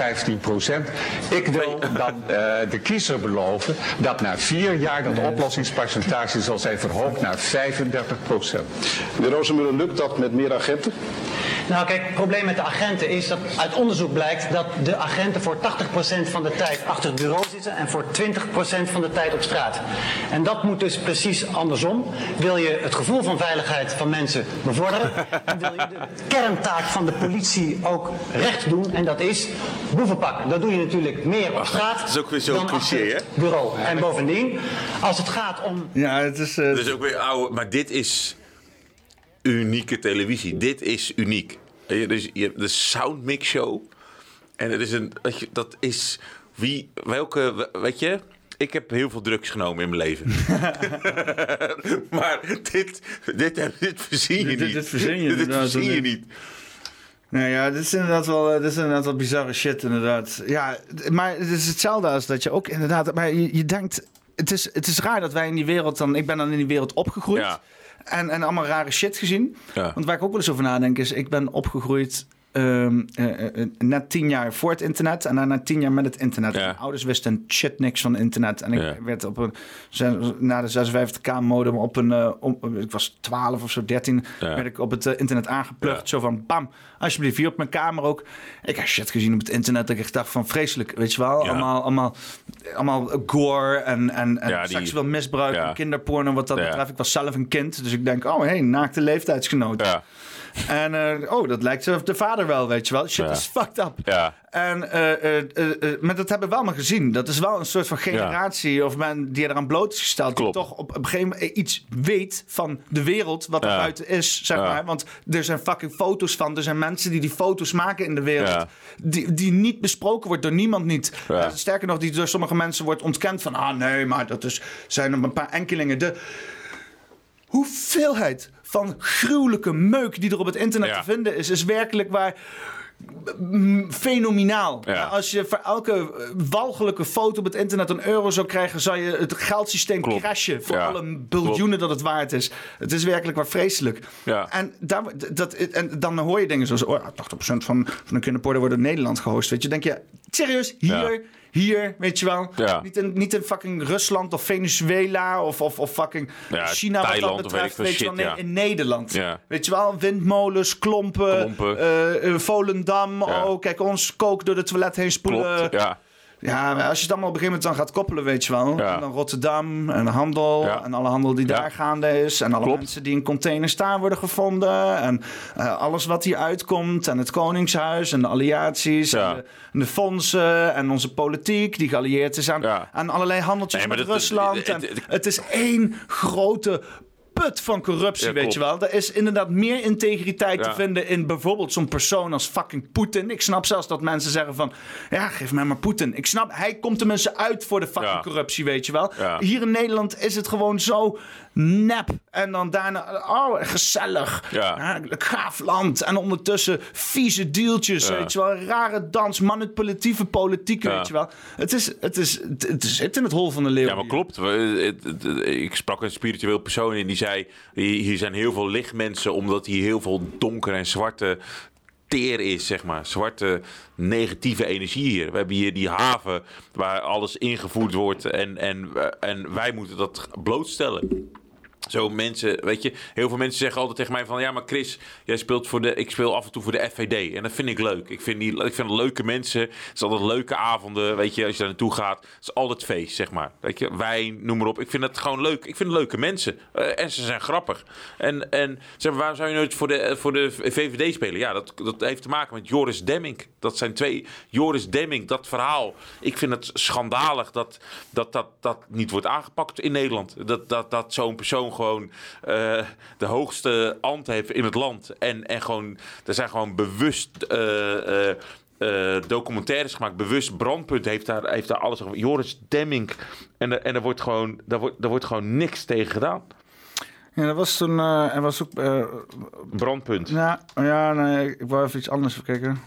Ik wil <laughs> dan eh, de kiezer beloven dat na vier jaar dat oplossingspercentage zal zijn verhoogd naar 35% Meneer Rozenmuller, lukt dat met meer agenten? Nou kijk, het probleem met de agenten is dat uit onderzoek blijkt dat de agenten voor 80% van de tijd achter het bureau zitten en voor 20% van de tijd op straat. En dat moet dus precies andersom. Wil je het gevoel van veiligheid van mensen bevorderen, <laughs> dan wil je de kerntaak van de politie ook recht doen en dat is boeven pakken. Dat doe je natuurlijk meer op straat Dat is ook weer zo'n dan achter cliché, hè? het bureau. En bovendien, als het gaat om Ja, het is... eh, Dat is ook weer oude, maar dit is unieke televisie. Dit is uniek. Je, Dus je hebt de Soundmix Show. En het is een, weet je, dat is wie, welke, weet je, ik heb heel veel drugs genomen in mijn leven. <laughs> maar dit, dit, dit verzin je Dit- niet. dit verzin je <laughs> Dit verzin je niet. Nou ja, dit is inderdaad wel, eh, dit is inderdaad wel bizarre shit, inderdaad. Ja, maar het is hetzelfde als dat je ook inderdaad... Maar je, je denkt... Het is, het is raar dat wij in die wereld dan... Ik ben dan in die wereld opgegroeid. Ja. En, en allemaal rare shit gezien. Ja. Want waar ik ook wel eens over nadenk is... Ik ben opgegroeid eh, net tien jaar voor het internet. En daarna tien jaar met het internet. Ja. Mijn ouders wisten shit niks van internet. En ik Ja. werd op een... Na de 56k modem op een... om- ik was 12 of zo, 13. Ja. werd ik op het internet aangeplucht. Ja. Zo van bam, alsjeblieft, hier op mijn kamer ook. Ik heb shit gezien op het internet dat ik echt dacht van vreselijk, weet je wel. Allemaal, allemaal, allemaal gore en, en, seksueel misbruik en kinderporno. Wat dat betreft, ik was zelf een kind. Dus ik denk, oh hé, hey, naakte leeftijdsgenoot. En eh, oh, dat lijkt de vader wel, weet je wel. Shit Ja. is fucked up. Ja. En, eh, eh, eh, eh, maar dat hebben we wel maar gezien. Dat is wel een soort van generatie of men die eraan bloot is gesteld. Klopt. Die toch op, een gegeven moment iets weet van de wereld. Wat er buiten is, zeg maar. Want er zijn fucking foto's van. Er zijn mensen die die foto's maken in de wereld. Die, die niet besproken wordt door niemand niet. Eh, sterker nog, die door sommige mensen wordt ontkend van... Ah nee, maar dat is, zijn er een paar enkelingen. De hoeveelheid van gruwelijke meuk die er op het internet Ja. te vinden is... is werkelijk waar mm, fenomenaal. Ja. Als je voor elke walgelijke foto op het internet een euro zou krijgen, zou je het geldsysteem Klopt. crashen voor Ja. alle biljoenen dat het waard is. Het is werkelijk waar vreselijk. Ja. En, daar, dat, en dan hoor je dingen zoals: oh, ja, 80% van, van de kinderporno wordt in Nederland gehost. Weet je, denk je, serieus, hier. Hier, weet je wel. Ja. Niet, in, niet in fucking Rusland of Venezuela of, of, of fucking Ja, China wat dat weet betreft. Weet je wel, nee, in Nederland. Weet je wel, windmolens, klompen, Klompen. eh, eh, Volendam. Oh, kijk, ons kook door de toilet heen spoelen. Klopt, ja. Ja, maar als je het allemaal op een gegeven moment dan gaat koppelen, weet je wel. Ja. En dan Rotterdam en de handel Ja. en alle handel die Ja. daar gaande is. En alle Klopt. mensen die in containers daar worden gevonden. En eh, alles wat hier uitkomt. En het Koningshuis en de alliaties. En, de, en de fondsen en onze politiek die geallieerd is aan, allerlei handeltjes Nee, met dat- Rusland. het- en het is één grote put van corruptie, Ja, weet je wel. Er is inderdaad meer integriteit te vinden in bijvoorbeeld zo'n persoon als fucking Poetin. Ik snap zelfs dat mensen zeggen van, ja, geef mij maar Poetin. Ik snap, hij komt tenminste uit voor de fucking Ja. corruptie, weet je wel. Hier in Nederland is het gewoon zo nep. En dan daarna, oh, gezellig. Ja. gaaf land. En ondertussen vieze deeltjes, Ja. weet je wel. Rare dans, manipulatieve politiek, Ja. weet je wel. Het, is, het, is, het, het zit in het hol van de leeuw. Ja, maar klopt. Ik sprak een spiritueel persoon en die zei... hier hier zijn heel veel lichtmensen omdat hier heel veel donker en zwarte teer is, zeg maar. Zwarte negatieve energie hier. We hebben hier die haven waar alles ingevoerd wordt en, en, en wij moeten dat blootstellen. Zo mensen, weet je, heel veel mensen zeggen altijd tegen mij van ja, maar Chris, jij speelt voor de, ik speel af en toe voor de FVD en dat vind ik leuk. Ik vind die, ik vind leuke mensen, het is altijd leuke avonden, weet je, als je daar naartoe gaat, het is altijd feest, zeg maar. Weet je, wijn, noem maar op. Ik vind het gewoon leuk. Ik vind leuke mensen Eh, en ze zijn grappig. En, en zeg maar, waarom zou je nooit voor de, voor de VVD spelen? Ja, dat, dat heeft te maken met Joris Demming. Dat zijn twee, Joris Demming, dat verhaal. Ik vind het schandalig dat dat, dat, dat niet wordt aangepakt in Nederland. Dat, dat, dat zo'n persoon gewoon eh, de hoogste ambt heeft in het land. En, en gewoon, er zijn gewoon bewust eh, eh, documentaires gemaakt. Bewust Brandpunt heeft daar, heeft daar alles over. Joris Demming. En, en er wordt gewoon, daar wordt, daar wordt gewoon niks tegen gedaan. Ja, dat was toen, eh, er was ook... Brandpunt. Ja, ja nee, ik wou even iets anders even kijken.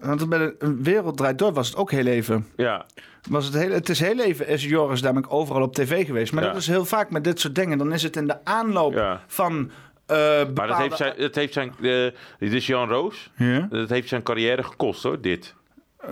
Want bij de Wereld Draait Door was het ook heel even. Ja. Was het, heel, het is heel even, is Joris namelijk overal op tv geweest. Maar Ja. dat is heel vaak met dit soort dingen. Dan is het in de aanloop Ja. van eh Maar dat heeft zijn, dat heeft zijn eh, dit is Jan Roos. Ja. Dat heeft zijn carrière gekost hoor, dit.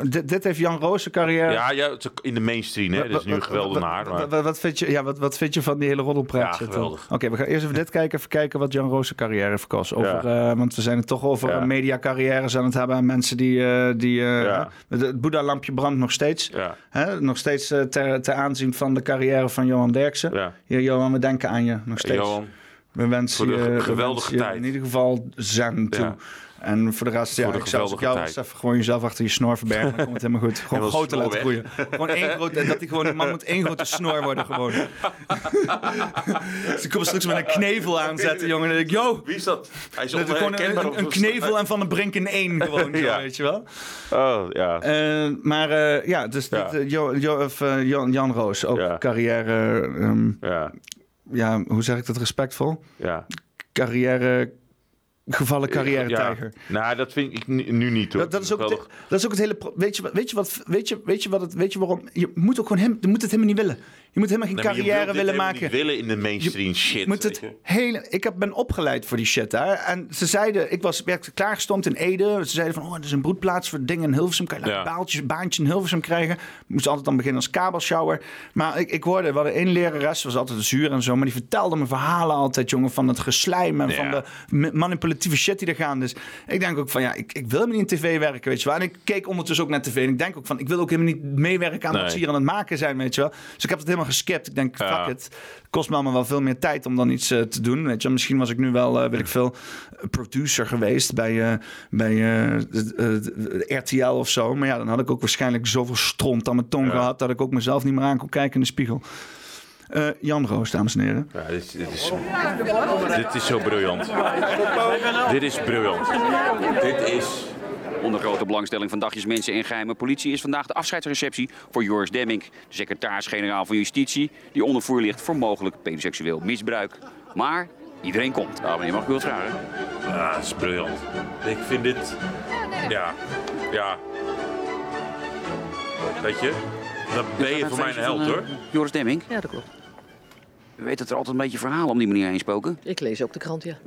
Dit, dit heeft Jan Roos zijn carrière... Ja, ja, in de mainstream, hè. Dat is nu geweldig naar. Wat, Maar... wat, vind je, ja, wat, wat vind je van die hele roddelpraat? Ja, geweldig. Oké, we gaan eerst even dit <laughs> kijken. Even kijken wat Jan Roos zijn carrière heeft gekost. Over, eh, want we zijn het toch over Ja. ja. mediacarrières aan het hebben. En mensen die... eh, die eh, Ja. het Boeddha-lampje brandt nog steeds. Hè, nog steeds eh, ter, ter aanzien van de carrière van Johan Derksen. Ja. Hier, Johan, we denken aan je nog steeds. Johan, we wensen voor de je, we geweldige tijd. in ieder geval zen toe. Ja. En voor de rest, ja, Voor de ik zou jou tijd. even gewoon jezelf achter je snor verbergen. Dan komt het helemaal goed. <laughs> Gewoon groter laten groeien. Gewoon één grote, dat hij gewoon, die man moet één grote snor worden gewoon. dus ik kom straks met een knevel aanzetten, jongen. Dan denk ik, yo, Wie is dat? Hij is dat gewoon een, een, een knevel en van de brink in één <laughs> gewoon, zo, Ja. weet je wel. Oh, ja. Eh, maar eh, ja, dus Ja. dit, eh, Jo- Jo- of, Jan, Jan Roos, ook Ja. carrière, ehm, Ja, ja, hoe zeg ik dat respectvol? ja. Carrière, gevallen carrière-tijger. Ja. Nou, dat vind ik nu, niet hoor. Dat, dat, is ook het, dat is ook het hele. Weet je, wat- weet je wat? Weet je, weet je wat? Het, weet je waarom? Je moet ook gewoon hem. Je moet het helemaal niet willen. Je moet helemaal geen Nee, carrière willen maken. niet willen in de mainstream shit. Moet het hele. Ik heb, ben opgeleid voor die shit daar. En ze zeiden, ik was werd klaargestoomd in Ede. Ze zeiden van, oh, er is een broedplaats voor dingen in Hilversum. Kan je Ja. een baantje in Hilversum krijgen? Moest altijd dan beginnen als kabelshower. Maar ik, ik hoorde, we hadden één lerares, was altijd zuur en zo. Maar die vertelde me verhalen altijd, jongen, van het geslijm en Ja. van de ma- manipulatieve shit die er gaan. Dus ik denk ook van, ja, ik, ik wil helemaal niet in tv werken, weet je wel. En ik keek ondertussen ook naar tv. En ik denk ook van, ik wil ook helemaal niet meewerken aan Nee. wat ze hier aan het maken zijn, weet je wel. Dus ik heb het helemaal geskipt. Ik denk, fuck. Het kost me allemaal wel veel meer tijd om dan iets eh, te doen. Weet je, misschien was ik nu wel, weet ik veel, producer geweest bij, eh, bij RTL of zo. Maar ja, dan had ik ook waarschijnlijk zoveel stront aan mijn tong Ja. gehad dat ik ook mezelf niet meer aan kon kijken in de spiegel. Eh, Jan Roos, dames en heren. Ja, dit, is, dit, is, dit is zo briljant. Dit is briljant. Dit is... Onder grote belangstelling van dagjes mensen en geheime politie is vandaag de afscheidsreceptie voor Joris Demming, de secretaris-generaal van Justitie, die onder vuur ligt voor mogelijk pedoseksueel misbruik. Maar iedereen komt. Nou, meneer, mag ik u wat vragen? Ja, dat is briljant. Ik vind dit... Ja, ja. Weet je, dan ben je voor mij een held hoor. Joris Demming? Ja, dat klopt. U weet dat er altijd een beetje verhalen om die manier heen spoken. Ik lees ook de krant, ja.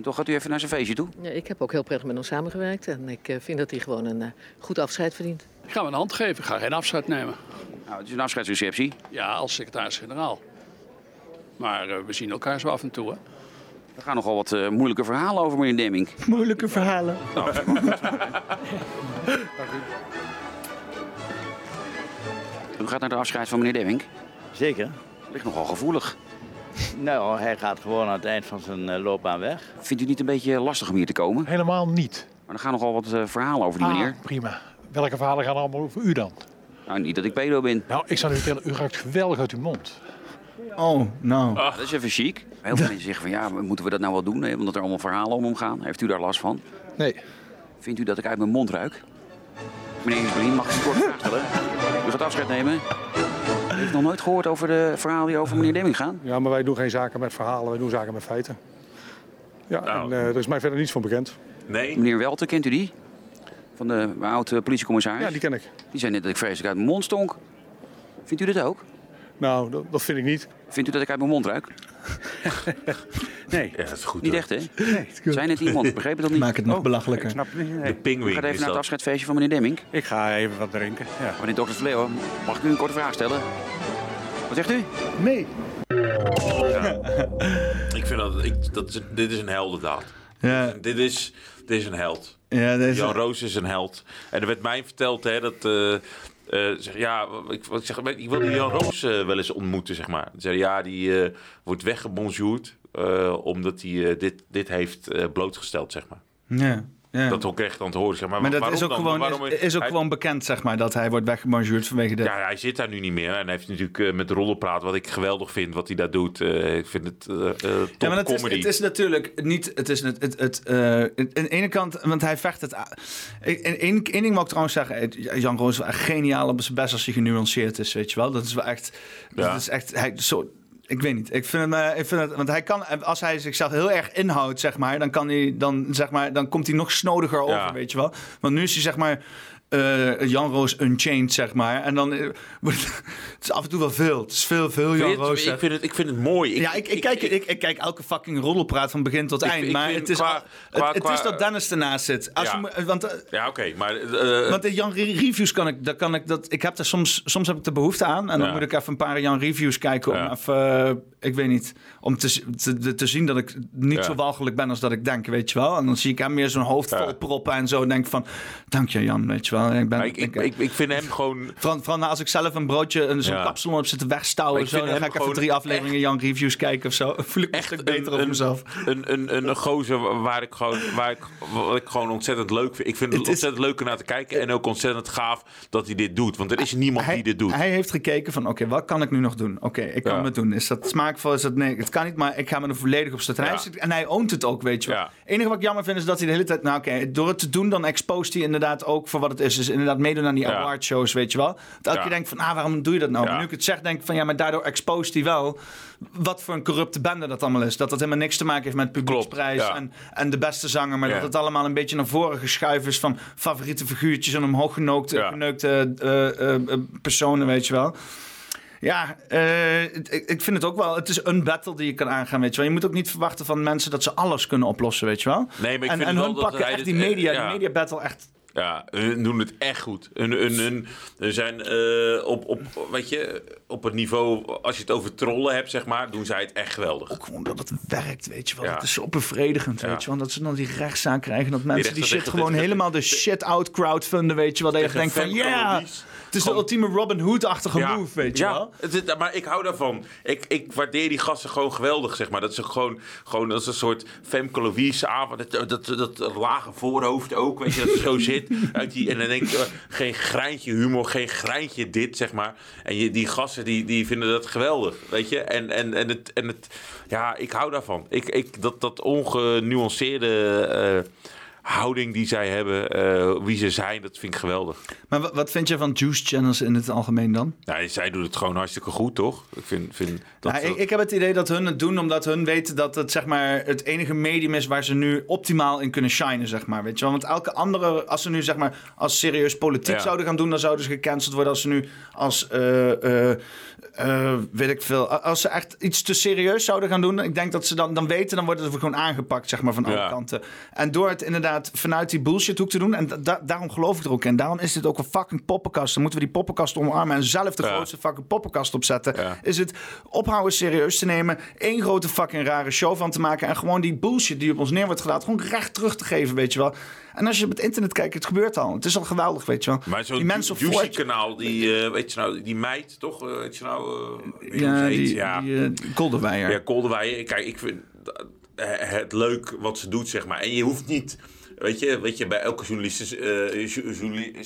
En toch gaat u even naar zijn feestje toe? ja ik heb ook heel prettig met hem samengewerkt. En ik eh, vind dat hij gewoon een eh, goed afscheid verdient. Ik ga mijn hand geven. Ik ga geen afscheid nemen. Nou, het is een afscheidsreceptie. Ja, als secretaris-generaal. Maar eh, we zien elkaar zo af en toe, hè. Er gaan nogal wat eh, moeilijke verhalen over, meneer Demming. <laughs> Moeilijke verhalen. <laughs> Nou, U gaat naar de afscheid van meneer Demming. Zeker. Ligt nogal gevoelig. Nou, hij gaat gewoon aan het eind van zijn eh, loopbaan weg. Vindt u het niet een beetje lastig om hier te komen? Helemaal niet. Maar er gaan nogal wat eh, verhalen over die Ah, meneer. prima. Welke verhalen gaan allemaal over u dan? Nou, niet dat ik pedo ben. Nou, ik zou u vertellen, u ruikt geweldig uit uw mond. Oh, nou. Dat is even chic. Heel veel mensen zeggen van ja, moeten we dat nou wel doen? hè? Omdat er allemaal verhalen om hem gaan. Heeft u daar last van? Nee. Vindt u dat ik uit mijn mond ruik? Meneer Isbrien, mag ik een korte vraag stellen? U gaat afscheid nemen. Heeft nog nooit gehoord over de verhalen die over meneer Demming gaan? Ja, maar wij doen geen zaken met verhalen, wij doen zaken met feiten. Ja, en eh, er is mij verder niets van bekend. Nee. Meneer Welten, kent u die? Van de oude politiecommissaris? Ja, die ken ik. Die zei net dat ik vreselijk uit mijn mond stonk. Vindt u dit ook? Nou, dat, dat vind ik niet. Vindt u dat ik uit mijn mond ruik? <laughs> Nee. Ja, dat is goed. Niet echt, hè? Nee. Zijn het iemand? Begreep je dat niet? Maak het nog belachelijker. Ik snap het niet. De Nee. U pingwing gaat even is naar het dat. afscheidsfeestje van meneer Demming. Ik ga even wat drinken. Ja. Meneer dokter Vleeuwen, mag ik u een korte vraag stellen? Wat zegt u? Nee. <laughs> Ik vind dat, ik, dat is, dit is een heldendaad. Ja. Dit is, dit is een held. Ja, deze... Jan Roos is een held. En er werd mij verteld hè, dat... eh, eh, zeg, ja, ik, zeg, ik wilde Jan Roos eh, wel eens ontmoeten, zeg maar. Ze ja, die eh, wordt weggebonjourd omdat hij dit, dit heeft blootgesteld, zeg maar. Ja. Ja. Dat ook echt aan te horen, zeg maar. maar dat is ook, dan? gewoon, Waarom- is, is ook hij- gewoon bekend, zeg maar, dat hij wordt weggemangeerd vanwege de... Ja, hij zit daar nu niet meer. En hij heeft natuurlijk eh, met rollen praat, wat ik geweldig vind, wat hij daar doet. Eh, ik vind het top Ja, maar het is, comedy. het is natuurlijk niet. Het is het. het, het aan de ene kant, want hij vecht het. En één, ding wil ik trouwens zeggen. Jan Roos is wel echt geniaal op zijn best als hij genuanceerd is, weet je wel. Dat is wel echt. Ja. Dat is echt. Hij, zo, ik weet niet. Ik vind het, eh, ik vind het. Want hij kan. Als hij zichzelf heel erg inhoudt, zeg maar. Dan, kan hij, dan, zeg maar, dan komt hij nog snodiger over, Ja. weet je wel. Want nu is hij, zeg maar. Eh, Jan Roos Unchained, zeg maar. En dan. eh, <laughs> het is af en toe wel veel. Het is veel, veel Jan Roos. ik, vind het, ik vind het mooi. ja, ik, ik, kijk, ik, ik, kijk elke fucking roddelpraat van begin tot Ik- eind. ik maar het is, qua- al- qua- het, is dat Dennis ernaast zit. Als Ja. je want, eh, Ja, oké, maar... want de Jan Re- Reviews kan ik, dat kan ik, dat, ik heb er soms, soms heb ik de behoefte aan. En dan Ja. moet ik even een paar Jan Reviews kijken om Ja. even, ik weet niet, om te, te, te zien dat ik niet zo walgelijk ben als dat ik denk, weet je wel. En dan zie ik hem meer zo'n hoofd vol proppen en zo. En denk van, dank je Jan, weet je wel. Ik ben, maar ik, ik, ik, ik vind hem <laughs> gewoon... Vooral nou, als ik zelf een broodje, een zo'n Ja. kapsalon heb zitten Maar wegstouwen. Zo, dan ga ik even drie afleveringen Jan Reviews kijken of zo. <laughs> Voel ik me een beter over mezelf. Een, een, een, een gozer waar ik, gewoon, waar ik, wat ik gewoon ontzettend leuk vind. Ik vind het, Het is- ontzettend leuk om naar te kijken. En ook ontzettend gaaf dat hij dit doet. Want er is niemand die dit doet. Hij heeft gekeken van, oké, wat kan ik nu nog doen? Oké, ik kan Ja. het doen. Is dat smaakvol? Is dat nee? Het kan niet, maar ik ga me er volledig op zetten. Ja. en hij oont het ook, weet je wel. Ja. Het enige wat ik jammer vind is dat hij de hele tijd, nou oké, door het te doen, dan expost hij inderdaad ook voor wat het is. Dus inderdaad meedoen aan die Ja. awardshows, weet je wel. Dat Ja. keer denkt van, ah, waarom doe je dat nou? Maar nu ik het zeg, denk ik van, ja, maar daardoor expost hij wel wat voor een corrupte bende dat allemaal is. Dat dat helemaal niks te maken heeft met publieksprijs en, en de beste zanger. Maar dat het allemaal een beetje naar voren geschuift is van favoriete figuurtjes en omhoog genookte, eh, eh, eh, personen, weet je wel. Ja, ik, vind het ook wel. Het is een battle die je kan aangaan, weet je wel. Je moet ook niet verwachten van mensen dat ze alles kunnen oplossen, weet je wel. Nee, maar ik en vind en hun dat pakken echt die media, ja. die media battle echt. Ja, hun doen het echt goed. Hun, hun, hun, hun zijn eh, op, op, weet je, op het niveau, als je het over trollen hebt, zeg maar, doen zij het echt geweldig. Ook gewoon dat het werkt, weet je wel. Ja. Het is zo bevredigend, Ja. weet je wel. Dat ze dan die rechtszaak krijgen. Dat mensen die, shit gewoon helemaal de shit out crowdfunden, weet je wel. Dat je denkt van, ja. Het is de ultieme Robin Hood-achtige Ja. move, weet je ja, wel. het is- maar ik hou daarvan. Ik, ik waardeer die gasten gewoon geweldig, zeg maar. Dat is gewoon, gewoon dat is een soort Femke Louise avond. Dat, dat, dat, dat lage voorhoofd ook, weet je, dat zo <laughs> zit. Uit die, en dan denk ik, eh, geen greintje humor, geen greintje dit, zeg maar. En je, die gasten, die, die vinden dat geweldig, weet je. En, en, en, het, en het, ja, ik hou daarvan. Ik, ik, dat, dat ongenuanceerde eh, houding die zij hebben, eh, wie ze zijn, dat vind ik geweldig. Maar wat, vind je van juice channels in het algemeen dan? Ja, zij doet het gewoon hartstikke goed, toch? Ik vind, vind dat... Ja, ze- ik, ik heb het idee dat hun het doen omdat hun weten dat het zeg maar, het enige medium is waar ze nu optimaal in kunnen shinen. Zeg maar, weet je wel? Want elke andere, als ze nu zeg maar, als serieus politiek Ja. zouden gaan doen, dan zouden ze gecanceld worden. Als ze nu als, eh, eh, eh, weet ik veel, als ze echt iets te serieus zouden gaan doen, ik denk dat ze dan, dan weten, dan worden ze gewoon aangepakt zeg maar, van alle Ja. kanten. En door het inderdaad vanuit die bullshit hoek te doen. En da- daarom geloof ik er ook in. Daarom is dit ook een fucking poppenkast. Dan moeten we die poppenkast omarmen en zelf de Ja. grootste fucking poppenkast opzetten. Is het ophouden serieus te nemen, één grote fucking rare show van te maken en gewoon die bullshit die op ons neer wordt gedaan, gewoon recht terug te geven, weet je wel. En als je op het internet kijkt, het gebeurt al. Het is al geweldig, weet je wel. Maar zo'n die mensen op Juicy 4chan kanaal, die, eh, weet je nou, die meid, toch? Eh, weet je nou, hoe Ja, heet? die, ja. die, Kolderweijer. Ja, Kolderweijer. Kijk, ik vind het leuk wat ze doet, zeg maar. En je hoeft niet... Weet je, weet je, bij elke journalistische, eh,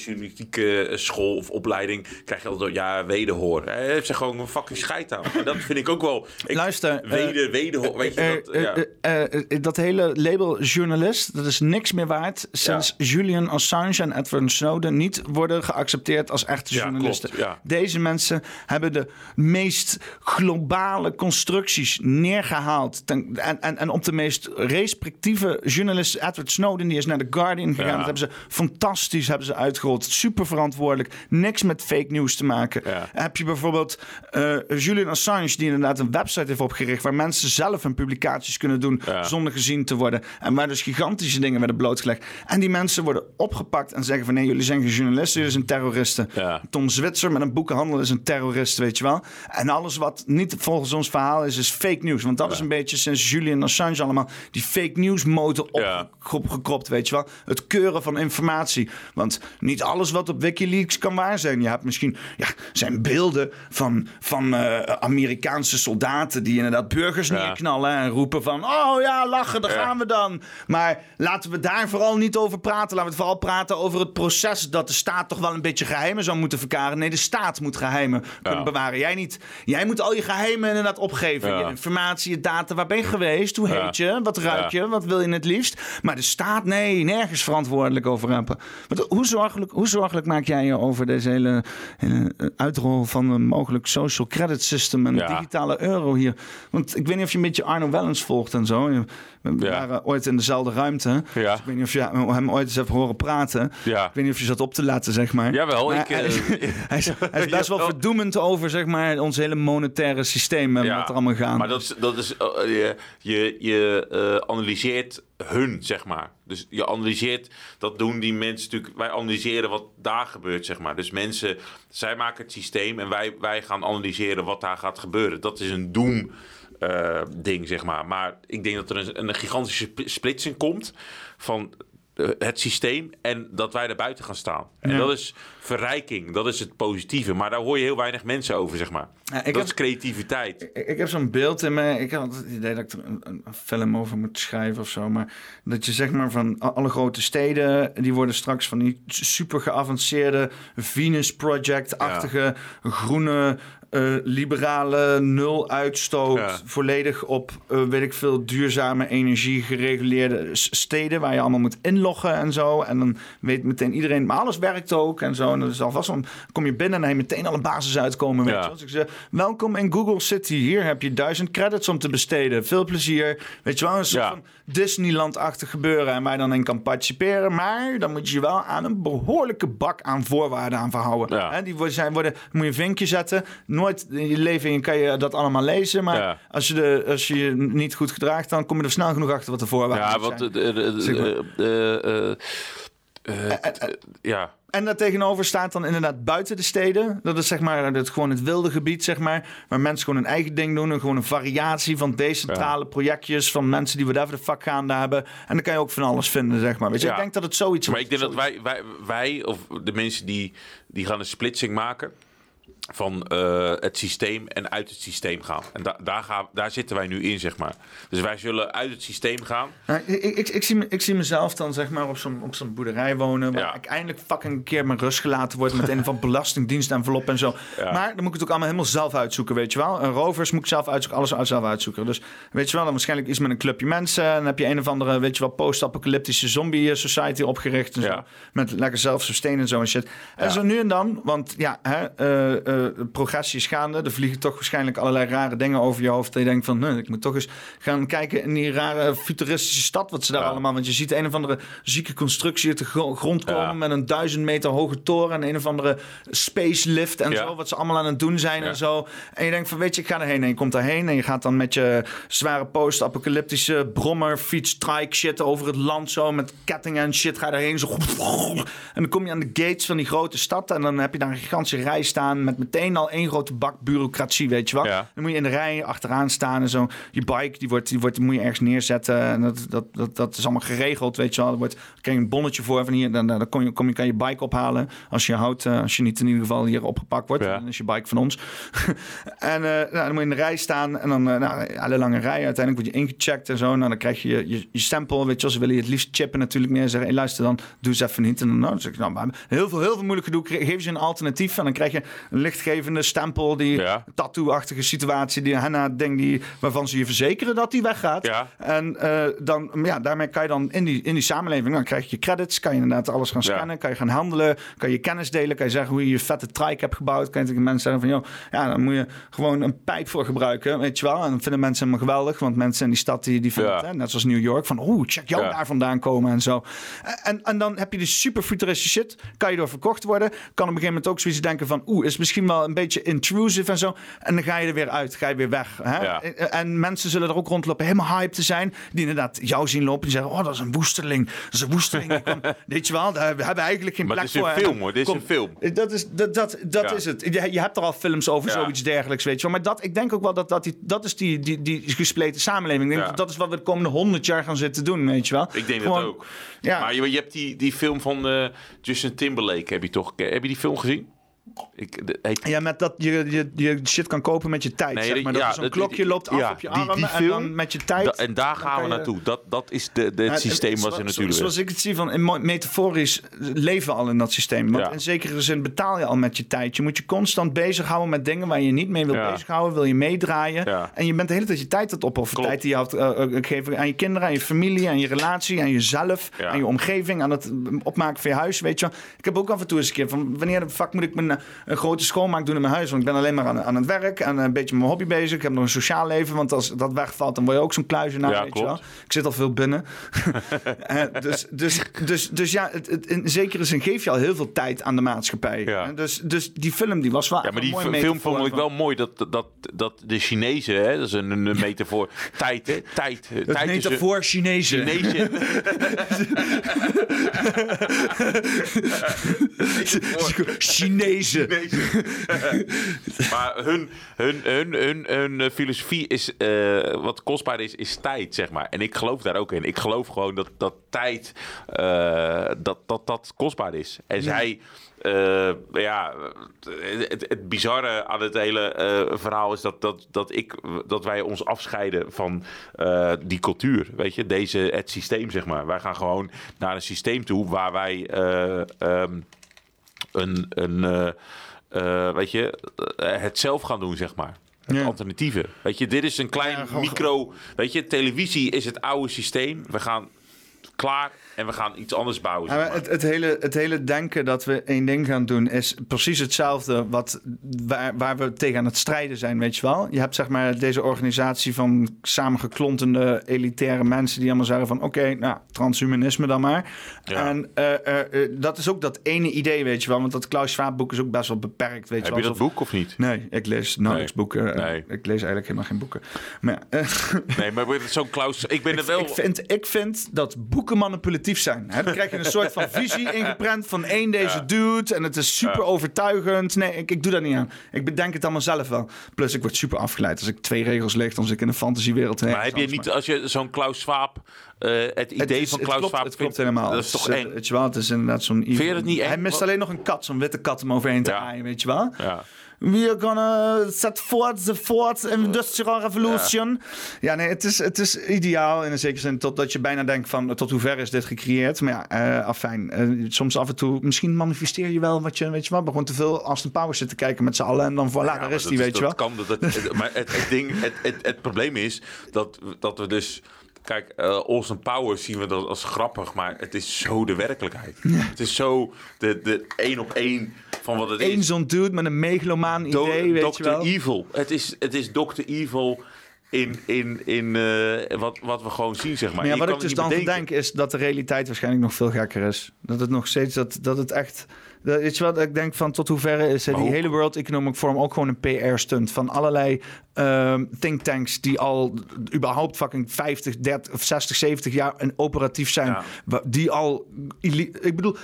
journalistieke school of opleiding krijg je altijd ja, wederhoor. Hij heeft ze gewoon een fucking scheid aan. En dat vind ik ook wel. Ik, Luister, Weder, wederhoor. Weet je, Eh, dat, eh, ja. eh, eh, dat hele label journalist, dat is niks meer waard sinds Julian Assange en Edward Snowden niet worden geaccepteerd als echte Ja, journalisten. klopt. Deze mensen hebben de meest globale constructies neergehaald. Ten- en, en, en op de meest respectieve journalist, Edward Snowden, die is naar The Guardian gegaan. Ja. Dat hebben ze fantastisch hebben ze uitgerold. Super verantwoordelijk. Niks met fake news te maken. Heb je bijvoorbeeld eh, Julian Assange, die inderdaad een website heeft opgericht waar mensen zelf hun publicaties kunnen doen zonder gezien te worden. En waar dus gigantische dingen werden blootgelegd. En die mensen worden opgepakt en zeggen van nee, jullie zijn geen journalisten, jullie zijn terroristen. Tom Zwitser met een boekenhandel is een terrorist, weet je wel. En alles wat niet volgens ons verhaal is, is fake news. Want dat is een beetje sinds Julian Assange allemaal die fake news motor opgekropt, weet je wel. Het keuren van informatie. Want niet alles wat op Wikileaks kan waar zijn. Je hebt misschien, ja, zijn beelden van, van eh, Amerikaanse soldaten die inderdaad burgers neerknallen en roepen van, oh ja, lachen, daar gaan we dan. Maar laten we daar vooral niet over praten. Laten we het vooral praten over het proces dat de staat toch wel een beetje geheimen zou moeten verkaren. Nee, de staat moet geheimen kunnen bewaren. Jij niet. Jij moet al je geheimen inderdaad opgeven. Je informatie, je data. Waar ben je geweest? Hoe heet je? Wat ruik je? Wat wil je het liefst? Maar de staat, nee, nergens verantwoordelijk over hebben. Want hoe, zorgelijk, hoe zorgelijk maak jij je over deze hele, hele eh, uitrol van een mogelijk social credit system en digitale euro hier? Want ik weet niet of je een beetje Arno Wellens volgt en zo. We waren ooit in dezelfde ruimte. Dus ik weet niet of je hem ooit eens hebt horen praten. Ja. Ik weet niet of je zat op te laten, zeg maar. Jawel, Maar ik, hij, is, eh, <laughs> hij, is, hij is <laughs> best wel Jawel. verdoemend over zeg maar, ons hele monetaire systeem en wat er allemaal gaat. Maar dat is, dat is eh, je, je, je eh, analyseert hun, zeg maar. Dus je analyseert, dat doen die mensen natuurlijk. Wij analyseren wat daar gebeurt, zeg maar. Dus mensen, zij maken het systeem en wij, wij gaan analyseren wat daar gaat gebeuren. Dat is een doem. Eh, ding, zeg maar. Maar ik denk dat er een, een gigantische sp- splitsing komt van eh, het systeem en dat wij er buiten gaan staan. En Ja. dat is verrijking, dat is het positieve. Maar daar hoor je heel weinig mensen over, zeg maar. Ja, ik dat heb- is creativiteit. Ik, ik heb zo'n beeld in me. Ik had het idee dat ik er een, een, film over moet schrijven of zo. Maar dat je zeg maar van alle grote steden. die worden straks van die super geavanceerde Venus Project-achtige groene. Eh, liberale, nul uitstoot, Ja. volledig op, eh, weet ik veel, duurzame energie gereguleerde steden waar je allemaal moet inloggen en zo. En dan weet meteen iedereen, maar alles werkt ook en zo. En dat is alvast om, kom je binnen en dan je meteen alle basis uitkomen. Weet Ja. je wel. Dus ik zeg, welkom in Google City. Hier heb je duizend credits om te besteden. Veel plezier. Weet je wel, een soort van Disneyland-achtig gebeuren en waar je dan in kan participeren. Maar dan moet je je wel aan een behoorlijke bak aan voorwaarden aan verhouden. Hè, die zijn, worden, moet je een vinkje zetten. Nooit in je leven kan je dat allemaal lezen. Maar als, je de, als je je niet goed gedraagt, dan kom je er snel genoeg achter wat de voorwaarden Ja, zijn. de- de- de- de- ja. En daar tegenover staat dan inderdaad buiten de steden. Dat is zeg maar het, gewoon het wilde gebied, zeg maar. Waar mensen gewoon hun eigen ding doen. En gewoon een variatie van decentrale projectjes. Van mensen die whatever the fuck gaande hebben. En dan kan je ook van alles vinden, zeg maar. Weet je, Ja. ik denk dat het zoiets Maar ik denk dat wij, wij, wij, of de mensen die, die gaan een splitsing maken van eh, het systeem en uit het systeem gaan. En da daar, gaan, daar zitten wij nu in, zeg maar. Dus wij zullen uit het systeem gaan. Nou, ik, ik, ik, zie, ik zie mezelf dan zeg maar op zo'n, boerderij wonen. Waar ik eindelijk fucking een keer mijn rust gelaten word. Met een van <laughs> belastingdienst envelop en zo. Ja. Maar dan moet ik het ook allemaal helemaal zelf uitzoeken, weet je wel. Een rovers moet ik zelf uitzoeken, alles uit zelf uitzoeken. Dus weet je wel, dan waarschijnlijk iets met een clubje mensen. En dan heb je een of andere, weet je wel, post-apocalyptische zombie eh, society opgericht. En zo. Met lekker zelfsustain en zo en shit. En zo nu en dan, want ja, hè, eh, eh, progressie is gaande. Er vliegen toch waarschijnlijk allerlei rare dingen over je hoofd. En je denkt van, nee, ik moet toch eens gaan kijken in die rare futuristische stad. Wat ze daar allemaal... Want je ziet een of andere zieke constructie uit de gro- grond komen... met een duizend meter hoge toren en een of andere space lift en Ja. zo. Wat ze allemaal aan het doen zijn en zo. En je denkt van, weet je, ik ga erheen. En je komt daarheen en je gaat dan met je zware post-apocalyptische brommer, fiets, trike shit over het land zo. Met kettingen en shit ga je daarheen zo. En dan kom je aan de gates van die grote stad. En dan heb je daar een gigantische rij staan met meteen al één grote bak bureaucratie, weet je wel. Dan moet je in de rij achteraan staan en zo. Je bike, die, wordt, die, wordt, die moet je ergens neerzetten. En dat, dat, dat, dat is allemaal geregeld, weet je wel. Er wordt, krijg je een bonnetje voor van hier. Dan, dan kom je, kom je, kan je bike ophalen als je houdt. eh, als je niet in ieder geval hier opgepakt wordt. Dan is je bike van ons. <laughs> en eh, nou, dan moet je in de rij staan. En dan, eh, nou, hele lange rij. Uiteindelijk word je ingecheckt en zo. Nou, dan krijg je je, je, je stempel, weet je wel. Ze willen je het liefst chippen natuurlijk meer. Zeggen, hey, luister dan, doe eens even niet. En dan, nou, dan zeg ik, nou, maar heel veel, heel veel moeilijk gedoe. Geef ze een alternatief. En dan krijg je een lichtgevende stempel. Die tattoo-achtige situatie. Die henna-ding die, waarvan ze je verzekeren dat die weggaat. En eh, dan, ja, daarmee kan je dan in die, in die samenleving, dan krijg je credits. Kan je inderdaad alles gaan scannen. Kan je gaan handelen. Kan je kennis delen. Kan je zeggen hoe je je vette trike hebt gebouwd. Kan je tegen mensen zeggen van, joh, ja, dan moet je gewoon een pijp voor gebruiken. Weet je wel. En dat vinden mensen helemaal geweldig. Want mensen in die stad, die, die vinden het, hè, net zoals New York, van, oeh, check jou Ja. daar vandaan komen en zo. En, en dan heb je die super futuristische shit. Kan je door verkocht worden. Kan op een gegeven moment ook zoiets denken van, oeh, is misschien wel een beetje intrusive en zo. En dan ga je er weer uit. Ga je weer weg. Hè? Ja. En, en mensen zullen er ook rondlopen, helemaal hype te zijn. Die inderdaad jou zien lopen. Die zeggen, oh, dat is een woesteling. Dat is een woesteling. <laughs> Weet je wel, daar hebben we eigenlijk geen Maar plek het is een voor. film, En hoor. Dit is een film. Dat is, dat, dat, dat Ja. is het. Je, je hebt er al films over zoiets dergelijks, weet je wel. Maar dat, ik denk ook wel dat dat, die, dat is die, die, die gespleten samenleving. Ik denk dat dat is wat we de komende honderd jaar gaan zitten doen, weet je wel. Ik denk Gewoon- dat ook. Ja. Maar je, je hebt die, die film van eh, Justin Timberlake, heb je toch? Heb je die film gezien? Ik, de- Ja, met dat je, je, je shit kan kopen met je tijd. Nee, zeg maar. Dat ja, zo'n dat- klokje loopt af ja, op je die- armen die en film, dan met je tijd. Da- en daar gaan we naartoe. Dat, dat is de, de, het systeem wat ze natuurlijk Zoals ik het zie, van, metaforisch leven we al in dat systeem. Want Ja. in zekere zin betaal je al met je tijd. Je moet je constant bezighouden met dingen waar je niet mee wil bezighouden. Wil je meedraaien. En je bent de hele tijd je tijd aan het opofferen. Tijd die je had, eh, eh, geven aan je kinderen, aan je familie, aan je relatie, aan jezelf, aan je omgeving, aan het opmaken van je huis. Weet je. Ik heb ook af en toe eens een keer van wanneer de fuck moet ik mijn, eh, een grote schoonmaak doen in mijn huis? Want ik ben alleen maar aan, aan het werk en een beetje met mijn hobby bezig. Ik heb nog een sociaal leven, want als dat wegvalt, dan word je ook zo'n kluizenaar. Ja, weet je wel. Ik zit al veel binnen. <laughs> Eh, dus, dus, dus, dus ja, het, het, in zekere zin geef je al heel veel tijd aan de maatschappij. Eh, Dus, dus die film die was wel Ja, maar die film metafoor vond ik wel mooi dat, dat, dat de Chinezen, hè, dat is een, een metafoor, tijd, hè, tijd. <laughs> Het tijd is een- metafoor Chinezen. <laughs> Chinezen. <laughs> Chinezen. <laughs> maar hun, hun, hun, hun, hun eh, filosofie is, eh, wat kostbaar is, is tijd, zeg maar. En ik geloof daar ook in. Ik geloof gewoon dat, dat tijd, eh, dat, dat dat kostbaar is. En zij... ja, het, het bizarre aan het hele verhaal is dat, dat, dat, ik, dat wij ons afscheiden van die cultuur. Weet je, deze, het systeem, zeg maar. Wij gaan gewoon naar een systeem toe waar wij eh, ehm, een, een eh, eh, weet je, eh, het zelf gaan doen, zeg maar. Het alternatieve. Weet je, dit is een klein micro. Weet je, televisie is het oude systeem. We gaan klaar en we gaan iets anders bouwen. Zeg maar het, het, hele, het hele denken dat we één ding gaan doen is precies hetzelfde wat, waar, waar we tegen aan het strijden zijn, weet je wel. Je hebt zeg maar deze organisatie van samengeklontende elitaire mensen die allemaal zeggen van oké, nou, transhumanisme dan maar. En eh, eh, eh, dat is ook dat ene idee, weet je wel. Want dat Klaus Schwab boek is ook best wel beperkt, weet je Heb wel. je dat boek of niet? Nee, ik lees nauwelijks boeken. Nee. Ik lees eigenlijk helemaal geen boeken. Maar, Nee, maar zo'n Klaus... Ik ben <laughs> er wel... ik, vind, ik vind dat boeken zijn. Hè, Dan krijg je een soort van visie ingeprent van één deze dude. En het is super overtuigend. Nee, ik, ik doe dat niet aan. Ik bedenk het allemaal zelf wel. Plus, ik word super afgeleid als ik twee regels leeg. Dan zit ik in een fantasiewereld. Maar heb je niet, als je zo'n Klaus Schwab, eh, het idee is- van het Klaus klopt, Schwab... Het klopt helemaal. Dat is toch Het eng? Wel, het is inderdaad zo'n... Vind je dat niet Hij mist alleen nog een kat, zo'n witte kat om overheen te aaien, weet je wel. Ja. We gonna set forth the fourth industrial revolution. Ja, nee, het is, het is ideaal in een zekere zin. Totdat je bijna denkt van, tot hoever is dit gecreëerd? Maar ja, eh afijn. eh, soms af en toe, misschien manifesteer je wel wat je, weet je wel. Gewoon te veel Austin Powers zitten kijken met z'n allen. En dan voilà, daar is die, weet je wel. dat Kan, dat, het- maar het, het, ding, het, het, het probleem is dat, dat we dus... Kijk, eh Austin Powers zien we dat als grappig, maar het is zo de werkelijkheid. Het is zo de, de één op één van wat het is. Eén zo'n dude met een megalomaan Do- idee, weet je Dr. wel. Evil. Het is, het is Dr. Evil in, in, in eh, wat, wat we gewoon zien, zeg maar. Maar ja, Je wat ik dus dan bedenken. denk is dat de realiteit waarschijnlijk nog veel gekker is. Dat het nog steeds, dat, dat het echt... Dat, weet je wat, ik denk van tot hoeverre is eh, die hele World Economic Forum ook gewoon een PR-stunt van allerlei ehm think tanks die al überhaupt fucking 50, 30 of 60, 70 jaar en operatief zijn. Die al, ik bedoel,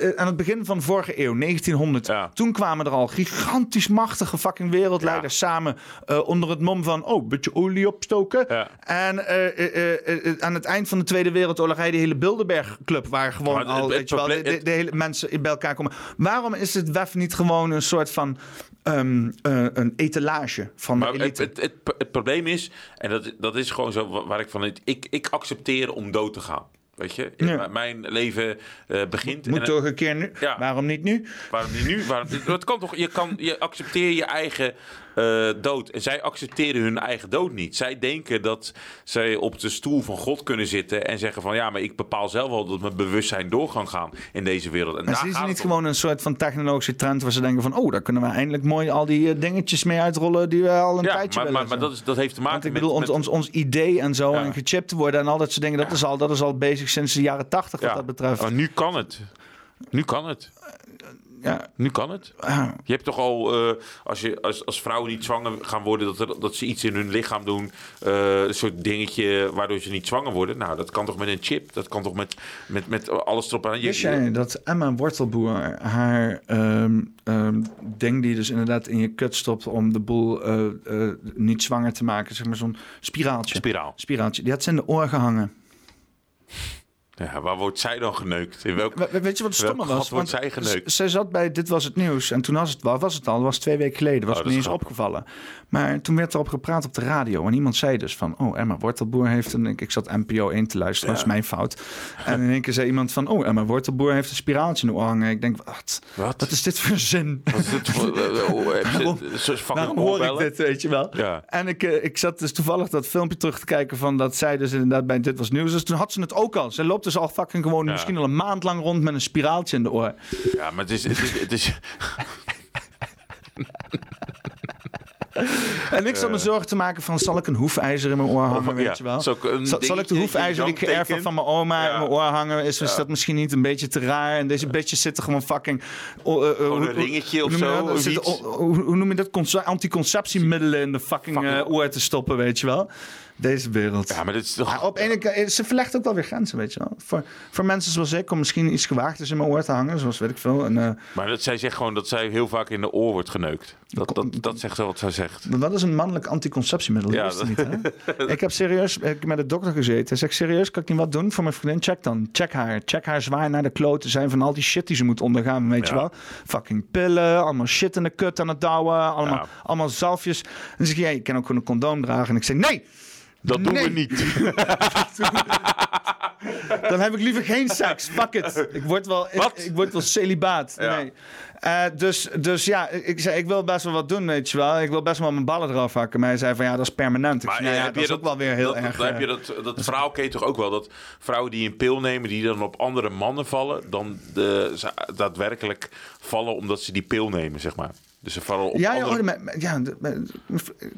eh, aan het begin van de vorige eeuw, 1900, toen kwamen er al gigantisch machtige fucking wereldleiders samen eh, onder het mom van, oh, beetje olie opstoken. En eh, eh, eh, eh, aan het eind van de Tweede Wereldoorlog die hele Bilderberg Club, waar gewoon het- al, het weet je wel, de, probleem- de- de hele mensen bij elkaar komen. Waarom is het WEF niet gewoon een soort van ehm, eh, een etalage van de Maar het, elite? het, het, het probleem is, en dat, dat is gewoon zo wa- waar ik van... Ik, ik accepteer om dood te gaan. Weet je? Ja. Mijn leven eh, begint... Moet en- toch een keer nu? Waarom niet nu? Waarom niet nu? Waarom, <laughs> dat kan toch? Je, kan, je accepteer je eigen eh, dood. En zij accepteren hun eigen dood niet. Zij denken dat zij op de stoel van God kunnen zitten en zeggen van ja, maar ik bepaal zelf wel dat mijn bewustzijn door kan gaan in deze wereld. En Maar daar niet het om. gewoon een soort van technologische trend waar ze denken van, oh, daar kunnen we eindelijk mooi al die eh, dingetjes mee uitrollen die we al een Ja, tijdje maar, willen. maar, maar dat, is, dat heeft te maken Want ik met... bedoel, ons, met- ons, ons idee en zo, en gechipt worden en al dat soort dingen, dat, is, al, dat is al bezig sinds de jaren tachtig wat dat betreft. Maar nu kan het. Nu kan het. Ja. Nu kan het. Je hebt toch al, eh, als, je, als, als vrouwen niet zwanger gaan worden, dat, er, dat ze iets in hun lichaam doen, eh, een soort dingetje waardoor ze niet zwanger worden. Nou, dat kan toch met een chip? Dat kan toch met, met, met alles erop aan? Je- Wist jij dat Emma Wortelboer haar ehm, ehm, ding die dus inderdaad in je kut stopt om de boel eh, niet zwanger te maken, zeg maar zo'n spiraaltje. Spiraal. Spiraaltje. Die had ze in de oor gehangen. Ja, waar wordt zij dan geneukt? In welk, We- weet je wat het stomme was? wordt Want zij geneukt? Zij zat bij Dit Was Het Nieuws. En toen was het, was het al, dat was twee weken geleden. Was Oh, het niet eens opgevallen. Maar toen werd erop gepraat op de radio. En iemand zei dus van... Oh, Emma Wortelboer heeft een... Ik, ik zat NPO 1 te luisteren. Dat is mijn fout. En in één keer zei iemand van... Oh, Emma Wortelboer heeft een spiraaltje in de oor hangen. Ik denk, wat? Wat, is dit voor zin? Wat is dit voor... <laughs> eh, je Waarom- hoor ik dit, weet je wel? Ja. En ik, eh, ik zat dus toevallig dat filmpje terug te kijken van dat zij dus inderdaad bij Dit Was Nieuws. Dus toen had ze het ook al. Ze loopt dus al fucking gewoon Ja. misschien al een maand lang rond met een spiraaltje in de oor. Ja, maar het is... Het is, het is <laughs> En ik zat me Eh. zorgen te maken van, zal ik een hoefijzer in mijn oor hangen, weet ja, je wel? zal Zal, zal ik de hoefijzer die ik geërfd heb van mijn oma in mijn oor hangen? Is, is dat misschien niet een beetje te raar? En deze bitches zitten gewoon fucking... oh, eh, eh, een ringetje of zo, dat? of oh, Hoe, noem je dat? Conce- Anticonceptiemiddelen in de fucking, oor te stoppen, weet je wel? Deze wereld. Ja, maar dit is toch... Ja, op ene kant, ze verlegt ook wel weer grenzen, weet je wel. Voor, voor mensen zoals ik, om misschien iets gewaagd in mijn oor te hangen, zoals weet ik veel. En, eh, Maar dat, zij zegt gewoon dat zij heel vaak in de oor wordt geneukt. Dat, dat, dat zegt ze wat zij zegt. Dat is een mannelijk anticonceptiemiddel. Ja, Ja, dat niet, hè? <laughs> ik heb serieus ik heb met de dokter gezeten. Hij zegt, serieus, kan ik niet wat doen voor mijn vriendin? Check dan. Check haar. Check haar zwaar naar de kloten zijn van al die shit die ze moet ondergaan, weet je wel. Fucking pillen, allemaal shit in de kut aan het douwen, allemaal, allemaal zalfjes. En dan zeg je, ja, je kan ook gewoon een condoom dragen. En ik zeg, nee! Dat doen Nee. we niet. <laughs> Dan heb ik liever geen seks. Fuck it. Ik word wel, ik, ik word wel celibaat. Nee. Eh, dus, dus ja, ik zei, ik wil best wel wat doen, weet je wel. Ik wil best wel mijn ballen eraf hakken. Maar hij zei van, ja, dat is permanent. Ik Maar zei, nou ja, dat is ook wel weer heel dat, erg... Dan heb eh, je dat, dat verhaal ken je toch ook wel. Dat vrouwen die een pil nemen, die dan op andere mannen vallen, dan de, daadwerkelijk vallen omdat ze die pil nemen, zeg maar. Dus ze vallen op Ja, ja, andere... oh, maar- ja de-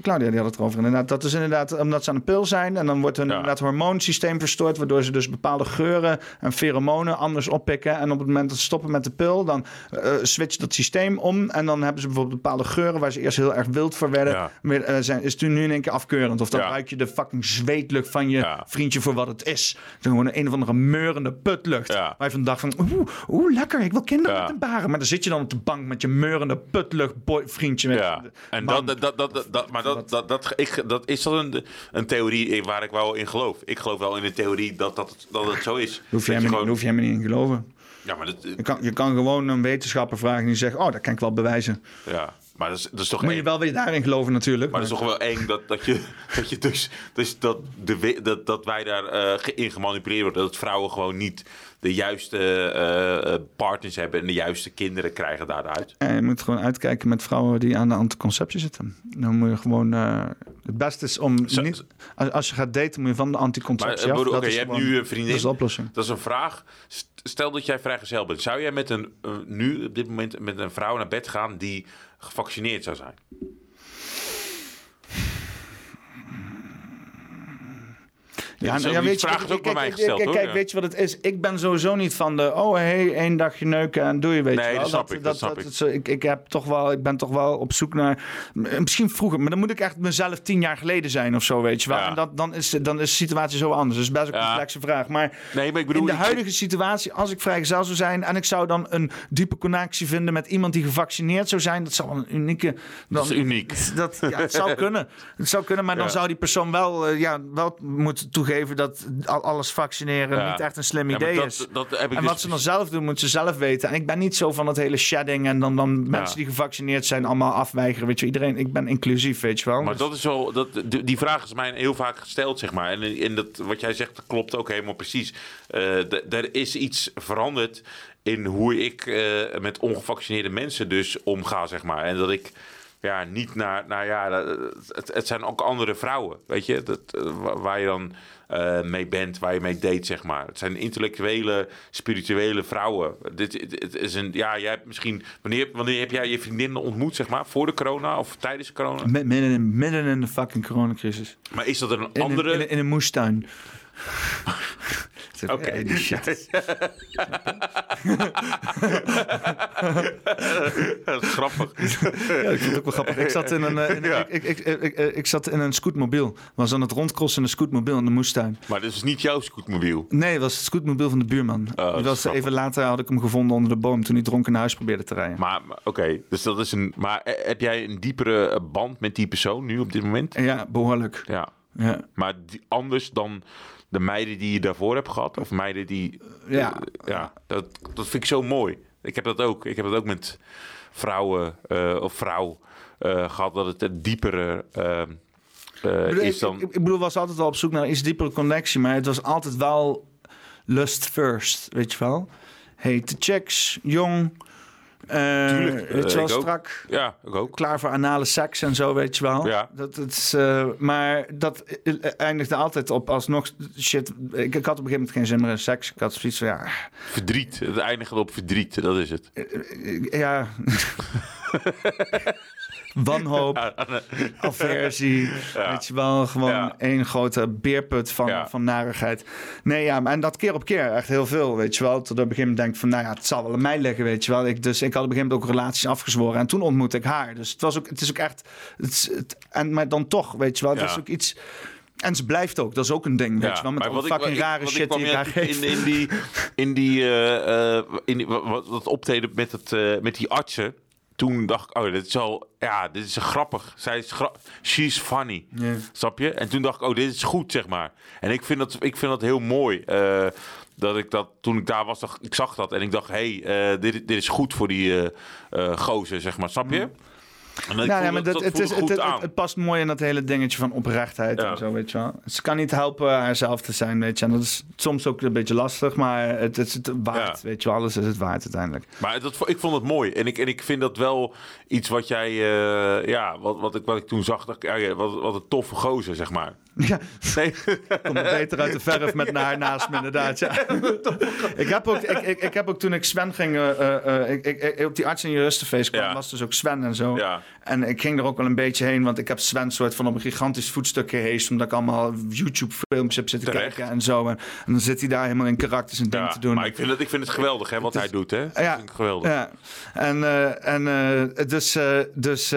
Claudia die had het erover inderdaad. Dat is inderdaad omdat ze aan een pil zijn en dan wordt hun inderdaad hormoonsysteem verstoord, waardoor ze dus bepaalde geuren en pheromonen anders oppikken. En op het moment dat ze stoppen met de pil, dan eh switcht dat systeem om en dan hebben ze bijvoorbeeld bepaalde geuren waar ze eerst heel erg wild voor werden. Ja. Weer, eh, zijn, is het nu in één keer afkeurend. Of dan ruik je de fucking zweetlucht van je vriendje voor wat het is. Is gewoon een of andere meurende putlucht. Waar je van dacht van, oeh, oeh, lekker, ik wil kinderen met een baren. Maar dan zit je dan op de bank met je meurende putlucht boy, vriendje. Met Ja, en dat, dat, dat, dat, dat, maar dat, dat, dat, ik, dat is dan een, een theorie waar ik wel in geloof. Ik geloof wel in de theorie dat, dat, dat het zo is. Hoef je Dat helemaal niet, daar hoef je helemaal niet in geloven. Ja, maar dat, Je kan, je kan gewoon een wetenschapper vragen die zegt, oh, dat kan ik wel bewijzen. ja. Maar dat is, dat is toch Moet je wel weer daarin geloven natuurlijk. Maar dat is toch wel eng dat, dat je, <laughs> dat je dus, dus dat, de, dat, dat wij daar eh, in gemanipuleerd worden. Dat vrouwen gewoon niet de juiste eh, eh, partners hebben en de juiste kinderen krijgen daaruit. Ja, je moet gewoon uitkijken met vrouwen die aan de anticonceptie zitten. Dan moet je gewoon... eh, het beste is om niet... Als, als je gaat daten, moet je van de Maar anticonceptie eh, af. bedoel, Dat is je hebt nu een vriendin. Dat is de oplossing. Dat is een vraag. St- Stel dat jij vrijgezel bent. Zou jij met een, eh, nu op dit moment met een vrouw naar bed gaan die gevaccineerd zou zijn? Ja, nou, ja, weet je, vraag is ook bij mij gesteld, kijk. Kijk, weet je wat het is? Ik ben sowieso niet van de, oh hey, één dagje neuken en doe je, weet Nee, je wel. dat snap ik, dat snap ik. is ik. Ik, heb toch wel, ik ben toch wel op zoek naar, misschien vroeger, maar dan moet ik echt mezelf tien jaar geleden zijn of zo, weet je wel. Ja. En dat, dan, is, dan is de situatie zo anders. Dus best een complexe vraag. Maar, Nee, maar ik bedoel, in de huidige situatie, als ik vrijgezel zou zijn en ik zou dan een diepe connectie vinden met iemand die gevaccineerd zou zijn, dat zou een unieke... Dan, Dat is uniek. Dat, ja, het zou <laughs> kunnen. Het zou kunnen, maar dan zou die persoon wel, eh, ja, wel moeten toegeven dat al- alles vaccineren Ja. niet echt een slim Ja, idee dat- is. dat heb ik en dus- wat ze dan zelf doen, moeten ze zelf weten. En ik ben niet zo van het hele shedding en dan, dan mensen die gevaccineerd zijn allemaal afweigeren. Weet je, iedereen, ik ben inclusief, weet je wel. Maar Dus- dat is wel, dat, die vraag is mij heel vaak gesteld, zeg maar. En, en dat, wat jij zegt, dat klopt ook helemaal precies. Eh, er is iets veranderd in hoe ik eh, met ongevaccineerde mensen dus omga, zeg maar. En dat ik ja, niet naar, nou ja, dat- het, het zijn ook andere vrouwen, weet je, dat, eh, wa- waar je dan eh, mee bent, waar je mee date, zeg maar. Het zijn intellectuele, spirituele vrouwen. Dit, het is een, ja, jij hebt misschien, wanneer, wanneer heb jij je vriendin ontmoet, zeg maar, voor de corona of tijdens corona? Mi- Midden in, midden in de fucking coronacrisis. Maar is dat een andere... in een moestuin. <laughs> Oké. Die shit. <laughs> dat is grappig. Ja, ik vind het ook wel grappig. Ik zat in een, eh, in- Ja. ik, ik, ik, ik, zat in een scootmobiel. Was aan het rondcrossen in een scootmobiel in de moestuin. Maar dit is niet jouw scootmobiel. Nee, het was het scootmobiel van de buurman. Oh, dat Die was grappig. even later had ik hem gevonden onder de boom toen hij dronken naar huis probeerde te rijden. Maar, oké, dus dat is een. Maar eh, heb jij een diepere eh, band met die persoon nu op dit moment? Ja, behoorlijk. Ja. Ja. Maar die, anders dan de meiden die je daarvoor hebt gehad? Of meiden die. Ja. eh, ja dat, dat vind ik zo mooi. Ik heb dat ook. Ik heb dat ook met vrouwen eh, of vrouw eh, gehad, dat het een diepere. Ik is dan. ik, ik bedoel, was altijd wel op zoek naar een iets diepere connectie, maar het was altijd wel lust first, weet je wel. Hete chicks, jong, Tuurlijk, weet eh, je wel, strak. Ja, ik ook. Klaar voor anale seks en zo, weet je wel. Ja. Dat, het is, eh, maar dat eh, eindigde altijd op alsnog shit. Ik, ik had op een gegeven moment geen zin meer in seks. Ik had zoiets van, ja... Verdriet. Het eindigt op verdriet, dat is het. Ja... <laughs> Wanhoop, <laughs> aversie, Ja. weet je wel, gewoon Ja. één grote beerput van, van narigheid. Nee, ja, maar en dat keer op keer echt heel veel, weet je wel. Tot op een gegeven moment denk ik van, nou ja, het zal wel aan mij liggen, weet je wel. Ik, dus ik had op een gegeven moment ook relaties afgezworen en toen ontmoette ik haar. Dus het, was ook, het is ook echt, het, en, maar dan toch, weet je wel, het is ook iets... En ze blijft ook, dat is ook een ding, weet je wel. Met al die fucking ik- rare wat shit die je daar geeft. In, in die, in die, eh, eh, in die wat, wat- optreden met, het, eh, met die artsen. Toen dacht ik, oh, dit is al, ja, dit is grappig. Zij is gra she's funny. Snap je? En toen dacht ik, oh, dit is goed, zeg maar. En ik vind dat, ik vind dat heel mooi. eh, dat ik dat, toen ik daar was, dacht, ik zag dat. En ik dacht, hé, hey, eh, dit, dit is goed voor die eh gozer, zeg maar. Snap je? Ik Nou, ja, maar dat, het, is, het, past mooi in dat hele dingetje van oprechtheid Ja. en zo, weet je wel. Ze kan niet helpen haarzelf te zijn, weet je. En dat is soms ook een beetje lastig, maar het, het is het waard, Ja. weet je wel. Alles is het waard uiteindelijk. Maar dat, ik vond het mooi. En ik, en ik vind dat wel iets wat jij... eh, ja, wat, wat, ik, wat ik toen zag. dacht ja, wat, wat een toffe gozer, zeg maar. <laughs> Ja. Nee. <laughs> Komt er beter uit de verf met naar naast me, inderdaad. Ja. <laughs> ik, heb ook, ik, ik, ik heb ook toen ik Sven ging... eh, eh, ik, op die arts in juristenfeest kwam, was dus ook Sven en zo. Ja. En ik ging er ook wel een beetje heen, want ik heb Sven soort van op een gigantisch voetstuk geheest, omdat ik allemaal YouTube-filmpjes heb zitten Terecht. kijken en zo. En, en dan zit hij daar helemaal in karakters en dingen Ja, te doen. maar ik vind, het, ik vind het geweldig, hè, wat hij doet, hè? Ja. vind ik geweldig. Ja, en, eh, en eh, dus, eh, dus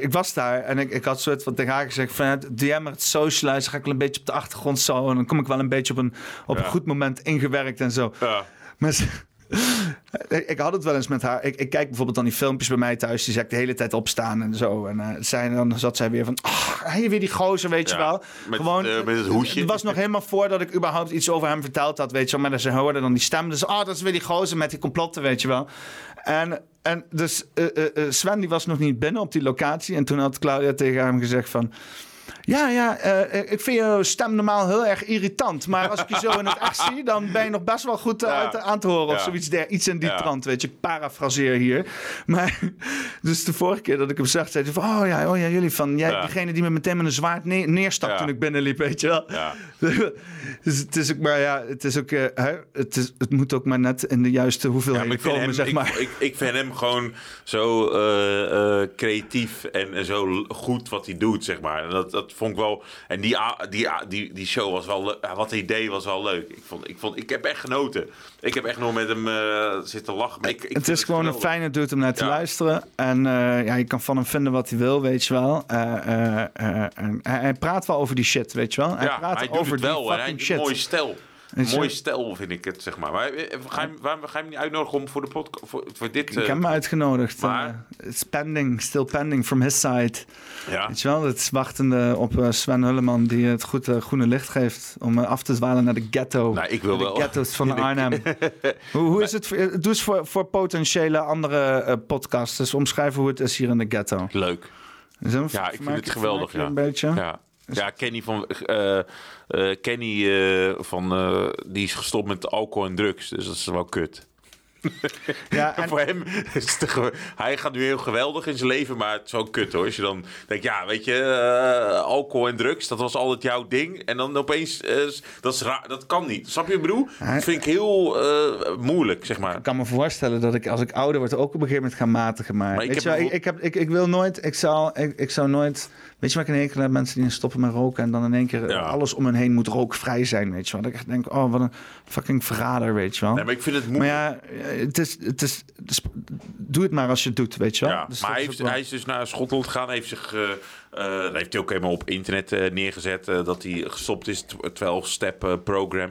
ik was daar en ik, ik had soort van tegen haar gezegd van DM het socialize, ga ik wel een beetje op de achtergrond zo en dan kom ik wel een beetje op een, op een goed moment ingewerkt en zo. Ja. Maar <laughs> ik, had het wel eens met haar. Ik, ik kijk bijvoorbeeld dan die filmpjes bij mij thuis. Die zag ik de hele tijd opstaan en zo. En eh, zij, dan zat zij weer van... Oh, hier weer die gozer, weet je wel. met, Gewoon, eh, met het hoedje. Het was nog helemaal voordat ik überhaupt iets over hem verteld had, weet je wel. Maar ze hoorden dan die stem. Dus, oh, dat is weer die gozer met die complotten, weet je wel. En, en dus eh, Sven die was nog niet binnen op die locatie. En toen had Claudia tegen hem gezegd van... Ja, ja, eh, ik vind je stem normaal heel erg irritant. Maar als ik je zo in het echt zie, dan ben je nog best wel goed eh, uit- aan te horen. Of Ja. zoiets der, iets in die trant, weet je. Ik parafraseer hier. Maar <laughs> dus de vorige keer dat ik hem zag, zei hij van... Oh ja, oh ja jullie van... Jij, degene die me meteen met een zwaard ne- neerstak Ja. toen ik binnenliep, weet je wel. Ja. <laughs> dus het is ook maar, ja, het is ook... eh, het, is, het moet ook maar net in de juiste vind, komen, hem, zeg ik, maar. ik, ik vind hem gewoon zo eh, eh, creatief en, en zo goed wat hij doet, zeg maar. En dat, dat vond ik wel... En die, die, die, die show was wel wat hij deed was wel leuk. Ik, vond, ik, vond, ik heb echt genoten. Ik heb echt nog met hem eh, zitten lachen. Ik, ik het is gewoon een fijne dude om naar te Ja. luisteren. En eh, ja, je kan van hem vinden wat hij wil, weet je wel. En hij, hij praat wel over die shit, weet je wel. Hij Ja, praat hij doet over het wel. die hij fucking heeft shit. mooi stel. Mooi stel vind ik het, zeg maar. maar eh, ga, je, hem- waarom ga je hem niet uitnodigen om voor de podcast... Voor, voor dit... Ik eh, heb hem uitgenodigd. Maar- eh, it's pending, still pending from his side. Ja. Weet je wel, het is wachtende op eh, Sven Hulleman... die het goed eh, groene licht geeft om eh, af te dwalen naar de ghetto. Nou, ik wil de wel. ghetto's van <laughs> Arnhem. <laughs> hoe, hoe is het? voor- eh, Doe eens voor, voor potentiële andere eh, podcasters. Omschrijven hoe het is hier in de ghetto. Leuk. Ja, ik vind het geweldig. Ja. Een beetje. Ja. Ja, Kenny van eh, eh, Kenny eh, van eh, die is gestopt met alcohol en drugs, dus dat is wel kut. <laughs> Ja, en- <laughs> Voor hem is het ge- hij gaat nu heel geweldig in zijn leven, maar het is wel kut hoor. Als je dan denkt, ja, weet je, alcohol en drugs, dat was altijd jouw ding. En dan opeens, dat is raar, dat kan niet. Snap je bedoel? Dat vind ik heel moeilijk, zeg maar. Ik kan me voorstellen dat ik als ik ouder word ook op een gegeven moment ga matigen. Maar, Maar ik weet heb je wel, ik, ik, heb, ik, ik wil nooit, ik zou, ik, ik zou nooit, weet je wat ik in hekel heb? Mensen die stoppen met roken en dan in één keer Ja. alles om hen heen moet rookvrij zijn, weet je wel. Dat ik echt denk, oh wat een fucking verrader, weet je wel. Nee, maar ik vind het maar moeilijk. ja, het is, het is, het is- doe het maar als je het doet, weet je wel. Ja, Dus maar hij, heeft, wel- hij is dus naar Schotland gegaan. Heeft zich, eh, eh, dat heeft hij ook helemaal op internet eh, neergezet. eh, dat hij gestopt is, tw- 12-step eh, program.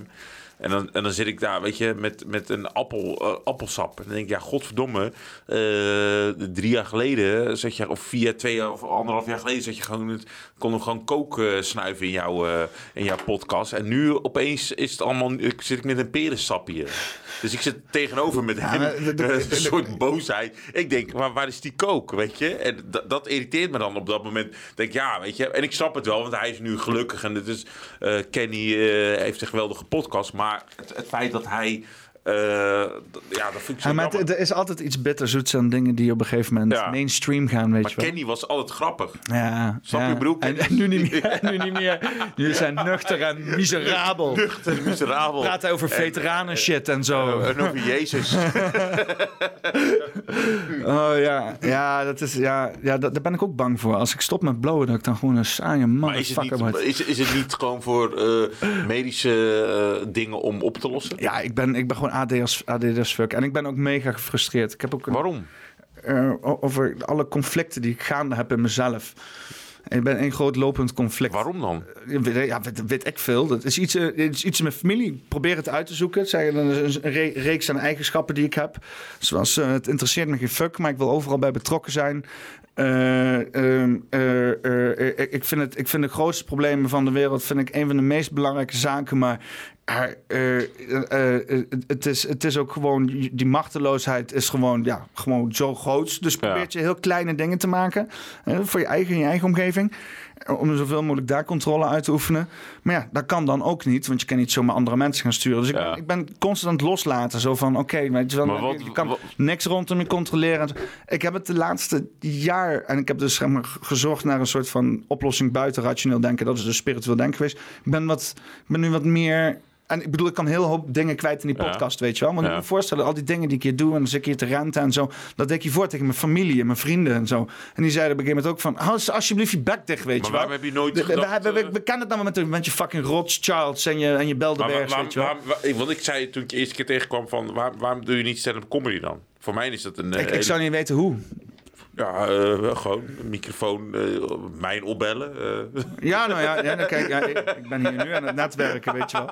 En dan, en dan zit ik daar, weet je, met, met een appel, eh, appelsap. En dan denk ik, ja, godverdomme. eh, drie jaar geleden zat je, of vier, twee jaar, of anderhalf jaar geleden zat je gewoon, kon er gewoon kook eh, snuiven in jouw, in jouw podcast. En nu opeens is het allemaal, zit ik met een perensap hier. Dus ik zit tegenover met hem, een soort boosheid. Ik denk, maar waar is die kook, weet je? En dat, irriteert me dan op dat moment. Denk ja, weet je. En ik snap het wel, want hij is nu gelukkig. En het is, eh, Kenny eh, heeft een geweldige podcast. Maar het, het feit dat hij... eh, ja, dat vind ik zo Ja, maar het- er is altijd iets bitterzoets aan dingen die op een gegeven moment Ja. mainstream gaan, weet Maar je wel. Kenny was altijd grappig. Ja, Snap ja. je, broer? En, en nu niet meer. <laughs> nu niet meer. Nu zijn <laughs> nuchter en miserabel. Nuchter, miserabel. Praat hij over En- veteranen shit en zo. En over Jezus. <laughs> Oh ja, ja, dat is, ja, ja dat, daar ben ik ook bang voor. Als ik stop met blowen, dat ik dan gewoon een saaie Maar is het, niet, is, is het niet gewoon voor eh, medische eh, dingen om op te lossen? Ja, ik ben, ik ben gewoon ADS, ADS fuck. En ik ben ook mega gefrustreerd. Ik heb ook een- Waarom? eh, over alle conflicten die ik gaande heb in mezelf. Ik ben één groot lopend conflict. Waarom dan? Ja, weet, ja, weet, weet ik veel. Dat is iets, eh, het is iets in mijn familie. Probeer het uit te zoeken. Het zijn een, een re- reeks aan eigenschappen die ik heb. Zoals eh, het interesseert me geen fuck, maar ik wil overal bij betrokken zijn. Eh, ehm, eh, eh, ik, vind het, ik vind de grootste problemen van de wereld vind ik een van de meest belangrijke zaken. Maar het, is, het is ook gewoon, die machteloosheid is gewoon, ja, gewoon zo groot. Dus probeer je heel kleine dingen te maken voor je eigen, je eigen omgeving. Om zoveel mogelijk daar controle uit te oefenen. Maar ja, dat kan dan ook niet, want je kan niet zomaar andere mensen gaan sturen. Dus ik, ben, ik ben constant aan het loslaten. Zo van, oké, weet je wel, Maar wat- je kan niks rondom je controleren. Ik heb het de laatste jaar, en ik heb dus zeg maar, gezocht naar een soort van oplossing buiten rationeel denken. Dat is dus spiritueel denken geweest. Ik ben, wat, ik ben nu wat meer... En ik bedoel, ik kan heel hoop dingen kwijt in die Ja. podcast, weet je wel. Maar Ja. ik moet me voorstellen, al die dingen die ik hier doe... en dan zit ik hier te renten en zo... dat deed ik hiervoor tegen mijn familie en mijn vrienden en zo. En die zeiden op een gegeven moment ook van... hou alsjeblieft je bek dicht, weet Maar je wel. waarom heb je nooit gedacht, we, we, eh, we kennen het dan met, met je fucking Rothschilds en je, en je waarom- weet je wel. waarom- waar- want ik zei toen ik de eerste keer tegenkwam van... Waar, waarom doe je niet stand-up comedy dan? Voor mij is dat een... eh, ik, ik hele- zou niet weten hoe. Ja, eh, gewoon een microfoon, eh, mijn opbellen. eh. Ja, nou ja, ja, nou, kijk, ja, ik, ik ben hier nu aan het netwerken, weet je wel.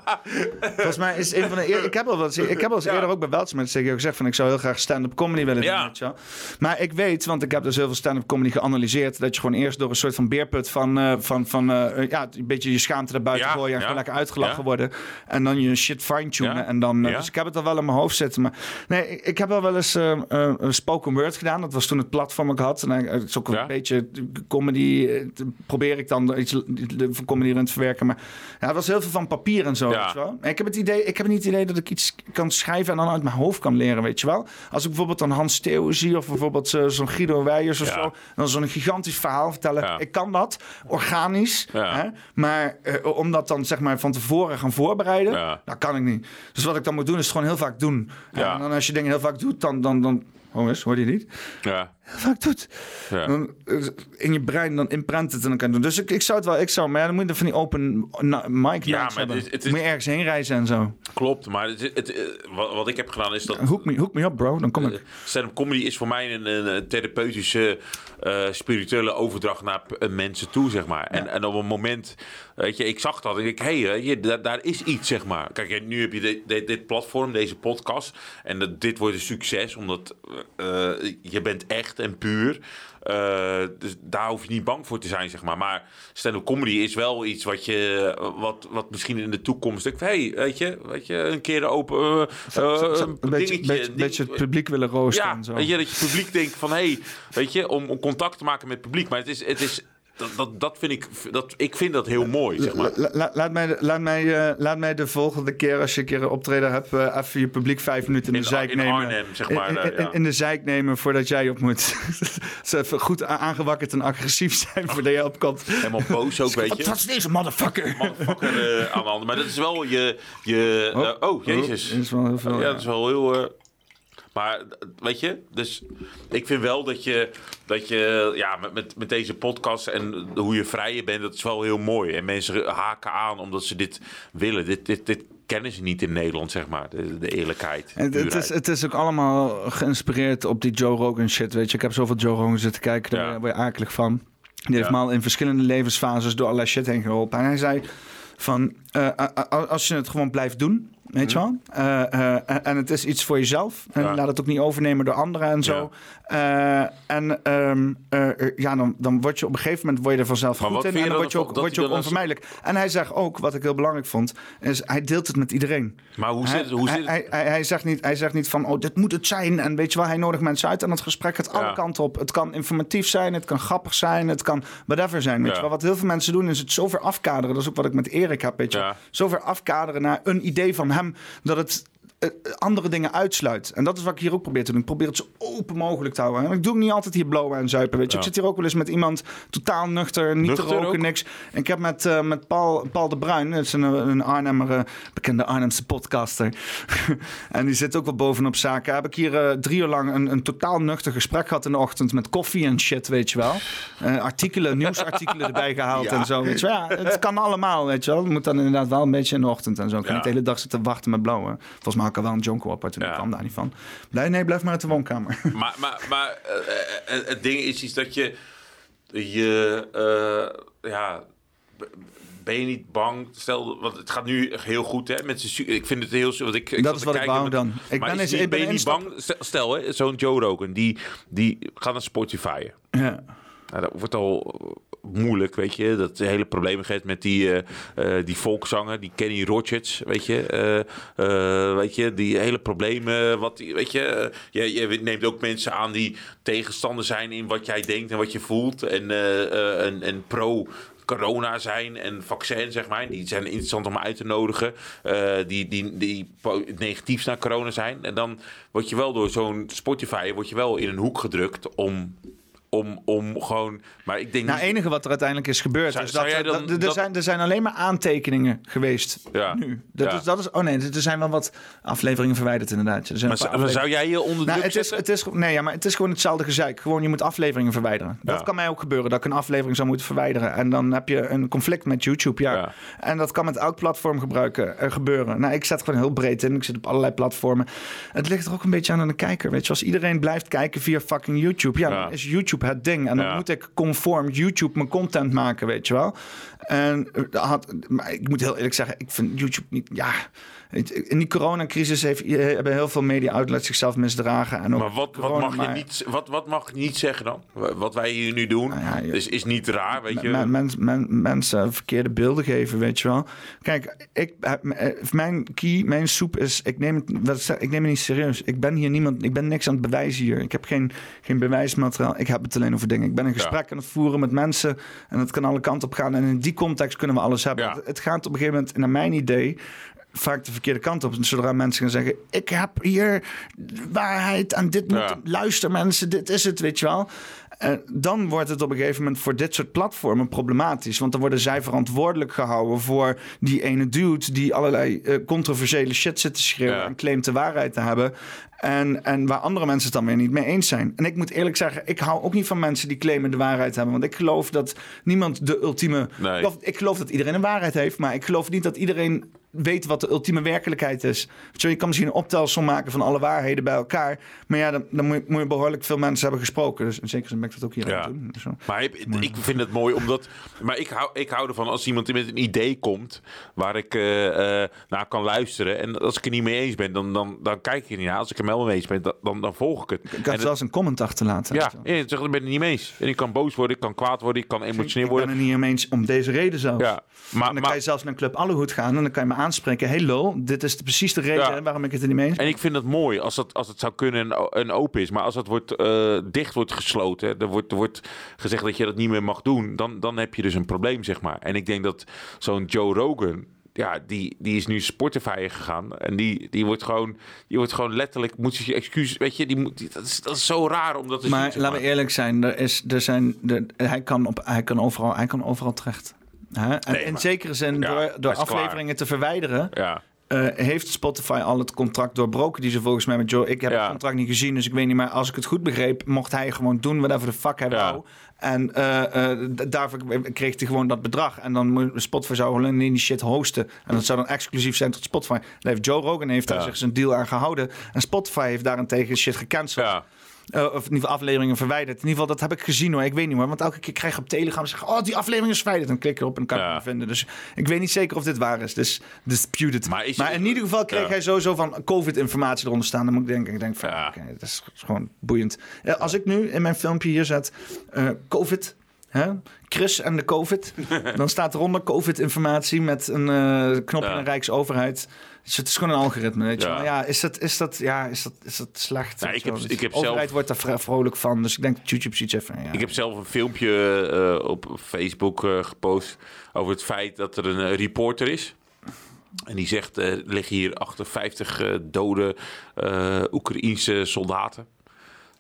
Volgens mij is een van de eer- ik heb al eens, ik heb al eens eerder ook bij Welts met tegen gezegd van ik zou heel graag stand-up comedy willen doen, weet je wel. Maar ik weet, want ik heb dus heel veel stand-up comedy geanalyseerd, dat je gewoon eerst door een soort van beerput van, van, van ja, een beetje je schaamte naar buiten gooien en gewoon lekker uitgelachen worden. En dan je shit fine-tunen. En dan. Dus ik heb het al wel in mijn hoofd zitten. Maar nee, ik, ik heb al wel eens een spoken word gedaan. Dat was toen het platform ik had. En eh, het is ook een Ja. beetje comedy. eh, probeer ik dan iets van comedy erin te verwerken. Maar ja, het was heel veel van papier en zo. Ja. Wel? En Ik heb, het idee, ik heb niet het idee dat ik iets kan schrijven en dan uit mijn hoofd kan leren, weet je wel. Als ik bijvoorbeeld dan Hans Steeuwen zie of bijvoorbeeld eh, zo'n Guido Weijers of Ja. zo. Dan zo'n gigantisch verhaal vertellen. Ik kan dat, organisch. Hè? Maar eh, om dat dan zeg maar van tevoren gaan voorbereiden, dat kan ik niet. Dus wat ik dan moet doen is het gewoon heel vaak doen. Ja. En dan als je dingen heel vaak doet, dan... dan, dan Jongens, hoor je niet? Ja. <laughs> Vaak doet. Ja. Dan, eh, in je brein, dan imprint het en dan kan je doen. Dus ik, ik zou het wel, ik zou, maar ja, dan moet je van die open mic Ja, maar hebben. het is- het is- Moet je ergens heen reizen en zo. Klopt, maar het, het, eh, wat, wat ik heb gedaan is dat... Hoek me, hoek me op, bro. Dan kom ik. Stand-up comedy is voor mij een, een therapeutische, eh, spirituele overdracht naar eh, mensen toe, zeg maar. En, en op een moment, weet je, ik zag dat en ik hé, hey, je, daar, daar is iets, zeg maar. Kijk, nu heb je dit, dit, dit platform, deze podcast, en dat, dit wordt een succes, omdat eh, je bent echt en puur. Eh, dus daar hoef je niet bang voor te zijn, zeg maar. Maar stand-up comedy is wel iets wat je, wat, wat misschien in de toekomst, ik, hey, weet je, weet je, een keer open, eh, Zo- zo- eh, zo- een dingetje, beetje, ding- beetje het publiek willen roosten ja, en zo. weet je, dat je publiek denkt van, hé, hey, weet je, om, om contact te maken met het publiek. Maar het is, het is dat, dat, dat vind ik, dat, ik vind dat heel mooi, zeg maar. La- la- laat, mij, laat, mij, eh, laat mij de volgende keer, als je een keer een optreden hebt, eh, even je publiek vijf minuten in de In- zijk in nemen. Arnhem, zeg maar, In, daar, in- ja. in de zijk nemen voordat jij op moet. <laughs> Ze even goed aangewakkerd en agressief zijn voordat jij opkomt. Helemaal boos ook, weet je. Wat is deze motherfucker? Motherfucker eh, aan de hand. Maar dat is wel je... je eh, oh, jezus. Dat is wel heel veel, ja, ja. dat is wel heel... maar weet je, dus ik vind wel dat je, dat je ja, met, met, met deze podcast en hoe je vrijer bent, dat is wel heel mooi. En mensen haken aan omdat ze dit willen. Dit, dit, dit kennen ze niet in Nederland, zeg maar. De, de eerlijkheid. Het, het, is, het is ook allemaal geïnspireerd op die Joe Rogan shit, weet je. Ik heb zoveel Joe Rogan zitten kijken, daar Ja. word je akelig van. Die heeft Ja. me al in verschillende levensfases door allerlei shit heen geholpen. En hij zei van, eh, als je het gewoon blijft doen, weet je wel. eh, eh, en- het is iets voor jezelf. En Ja. laat het ook niet overnemen door anderen en zo. En ehm, eh, eh, ja, dan, dan word je op een gegeven moment word je er vanzelf Maar goed in. En dan word je ook, word je ook onvermijdelijk. En hij zegt ook, wat ik heel belangrijk vond, is hij deelt het met iedereen. Maar hoe zit het? Hoe hij, zit hij, hij, hij zegt niet, hij zegt niet van, oh, dit moet het zijn. En weet je wel, hij nodigt mensen uit en het gesprek gaat alle Ja. kanten op. Het kan informatief zijn, het kan grappig zijn, het kan whatever zijn. Weet je wel, wat heel veel mensen doen is het zo ver afkaderen. Dat is ook wat ik met Erik heb, weet je. Zo ver afkaderen naar een idee van hem dat het andere dingen uitsluit. En dat is wat ik hier ook probeer te doen. Ik probeer het zo open mogelijk te houden. En ik doe niet altijd hier blowen en zuipen. Weet je. Ja. Ik zit hier ook wel eens met iemand totaal nuchter, niet Nuchter te roken, ook? niks. En ik heb met, eh, met Paul, Paul de Bruin, dat is een, een Arnhemmer, eh, bekende Arnhemse podcaster. <laughs> en die zit ook wel bovenop zaken. Heb ik hier eh, drie uur lang een, een totaal nuchter gesprek gehad in de ochtend met koffie en shit, weet je wel. Eh, artikelen, nieuwsartikelen <laughs> erbij gehaald Ja. en zo. Weet je wel. Ja, het kan allemaal, weet je wel. Moet dan inderdaad wel een beetje in de ochtend en zo. Ik kan niet de hele dag zitten wachten met blowen. Volgens mij er wel een jonko op, maar toen Ja. kwam daar niet van. Blij, nee, blijf maar uit de woonkamer. <laughs> Maar, maar, maar eh, eh, het ding is iets dat je... je eh, ja, ben je niet bang? Stel, want het gaat nu heel goed hè, met su- Ik vind het heel... Want ik, ik Dat is wat ik wou dan. Ik maar ben is ik ben je niet bang? Stel, stel hè, zo'n Joe Rogan, die, die gaat naar Spotify. ja. Nou, dat wordt al moeilijk, weet je. Dat hele problemen geeft met die, eh, eh, die volkszanger, die Kenny Rogers, weet je. Eh, weet je, die hele problemen, wat weet je. je, je neemt ook mensen aan die tegenstander zijn in wat jij denkt en wat je voelt. En, en, en pro corona zijn en vaccin, zeg maar. Die zijn interessant om uit te nodigen. die, die, die po- negatief naar corona zijn. En dan word je wel door zo'n Spotify word je wel in een hoek gedrukt om om, om gewoon... Maar ik denk Nou, niet- het enige wat er uiteindelijk is gebeurd Zou- is dat, er- dan- dat- er, dat- zijn, er zijn alleen maar aantekeningen geweest Ja. nu. Dat, Ja. is, dat is, oh nee, er zijn wel wat afleveringen verwijderd inderdaad. Er zijn Maar zou- jij je onder nou, het is, het is, Nee, ja, maar het is gewoon hetzelfde gezeik. Gewoon, je moet afleveringen verwijderen. Dat Ja. kan mij ook gebeuren, dat ik een aflevering zou moeten verwijderen. En dan heb je een conflict met YouTube, ja. En dat kan met elk platform gebruiken, eh, gebeuren. Nou, ik zet gewoon heel breed in. Ik zit op allerlei platformen. Het ligt er ook een beetje aan aan de kijker. Weet je, als iedereen blijft kijken via fucking YouTube, ja, dan is YouTube het ding. En dan Ja. moet ik conform YouTube mijn content maken, weet je wel. En eh, had, maar ik moet heel eerlijk zeggen, ik vind YouTube niet, ja... In die coronacrisis heeft, hebben heel veel media-outlets zichzelf misdragen. En ook Maar wat, wat, mag je maar- niet, wat, wat mag je niet zeggen dan? Wat wij hier nu doen, is, is niet raar, weet je. Men- men- men- mensen verkeerde beelden geven, weet je wel. Kijk, ik, eh, mijn key, mijn soep is... Ik neem, het, ik neem het niet serieus. Ik ben hier niemand... Ik ben niks aan het bewijzen hier. Ik heb geen, geen bewijsmateriaal. Ik heb het alleen over dingen. Ik ben een gesprek aan het voeren met mensen. En het kan alle kanten op gaan. En in die context kunnen we alles hebben. Het, het gaat op een gegeven moment, naar mijn idee vaak de verkeerde kant op. Zodra mensen gaan zeggen: Ik heb hier waarheid en dit moet. Ja. Luister, mensen, dit is het, weet je wel. Eh, dan wordt het op een gegeven moment voor dit soort platformen problematisch. Want dan worden zij verantwoordelijk gehouden voor die ene dude die allerlei eh, controversiële shit zit te schreeuwen en claimt de waarheid te hebben. En, en waar andere mensen het dan weer niet mee eens zijn. En ik moet eerlijk zeggen, ik hou ook niet van mensen die claimen de waarheid hebben. Want ik geloof dat niemand de ultieme. Nee. Ik, geloof, ik geloof dat iedereen een waarheid heeft, maar ik geloof niet dat iedereen weet wat de ultieme werkelijkheid is. Je, kan misschien een optelsom maken van alle waarheden bij elkaar. Maar ja, dan, dan moet, je, moet je behoorlijk veel mensen hebben gesproken. Dus in zekere zin ben ik dat ook hier aan Ja. het doen. Dus zo. Maar ik, ik vind het mooi omdat. Maar ik hou, ik hou ervan als iemand met een idee komt. waar ik eh, naar kan luisteren. En als ik er niet mee eens ben, dan, dan, dan kijk ik er niet naar. Als ik er wel mee eens ben, dan, dan, dan volg ik het. Ik het- zelfs een comment achterlaten. ja, ja, ik ik ben het niet mee eens. En ik kan boos worden, ik kan kwaad worden, ik kan emotioneel Ik worden. ben het niet mee eens om deze reden zelfs. Ja, maar, en dan kan je zelfs naar Club Allehoed gaan en dan kan je me aanspreken. Hey lol, dit is de, precies de reden Ja. waarom ik het er niet mee eens ben. En ik vind het mooi als het, als het zou kunnen en, open is. Maar als het wordt, eh, dicht wordt gesloten, er wordt, er wordt gezegd dat je dat niet meer mag doen, dan, dan heb je dus een probleem, zeg maar. En ik denk dat zo'n Joe Rogan, ja, die, die is nu Spotify gegaan. En die, die wordt gewoon, die wordt gewoon letterlijk, moet je excuses, weet je, die moet, die- dat, is, dat is zo raar om dat te Maar laten we eerlijk zijn, er is, er zijn, er, hij, kan op, hij, kan overal, hij kan overal terecht. Hè? En Nee, in zekere zin, Ja, door, door klaar. afleveringen te verwijderen, Ja. eh, heeft Spotify al het contract doorbroken die ze volgens mij met Joe. Ik heb Ja. het contract niet gezien, dus ik weet niet. Maar als ik het goed begreep, mocht hij gewoon doen whatever de fuck hij wou. En eh, eh, daarvoor kreeg hij gewoon dat bedrag. En dan moet Spotify zou alleen die shit hosten. En dat zou dan exclusief zijn tot Spotify. Daar heeft Joe Rogan heeft daar zich zijn deal aan gehouden. En Spotify heeft daarentegen shit gecanceld. Eh, of in ieder geval afleveringen verwijderd. In ieder geval, dat heb ik gezien hoor. Ik weet niet hoor. Want elke keer krijg je op Telegram zeggen... Oh, die aflevering is verwijderd. Dan klik erop en kan het niet vinden. Dus ik weet niet zeker of dit waar is. Dus disputed. Maar, in ieder geval kreeg Ja. hij sowieso van COVID-informatie eronder staan. Dan moet ik denken, ik denk van... Oké, dat is gewoon boeiend. Eh, als ik nu in mijn filmpje hier zet... eh, COVID... Hè? Chris en de COVID. <laughs> dan staat eronder COVID-informatie met een knop in Ja. de Rijksoverheid. Dus het is gewoon een algoritme, weet je Ja. Ja, is dat, is dat, ja, is dat, is dat slecht? Weet ik heb- wel. ik heb de overheid zelf- wordt daar vro- vrolijk van. Dus ik denk dat YouTube ziet even... Ja. Ik heb zelf een filmpje eh, op Facebook eh, gepost over het feit dat er een eh, reporter is. En die zegt, er liggen hier 58 eh, dode Oekraïense soldaten.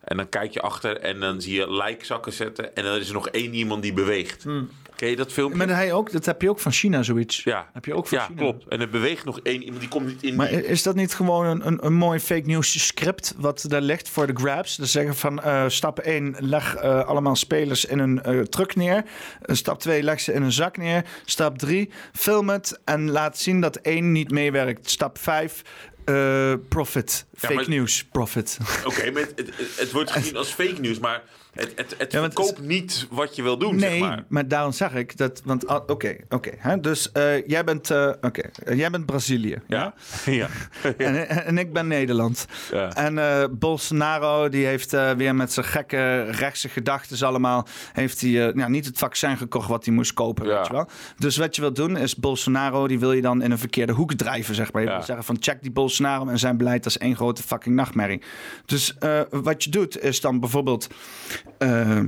En dan kijk je achter en dan zie je lijkzakken zetten. En dan is er nog één iemand die beweegt. Hmm. Ken je dat filmpje? Maar hij ook, dat heb je ook van China, zoiets. Ja, Heb je ook van ja China. klopt. En er beweegt nog één iemand, die komt niet in. Maar is dat niet gewoon een, een, een mooi fake news script wat daar ligt voor de grabs? Dus zeggen van eh, stap 1, leg eh, allemaal spelers in een eh, truck neer. Stap 2, leg ze in een zak neer. Stap 3, film het en laat zien dat 1 niet meewerkt. Stap 5, eh, profit. Ja, Fake maar- news, profit. Oké, maar het, het, het wordt <laughs> gezien als fake nieuws, maar het, het, het Ja, verkoopt niet wat je wil doen, Nee, zeg maar. maar. daarom zeg ik dat. Want ah, oké, oké. dus eh, jij bent, oké, eh, jij bent Brazilië. Ja. ja. <laughs> <laughs> En, en ik ben Nederland. Ja. En eh, Bolsonaro die heeft weer met zijn gekke rechtse gedachten allemaal heeft hij nou, niet het vaccin gekocht wat hij moest kopen, weet je wel. Dus wat je wilt doen is Bolsonaro die wil je dan in een verkeerde hoek drijven, zeg maar. Je wil zeggen van check die Bolsonaro en zijn beleid is één grote fucking nachtmerrie. Dus wat je doet is dan bijvoorbeeld eh, eh,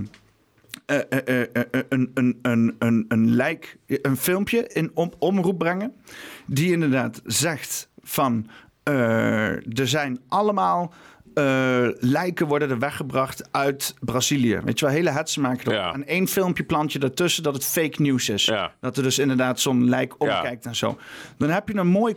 eh, eh, eh, een, een, een, een, een lijk, een filmpje in om, omroep brengen. Die inderdaad zegt van eh, er zijn allemaal eh, lijken worden er weggebracht uit Brazilië. Weet je wel, hele hetsen maken erop. En één filmpje plant je ertussen dat het fake news is. Dat er dus inderdaad zo'n lijk omkijkt en zo. Dan heb je een mooi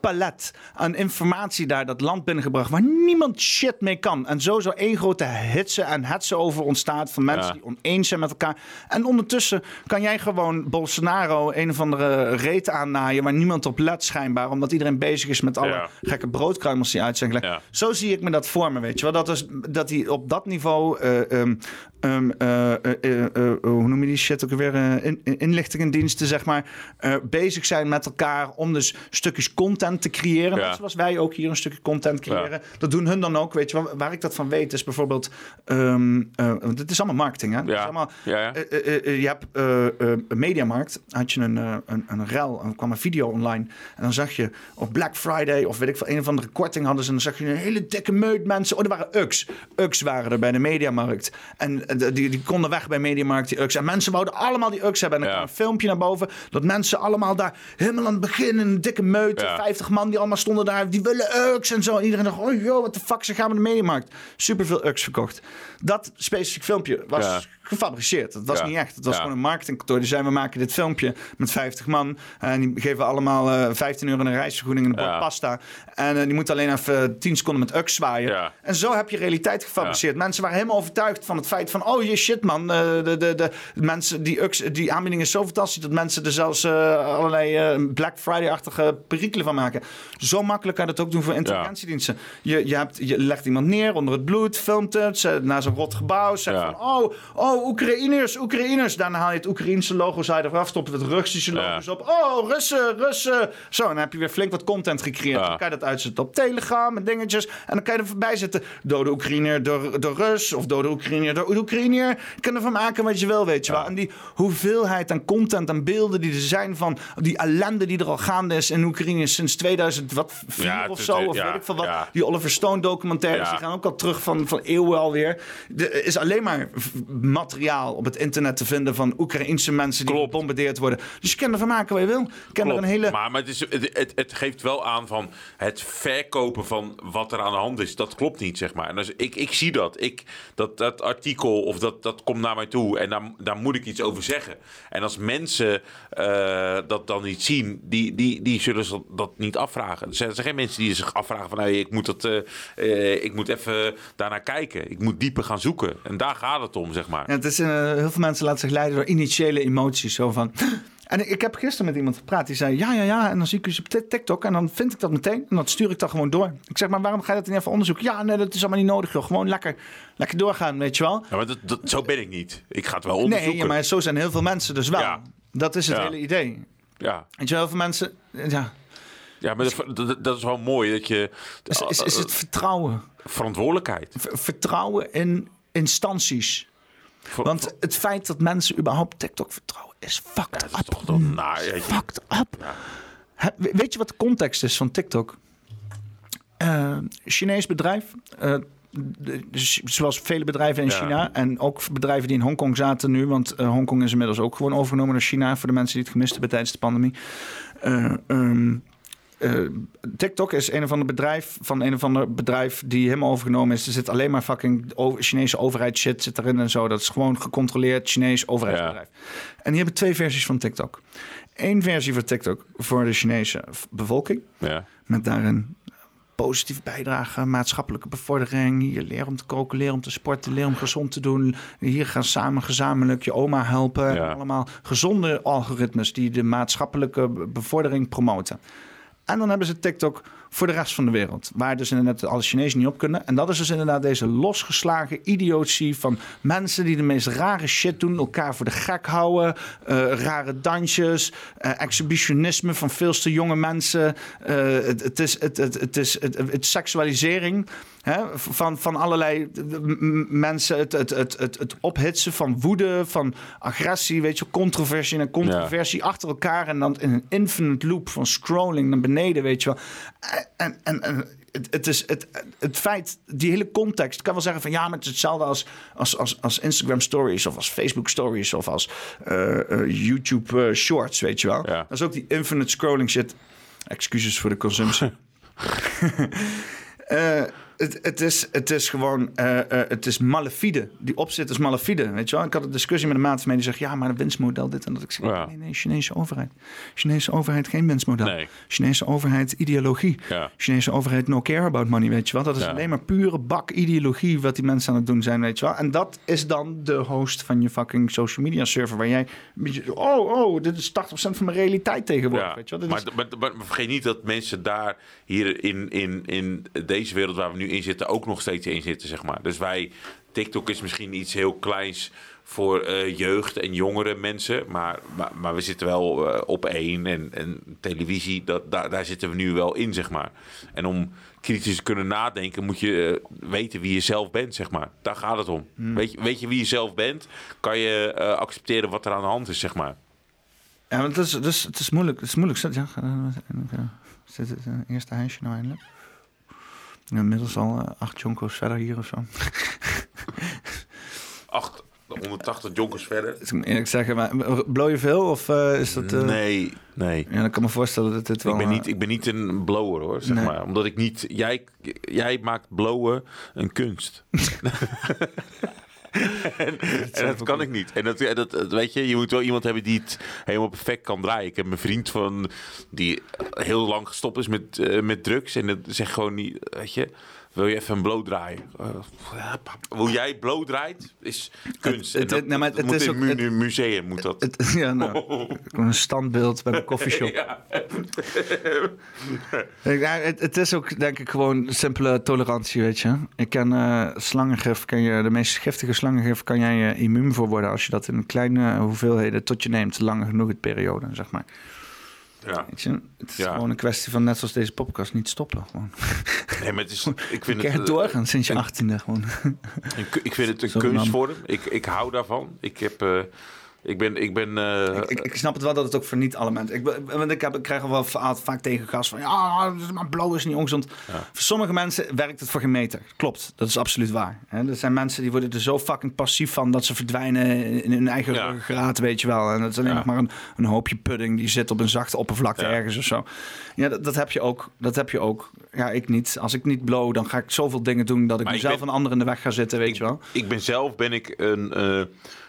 palet aan informatie daar dat land binnengebracht waar niemand shit mee kan. En zo zo één grote hitsen en hetsen over ontstaat van mensen die oneens zijn met elkaar. En ondertussen kan jij gewoon Bolsonaro een of andere reet aannaaien waar niemand op let schijnbaar, omdat iedereen bezig is met alle gekke broodkruimels die uit zijn gelegd. Zo zie ik me dat voor me, weet je wel. Dat, is, dat hij op dat niveau uh, um, um, uh, uh, hoe noem je die shit ook weer? in, inlichtingendiensten, zeg maar, bezig zijn met elkaar om dus stukjes content te creëren. Net zoals wij ook hier een stukje content creëren. Dat doen hun dan ook, weet je. Waar ik dat van weet is bijvoorbeeld, um, want het is allemaal marketing, hè? Ja. Allemaal, je hebt een mediamarkt, had je een, een, een rel, en kwam een video online. En dan zag je op Black Friday, of weet ik veel, een of andere korting hadden ze. En dan zag je een hele dikke meut mensen. Oh, er waren UX. UX waren er bij de mediamarkt. En die, die konden weg bij Mediamarkt, die UX. En mensen wouden allemaal die UX hebben. En dan kwam een filmpje naar boven. Dat mensen allemaal daar helemaal aan het begin een dikke meute. Ja. 50 man die allemaal stonden daar. Die willen UX en zo. En iedereen dacht, oh joh, wat de fuck, ze gaan we de Mediamarkt. Superveel UX verkocht. Dat specifiek filmpje was gefabriceerd. Dat was niet echt. Het was gewoon een marketingkantoor. Die zei, we maken dit filmpje met 50 man. En die geven allemaal uh, 15 euro een reisvergoeding en een bord pasta. En uh, die moeten alleen even 10 seconden met UX zwaaien. En zo heb je realiteit gefabriceerd. Mensen waren helemaal overtuigd van het feit van... oh je shit man, uh, de, de, de, mensen, die, die aanbieding is zo fantastisch... dat mensen er zelfs uh, allerlei Black Friday-achtige perikelen van maken. Zo makkelijk kan je dat ook doen voor intelligentiediensten. Je, je, hebt, je legt iemand neer onder het bloed, filmt het... naar zo'n rot gebouw, zegt van... oh, oh Oekraïners, Oekraïners. Daarna haal je het Oekraïense logo zij eraf, stoppen het Russische logo's op. Oh, Russen, Russen. Zo, dan heb je weer flink wat content gecreëerd. Dan kan je dat uitzetten op Telegram en dingetjes. En dan kan je er voorbij zetten. Dode Oekraïner door, door Rus of dode Oekraïner door Oekraïner. Kan ervan maken wat je wil, weet je wel. En die hoeveelheid aan content en beelden die er zijn van die ellende die er al gaande is in Oekraïne sinds 2004 of zo. Of weet ik veel wat. Die Oliver Stone documentaires, die gaan ook al terug van, van eeuwen alweer. Er is alleen maar materiaal op het internet te vinden van Oekraïnse mensen die gebombardeerd worden. Dus je kan ervan maken wat je wil. Ken er een hele... Maar, maar het, is, het, het, geeft wel aan van het verkopen van wat er aan de hand is. Dat klopt niet, zeg maar. En als, ik, ik zie dat. Ik, dat. Dat artikel of dat, dat komt naar mij toe en daar, daar moet ik iets over zeggen. En als mensen uh, dat dan niet zien, die, die, die zullen dat niet afvragen. Er zijn, geen mensen die zich afvragen van hey, ik, moet dat, uh, uh, ik moet even daarnaar kijken. Ik moet dieper gaan zoeken. En daar gaat het om, zeg maar. Het is, heel veel mensen laten zich leiden door initiële emoties. Zo van. En ik heb gisteren met iemand gepraat die zei: Ja, ja, ja. En dan zie ik dus op TikTok en dan vind ik dat meteen. En dan stuur ik dat gewoon door. Ik zeg maar: Waarom ga je dat niet even onderzoeken? Ja, nee, dat is allemaal niet nodig. Joh. Gewoon lekker, lekker doorgaan, weet je wel. Ja, maar dat, dat, zo ben ik niet. Ik ga het wel onderzoeken. Nee, maar zo zijn heel veel mensen dus wel. Ja. Dat is het ja. hele idee. Ja. Weet je, heel veel mensen. Ja. Ja, maar dat, dat, dat, is wel mooi dat je. Is, is, is het vertrouwen? Verantwoordelijkheid. vertrouwen in instanties. Want het feit dat mensen überhaupt TikTok vertrouwen is fucked ja, up. Naar, fucked up. Ja. Weet je wat de context is van TikTok? Uh, Chinees bedrijf. Uh, zoals vele bedrijven in ja. China. En ook bedrijven die in Hongkong zaten nu. Want uh, Hongkong is inmiddels ook gewoon overgenomen door China. Voor de mensen die het gemist hebben tijdens de pandemie. Um, uh, TikTok is een of ander bedrijf van een of ander bedrijf die helemaal overgenomen is. Er zit alleen maar fucking Chinese overheid shit zit erin en zo. Dat is gewoon gecontroleerd Chinees overheidsbedrijf. Ja. En die hebben twee versies van TikTok. Eén versie van TikTok voor de Chinese bevolking. Ja. Met daarin positieve bijdrage, maatschappelijke bevordering. Hier leer om te koken, leer om te sporten, leer om gezond te doen. Hier gaan samen gezamenlijk je oma helpen. Ja. Allemaal gezonde algoritmes die de maatschappelijke bevordering promoten. En dan hebben ze TikTok voor de rest van de wereld. Waar dus inderdaad alle Chinezen niet op kunnen. En dat is dus inderdaad deze losgeslagen idiotie van mensen die de meest rare shit doen. Elkaar voor de gek houden. Uh, rare dansjes. Uh, exhibitionisme van veel te jonge mensen. Het, het, is, het, het, het is het, het, seksualisering hè, van, van allerlei mensen. Het, het, het, het, het ophitsen van woede, van agressie. Weet je, controversie en controversie ja. achter elkaar. En dan in een infinite loop van scrolling naar beneden, weet je wel en, en, en het, het, is het, het feit, die hele context, kan wel zeggen van ja, maar het is hetzelfde als, als, als, als Instagram stories of als Facebook stories of als uh, uh, YouTube uh, shorts, weet je wel. Ja. Dat is ook die infinite scrolling shit. Excuses voor de consumptie. <laughs> <laughs> Het, het, is, het is gewoon, eh, het is malafide. Die opzet is malafide, weet je wel. Ik had een discussie met een maat van mij die zegt, ja, maar een winstmodel, dit en dat. Ik zeg, Ja. nee, nee, Chinese overheid. Chinese overheid geen winstmodel. Nee. Chinese overheid ideologie. Ja. Chinese overheid no care about money, weet je wel. Dat is Ja. alleen maar pure bak ideologie wat die mensen aan het doen zijn, weet je wel. En dat is dan de host van je fucking social media server, waar jij, een beetje, oh, oh, dit is 80% van mijn realiteit tegenwoordig, weet je wel. Dit maar, is- maar, maar, maar vergeet niet dat mensen daar hier in, in, in deze wereld waar we nu in zitten ook nog steeds in zitten, zeg maar. Dus wij, TikTok is misschien iets heel kleins voor eh, jeugd en jongere mensen, maar, maar, maar we zitten wel eh, op één en, en televisie, dat, daar, daar zitten we nu wel in, zeg maar. En om kritisch te kunnen nadenken moet je eh, weten wie je zelf bent, zeg maar. Daar gaat het om. Hmm. Weet, je, weet je wie je zelf bent, kan je accepteren wat er aan de hand is, zeg maar. Ja, want het is, het is, het is moeilijk. Het is moeilijk. Ja, zit het eerste huisje nou eindelijk? Inmiddels al eh, acht jonko's verder hier of zo. <laughs> Acht, 180 jonkers verder. Ik moet eerlijk zeggen, maar blow je veel of eh, is dat... eh, Nee, nee. Ja, dan kan me voorstellen dat dit wel... Ik ben, niet, ik ben niet een blower hoor, zeg Nee. maar. Omdat ik niet... Jij, jij maakt blowen een kunst. <laughs> en, <laughs> en dat kan ik niet. En dat, en dat, dat- weet je, je moet wel iemand hebben die het helemaal perfect kan draaien. Ik heb een vriend van die heel lang gestopt is met, eh, met drugs. En dat zegt gewoon niet, weet je, wil je even een blow draaien? Eh, ja, pap. Hoe jij blow draait, is kunst. Het- nou, maar het moet is in het- museum moet dat. het- <laughs> ja, nou, een standbeeld bij een koffieshop. <laughs> Ja. <laughs> Ja, het, is ook denk ik gewoon simpele tolerantie, weet je. Ik ken eh slangengif, kan je, de meest giftige slangengif kan jij eh, immuun voor worden als je dat in kleine hoeveelheden tot je neemt, lang genoeg het periode, zeg maar. Ja. Je, het is Ja. gewoon een kwestie van net zoals deze podcast niet stoppen. Gewoon. Nee, maar het is, <laughs> ik vind het, eh, doorgaan sinds je achttiende gewoon. Ku- Ik vind het een Sorry, kunstvorm. Ik, ik hou daarvan. Ik heb... eh, ik ben... Ik ben eh, ik, ik snap het wel dat het ook voor niet alle mensen. Ik, want ik, heb, ik krijg er wel va- vaak tegen gas van ja, maar blauw is niet ongezond. Voor sommige mensen werkt het voor geen meter. Klopt, dat is absoluut waar. Er zijn mensen die worden er zo fucking passief van dat ze verdwijnen in hun eigen Ja. ruggengraat, weet je wel. En dat is alleen Ja. nog maar een, een hoopje pudding die zit op een zachte oppervlakte ergens of zo. Ja, dat, dat heb je ook. Dat heb je ook. Ja, ik niet. Als ik niet blow, dan ga ik zoveel dingen doen dat ik Maar mezelf ben- een ander in de weg ga zitten, weet je wel. ik ben zelf ben ik een... eh,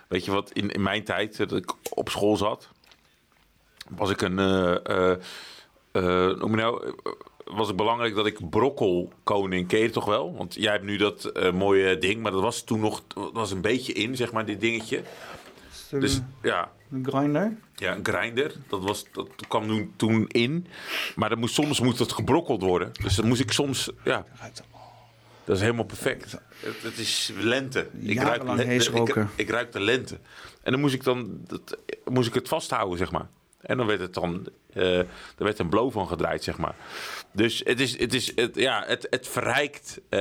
weet je wat, in, in mijn tijd eh, dat ik op school zat... was ik een... noem je nou... was het belangrijk dat ik brokkelkoning ken je toch wel? Want jij hebt nu dat mooie ding, maar dat was toen nog dat was een beetje in, zeg maar, dit dingetje. Dus ja, Een grinder. Ja, een grinder. Dat, was, dat kwam toen, toen in. Maar dat moest, soms moest het gebrokkeld worden. Dus dan moest ik soms... Ja, dat is helemaal perfect. Het, het is lente. Ik ruik, ik, ik ruik de lente. En dan moest ik, dan, dat, moest ik het vasthouden, zeg maar. En dan werd het dan... eh er werd een blow van gedraaid, zeg maar. Dus het is... Het, is, het, ja, het, het verrijkt eh,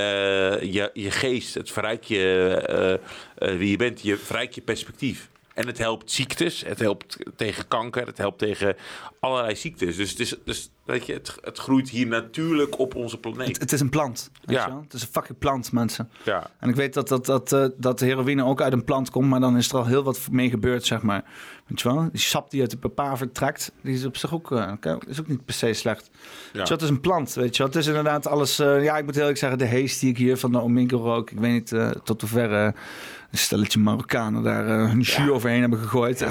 je, je geest. Het verrijkt je eh, wie je bent. Je verrijkt je perspectief. En het helpt ziektes. Het helpt tegen kanker. Het helpt tegen allerlei ziektes. Dus, het, is, dus weet je, het, het groeit hier natuurlijk op onze planeet. Het, het is een plant. Weet Ja. je wel? Het is een fucking plant, mensen. Ja. En ik weet dat, dat, dat, eh, dat de heroïne ook uit een plant komt, maar dan is er al heel wat mee gebeurd, zeg maar. Weet je wel? Die sap die uit de papaver vertrekt, die is op zich ook, oké, is ook niet per se slecht. Ja. Wel? Het is een plant, weet je wel? Het is inderdaad alles... eh, ja, ik moet heel eerlijk zeggen, de hees die ik hier van de Omingo rook, ik weet niet tot hoever eh, een stelletje Marokkanen daar eh, een jus overheen hebben gegooid. <laughs>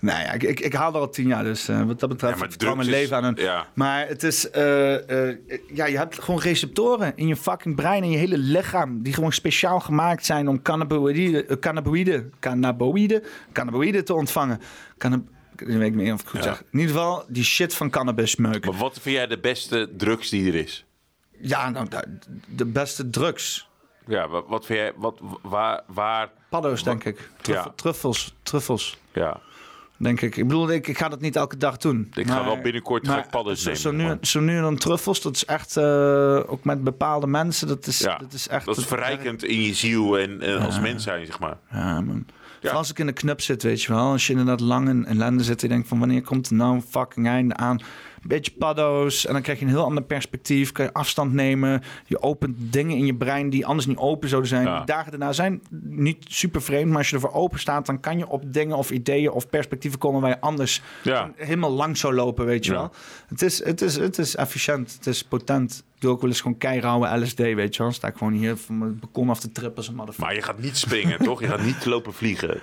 nou ja, ik, ik, ik haal er al tien jaar, dus eh, wat dat betreft Ja, vertrouw mijn leven aan een... ja. Maar het is, eh, eh, ja, je hebt gewoon receptoren in je fucking brein en je hele lichaam. Die gewoon speciaal gemaakt zijn om cannabinoïden, eh, cannabinoïden, cannabinoïden, cannabinoïden te ontvangen. Cannab ik weet niet meer of ik goed Ja. zeg. In ieder geval die shit van cannabis meuk. Maar wat vind jij de beste drugs die er is? Ja, nou, de beste drugs. Ja, wat, wat vind jij... Wat, waar... waar Paddo's, denk ik. Truff- Ja. Truffels, truffels. ja. Denk ik. Ik bedoel, ik, ik ga dat niet elke dag doen. Ik ga wel binnenkort ga ik paddo's zo, nemen, Zo nu, maar- zo nu en dan truffels, dat is echt, eh, ook met bepaalde mensen, dat is, Ja, dat is echt... dat is verrijkend in je ziel en, en als mens zijn, zeg maar. Ja, man. Als ik in de knup zit, weet je wel. Als je inderdaad lang in ellende zit en denkt van wanneer komt er nou een fucking einde aan. Beetje paddo's. En dan krijg je een heel ander perspectief. Kan je afstand nemen. Je opent dingen in je brein die anders niet open zouden zijn. Ja. Die dagen daarna zijn niet super vreemd. Maar als je ervoor open staat, dan kan je op dingen of ideeën of perspectieven komen waar je anders Ja. helemaal lang zou lopen, weet je wel. Het is, het, is, het is efficiënt, het is potent. Ik doe ook wel eens gewoon keirauwe LSD, weet je wel. Sta ik gewoon hier van mijn balkon af te trippen als een motherfucker. Maar je gaat niet springen, toch? Je gaat niet lopen vliegen.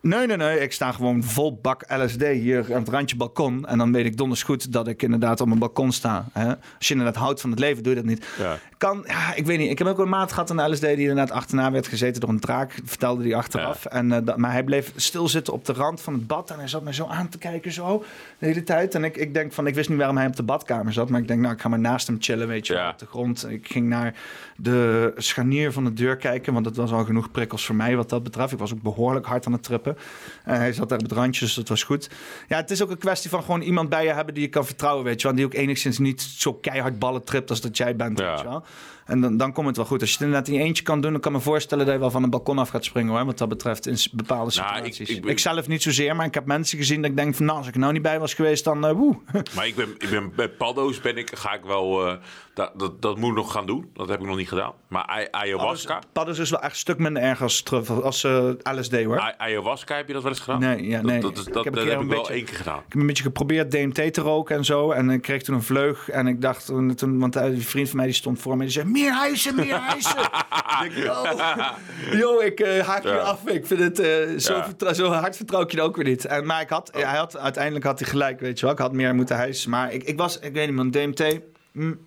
Nee, nee, nee. Ik sta gewoon vol bak LSD hier aan het randje balkon. En dan weet ik donders goed dat ik inderdaad op mijn balkon sta. Hè? Als je inderdaad houdt van het leven, doe je dat niet. Ja. Kan, ja, ik weet niet. Ik heb ook een maat gehad aan LSD die inderdaad achterna werd gezeten door een draak. Vertelde hij achteraf. En, eh, dat, maar hij bleef stilzitten op de rand van het bad. En hij zat me zo aan te kijken, zo, de hele tijd. En ik, ik denk van, ik wist niet waarom hij op de badkamer zat. Maar ik denk, nou, ik ga maar naast hem chillen, weet je op de grond. Ik ging naar de scharnier van de deur kijken. Want dat was al genoeg prikkels voor mij wat dat betreft. Ik was ook behoorlijk hard aan het trippen. En hij zat daar op het randje, dus dat was goed. Ja, het is ook een kwestie van gewoon iemand bij je hebben die je kan vertrouwen, weet je wel. Die ook enigszins niet zo keihard ballen tript als dat jij bent, weet je wel. En dan, dan komt het wel goed. Als je het inderdaad in je eentje kan doen, dan kan ik me voorstellen dat je wel van een balkon af gaat springen, hoor. Wat dat betreft in bepaalde Nou, ik- situaties. ik, ik- zelf niet zozeer, maar ik heb mensen gezien dat ik denk van, nou, als ik er nou niet bij was geweest, dan eh woe. <laughs> Maar ik ben, ik ben bij paddo's ben ik, ga ik wel. eh, dat, dat, dat moet ik nog gaan doen. Dat heb ik nog niet gedaan. Maar ayahuasca. Paddo's is wel echt een stuk minder erg als, als eh, LSD, hoor. ayahuasca, heb je dat wel eens gedaan? Nee, ja, nee. Dat, Ik heb dat heb ik wel beetje- één keer gedaan. Ik heb een beetje geprobeerd DMT te roken en zo. En ik kreeg toen een vleug. En ik dacht toen, toen want een vriend van mij die stond voor me. Die zei, meer hijsen, meer <laughs> denk, oh, <laughs> yo, ik eh, haak je Ja. af. Ik vind het eh, zo, Ja. zo hard vertrouw ik je ook weer niet. En, maar ik had, ja, hij had, uiteindelijk had hij gelijk, weet je wel. Ik had meer moeten hijsen. Maar ik, ik was, ik weet niet man, DMT... mm.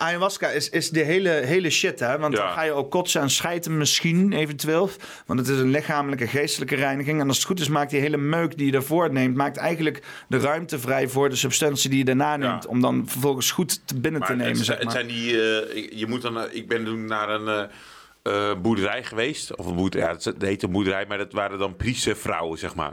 Ayahuasca is, is de hele, hele shit, hè? Want Ja. dan ga je ook kotsen en schijten misschien, eventueel. Want het is een lichamelijke, geestelijke reiniging. En als het goed is, maakt die hele meuk die je daarvoor neemt... maakt eigenlijk de ruimte vrij voor de substantie die je daarna neemt... om dan vervolgens goed te binnen te nemen, het, zeg het maar. zijn die. eh, ik- je moet dan, eh, ik ben toen naar een eh, boerderij geweest. Of een boerderij, ja, het heette een boerderij, maar dat waren dan priestervrouwen, zeg maar.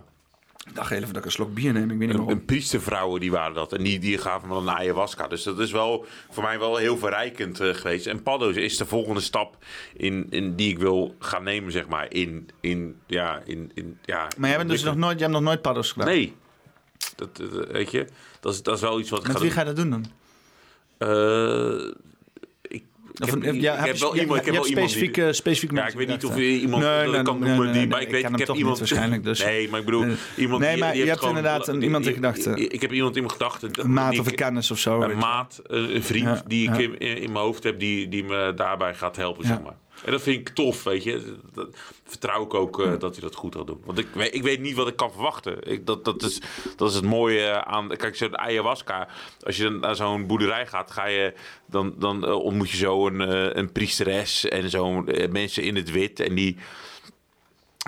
Ik dacht even dat ik een slok bier neem, ik weet niet Een, waarom. een priestervrouwen die waren dat. En die, die gaven me dan ayahuasca. Dus dat is wel voor mij wel heel verrijkend eh, geweest. En paddo's is de volgende stap in, in die ik wil gaan nemen, zeg maar. In, in, ja, in, in, ja, Maar jij, bent dus nog nooit, jij hebt nog nooit paddo's gedaan? Nee. Dat, dat- weet je, dat is, dat is wel iets wat ik Met ga wie doen. ga je dat doen dan? Eh, ik, heb, een- ik ja, heb je- wel ja, iemand, ik je heb wel hebt iemand die- specifieke Ja, ik weet niet of je iemand Nee, nee, kan nee, noemen, die, nee, maar nee, ik weet, ik ik heb toch iemand waarschijnlijk, dus. Nee, maar ik bedoel, iemand Nee, die, maar die je hebt inderdaad een- iemand in gedachten. Ik, heb iemand in mijn gedachten. Een maat of een kennis of zo. Een je. maat, een vriend Ja, die ik ja. in, mijn hoofd heb, die, die me daarbij gaat helpen, Ja. zeg maar. En dat vind ik tof, weet je. Vertrouw ik ook eh, dat hij dat goed gaat doen. Want ik, weet- ik weet niet wat ik kan verwachten. Ik, dat, dat, is, dat is het mooie aan... Kijk, zo'n ayahuasca. Als je naar zo'n boerderij gaat, ga je, dan, dan eh, ontmoet je zo een, eh, een priesteres en zo mensen in het wit. En die...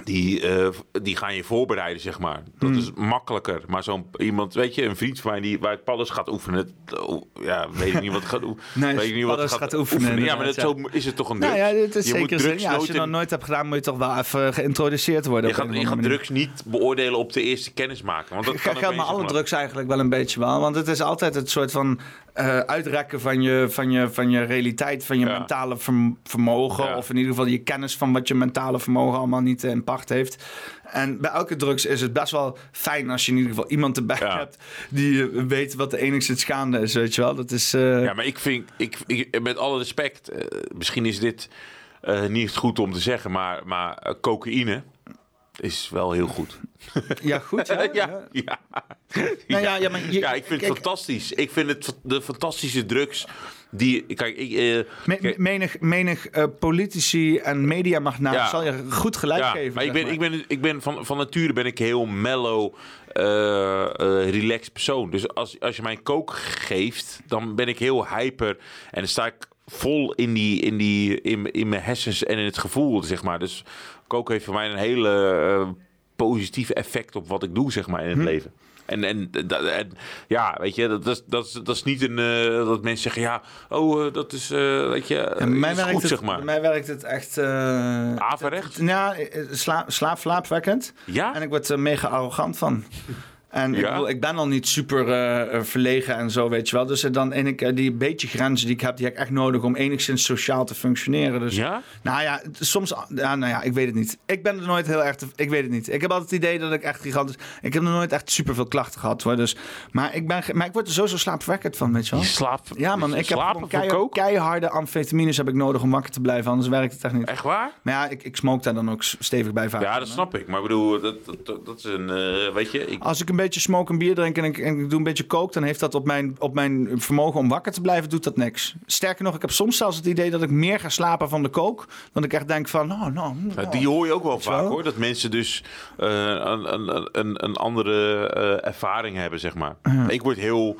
Die, eh, die gaan je voorbereiden, zeg maar. Dat Hmm. is makkelijker. Maar zo'n iemand, weet je, een vriend van mij die waar ik paddo's gaat oefenen. oh, ja, weet ik niet wat ik ga doen. Nee, weet ik niet wat gaat oefenen, Ja, maar dat, zo is het toch een Nou drugs. ja, dit is je zeker zo. drugs Ja, als je dat nooit hebt gedaan, moet je toch wel even geïntroduceerd worden. je gaat, je gaat drugs niet beoordelen op de eerste kennismaking. Want dat kan geldt maar alle drugs eigenlijk wel een beetje wel. Want het is altijd het soort van eh, uitrekken van je, van, je, van je realiteit, van je mentale verm- vermogen. Of in ieder geval je kennis van wat je mentale vermogen allemaal niet in pacht heeft. En bij elke drugs is het best wel fijn als je in ieder geval iemand erbij hebt die weet wat de enigszins gaande is, weet je wel. Dat is... eh, Ja, maar ik vind, ik, ik, met alle respect, eh, misschien is dit niet goed om te zeggen, maar, maar cocaïne is wel heel goed. Ja, goed. <laughs> Ja, ja, ja. Nou ja, ja, maar je- ja, ik vind het fantastisch. Ik vind het de fantastische drugs die... Kijk, ik... eh, Me- menig menig eh, politici en mediamagnaat Ja. zal je goed gelijk ja, geven. Maar ik ben, ik ben, ik ben van, van nature ben ik heel mellow, eh, relaxed persoon. Dus als, als je mij kook geeft, dan ben ik heel hyper. En dan sta ik vol in, die, in, die, in, in mijn hersens en in het gevoel, zeg maar. Dus koken heeft voor mij een hele eh, positieve effect op wat ik doe, zeg maar, in het Hm. leven. En, en, en ja, weet je, dat is, dat is, dat is niet een. eh, dat mensen zeggen, ja, oh, eh, dat is, eh, weet je, bij mij is werkt goed, het, zeg maar. Mij werkt het echt... Averechts? Ja, slaap, slaap, slaapwekkend. Ja? En ik word er mega arrogant van. En ik, bedoel, ik ben al niet super eh, eh, verlegen en zo, weet je wel. Dus dan en ik, eh, die beetje grenzen die ik heb, die heb ik echt nodig om enigszins sociaal te functioneren. Dus, Ja? Nou ja, soms, ja, nou ja, ik weet het niet. Ik ben er nooit heel erg, te- ik weet het niet. Ik heb altijd het idee dat ik echt gigantisch, ik heb nog nooit echt super veel klachten gehad hoor. Dus, maar ik ben, maar ik word er zo zo slaapverwekkend van, weet je wel. Je slaapt. Ja man, ik heb keiharde amfetamines heb ik nodig om wakker te blijven, anders werkt het echt niet. Echt waar? Maar ja, ik, ik smoke daar dan ook stevig bij vaak. Ja, dat snap ik. Maar ik bedoel, dat, dat, dat, dat is een, weet je, ik, Als ik een beetje smoke en bier drink en ik, en ik doe een beetje kook, dan heeft dat op mijn, op mijn vermogen om wakker te blijven, doet dat niks. Sterker nog, ik heb soms zelfs het idee dat ik meer ga slapen van de kook, dan ik echt denk van, nou, nou, Ja, nou. die hoor je ook wel vaak hoor. Dat mensen dus eh, een, een, een, een andere eh, ervaring hebben, zeg maar. Ik word heel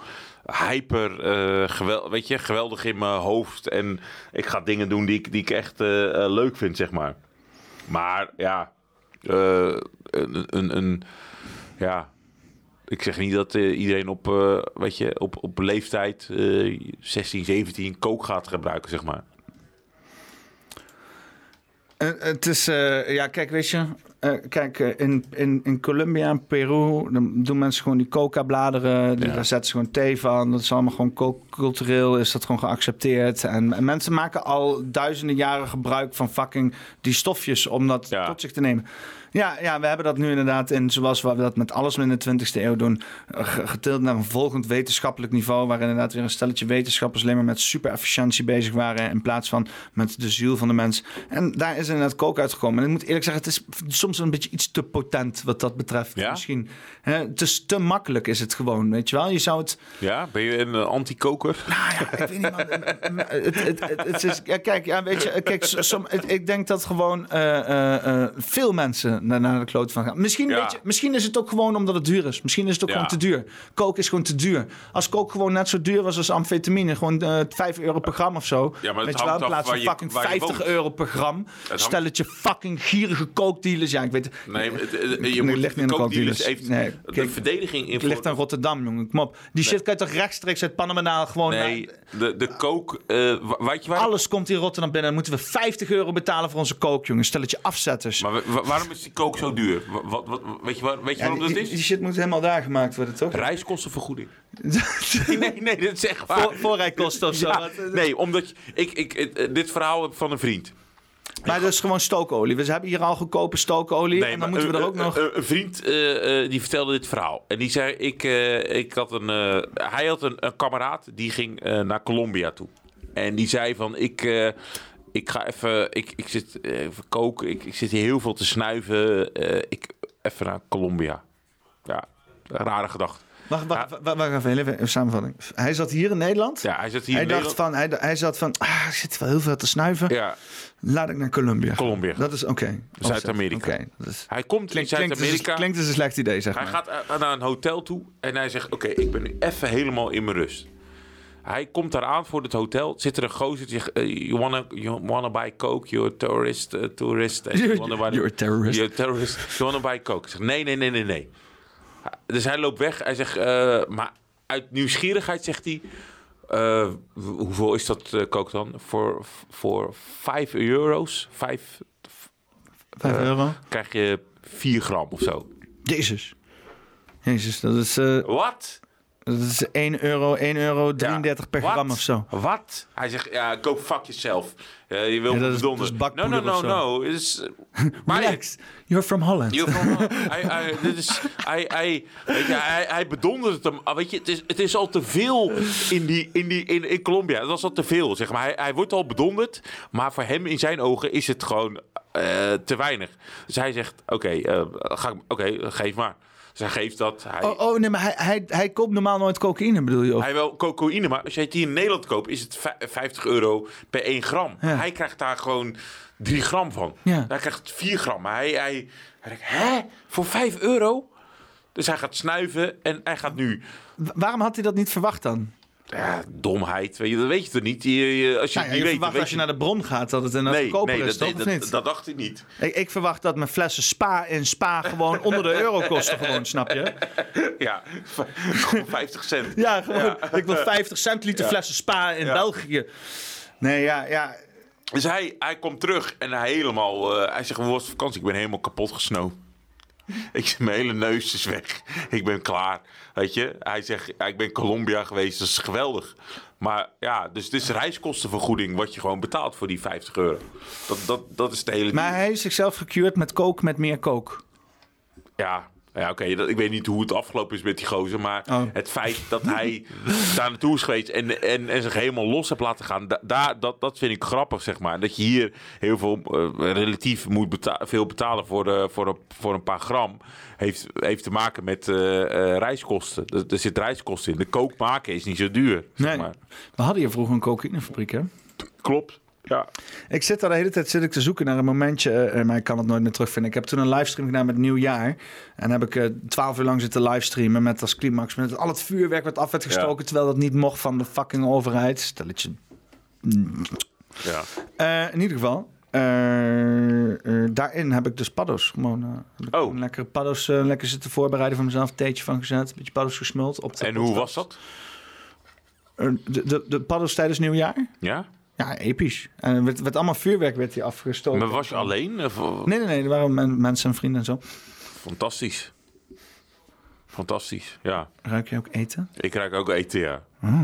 hyper, eh, gewel, weet je, geweldig in mijn hoofd. En ik ga dingen doen die ik, die ik echt leuk vind, zeg maar. Maar ja, een, een, een, ja, ik zeg niet dat eh, iedereen op, weet je, op, op leeftijd eh 16, 17 kook gaat gebruiken, zeg maar. Eh, het is, ja, kijk, weet je, kijk, in, in, in Colombia en Peru, dan doen mensen gewoon die coca-bladeren, die, daar zetten ze gewoon thee van. Dat is allemaal gewoon cul- cultureel, is dat gewoon geaccepteerd. En, en mensen maken al duizenden jaren gebruik van fucking die stofjes om dat tot zich te nemen. Ja, ja, we hebben dat nu inderdaad in, zoals we dat met alles in de 20e eeuw doen, eh, ge- getild naar een volgend wetenschappelijk niveau, waar inderdaad weer een stelletje wetenschappers alleen maar met super efficiëntie bezig waren, in plaats van met de ziel van de mens. En daar is inderdaad kook uitgekomen. En ik moet eerlijk zeggen, het is soms een beetje iets te potent wat dat betreft. Misschien. Hè, het is te makkelijk is het gewoon, weet je wel. Je zou het... Ja, ben je een eh, anti-koker? ik weet niet, man. het, het, het, het is, ja, kijk, ja, weet je, kijk, som, ik denk dat gewoon eh, veel mensen naar, naar de kloot van gaan. Misschien, je, misschien is het ook gewoon omdat het duur is. Misschien is het ook Ja. gewoon te duur. Kook is gewoon te duur. Als kook gewoon net zo duur was als amfetamine, gewoon eh 5 euro per gram of zo. Ja, maar het weet je wel, in plaats van fucking waar je 50 woont. euro per gram. Stelletje fucking gierige kookdealers. Ja, ik weet Nee, het- je moet ligt niet de kookdealers heeft Nee, de kijk, verdediging in Het ligt aan Rotterdam, jongen. Kom op. Die shit kan je toch rechtstreeks uit Panama gewoon... Nee, de, de kook... eh, wa- weet je waar... Alles komt hier Rotterdam binnen. Dan moeten we 50 euro betalen voor onze kook, jongen. Stelletje afzetters. Maar wa- waarom is die kook zo duur? Wa- Wat, wat, weet je, waar, weet je Ja, waarom die, dat is? die shit moet helemaal daar gemaakt worden, toch? Reiskostenvergoeding. <laughs> nee, nee, dat is echt waar. Voor- voorrijkosten of zo. Ja, nee, omdat je, ik, ik, eh, dit verhaal heb van een vriend. Maar dat is gewoon stookolie. We hebben hier al goedkope stookolie. en dan maar moeten we er een- ook nog... Een, vriend eh, eh, die vertelde dit verhaal. En die zei: ik, eh, ik had een, eh, Hij had een, een kameraad die ging naar Colombia toe. En die zei: van ik. Ik ga even, ik, ik zit eh, even koken, ik, ik zit hier heel veel te snuiven. eh, ik, even naar Colombia. Ja, rare gedachte. Wacht, wacht, wacht, wacht even, even een samenvatting. Hij zat hier in Nederland. Ja, hij zat hier hij in dacht Nederland. van, hij, hij zat van, ah, ik zit wel heel veel te snuiven. Ja. Laat ik naar Colombia. Colombia. Dat is oké. Zuid-Amerika. Oké, dat is- Hij komt in dus, Zuid-Amerika. klinkt dus een slecht idee, zeg Hij maar. gaat eh, naar een hotel toe en hij zegt: Oké, ik ben nu even helemaal in mijn rust. Hij komt daar aan voor het hotel. Zit er een gozer die zegt: eh, you, wanna, you wanna buy coke? You're a tourist. eh, tourist and you wanna buy- You're a terrorist. You're a terrorist. You wanna buy coke? Ik zeg: Nee, nee, nee, nee, nee. Dus hij loopt weg. Hij zegt: eh, Maar uit nieuwsgierigheid zegt hij. eh, hoeveel is dat eh coke dan? Voor, voor 5 euro's? 5 Vijf euro? Krijg je 4 gram of zo. Jezus. Jezus, dat is... eh, Wat? Dat is 1 euro, 1 euro 33 per gram of zo. Wat? Hij zegt, ja, go fuck yourself. Eh, je wil Ja, dat is- dat is no, no, no, no. Het is, eh. <laughs> You're from Holland. You're from Holland. <laughs> hij, hij, dit is, hij, hij, weet je, hij, hij bedondert hem. Ah, Weet je, het is, het is al te veel in, die, in, die, in, in Colombia. Het was al te veel. Zeg maar. hij, hij wordt al bedonderd. Maar voor hem in zijn ogen is het gewoon eh, te weinig. Dus hij zegt, oké, eh, ga ik- oké, geef maar. Hij geeft dat. Hij, Oh, oh nee, maar hij, hij, hij koopt normaal nooit cocaïne, bedoel je hij wil cocaïne, maar als jij het hier in Nederland koopt, is het vij- 50 euro per 1 gram. Ja. Hij krijgt daar gewoon 3 gram van. Ja. Hij krijgt 4 gram. Hij, hij, hij denkt, hè? Voor 5 euro? Dus hij gaat snuiven en hij gaat nu... Wa- Waarom had hij dat niet verwacht dan? Ja, domheid. Weet je, dat weet je toch niet? Je, je- als je Nou ja, je weet, verwacht weet als je naar de bron gaat dat het een Nee, goedkoper nee, is, dat, toch? Of dat, dacht ik niet. Ik, ik verwacht dat mijn flessen spa in spa gewoon <laughs> onder de euro kosten, gewoon, snap je? Ja, gewoon 50 cent. Ja, gewoon. Ik wil 50 centiliter Ja. flessen spa in. België. Nee, ja, ja. Dus hij, hij komt terug en hij helemaal... eh, hij zegt, hoe was de vakantie? Ik ben helemaal kapot gesnoven. Ik, mijn hele neus is weg. Ik ben klaar. Weet je, hij zegt, ja, ik ben Colombia geweest, dat is geweldig. Maar ja, dus het is reiskostenvergoeding wat je gewoon betaalt voor die 50 euro. Dat, dat, dat is de hele... Maar hij heeft zichzelf gecured met kook met meer kook. Ja, ja oké. dat Ik weet niet hoe het afgelopen is met die gozer. Maar het feit dat hij <laughs> daar naartoe is geweest en, en, en zich helemaal los heeft laten gaan. da- Daar, dat, dat vind ik grappig, zeg maar. Dat je hier heel veel, eh, relatief moet beta- veel betalen voor, de, voor, een, voor een paar gram. Heeft, heeft te maken met eh, eh, reiskosten. Er, er zit reiskosten in. De kook maken is niet zo duur. Zeg Nee. maar. We hadden hier vroeger een cocaïnefabriek, hè? Klopt. Ja. Ik zit daar de hele tijd zit ik te zoeken naar een momentje, eh, maar ik kan het nooit meer terugvinden. Ik heb toen een livestream gedaan met Nieuwjaar. En heb ik eh, twaalf uur lang zitten livestreamen met als climax. Met al het vuurwerk wat af werd gestoken, terwijl dat niet mocht van de fucking overheid. Stelletje. Ja. Eh, in ieder geval, eh, eh, daarin heb ik dus paddo's. Gewoon eh, gewoon lekker paddo's eh, lekker zitten voorbereiden voor mezelf. Theetje van gezet, een beetje paddo's gesmuld. Op de En hoe was dat? Eh, de, de, de paddo's tijdens Nieuwjaar? Ja? Ja, episch. En er werd, werd allemaal vuurwerk werd hier afgestoken. Maar was je alleen? Of- Nee, nee, nee. Er waren men- mensen en vrienden en zo. Fantastisch. Fantastisch, ja. Ruik je ook eten? Ik ruik ook eten, ja. Oh,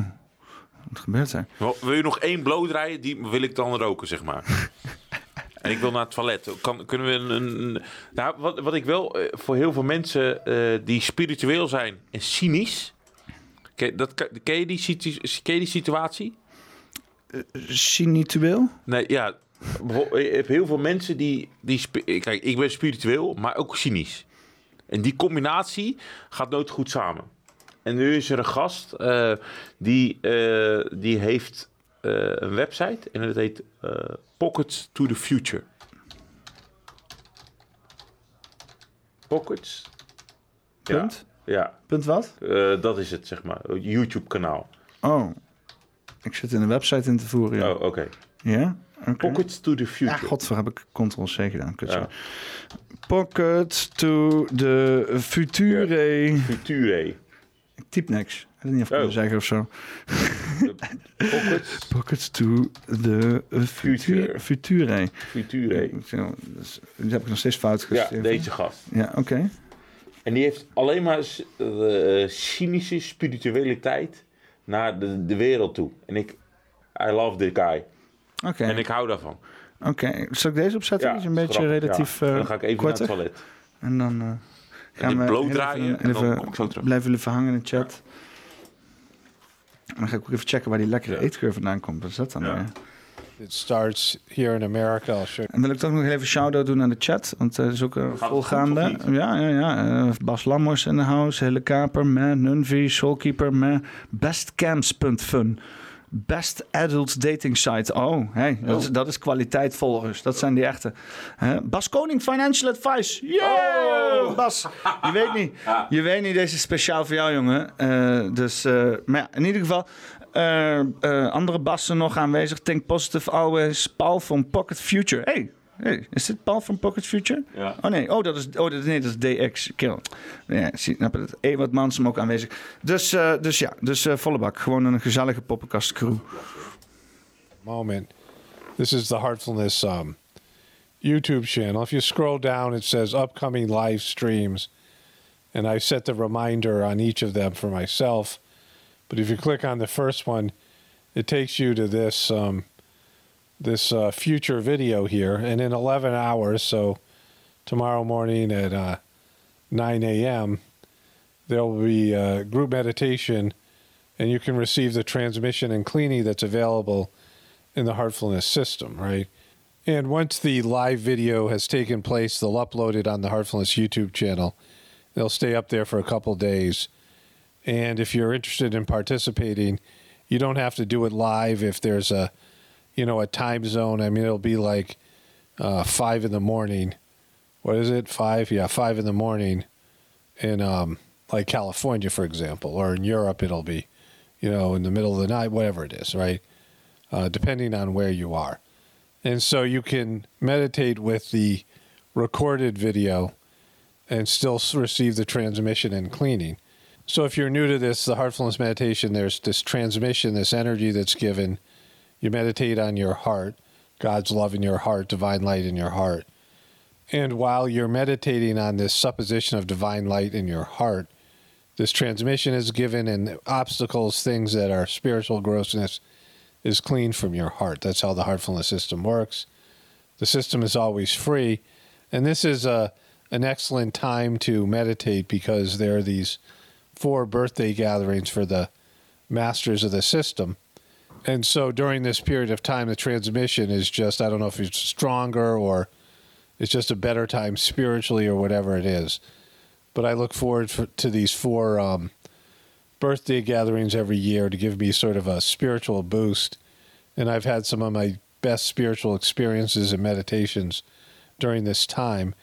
wat gebeurt er? Wil, wil je nog één blow draaien? Die wil ik dan roken, zeg maar. <laughs> en ik wil naar het toilet. Kan, kunnen we een... een- nou, wat, wat ik wel eh, voor heel veel mensen eh, die spiritueel zijn en cynisch... Ken, dat, ken, je die, ken je die situatie? Sinitueel? Nee, ja. Je hebt heel veel mensen die... die kijk, ik ben spiritueel, maar ook cynisch. En die combinatie gaat nooit goed samen. En nu is er een gast eh, die, eh, die heeft eh, een website en dat heet eh, Pockets to the Future. Pockets. Punt? Ja. ja. Punt wat? Eh, dat is het, zeg maar. YouTube kanaal. Oh, ik zit in de website in te voeren. Ja. Oh, oké. Ja? Oké. Pockets to the Future. Ja, godver heb ik Ctrl-C gedaan. Ja. Pocket to the future. Future. Ik typ niks. Ik weet niet of ik Oh. zeggen of zo. Pockets. <laughs> Pockets to the future. Future. Future. Dus, die heb ik nog steeds fout Ja, geschreven. deze gast. Ja, oké. En die heeft alleen maar s- eh, cynische spiritualiteit naar de, de wereld toe. En ik, I love this guy. Oké. En ik hou daarvan. Oké, zal ik deze opzetten? Ja, is een beetje grappig, relatief ja. eh Dan ga ik even korter. naar het toilet. En dan eh, gaan we draaien even, en dan even kom ik zo terug. blijven jullie verhangen in de chat. En dan ga ik ook even checken waar die lekkere eetgeur vandaan komt. Wat is dat dan weer? It starts here in America. I'll show En wil ik toch nog even shout-out doen aan de chat, want het is ook een volgaande. Ja, ja, ja. Eh, Bas Lammers in de house, Hele Kaper, me, Nunvi, Soulkeeper, me, bestcamps.fun. Best Adult Dating Site. Oh, hey, dat, is, dat is kwaliteit volgers. Dat zijn die echte. Hè? Bas Koning Financial Advice. Yeah! Bas, je weet niet. <laughs> Je weet niet, deze is speciaal voor jou, jongen. Eh, dus, eh, maar ja, in ieder geval... eh, eh, andere bassen nog aanwezig. Think positive always. Paul van Pocket Future. Hey, hey, is dit Paul van Pocket Future? Ja. Oh nee, oh, dat is, oh, dat, nee, dat is DX. Kill. Ja, zie, snap je het? Ewart Mansum ook aanwezig. Dus, eh, dus ja, dus eh, volle bak. Gewoon een gezellige poppenkast crew. moment. This is the Heartfulness um, YouTube channel. If you scroll down, it says upcoming live streams, and I set the reminder on each of them for myself. But if you click on the first one, it takes you to this um, this uh, future video here, and in 11 hours, so tomorrow morning at uh, 9 a.m., there will be a group meditation, and you can receive the transmission and cleaning that's available in the Heartfulness system, right? And once the live video has taken place, they'll upload it on the Heartfulness YouTube channel. They'll stay up there for a couple days. And if you're interested in participating, you don't have to do it live if there's a, you know, a time zone. I mean, it'll be like uh, five in the morning. What is it? Five? Yeah, five in the morning in um, like California, for example, or in Europe, it'll be, you know, in the middle of the night, whatever it is, right? Uh, depending on where you are. And so you can meditate with the recorded video and still receive the transmission and cleaning. So if you're new to this, the heartfulness meditation, there's this transmission, this energy that's given. You meditate on your heart, God's love in your heart, divine light in your heart. And while you're meditating on this supposition of divine light in your heart, this transmission is given, and obstacles, things that are spiritual grossness, is cleaned from your heart. That's how the heartfulness system works. The system is always free, and this is a an excellent time to meditate because there are these four birthday gatherings for the masters of the system. And so during this period of time, the transmission is just, I don't know if it's stronger or it's just a better time spiritually or whatever it is. But I look forward for, to these four um, birthday gatherings every year to give me sort of a spiritual boost. And I've had some of my best spiritual experiences and meditations during this time.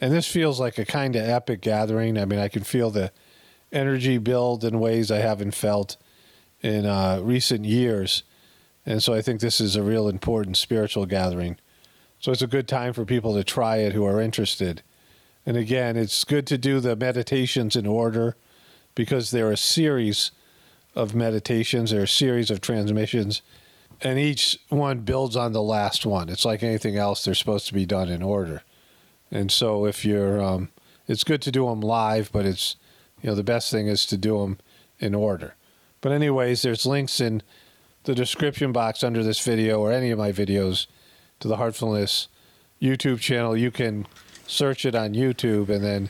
And this feels like a kind of epic gathering. I mean, I can feel the energy build in ways I haven't felt in uh, recent years. And so I think this is a real important spiritual gathering. So it's a good time for people to try it who are interested. And again, it's good to do the meditations in order because they're a series of meditations, they're a series of transmissions, and each one builds on the last one. It's like anything else, they're supposed to be done in order. And so if you're, um, it's good to do them live, but it's, you know, the best thing is to do them in order. But anyways, there's links in the description box under this video or any of my videos to the Heartfulness YouTube channel. You can search it on YouTube and then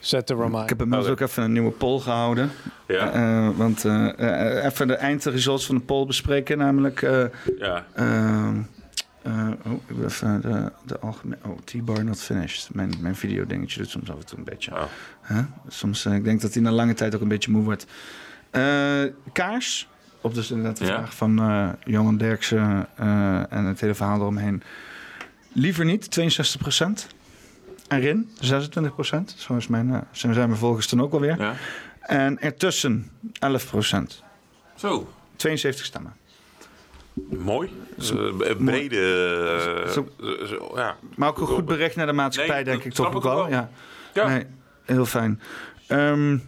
set the reminder. Ik heb inmiddels ook even een nieuwe poll gehouden. Ja. Eh, want eh, eh, even de eindresults van de poll bespreken, namelijk... eh, Ja. Eh, oh, ik wil even de, de algemene... Oh, T-bar not finished. Mijn, mijn videodingetje doet soms af en toe een beetje. Hè? Soms, eh, ik denk dat hij na lange tijd ook een beetje moe wordt. Eh, kaars, op dus inderdaad de Ja. vraag van Johan Derksen en het hele verhaal eromheen. Liever niet, 62 En Rin, 26 Zo is mijn, zo zijn mijn volgers dan ook alweer. Ja. En ertussen 11% Zo. 72 stemmen. Mooi. Dus, eh, brede... eh, Zo- eh, zo- ja. Maar ook een goed bericht naar de maatschappij, Nee, denk ik toch ook wel. Ja. Ja. Nee, heel fijn. Ehm,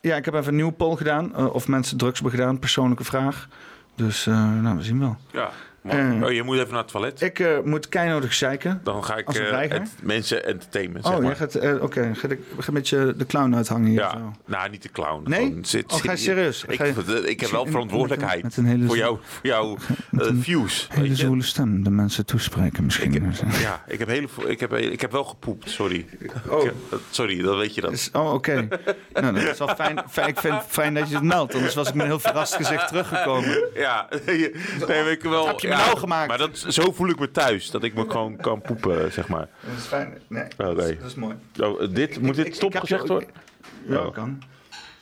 ja, ik heb even een nieuwe poll gedaan. of mensen drugs hebben gedaan. Persoonlijke vraag. Dus nou, we zien wel. Ja. Eh, oh, je moet even naar het toilet. Ik eh, moet keinodig zeiken. Dan ga ik eh, ent- mensen entertainment, zeg Oh, maar. jij gaat, eh, oké. Ga ik ga met je de clown uithangen hier? Ja, zo? nou niet de clown. Nee? Gewoon zit, Oh, ga je serieus? Ik, Ga je- ik heb wel Met verantwoordelijkheid een- met een hele voor jou, jouw <laughs> views. Hele weet stem, de mensen toespreken misschien. Ja, ik heb, hele, ik, heb, ik heb wel gepoept, sorry. Oh. Heb- sorry, dan weet je dat. Is- Oh, oké. <laughs> nou, dat is wel fijn, fijn. Ik vind het fijn dat je het meldt. Anders was ik met een heel verrast gezicht teruggekomen. Ja, <laughs> nee, ik wel. Ja, nou gemaakt? Maar dat, zo voel ik me thuis, dat ik me gewoon kan poepen, zeg maar. Dat is fijn. Nee, Oké. dat, is, dat is mooi. Oh, dit, moet dit stopgezegd worden? Ja, Oh. kan.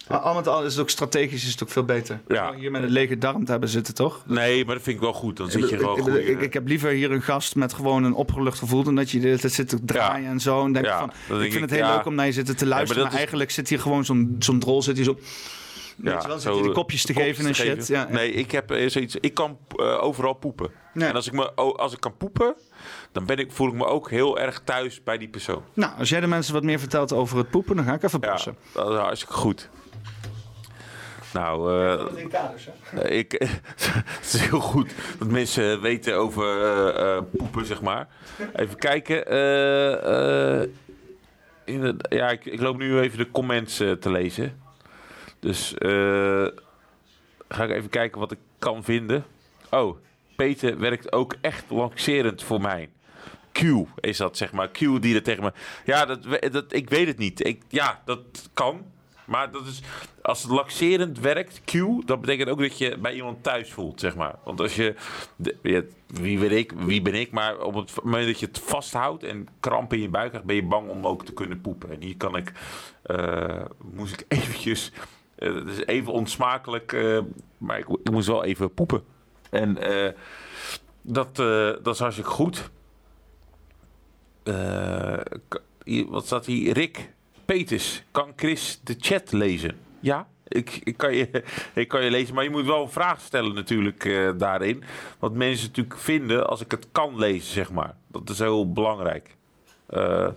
Maar al met al is het ook strategisch is het ook veel beter. Ja. Hier met een lege darm te hebben zitten, toch? Nee, maar dat vind ik wel goed. Dan zit je ik, gewoon ik, goed. ik, ik heb liever hier een gast met gewoon een opgelucht gevoel... dan dat je de hele tijd zit te draaien en zo. En denk Ja, van, ik denk vind ik, het heel ja. leuk om naar je zitten te luisteren... maar maar, dat is- eigenlijk zit hier gewoon zo'n zo'n drol zit hier zo... Ja, wel, zit zo, je de kopjes te kopjes geven en shit. geven. Ja, Nee, ik heb eh, zoiets. Ik kan eh, overal poepen. En als ik, me, als ik kan poepen, dan ben ik, voel ik me ook heel erg thuis bij die persoon. Nou, als jij de mensen wat meer vertelt over het poepen... dan ga ik even Ja, passen. dat is hartstikke goed. Nou, eh, ik, <laughs> het is heel goed dat mensen weten over eh, eh, poepen, zeg maar. Even kijken. eh, eh, in het- ja, ik, ik loop nu even de comments eh, te lezen. Dus eh, ga ik even kijken wat ik kan vinden. Oh, Peter werkt ook echt lancerend voor mij. Q is dat, zeg maar. Q die er tegen me... Ja, dat, dat, ik weet het niet. Ik, ja, dat kan. Maar dat is, als het laxerend werkt, Q, dat betekent ook dat je bij iemand thuis voelt, zeg maar. Want als je, wie, ben ik, wie ben ik, maar op het moment dat je het vasthoudt en kramp in je buik krijgt, ben je bang om ook te kunnen poepen. En hier kan ik, eh, moest ik <laughs> eventjes, het is even onsmakelijk, eh, maar ik, ik moest wel even poepen. En eh, dat, eh, dat is hartstikke goed. Eh, wat staat hier? Rick Peters, kan Chris de chat lezen? Ja, ik, ik, kan je, <laughs> ik kan je lezen, maar je moet wel een vraag stellen natuurlijk eh, daarin. Wat mensen natuurlijk vinden als ik het kan lezen, zeg maar. Dat is heel belangrijk. Eh,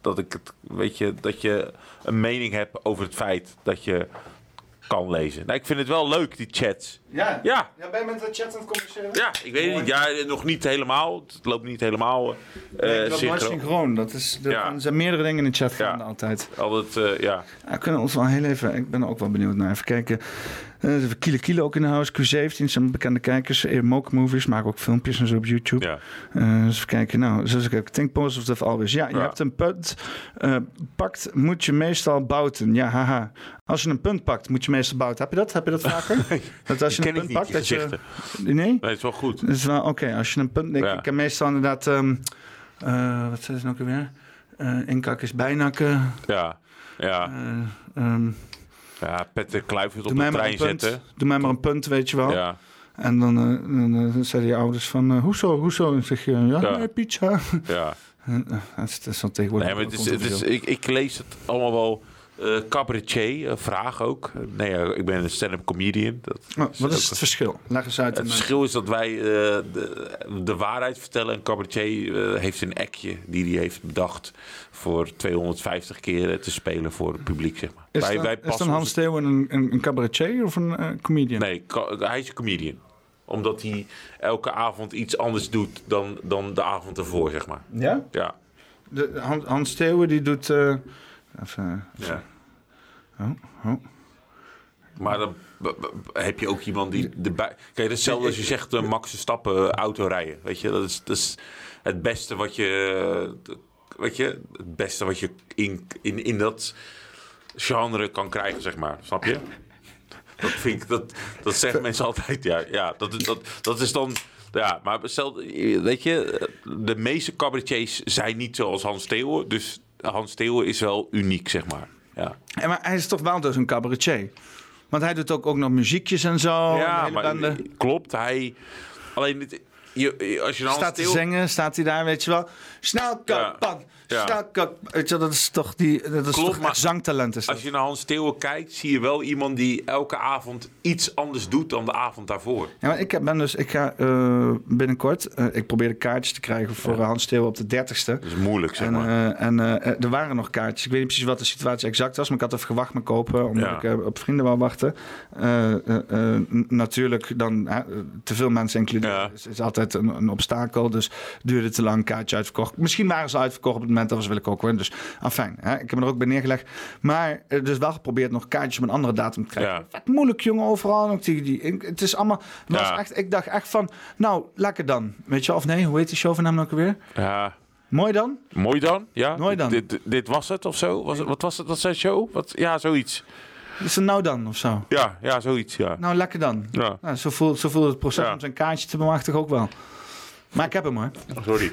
dat ik het, weet je, dat je een mening hebt over het feit dat je kan lezen. Nou, ik vind het wel leuk, die chats. Ja. Ja. ja ben je met de chat aan het communiceren? Ja, ik weet het niet. Ja, nog niet helemaal. Het loopt niet helemaal uh, nee, nooit synchroon. synchroon. Dat is, er, Ja. er zijn meerdere dingen in de chat gaande altijd. Altijd, eh, ja. Ja, we kunnen ons wel heel even... Ik ben ook wel benieuwd naar. Even kijken. Even Kilo Kilo ook in de house. Q17 zijn bekende kijkers. Eh, Moke Movies maken ook filmpjes en zo op YouTube. Ja. Dus even kijken. Nou, zoals ik think positive always. Ja, je Ja. hebt een punt eh, pakt, moet je meestal bouten. Ja, haha. Als je een punt pakt, moet je meestal bouten. Heb je dat? Heb je dat vaker? <laughs> dat als je een punt niet, pakt, dat je... Nee? Nee, het is wel goed. Dat is wel oké. Als je een punt... Ik, Ja. ik heb meestal inderdaad... eh, wat zei ze nou ook weer? Inkakken is bijnakken. Ja. Ja. Ehm, ja, Petter Kluivert op de trein zetten. Doe mij maar een punt, weet je wel. Ja. En dan, eh, dan eh, zeiden je ouders van, eh, hoezo, hoezo? En zeg je, ja, Ja. nee, pizza. Ja. <laughs> Dat is, dan tegenwoordig Nee, maar het is, het is, ik, ik lees het allemaal wel. Eh cabaretier, eh, vraag ook. Nee, ja, ik ben een stand-up comedian. Dat Oh, wat is het verschil? Leg eens uit. Het verschil is dat wij eh, de, de waarheid vertellen. En cabaretier eh, heeft een ekje die hij heeft bedacht voor 250 keer te spelen voor het publiek, zeg maar. Is, wij, dan, wij is dan Hans Steeuwen een, een, een cabaretier of een eh, comedian? Nee, ca- hij is een comedian. Omdat hij elke avond iets anders doet dan, dan de avond ervoor, zeg maar. Ja? Ja. De, Hans, Hans Steeuwen die doet... even, ja. Oh, oh. Maar dan heb je ook iemand die erbij... Kijk, hetzelfde als je zegt uh, Max Verstappen eh, auto rijden. Weet je, dat is, dat is het beste wat je... Weet je, het beste wat je in, in, in dat genre kan krijgen, zeg maar. Snap je? Dat vind ik, dat, dat zeggen <laughs> mensen altijd. Ja, ja dat, is- dat, dat is dan. Ja, maar stel, weet je, de meeste cabaretiers zijn niet zoals Hans Theeuwen. Dus Hans Theeuwen is wel uniek, zeg maar. Ja, En maar hij is toch wel dus een cabaretier? Want hij doet ook, ook nog muziekjes en zo. ja hele maar klopt. Hij. Alleen, het- je, als je Hans staat te zingen, staat hij daar, weet je wel. Snel, kak, pan. Ja. Dat is toch, die, dat is Klopt, toch zangtalent. Is dat. Als je naar Hans Theeuwen kijkt, zie je wel iemand die elke avond iets anders doet dan de avond daarvoor. Ja, maar ik ben dus, ik ga eh, binnenkort, eh, ik probeer de kaartjes te krijgen voor Hans Steeuwen op de 30ste. Dat is moeilijk, zeg En, maar. eh, en er waren nog kaartjes. Ik weet niet precies wat de situatie exact was, maar ik had even gewacht met kopen, omdat Ja. ik op vrienden wou wachten. Natuurlijk, dan te veel mensen includeren is, is altijd een, een obstakel. Dus duurde te lang, kaartje uitverkocht. Misschien waren ze uitverkocht op het moment dat was wil ik ook hoor. Dus afijn, hè, ik heb me er ook bij neergelegd. Maar dus wel geprobeerd nog kaartjes op een andere datum te krijgen. Ja. Vet moeilijk, jongen, overal. Ook die, die, het is allemaal. het was Ja. echt, ik dacht echt van, nou, lekker dan. Weet je, of nee, hoe heet die show van hem ook weer? Ja. Mooi dan? Mooi dan? Ja. Mooi dan. Dit, dit, dit was het of zo? Was het, wat was het? Dat zijn show? Wat, ja, zoiets. Is het nou dan of zo? Ja, ja, zoiets. Ja. Nou, lekker dan. Ja. Nou, zo, voelt, zo voelt het proces Ja. om zijn kaartje te bemachtigen ook wel. Maar ik heb hem hoor. Oh, sorry. <laughs>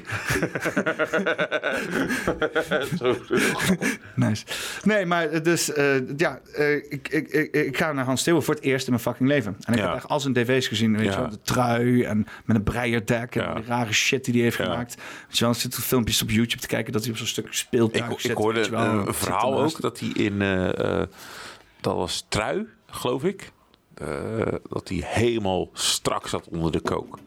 Nice. Nee, maar dus eh, ja, eh, ik, ik, ik, ik ga naar Hans Steeuwen voor het eerst in mijn fucking leven. En ik Ja. heb echt al zijn tv's gezien, weet Ja. je wel. De trui en met een breierdek en Ja. die rare shit die hij heeft Ja. gemaakt. Weet je wel, er zitten filmpjes op YouTube te kijken dat hij op zo'n stuk speeltuig Ik, zit. ik hoorde wel. een, een verhaal ook dat hij in. eh, dat was trui, geloof ik. Eh, dat hij helemaal strak zat onder de kook.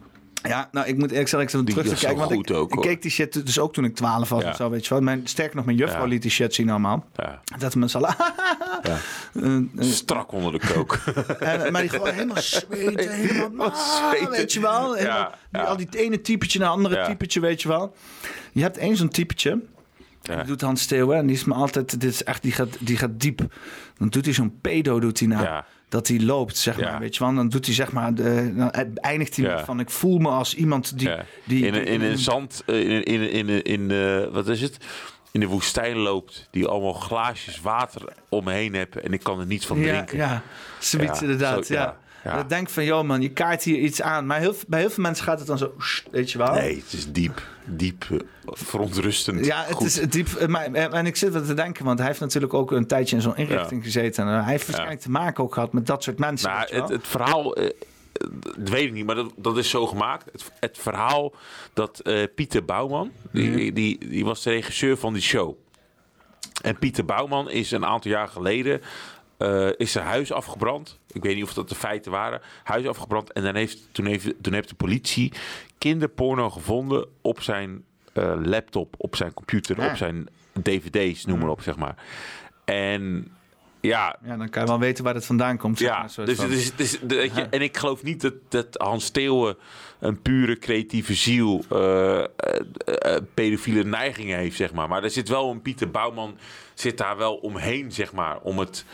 Ja, nou, ik moet eerlijk zeggen, ik zat terug te kijken. Want goed ik, ook, ik keek die shit dus ook toen ik 12 was Ja. of zo, weet je wel. Mijn, sterker nog, mijn juffrouw Ja. liet die shit zien allemaal. Ja. Dat mensen al... <laughs> Ja. Eh, eh, Strak onder de kook. <laughs> En, maar die gewoon helemaal zweten, <laughs> helemaal ah, zweten. weet je wel. Helemaal, Ja, die- ja. Al die ene typetje naar andere Ja. typetje, weet je wel. Je hebt één zo'n typetje. Die doet Hans Steeuwen en die is me altijd, dit is echt, die gaat, die gaat diep. Dan doet hij zo'n pedo, doet hij nou. Ja. Dat hij loopt, zeg Ja. maar, weet je wel. Dan doet hij, zeg maar, de, dan eindigt hij Ja. met van, ik voel me als iemand die... Ja. die in, een- in een zand, eh, in, in, in, in, in eh, wat is het? In de woestijn loopt, die allemaal glaasjes water om me heen hebben en ik kan er niets van drinken. Ja, zoiets inderdaad, zo- ja. Ja. Dat denk van, joh man, je kaart hier iets aan. Maar heel, bij heel veel mensen gaat het dan zo, weet je wel. Nee, het is diep, diep eh, verontrustend. Ja, het goed. is diep. eh, Maar, en ik zit wat te denken, want hij heeft natuurlijk ook een tijdje in zo'n inrichting gezeten. En hij heeft waarschijnlijk te maken ook gehad met dat soort mensen. Nou, het, het verhaal, eh, dat weet ik niet, maar dat, dat is zo gemaakt. Het, het verhaal dat eh, Pieter Bouwman, die, die, die was de regisseur van die show. En Pieter Bouwman is een aantal jaar geleden eh, is zijn huis afgebrand. Ik weet niet of dat de feiten waren. Huis afgebrand. En dan heeft, toen, heeft, toen heeft de politie kinderporno gevonden op zijn eh, laptop, op zijn computer, Ah. op zijn dvd's, noem maar op, zeg maar. En Ja, Ja, dan kan je wel weten waar het vandaan komt. zeg Ja, maar, soort dus, dus, dus, weet je, en ik geloof niet dat, dat Hans Steeuwen een pure creatieve ziel, eh, pedofiele neigingen heeft, zeg maar. Maar er zit wel een Pieter Bouwman, zit daar wel omheen, zeg maar, om het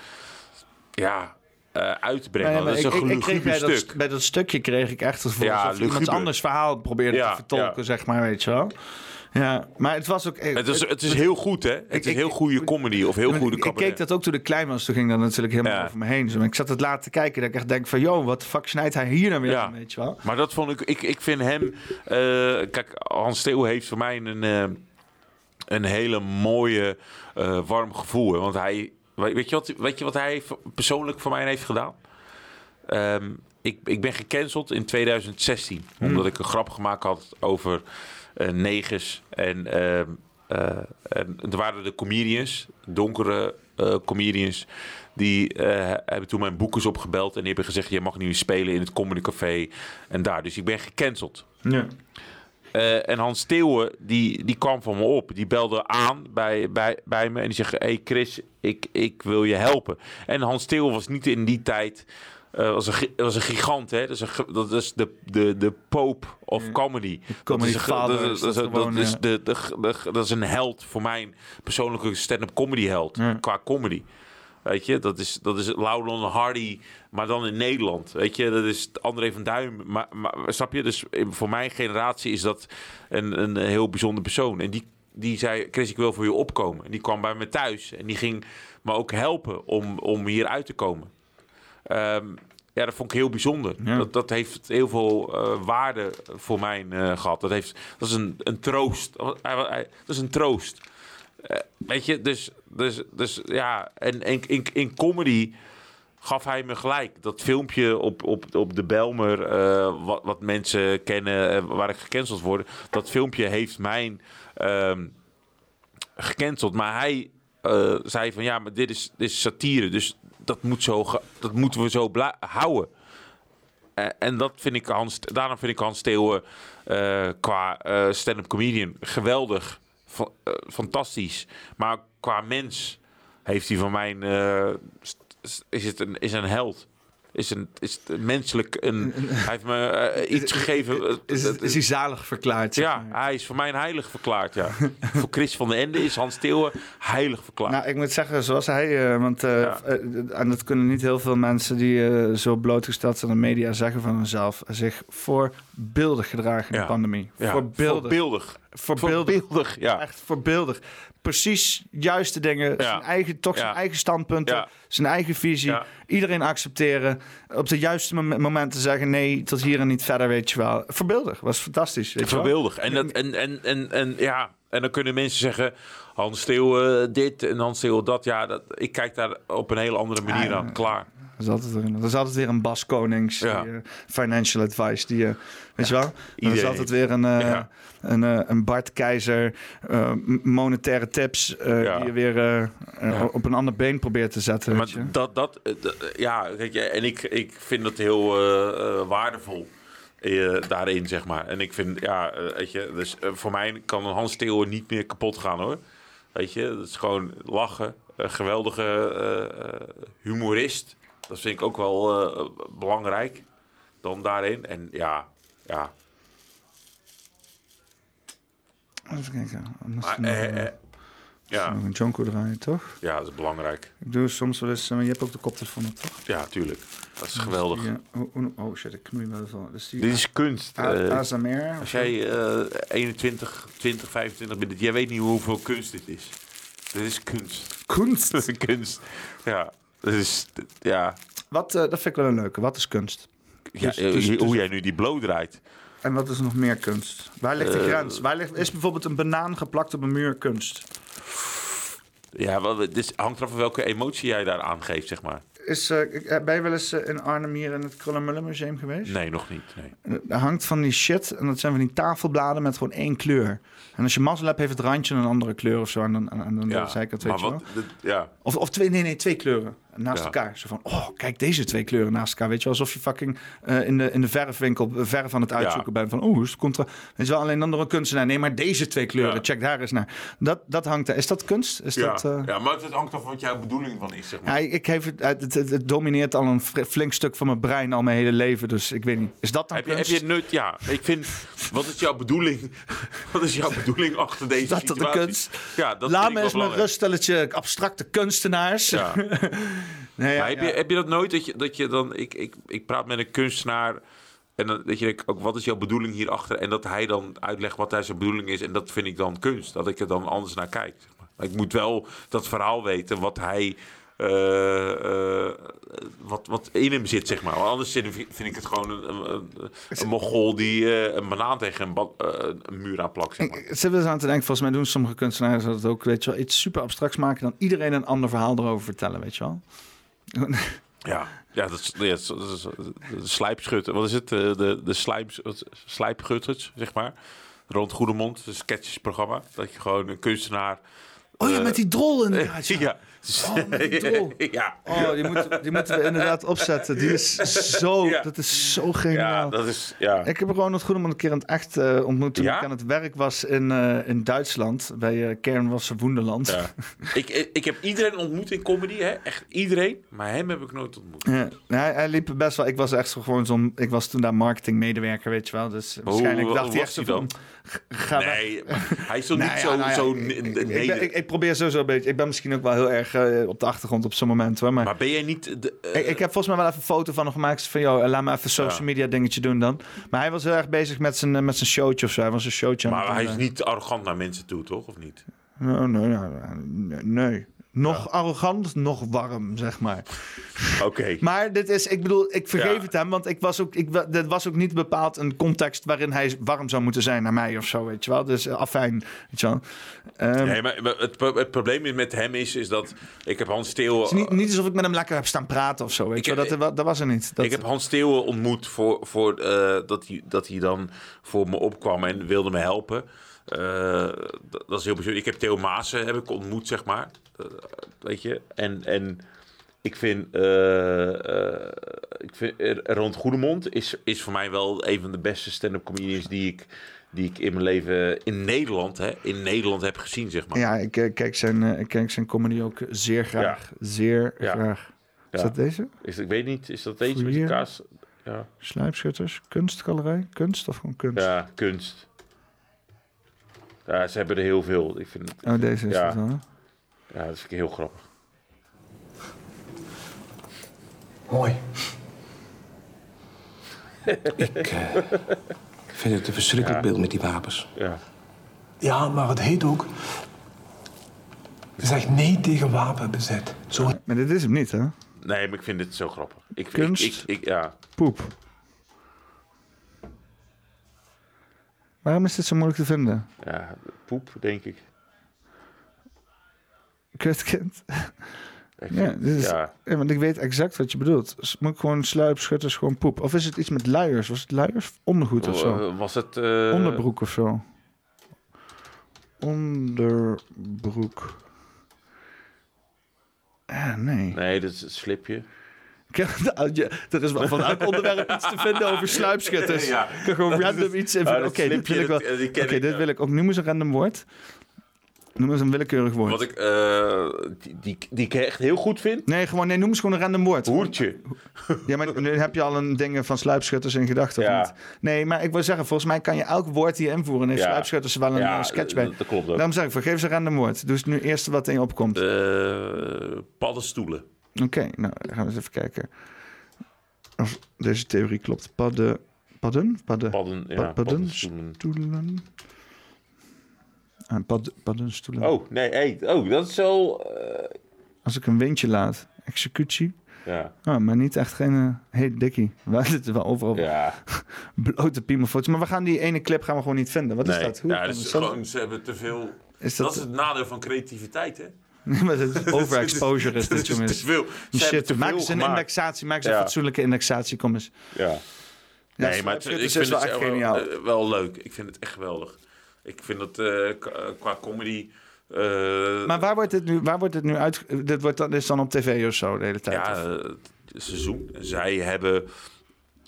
ja, eh, uit te brengen. Nee, maar dat is ik, een ik, ik kreeg bij, stuk. dat, bij dat stukje kreeg ik echt het gevoel Ja, alsof iemand anders verhaal probeerde Ja, te vertolken, ja. zeg maar, weet je wel. Ja, maar het was ook... Het is, het is heel goed, hè? Het is heel goede comedy of heel ik, goede ik cabaret. keek dat ook toen ik klein was. Toen ging dat natuurlijk helemaal over me heen. Maar ik zat het later te kijken. Dat ik echt denk van... Yo, wat de fuck snijdt hij hier dan weer Ja. aan, weet je wel? Maar dat vond ik, ik, ik vind hem. eh, kijk, Hans Steeuw heeft voor mij een, eh, een hele mooie, eh, warm gevoel. hè. Want hij, weet je wat, weet je wat hij persoonlijk voor mij heeft gedaan? Ehm, ik, ik ben gecanceld in 2016. Omdat ik een grap gemaakt had over eh, negers. En, eh, en er waren de comedians, donkere eh, comedians. Die hebben toen mijn boekers opgebeld. En die hebben gezegd: Je mag niet meer spelen in het Comedy Café. En daar. Dus ik ben gecanceld. Ja. Eh, en Hans Steeuwen, die, die kwam van me op. Die belde aan bij, bij, bij me en die zegt... hey Chris, ik, ik wil je helpen. En Hans Steeuwen was niet in die tijd... eh, was, een, was een gigant, hè? Dat is, een, dat is de, de, de pope of comedy. comedy dat is, een dat is held voor mijn persoonlijke stand-up comedy held. Ja. Qua comedy. Weet je, dat is, dat is Laudon Hardy, maar dan in Nederland. Weet je, dat is André van Duin. Maar, maar snap je, dus voor mijn generatie is dat een, een heel bijzonder persoon. En die, die zei, Chris, ik wil voor je opkomen. En die kwam bij me thuis en die ging me ook helpen om, om hier uit te komen. Ehm, ja, dat vond ik heel bijzonder. Dat, dat heeft heel veel eh, waarde voor mij eh, gehad. Dat, heeft, dat is een, een troost. Dat is een troost. Eh, weet je, dus, dus, dus ja, en in, in, in comedy gaf hij me gelijk. Dat filmpje op, op, op de Belmer, eh, wat, wat mensen kennen, eh, waar ik gecanceld word, dat filmpje heeft mij ehm, gecanceld. Maar hij zei van ja, maar dit is, dit is satire, dus dat, moet zo, dat moeten we zo houden. En dat vind ik Hans, daarom vind ik Hans Steeuwen qua stand-up comedian geweldig, fantastisch. Maar qua mens heeft hij van mij, eh, is het een, is een held. Is, een, is het menselijk een. Hij heeft me eh, iets gegeven. eh, Is, is hij zalig verklaard? zeg ja, hij is voor mij een heilig verklaard. Ja. <laughs> voor Chris van den Ende is Hans Steeuwen heilig verklaard. Nou, ik moet zeggen, zoals hij, eh, want en dat kunnen niet heel veel mensen die zo blootgesteld zijn aan de media zeggen van hunzelf, zich voorbeeldig gedragen in Ja. de pandemie. Ja, Voorbeeldig. voorbeeldig. Voorbeeldig. Voorbeeldig, ja. Echt voorbeeldig. Precies juiste dingen, zijn eigen, toch zijn Ja. eigen standpunten, Ja. zijn eigen visie. Iedereen accepteren. Op de juiste mom- momenten zeggen nee, tot hier en niet verder, weet je wel. Voorbeeldig, was fantastisch. Weet je wel. Voorbeeldig. En, dat, en, en, en, en, ja, en dan kunnen mensen zeggen... Hans Steeuwen dit en Hans Steeuwen dat. Ja, dat, ik kijk daar op een hele andere manier Ja, aan. Klaar. Er is altijd, weer- er is altijd weer een Bas Konings, Ja. die, eh, financial advice, die, eh, weet je wel? Er is altijd weer een, eh. Een, eh, een Bart Keizer, eh, monetaire tips, Ja. die je weer op een ander been probeert te zetten. weet je? Maar dat, dat, ja, weet je, en ik, ik vind dat heel waardevol. daarin, zeg maar. En ik vind, ja, weet je, dus voor mij kan een Hans Steeuwen niet meer kapot gaan hoor. Weet je, dat is gewoon lachen. Een geweldige humorist. Dat vind ik ook wel belangrijk. Dan daarin. En ja, ja. Even kijken. Anders Maar, nog, eh, eh, eh, ja. nog een jonko draaien, toch? Ja, dat is belangrijk. Ik doe soms wel eens, eh, maar je hebt ook de koptelefoon op, toch? Ja, tuurlijk. Dat is geweldig. Die, eh, oh, oh, oh shit, ik knoei wel van. Dus Dit is kunst. ASMR. Als jij eh 21, 20, 25 bent, jij weet niet hoeveel kunst dit is. Dit is kunst. Kunst? Dat is <laughs> kunst. Ja, dat is, ja. Wat, dat vind ik wel een leuke. Wat is kunst? ja Dus- dus- hoe dus- jij nu die blow draait. En wat is nog meer kunst? Waar ligt de Eh, grens? Waar ligt, is bijvoorbeeld een banaan geplakt op een muur kunst? Ja, wel, het is, hangt eraf van welke emotie jij daar aangeeft, zeg maar. Is, eh, ik- ben je wel eens eh, in Arnhem hier in het Krullenmullen Museum geweest? Nee, nog niet. Nee. Er hangt van die shit en dat zijn van die tafelbladen met gewoon één kleur. En als je mazzel hebt, heeft het randje een andere kleur of zo aan, aan, aan de Ja, zijkant, maar weet je wat, wel. ja. Of, of twee, nee, nee, twee kleuren. Naast Ja. elkaar. Zo van, oh, kijk deze twee kleuren naast elkaar. Weet je, alsof je fucking eh, in, de, in de verfwinkel eh, verf aan het uitzoeken bent. Van, oh, is het contra... Weet je wel, alleen dan door een kunstenaar. Nee, maar deze twee kleuren, check daar eens naar. Dat, dat hangt er. Is dat kunst? Is ja. dat... eh, ja, maar het hangt af wat jouw bedoeling van is, zeg maar. Ik heb het, het, domineert al een flink stuk van mijn brein al mijn hele leven. Dus ik weet niet. Is dat dan Heb je, heb kunst? je nut? Ja, ik vind. Wat is jouw bedoeling? <laughs> Wat is jouw bedoeling achter deze dat de kunst? Ja, dat Laat me eens mijn ruststelletje abstracte kunstenaars. <laughs> Nee, ja, heb, je, heb je dat nooit dat je, dat je dan. Ik, ik, ik praat met een kunstenaar. En dan, dat je denkt, ook, wat is jouw bedoeling hierachter? En dat hij dan uitlegt wat zijn bedoeling is. En dat vind ik dan kunst. Dat ik er dan anders naar kijk. Zeg maar. Maar ik moet wel dat verhaal weten wat hij. Eh, eh, wat, wat in hem zit, zeg maar. Anders vind ik het gewoon een, een, een, mogol die eh, een banaan tegen een, ba- een muur aanplakt. Zeg maar. Wel eens aan te denken, volgens mij doen sommige kunstenaars dat ook, weet je wel, iets super abstracts maken, dan iedereen een ander verhaal erover vertellen, weet je wel. Ja, ja dat is, ja, dat is, slijpschutter. Wat is het? De, de slijps, slijpgutters, zeg maar. Rond Goedemond, een sketchesprogramma. Dat je gewoon een kunstenaar... Oh ja, met die drol inderdaad. <laughs> Ja. ja. Oh, <laughs> die ja. Oh, die, moet, die moeten we inderdaad opzetten. Die is <laughs> zo, dat is zo geniaal. Ja, dat is... Ja. Ik heb Ronald Goedemond een keer in het echt eh, ontmoet toen Ja? ik aan het werk was in, eh, in Duitsland, bij uh, Kernwasser Woenderland. Ja. ik, ik, heb iedereen ontmoet in comedy, hè? echt iedereen. Maar hem heb ik nooit ontmoet. Ja, hij, hij liep best wel. Ik was echt zo gewoon zo'n. Ik was toen daar marketingmedewerker, weet je wel. Dus waarschijnlijk hoe- dacht hij was echt zo van, Ga weg. Nee, hij is <laughs> Nee, niet zo... nou zo ik- ik, ik probeer sowieso een beetje. Ik ben misschien ook wel heel erg eh, op de achtergrond op zo'n moment hoor. Maar, Maar ben jij niet... De, eh, ik, ik heb volgens mij wel even een foto van hem gemaakt. Van joh, laat me even social media dingetje doen dan. Maar hij was heel erg bezig met zijn, eh, met zijn showtje of zo. Hij was een showtje maar hij is eh. niet arrogant naar mensen toe, toch? Of niet? Nee, nee, nee, nee. Nog arrogant, nog warm, zeg maar. Oké. <laughs> Maar dit is, ik bedoel, ik vergeef Ja. het hem, want ik was ook, ik, dit was ook niet bepaald een context waarin hij warm zou moeten zijn naar mij of zo, weet je wel. Dus uh, afijn, weet je wel. Ehm, Nee, maar het, pro- het probleem met hem is, is dat ik heb Hans Steeuw... het is niet, niet alsof ik met hem lekker heb staan praten of zo, weet je wel. Dat, dat, dat was er niet. Dat, Ik heb Hans Steeuwen ontmoet voor, voor, eh, dat, hij, dat hij dan voor me opkwam en wilde me helpen. Eh, dat, dat is heel bijzonder. Ik heb Theo Maassen heb ik ontmoet, zeg maar. Eh, weet je? En, en ik vind, eh, eh, ik vind Rond Goedemond is, is voor mij wel een van de beste stand-up comedians die ik, die ik in mijn leven in Nederland, hè, in Nederland heb gezien, zeg maar. Ja, ik kijk zijn, ik kijk zijn comedy ook zeer graag. Zeer Ja. graag. Is Ja. dat deze? Is, ik weet niet, is dat deze met Fourier? kaas? Ja. Sluipschutters, kunstgalerij, kunst of gewoon kunst? Ja, kunst. Ja, ze hebben er heel veel. Ik vind Oh, deze is ja. het wel, hè? Ja, dat vind ik heel grappig. Mooi. <laughs> ik eh, vind het een verschrikkelijk beeld met die wapens. Ja. Ja, maar het heet ook... Zeg nee tegen wapenbezit. Zo Maar dit is hem niet, hè? Nee, maar ik vind dit zo grappig. Ik, vind- Kunst? Ik, ik, ik- ja. Poep. Waarom is dit zo moeilijk te vinden? ja, poep, denk ik. Kutkind. Ik Ja, vind- dit is, ja. ja, want ik weet exact wat je bedoelt. Dus moet ik gewoon sluipschutters, gewoon poep. Of is het iets met luiers? Was het luiers? Ondergoed of zo? Eh, Was het... eh, Onderbroek of zo? Onderbroek. Ah, nee. Nee, dat is het slipje. Nou, Er is wel van elk onderwerp iets te vinden over sluipschutters. <laughs> Ja. Ik kan gewoon random is- iets in. Ah, Oké, dat dit wil ik wel. Oké, dit wil ik ook. Noem eens een random woord. Noem eens een willekeurig woord. Wat ik, eh, die, die, die ik echt heel goed vind. Nee, gewoon, nee, noem eens gewoon een random woord. Hoertje. Ja, maar nu heb je al een ding van sluipschutters in gedachten, of Ja. niet? Nee, maar ik wil zeggen, volgens mij kan je elk woord hier invoeren. En heeft Ja. sluipschutters wel een Ja, eh, sketch bij. dat- klopt ook. Daarom zeg ik, vergeef eens een random woord. Doe eens nu eerst wat in opkomt. Eh, paddenstoelen. Oké, nou, dan gaan we eens even kijken. Of deze theorie klopt. Padden... Padden? Padden? Padden, ja, Pa- paddenstoelen. Paddenstoelen. Ah, pad, paddenstoelen. Oh, nee, hey, oh, dat is wel... eh, Als ik een windje laat. Executie. ja. Ah, maar niet echt geen... eh, hey, dikkie. <laughs> We zitten wel overal Ja. <laughs> blote piemelfoto's. Maar we gaan die ene clip gaan we gewoon niet vinden. Wat is nee. dat? Hoe ja, dat het? is gewoon, ze hebben te veel... Is dat, dat- is het nadeel van creativiteit, hè? <laughs> maar dat is overexposure is Dat dit, jongens. te veel. Ze Shit, te maak eens een gemaakt. indexatie. Maak eens een fatsoenlijke indexatie. Kom eens. Ja. Ja, Nee, maar het, ik vind is wel het echt wel, geniaal. eh, wel leuk. Ik vind het echt geweldig. Ik vind dat eh, k- qua comedy Eh, Maar waar wordt dit nu, waar wordt dit nu uit... Dit, wordt, dit is dan op tv of zo de hele tijd? ja, eh, het seizoen. En zij hebben,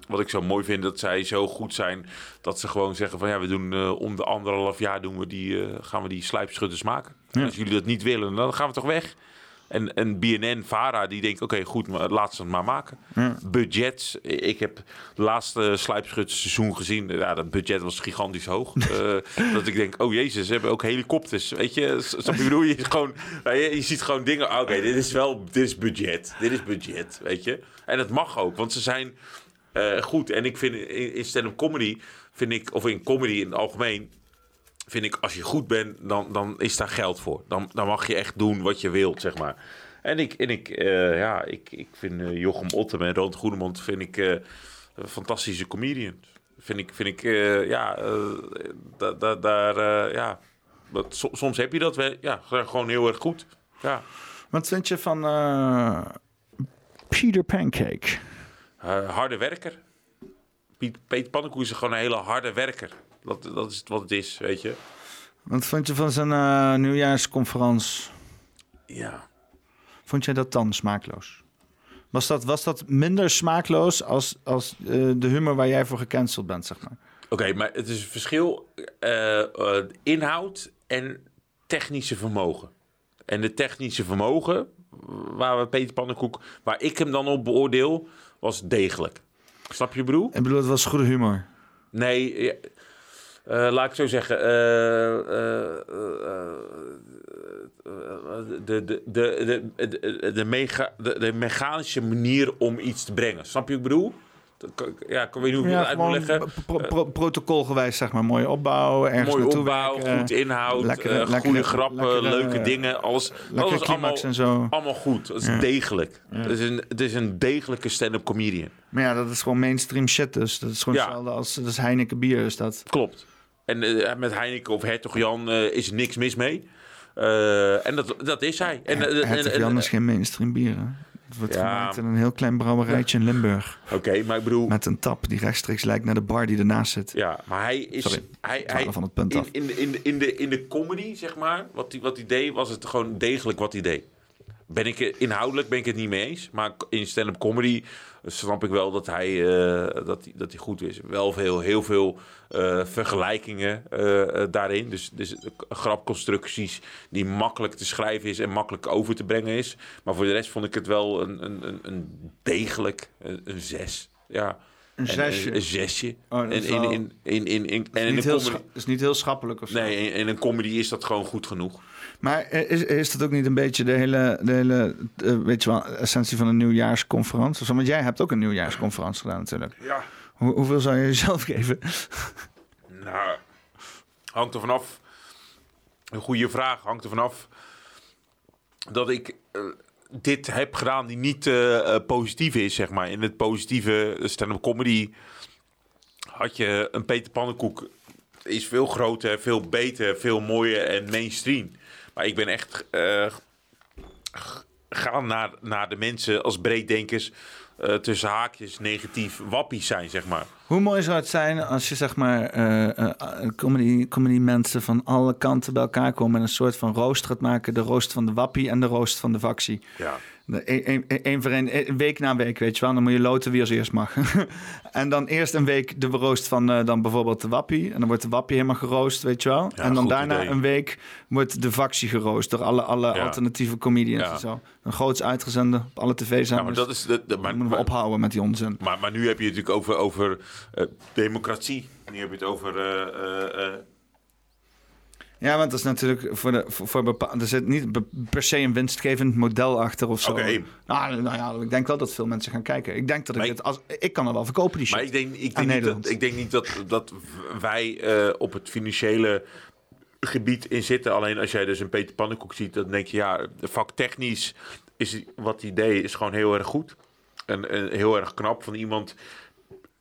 wat ik zo mooi vind, dat zij zo goed zijn dat ze gewoon zeggen van ja, we doen eh, om de anderhalf jaar doen we die, eh, gaan we die slijpschutters maken. En als jullie dat niet willen, dan gaan we toch weg. En, en BNN, Vara, die denkt, oké, goed, maar laat ze het maar maken. Budgets, ik heb het laatste slijpschuttenseizoen gezien. Ja, dat budget was gigantisch hoog. <laughs> Eh, dat ik denk, oh jezus, ze hebben ook helikopters. Weet je, snap je, bedoel je? Gewoon, weet je, je ziet gewoon dingen, oké, dit is wel, dit is budget. Dit is budget, weet je. En het mag ook, want ze zijn eh, goed. En ik vind in, in stand-up comedy, vind ik, of in comedy in het algemeen, vind ik, als je goed bent, dan, dan is daar geld voor. Dan, dan mag je echt doen wat je wilt, zeg maar. En ik, en ik, eh, ja, ik, ik vind eh, Jochem Ottem en Roland Goedemond vind ik, eh, een fantastische comedian. Vind ik, vind ik ja, da- da- daar, ja, dat, so- soms heb je dat wel, ja, gewoon heel erg goed. Ja. Wat vind je van Peter Pancake? Harde werker. Piet, Peter Pannenkoek is gewoon een hele harde werker. Dat, dat is wat het is, weet je. Wat vond je van zijn eh, nieuwjaarsconferentie? Ja. Vond jij dat dan smaakloos? Was dat, was dat minder smaakloos als, als eh, de humor waar jij voor gecanceld bent, zeg maar? Oké, maar het is een verschil eh, inhoud en technische vermogen. En de technische vermogen, waar we Peter Pannenkoek, waar ik hem dan op beoordeel, was degelijk. Snap je, wat ik bedoel? Het was goede humor. Nee, laat ik zo zeggen. eh, eh, eh, eh, de, de, de, de, de, de, mega, de, de mechanische manier om iets te brengen. Snap je wat ik bedoel? Ja, ik weet niet hoe ik Ja, het uit leggen. pro- pro- protocolgewijs, zeg maar. Mooie opbouw, ergens Mooie naartoe opbouw, werken. goed inhoud, Lekkere- eh, lekkere- goede grappen, lekkere- leuke dingen. Alles, is allemaal, en zo. allemaal goed. Dat is Ja. degelijk. Ja. Het, is een, het is een degelijke stand-up comedian. Maar ja, dat is gewoon mainstream shit dus. Dat is gewoon hetzelfde als dat is Heineken bier is dat. Klopt. En eh, met Heineken of Hertog Jan eh, is niks mis mee. Eh, en dat, dat is hij. En, Hertog Jan is geen mainstream bier, hè? Het wordt Ja. gemaakt in een heel klein brouwerijtje in Limburg. Oké, maar ik bedoel... Met een tap die rechtstreeks lijkt naar de bar die ernaast zit. Ja, maar hij is... Sorry, hij, hij, van het punt in, af. In, de- in, de- in, de, in de comedy, zeg maar, wat hij, wat hij deed, was het gewoon degelijk wat hij deed. Ben ik, inhoudelijk ben ik het niet mee eens. Maar in stand-up comedy snap ik wel dat hij, eh, dat, dat hij goed is. Wel veel, heel veel eh, vergelijkingen eh, daarin. Dus, dus grapconstructies die makkelijk te schrijven is en makkelijk over te brengen is. Maar voor de rest vond ik het wel een, een, een, een degelijk, een, een zes. Ja. Een En zesje? Een, zesje. Oh, dat is in, in, in, in, in, in, is en niet heel comedy... is niet heel schappelijk of zo. Nee, in, in een comedy is dat gewoon goed genoeg. Maar eh, is, is dat ook niet een beetje de hele, de hele eh, weet je wel, essentie van een nieuwjaarsconferentie? Want jij hebt ook een nieuwjaarsconferentie gedaan natuurlijk. Ja. Hoe, hoeveel zou je jezelf <laughs> geven? Nou, hangt er vanaf. Een goede vraag. Hangt er vanaf dat ik eh, dit heb gedaan die niet positief is, zeg maar. In het positieve stand-up comedy had je een Peter Pannenkoek. Is veel groter, veel beter, veel mooier en mainstream. Maar ik ben echt eh, g- gaan naar, naar de mensen als breeddenkers... eh, tussen haakjes negatief wappies zijn, zeg maar. Hoe mooi zou het zijn als je zeg maar eh, eh, comedy, comedy mensen van alle kanten bij elkaar komen en een soort van roost gaat maken. De roost van de wappie en de roost van de factie. Ja. Eén voor één, een week na week, weet je wel. Dan moet je loten wie als eerst mag. <laughs> en dan eerst een week de roost van eh, dan bijvoorbeeld de wappie. En dan wordt de wappie helemaal geroost, weet je wel. Ja, en dan daarna idee. een week wordt de factie geroost door alle, alle Ja. alternatieve comedians Ja. en zo. Een groots uitgezonden op alle tv-zenders. Ja, maar dat is de, maar, moeten we ophouden met die onzin. Maar, maar nu heb je het natuurlijk over, over eh, democratie. Nu heb je het over. eh, Ja, want dat is natuurlijk voor de voor, voor bepa- er zit niet be- per se een winstgevend model achter of zo. Oké. Nou, nou ja, ik denk wel dat veel mensen gaan kijken. Ik denk dat ik het als ik kan er wel verkopen die shit. maar ik denk, ik denk, niet dat, ik denk niet dat, dat wij eh, op het financiële gebied in zitten. Alleen als jij dus een Peter Pannenkoek ziet, dan denk je ja, vaktechnisch is wat hij deed is gewoon heel erg goed. En, en heel erg knap van iemand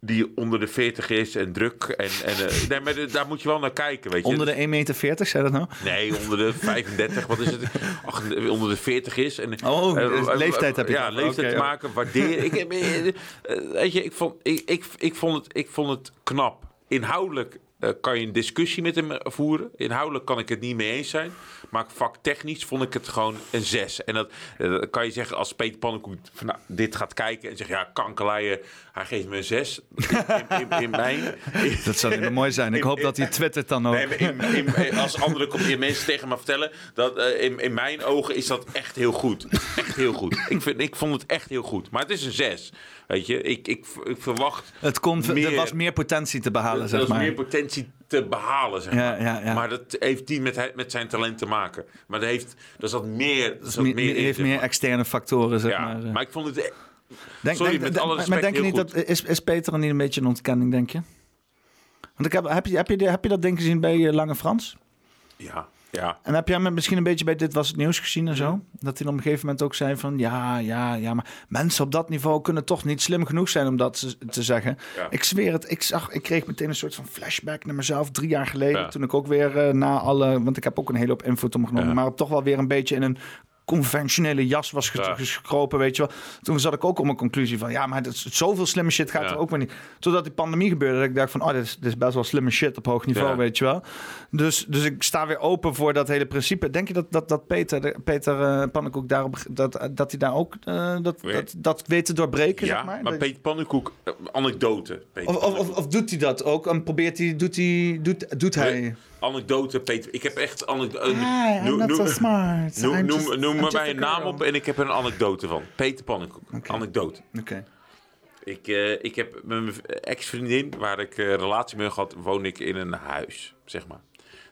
die onder de 40 is en druk. En, en, eh, <laughs> nee, maar de- daar moet je wel naar kijken, weet je. Onder de 1,40 meter, zei dat nou? Nee, onder de 35, wat is het? Ach, onder de 40 is. En, Oh, eh, dus eh, leeftijd heb je Ja, leeftijd te maken, waarderen. ik, weet je, ik vond, ik, ik, ik, vond het, ik vond het knap. Inhoudelijk kan je een discussie met hem voeren. Inhoudelijk kan ik het niet mee eens zijn. Maar vaktechnisch vond ik het gewoon een 6. En dat kan je zeggen als Peter Pannenkoek van, nou, dit gaat kijken en zegt ja, kankerlaaien, hij geeft me een 6. In, in, in mijn, <laughs> Dat zou heel mooi zijn. Ik hoop dat hij twittert dan ook. Nee, als andere mensen tegen me vertellen, dat eh, in, in mijn ogen is dat echt heel goed. Echt heel goed. Ik, vind, ik vond het echt heel goed. Maar het is een 6. Weet je, ik, ik, ik verwacht. Het kon, er meer- was meer potentie te behalen, er zeg was maar. meer potentie te behalen, zeg maar. ja, ja. Maar dat heeft niet met, met zijn talent te maken. Maar dat heeft, er meer, er zat meer, meer heeft meer externe factoren, zeg maar. eh. maar ik vond het... Denk, Sorry, denk, met alle maar- respect, maar denk je niet dat is, is Peter niet een beetje een ontkenning, denk je? Want ik heb, heb, je, heb, je, heb je dat ding gezien bij eh, Lange Frans? Ja, ja. En heb jij hem misschien een beetje bij Dit Was Het Nieuws gezien en zo? Dat hij dan op een gegeven moment ook zei van... Ja, ja, ja, maar mensen op dat niveau kunnen toch niet slim genoeg zijn om dat te, te zeggen. Ja. Ik zweer het, ik, zag, ik kreeg meteen een soort van flashback naar mezelf drie jaar geleden. Ja. Toen ik ook weer eh, na alle... Want ik heb ook een hele hoop invloed omgenomen. Maar toch wel weer een beetje in een conventionele jas was Ja. gekropen, weet je wel. Toen zat ik ook op mijn conclusie van... Ja, maar dat is, zoveel slimme shit gaat Ja. er ook weer niet. Totdat die pandemie gebeurde, dat ik dacht van... Oh, dit is, dit is best wel slimme shit op hoog niveau, Ja. weet je wel. Dus, dus ik sta weer open voor dat hele principe. Denk je dat, dat, dat Peter, Peter eh, Pannenkoek daarop, dat, dat hij daar ook eh, dat, dat, dat weet te doorbreken, Ja, zeg maar? maar Peter Pannenkoek, eh, anekdote. Peter of, of, of, of doet hij dat ook? En probeert hij, doet hij, doet, doet hij... Anekdote, Peter. Ik heb echt anekdote. Hi, I'm not so smart. Noem, noem, just- noem maar mij a een naam op en ik heb een anekdote van. Peter Pannenkoek. Anekdote. Oké. Ik, eh, ik heb met mijn ex-vriendin, waar ik eh, relatie mee had, woon ik in een huis, zeg maar.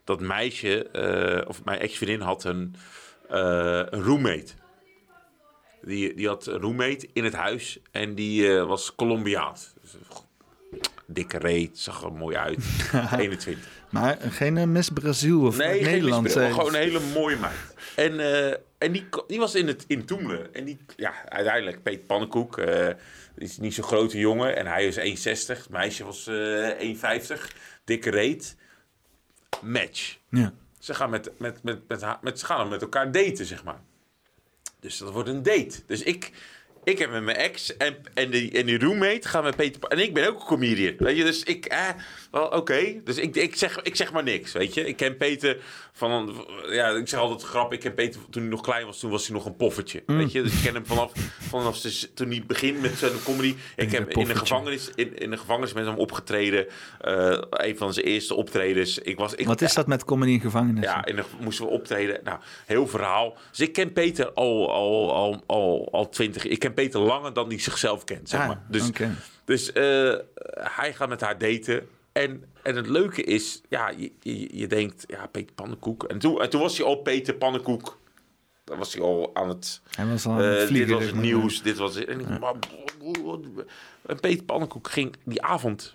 Dat meisje, eh, of mijn ex-vriendin, had een, een roommate. Die, die had een roommate in het huis en die was Colombiaans. Dus, dikke reet, zag er mooi uit. <laughs> 21. Maar geen eh, Miss Brazil of Nee, Nederland. misbruik, eh, gewoon een hele mooie meid. En, eh, en die, die was in, het, in Toemelen. En die, ja, uiteindelijk, Peter Pannenkoek, eh, is niet zo'n grote jongen. En hij is 1,60. Het meisje was eh 1,50. Dikke reet. Match. Ja. Ze gaan met, met, met, met, met, ze gaan met elkaar daten, zeg maar. Dus dat wordt een date. Dus ik, ik heb met mijn ex en, en, die, en die roommate gaan met Peter... En ik ben ook een comedian, weet je. Dus ik, eh, wel, oké. Dus ik, ik, zeg, ik zeg maar niks, weet je. Ik ken Peter van... Ja, ik zeg altijd grap. Ik ken Peter toen hij nog klein was. Toen was hij nog een poffertje, Mm. weet je. Dus ik ken hem vanaf, vanaf toen hij begint met zijn comedy. Ik heb in de gevangenis, in, in de gevangenis met hem opgetreden. Eh, een van zijn eerste optredens. Ik was, ik, Wat is dat met comedy in gevangenis? ja, en dan moesten we optreden. Nou, heel verhaal. Dus ik ken Peter al, al, al, al, al twintig. Ik ken Peter langer dan hij zichzelf kent, zeg Ah, maar. Dus, dus eh, hij gaat met haar daten. En, en het leuke is, ja, je, je, je denkt, ja, Peter Pannenkoek. En toen, en toen was hij al Peter Pannenkoek. Dan was hij al aan het... Hij was al aan eh, het dit vliegen, was zeg het maar. nieuws, dit was. En, ik, maar, en Peter Pannenkoek ging die avond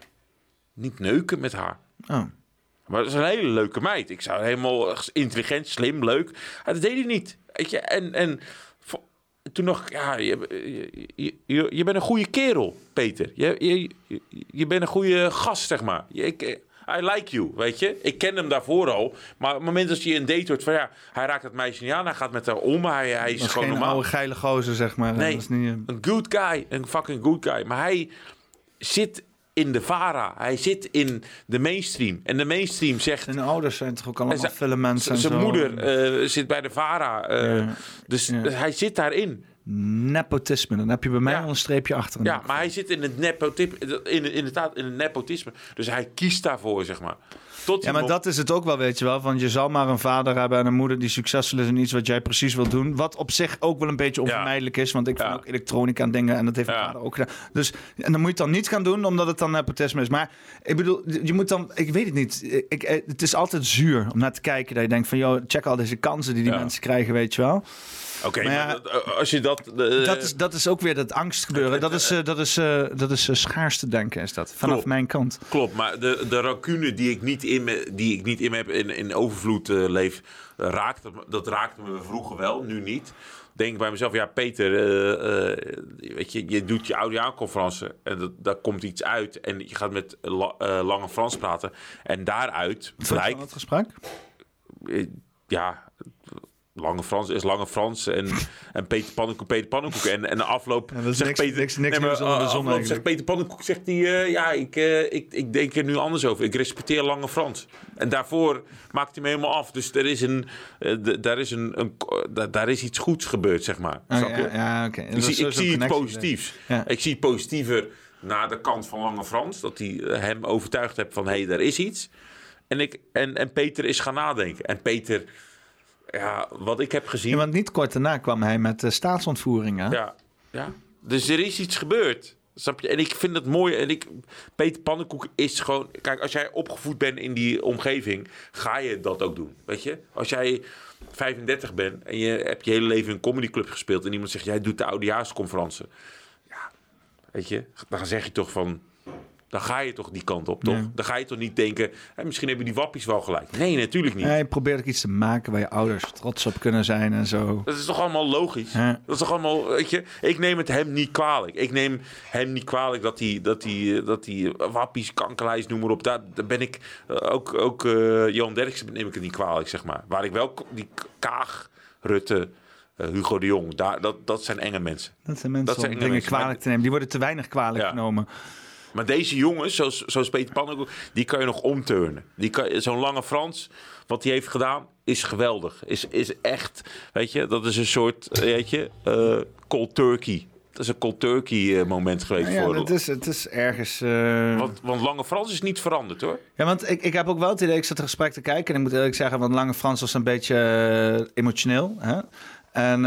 niet neuken met haar. Oh. Maar dat is een hele leuke meid. Ik zou helemaal intelligent, slim, leuk. Ja, dat deed hij niet. Weet je? En, en toen nog, ja, je, je, je, je bent een goede kerel, Peter. Je, je, je, bent een goede gast, zeg maar. Ik, I like you, weet je. Ik ken hem daarvoor al. Maar op het moment dat je een date wordt van ja, hij raakt het meisje niet aan, hij gaat met haar om, hij, hij is gewoon normaal. oude geile gozer, zeg maar. Nee, Dat is niet, eh, een good guy. Een fucking good guy. Maar hij zit in de VARA. Hij zit in de mainstream. En de mainstream zegt... Zijn ouders zijn toch ook allemaal zijn- felle mensen en Zijn moeder eh, zit bij de VARA. eh, Ja. Dus hij zit daarin. Nepotisme, dan heb je bij mij al een streepje achter. Ja, maar hij zit in het nepotisme. In, inderdaad, in het nepotisme. Dus hij kiest daarvoor, zeg maar. Tot Ja, maar dat is het ook wel, weet je wel. Want je zal maar een vader hebben en een moeder die succesvol is in iets wat jij precies wil doen. Wat op zich ook wel een beetje onvermijdelijk is. Want ik vind ook elektronica en dingen en dat heeft mijn vader ook gedaan. Dus, en dan moet je het dan niet gaan doen omdat het dan nepotisme is. Maar ik bedoel, je moet dan, ik weet het niet. Ik, eh, het is altijd zuur om naar te kijken. Dat je denkt van, joh, check al deze kansen die die Ja. mensen krijgen, weet je wel. Oké, ja, eh, als je dat... eh, dat, is, dat is ook weer dat angst gebeuren. Dat is, eh, dat is, eh, dat is eh, schaarste denken, is dat. Vanaf Klopt. mijn kant. Klopt, maar de, de racune die ik niet in me, die ik niet in me heb in, in overvloed eh, leef, eh, raakt, dat, raakte me vroeger wel, nu niet. Denk bij mezelf, ja Peter, eh, eh, weet je, je doet je oudejaarsconferentie en dat, daar komt iets uit en je gaat met la- eh, Lange Frans praten en daaruit Wat blijkt, dat gesprek? eh, ja, Lange Frans is Lange Frans en, <laughs> en Peter Pannenkoek, Peter Pannenkoek. En, en de afloop zegt niks- Peter... niks- niks nee, maar, nieuws onder de uh, zon afloop eigenlijk. zegt Peter Pannenkoek, zegt hij... eh, ja, ik, eh, ik, ik denk er nu anders over. Ik respecteer Lange Frans. En daarvoor maakt hij me helemaal af. Dus er is een, eh, d- daar, is een, een, da- daar is iets goeds gebeurd, zeg maar. Oh, ja, ja, oké. Ik zie, is ik zie het positiefs. Ik zie het positiever naar de kant van Lange Frans. Dat hij eh, hem overtuigd heeft van... hé, hey, daar is iets. En, ik, en, en Peter is gaan nadenken. En Peter... Ja, wat ik heb gezien... Ja, want niet kort daarna kwam hij met de staatsontvoeringen. Ja, ja. Dus er is iets gebeurd. Snap je? En ik vind het mooi. En ik, Peter Pannenkoek is gewoon. Kijk, als jij opgevoed bent in die omgeving, ga je dat ook doen. Weet je? Als jij 35 bent en je hebt je hele leven in een comedyclub gespeeld. en iemand zegt: jij doet de oudejaarsconferentie. Ja, weet je? Dan zeg je toch van. Dan ga je toch die kant op, toch? Dan ga je toch niet denken. Hé, misschien hebben die wappies wel gelijk. Nee, natuurlijk niet. Hij probeert ook iets te maken waar je ouders trots op kunnen zijn en zo. Dat is toch allemaal logisch? Ja. Dat is toch allemaal, weet je... Ik neem het hem niet kwalijk. Ik neem hem niet kwalijk dat hij, dat hij, dat hij wappies, kankerlijst, noem maar op. Daar, daar ben ik, eh, ook, ook eh, Johan Derksen neem ik het niet kwalijk, zeg maar. Waar ik wel, die Kaag, Rutte, eh, Hugo de Jong, daar, dat, dat zijn enge mensen. Dat zijn mensen Dat zijn om dingen mensen. kwalijk te nemen. Die worden te weinig kwalijk Ja. genomen. Maar deze jongens, zoals, zoals Peter Pannenkoek, die kan je nog omturnen. Die kan, zo'n lange Frans, wat hij heeft gedaan, is geweldig. Is, is echt, weet je, dat is een soort, eh, weet je, eh, cold turkey. Dat is een cold turkey eh, moment geweest Ja, voor het is, het is ergens... want, want Lange Frans is niet veranderd hoor. Ja, want ik, ik heb ook wel het idee, ik zat het gesprek te kijken en ik moet eerlijk zeggen, want Lange Frans was een beetje emotioneel. Hè? En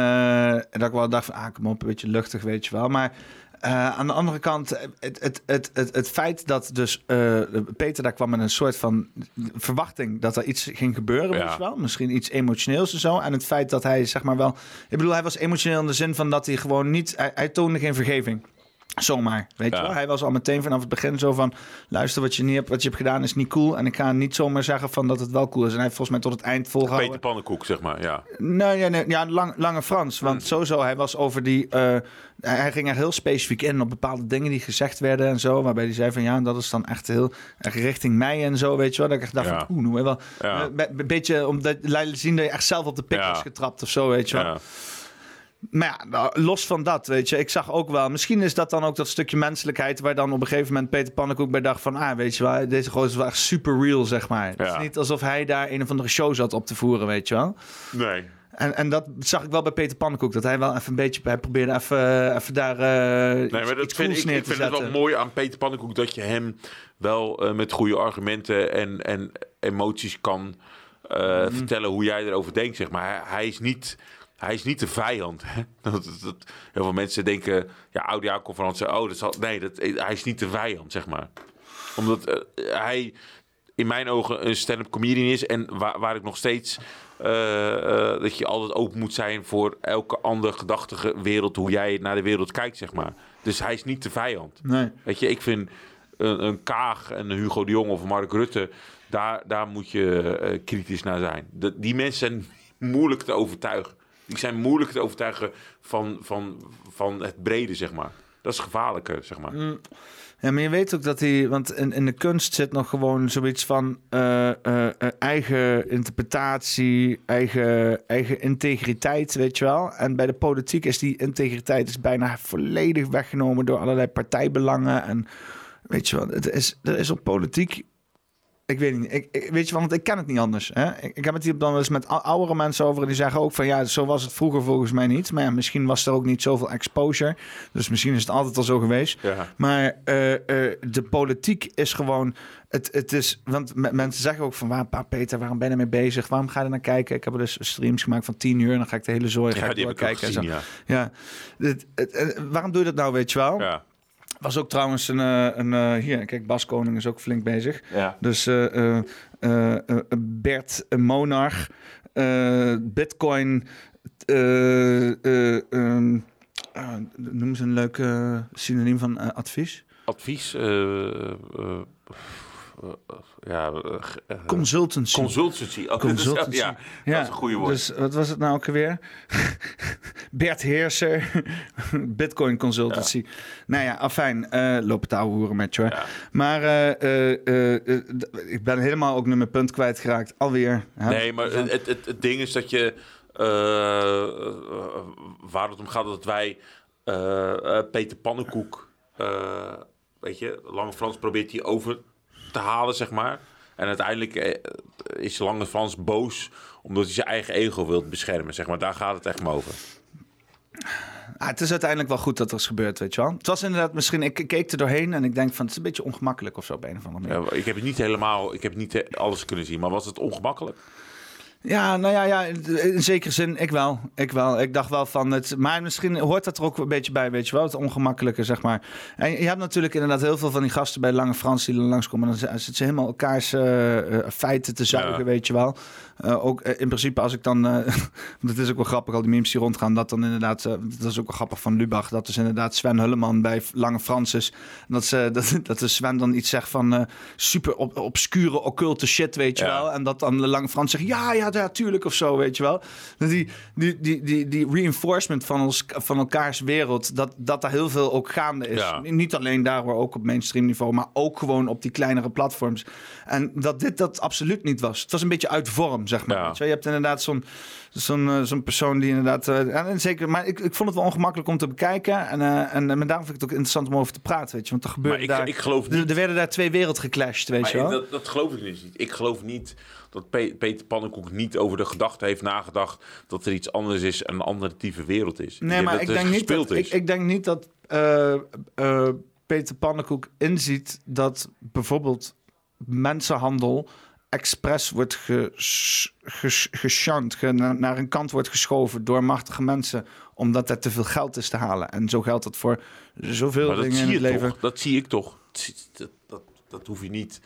en dat ik wel dacht van, ah, kom op, een beetje luchtig, weet je wel. Maar eh, aan de andere kant, het, het, het, het, het feit dat dus eh, Peter daar kwam met een soort van verwachting dat er iets ging gebeuren, Ja. je wel. Misschien iets emotioneels en zo. En het feit dat hij, zeg maar wel... Ik bedoel, hij was emotioneel in de zin van dat hij gewoon niet... Hij, hij toonde geen vergeving. Zomaar, weet Ja. je wel. Hij was al meteen vanaf het begin zo van... luister, wat je, niet hebt, wat je hebt gedaan is niet cool. En ik ga niet zomaar zeggen van dat het wel cool is. En hij heeft volgens mij tot het eind volgehouden. Peter Pannenkoek, zeg maar, ja. Nee, nee, nee, ja, lang, lange Frans. Want Hmm. sowieso, hij was over die... eh, hij ging er heel specifiek in op bepaalde dingen die gezegd werden en zo. Waarbij hij zei van ja, dat is dan echt heel richting mij en zo, weet je wel. Dat ik echt dacht Ja. van, oeh, wel... Ja. eh, be- Een beetje om te laten zien dat je echt zelf op de pik was getrapt of zo, weet je wel. Maar ja, los van dat, weet je, ik zag ook wel... Misschien is dat dan ook dat stukje menselijkheid... waar dan op een gegeven moment Peter Pannenkoek bij dacht van... ah, weet je wel, deze gozer is wel echt super real, zeg maar. Het Ja. is niet alsof hij daar een of andere show zat op te voeren, weet je wel. Nee. En, en dat zag ik wel bij Peter Pannenkoek. Dat hij wel even een beetje... Hij probeerde even, even daar eh Nee, maar dat vind, ik, ik vind het wel mooi aan Peter Pannenkoek dat je hem wel eh, met goede argumenten en, en emoties kan eh, Mhm. vertellen hoe jij erover denkt. Zeg maar. Hij, hij is niet. Hij is niet de vijand. Hè? <laughs> Dat, dat, dat- heel veel mensen denken, ja, oudjaarconferentie, oh, dat zal, nee, dat, hij is niet de vijand, zeg maar. Omdat eh, hij in mijn ogen een stand-up comedian is en waar, waar ik nog steeds eh, eh, dat je altijd open moet zijn voor elke andere gedachtige wereld, hoe jij naar de wereld kijkt, zeg maar. Dus hij is niet de vijand. Nee. Weet je, ik vind een, een Kaag en een Hugo de Jong of Mark Rutte, daar, daar moet je kritisch naar zijn. De, die mensen zijn <laughs> moeilijk te overtuigen. Die zijn moeilijk te overtuigen van, van, van het brede, zeg maar. Dat is gevaarlijker, zeg maar. Mm. Ja, maar je weet ook dat hij... Want in, in de kunst zit nog gewoon zoiets van... eh, eh, eh, eigen interpretatie, eigen, eigen integriteit, weet je wel. En bij de politiek is die integriteit is bijna volledig weggenomen... door allerlei partijbelangen. En weet je wel, het is, er is op politiek... Ik weet niet. Ik, ik- weet je, want ik ken het niet anders. Hè? Ik, ik heb het hier dan eens met ou- oudere mensen over. En die zeggen ook van ja, zo was het vroeger volgens mij niet. Maar ja, misschien was er ook niet zoveel exposure. Dus misschien is het altijd al zo geweest. Ja. Maar eh, eh, de politiek is gewoon. Het, het is, want me- mensen zeggen ook van waar, Peter, waarom ben je ermee bezig? Waarom ga je er naar kijken? Ik heb er dus streams gemaakt van 10 uur. En dan ga ik de hele zooi Ja, ga ik doorkijken en zo. ja. Ja. Het- het- het- waarom doe je dat nou, weet je wel? Ja. Was ook trouwens een, eh, een eh, hier, kijk, Bas Koning is ook flink bezig. Ja. Dus eh, eh, eh, eh, Bert Monarch, Bitcoin, eh, eh, ehm, ah, noem eens een leuk synoniem van advies. Advies, ja, eh, eh, Consultancy. Consultancy. Oh, dat is- Consultancy. ja, dat is een goede woord. Dus wat was het nou ook alweer? <laughs> Bert Heerser, <laughs> Bitcoin Consultancy. Nou ja, afijn, eh lopen touwen hoeren met je hoor. Maar eh, eh, eh, eh, ik ben helemaal ook nu mijn punt kwijtgeraakt. Alweer. Nee, maar het, het, ding is dat je... eh, eh, waar het om gaat dat wij eh, eh, Peter Pannenkoek, eh, weet je, Lange Frans probeert hij over te halen, zeg maar. En uiteindelijk eh, is Lange Frans boos omdat hij zijn eigen ego wil beschermen, zeg maar. Daar gaat het echt maar over. Ah, het is uiteindelijk wel goed dat er is gebeurd, weet je wel. Het was inderdaad misschien, ik keek er doorheen en ik denk van het is een beetje ongemakkelijk of zo op een of andere manier. Ja, ik heb het niet helemaal, ik heb niet alles kunnen zien, maar was het ongemakkelijk? Ja, nou ja, ja, in zekere zin, ik wel. Ik wel. Ik dacht wel van het. Maar misschien hoort dat er ook een beetje bij, weet je wel. Het ongemakkelijke, zeg maar. En je hebt natuurlijk inderdaad heel veel van die gasten bij Lange Frans die er langskomen. Dan zitten ze helemaal elkaars eh, feiten te zuigen, Ja. weet je wel. Eh, ook eh, in principe, als ik dan. eh <laughs> dat is ook wel grappig, al die memes die rondgaan. Dat dan inderdaad. dat is ook wel grappig van Lubach. Dat dus inderdaad Sven Hulleman bij Lange Frans is. En dat, ze, <laughs> dat, dat de Sven dan iets zegt van. super op, obscure, occulte shit, weet je Ja. wel. En dat dan de Lange Frans zegt. Ja, ja, ja, tuurlijk of zo, weet je wel. Dat Die, die, die, die, die reinforcement van, ons, van elkaars wereld. Dat, dat daar heel veel ook gaande is. Ja. Niet alleen daar, maar ook op mainstream niveau. Maar ook gewoon op die kleinere platforms. En dat dit dat absoluut niet was. Het was een beetje uit vorm, zeg maar. Ja. Je, hebt inderdaad zo'n zo'n eh, zo'n persoon die inderdaad... eh, en zeker, maar ik, ik vond het wel ongemakkelijk om te bekijken. En, eh, en, en daarom vind ik het ook interessant om over te praten, weet je. Want er gebeurde Maar ik- daar... ik geloof er, er werden daar twee werelden geclashed, weet maar je wel. Dat, dat geloof ik dus niet. Ik geloof niet dat Pe- Peter Pannenkoek niet over de gedachte heeft nagedacht dat er iets anders is, een alternatieve wereld is. Nee, maar ik denk, niet dat, ik, ik denk niet dat Peter Pannenkoek inziet dat bijvoorbeeld mensenhandel expres wordt ges- ges- geshunt, ge- na- naar een kant wordt geschoven door machtige mensen, omdat er te veel geld is te halen. En zo geldt dat voor zoveel maar dingen zie in het leven. toch? Dat zie ik toch? Dat, dat, dat hoef je niet.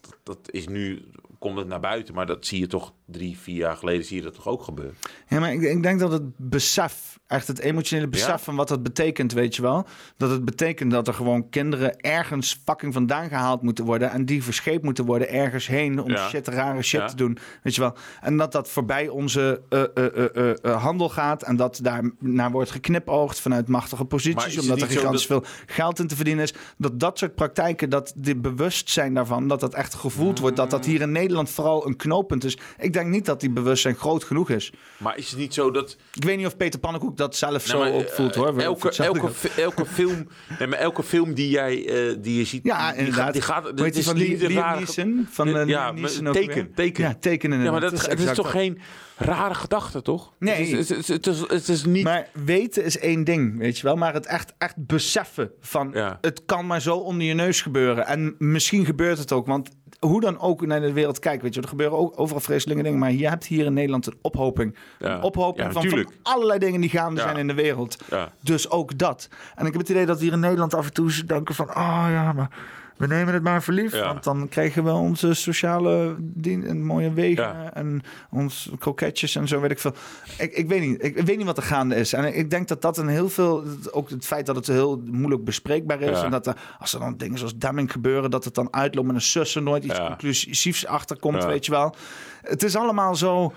Dat, dat is nu, komt het naar buiten, maar dat zie je toch drie, vier jaar geleden zie je dat toch ook gebeuren. Ja, maar ik, ik denk dat het besef, echt het emotionele besef Ja? van wat dat betekent, weet je wel. Dat het betekent dat er gewoon kinderen ergens fucking vandaan gehaald moeten worden. En die verscheept moeten worden ergens heen om Ja. shit, rare shit Ja. te doen. Weet je wel. En dat dat voorbij onze eh, eh, eh, handel gaat. En dat daar naar wordt geknipoogd vanuit machtige posities. Omdat er gigantisch dat- veel geld in te verdienen is. Dat dat soort praktijken, dat dit bewustzijn daarvan, dat dat echt gevoeld wordt. Dat dat hier in Nederland vooral een knooppunt is. Ik denk niet dat die bewustzijn groot genoeg is. Maar is het niet zo dat Ik weet niet of Peter Pannenkoek dat zelf Nee, zo maar, ook voelt eh, hoor. Elke, elke, elke, <laughs> film, nee, maar elke film die jij eh, die je ziet. Ja, die, inderdaad. Die gaat, die is van Liam rare- Neeson? Van, eh, ja, Neeson teken, weer. teken. Ja, tekenen Ja, maar dat, het Het is, is toch geen rare gedachte, toch? Nee. Het is, het is, het is, het is niet... Maar weten is één ding, weet je wel. Maar het echt, echt beseffen van het kan maar zo onder je neus gebeuren. En misschien gebeurt het ook, want hoe dan ook naar de wereld kijkt, weet je, er gebeuren ook overal vreselijke dingen. Maar je hebt hier in Nederland een ophoping. Ja. Een ophoping Ja, van, van allerlei dingen die gaande Ja. zijn in de wereld. Dus ook dat. En ik heb het idee dat hier in Nederland af en toe denken van, ah ja, maar we nemen het maar voor lief. Ja. Want dan krijgen we onze sociale dien en mooie wegen Ja. en ons kroketjes en zo, weet ik veel. Ik, ik, weet niet, ik weet niet wat er gaande is. En ik denk dat dat een heel veel, ook het feit dat het heel moeilijk bespreekbaar is. Ja. En dat er, als er dan dingen zoals Demming gebeuren, dat het dan uitloopt met een sussen, nooit iets conclusiefs achterkomt, weet je wel. Het is allemaal zo,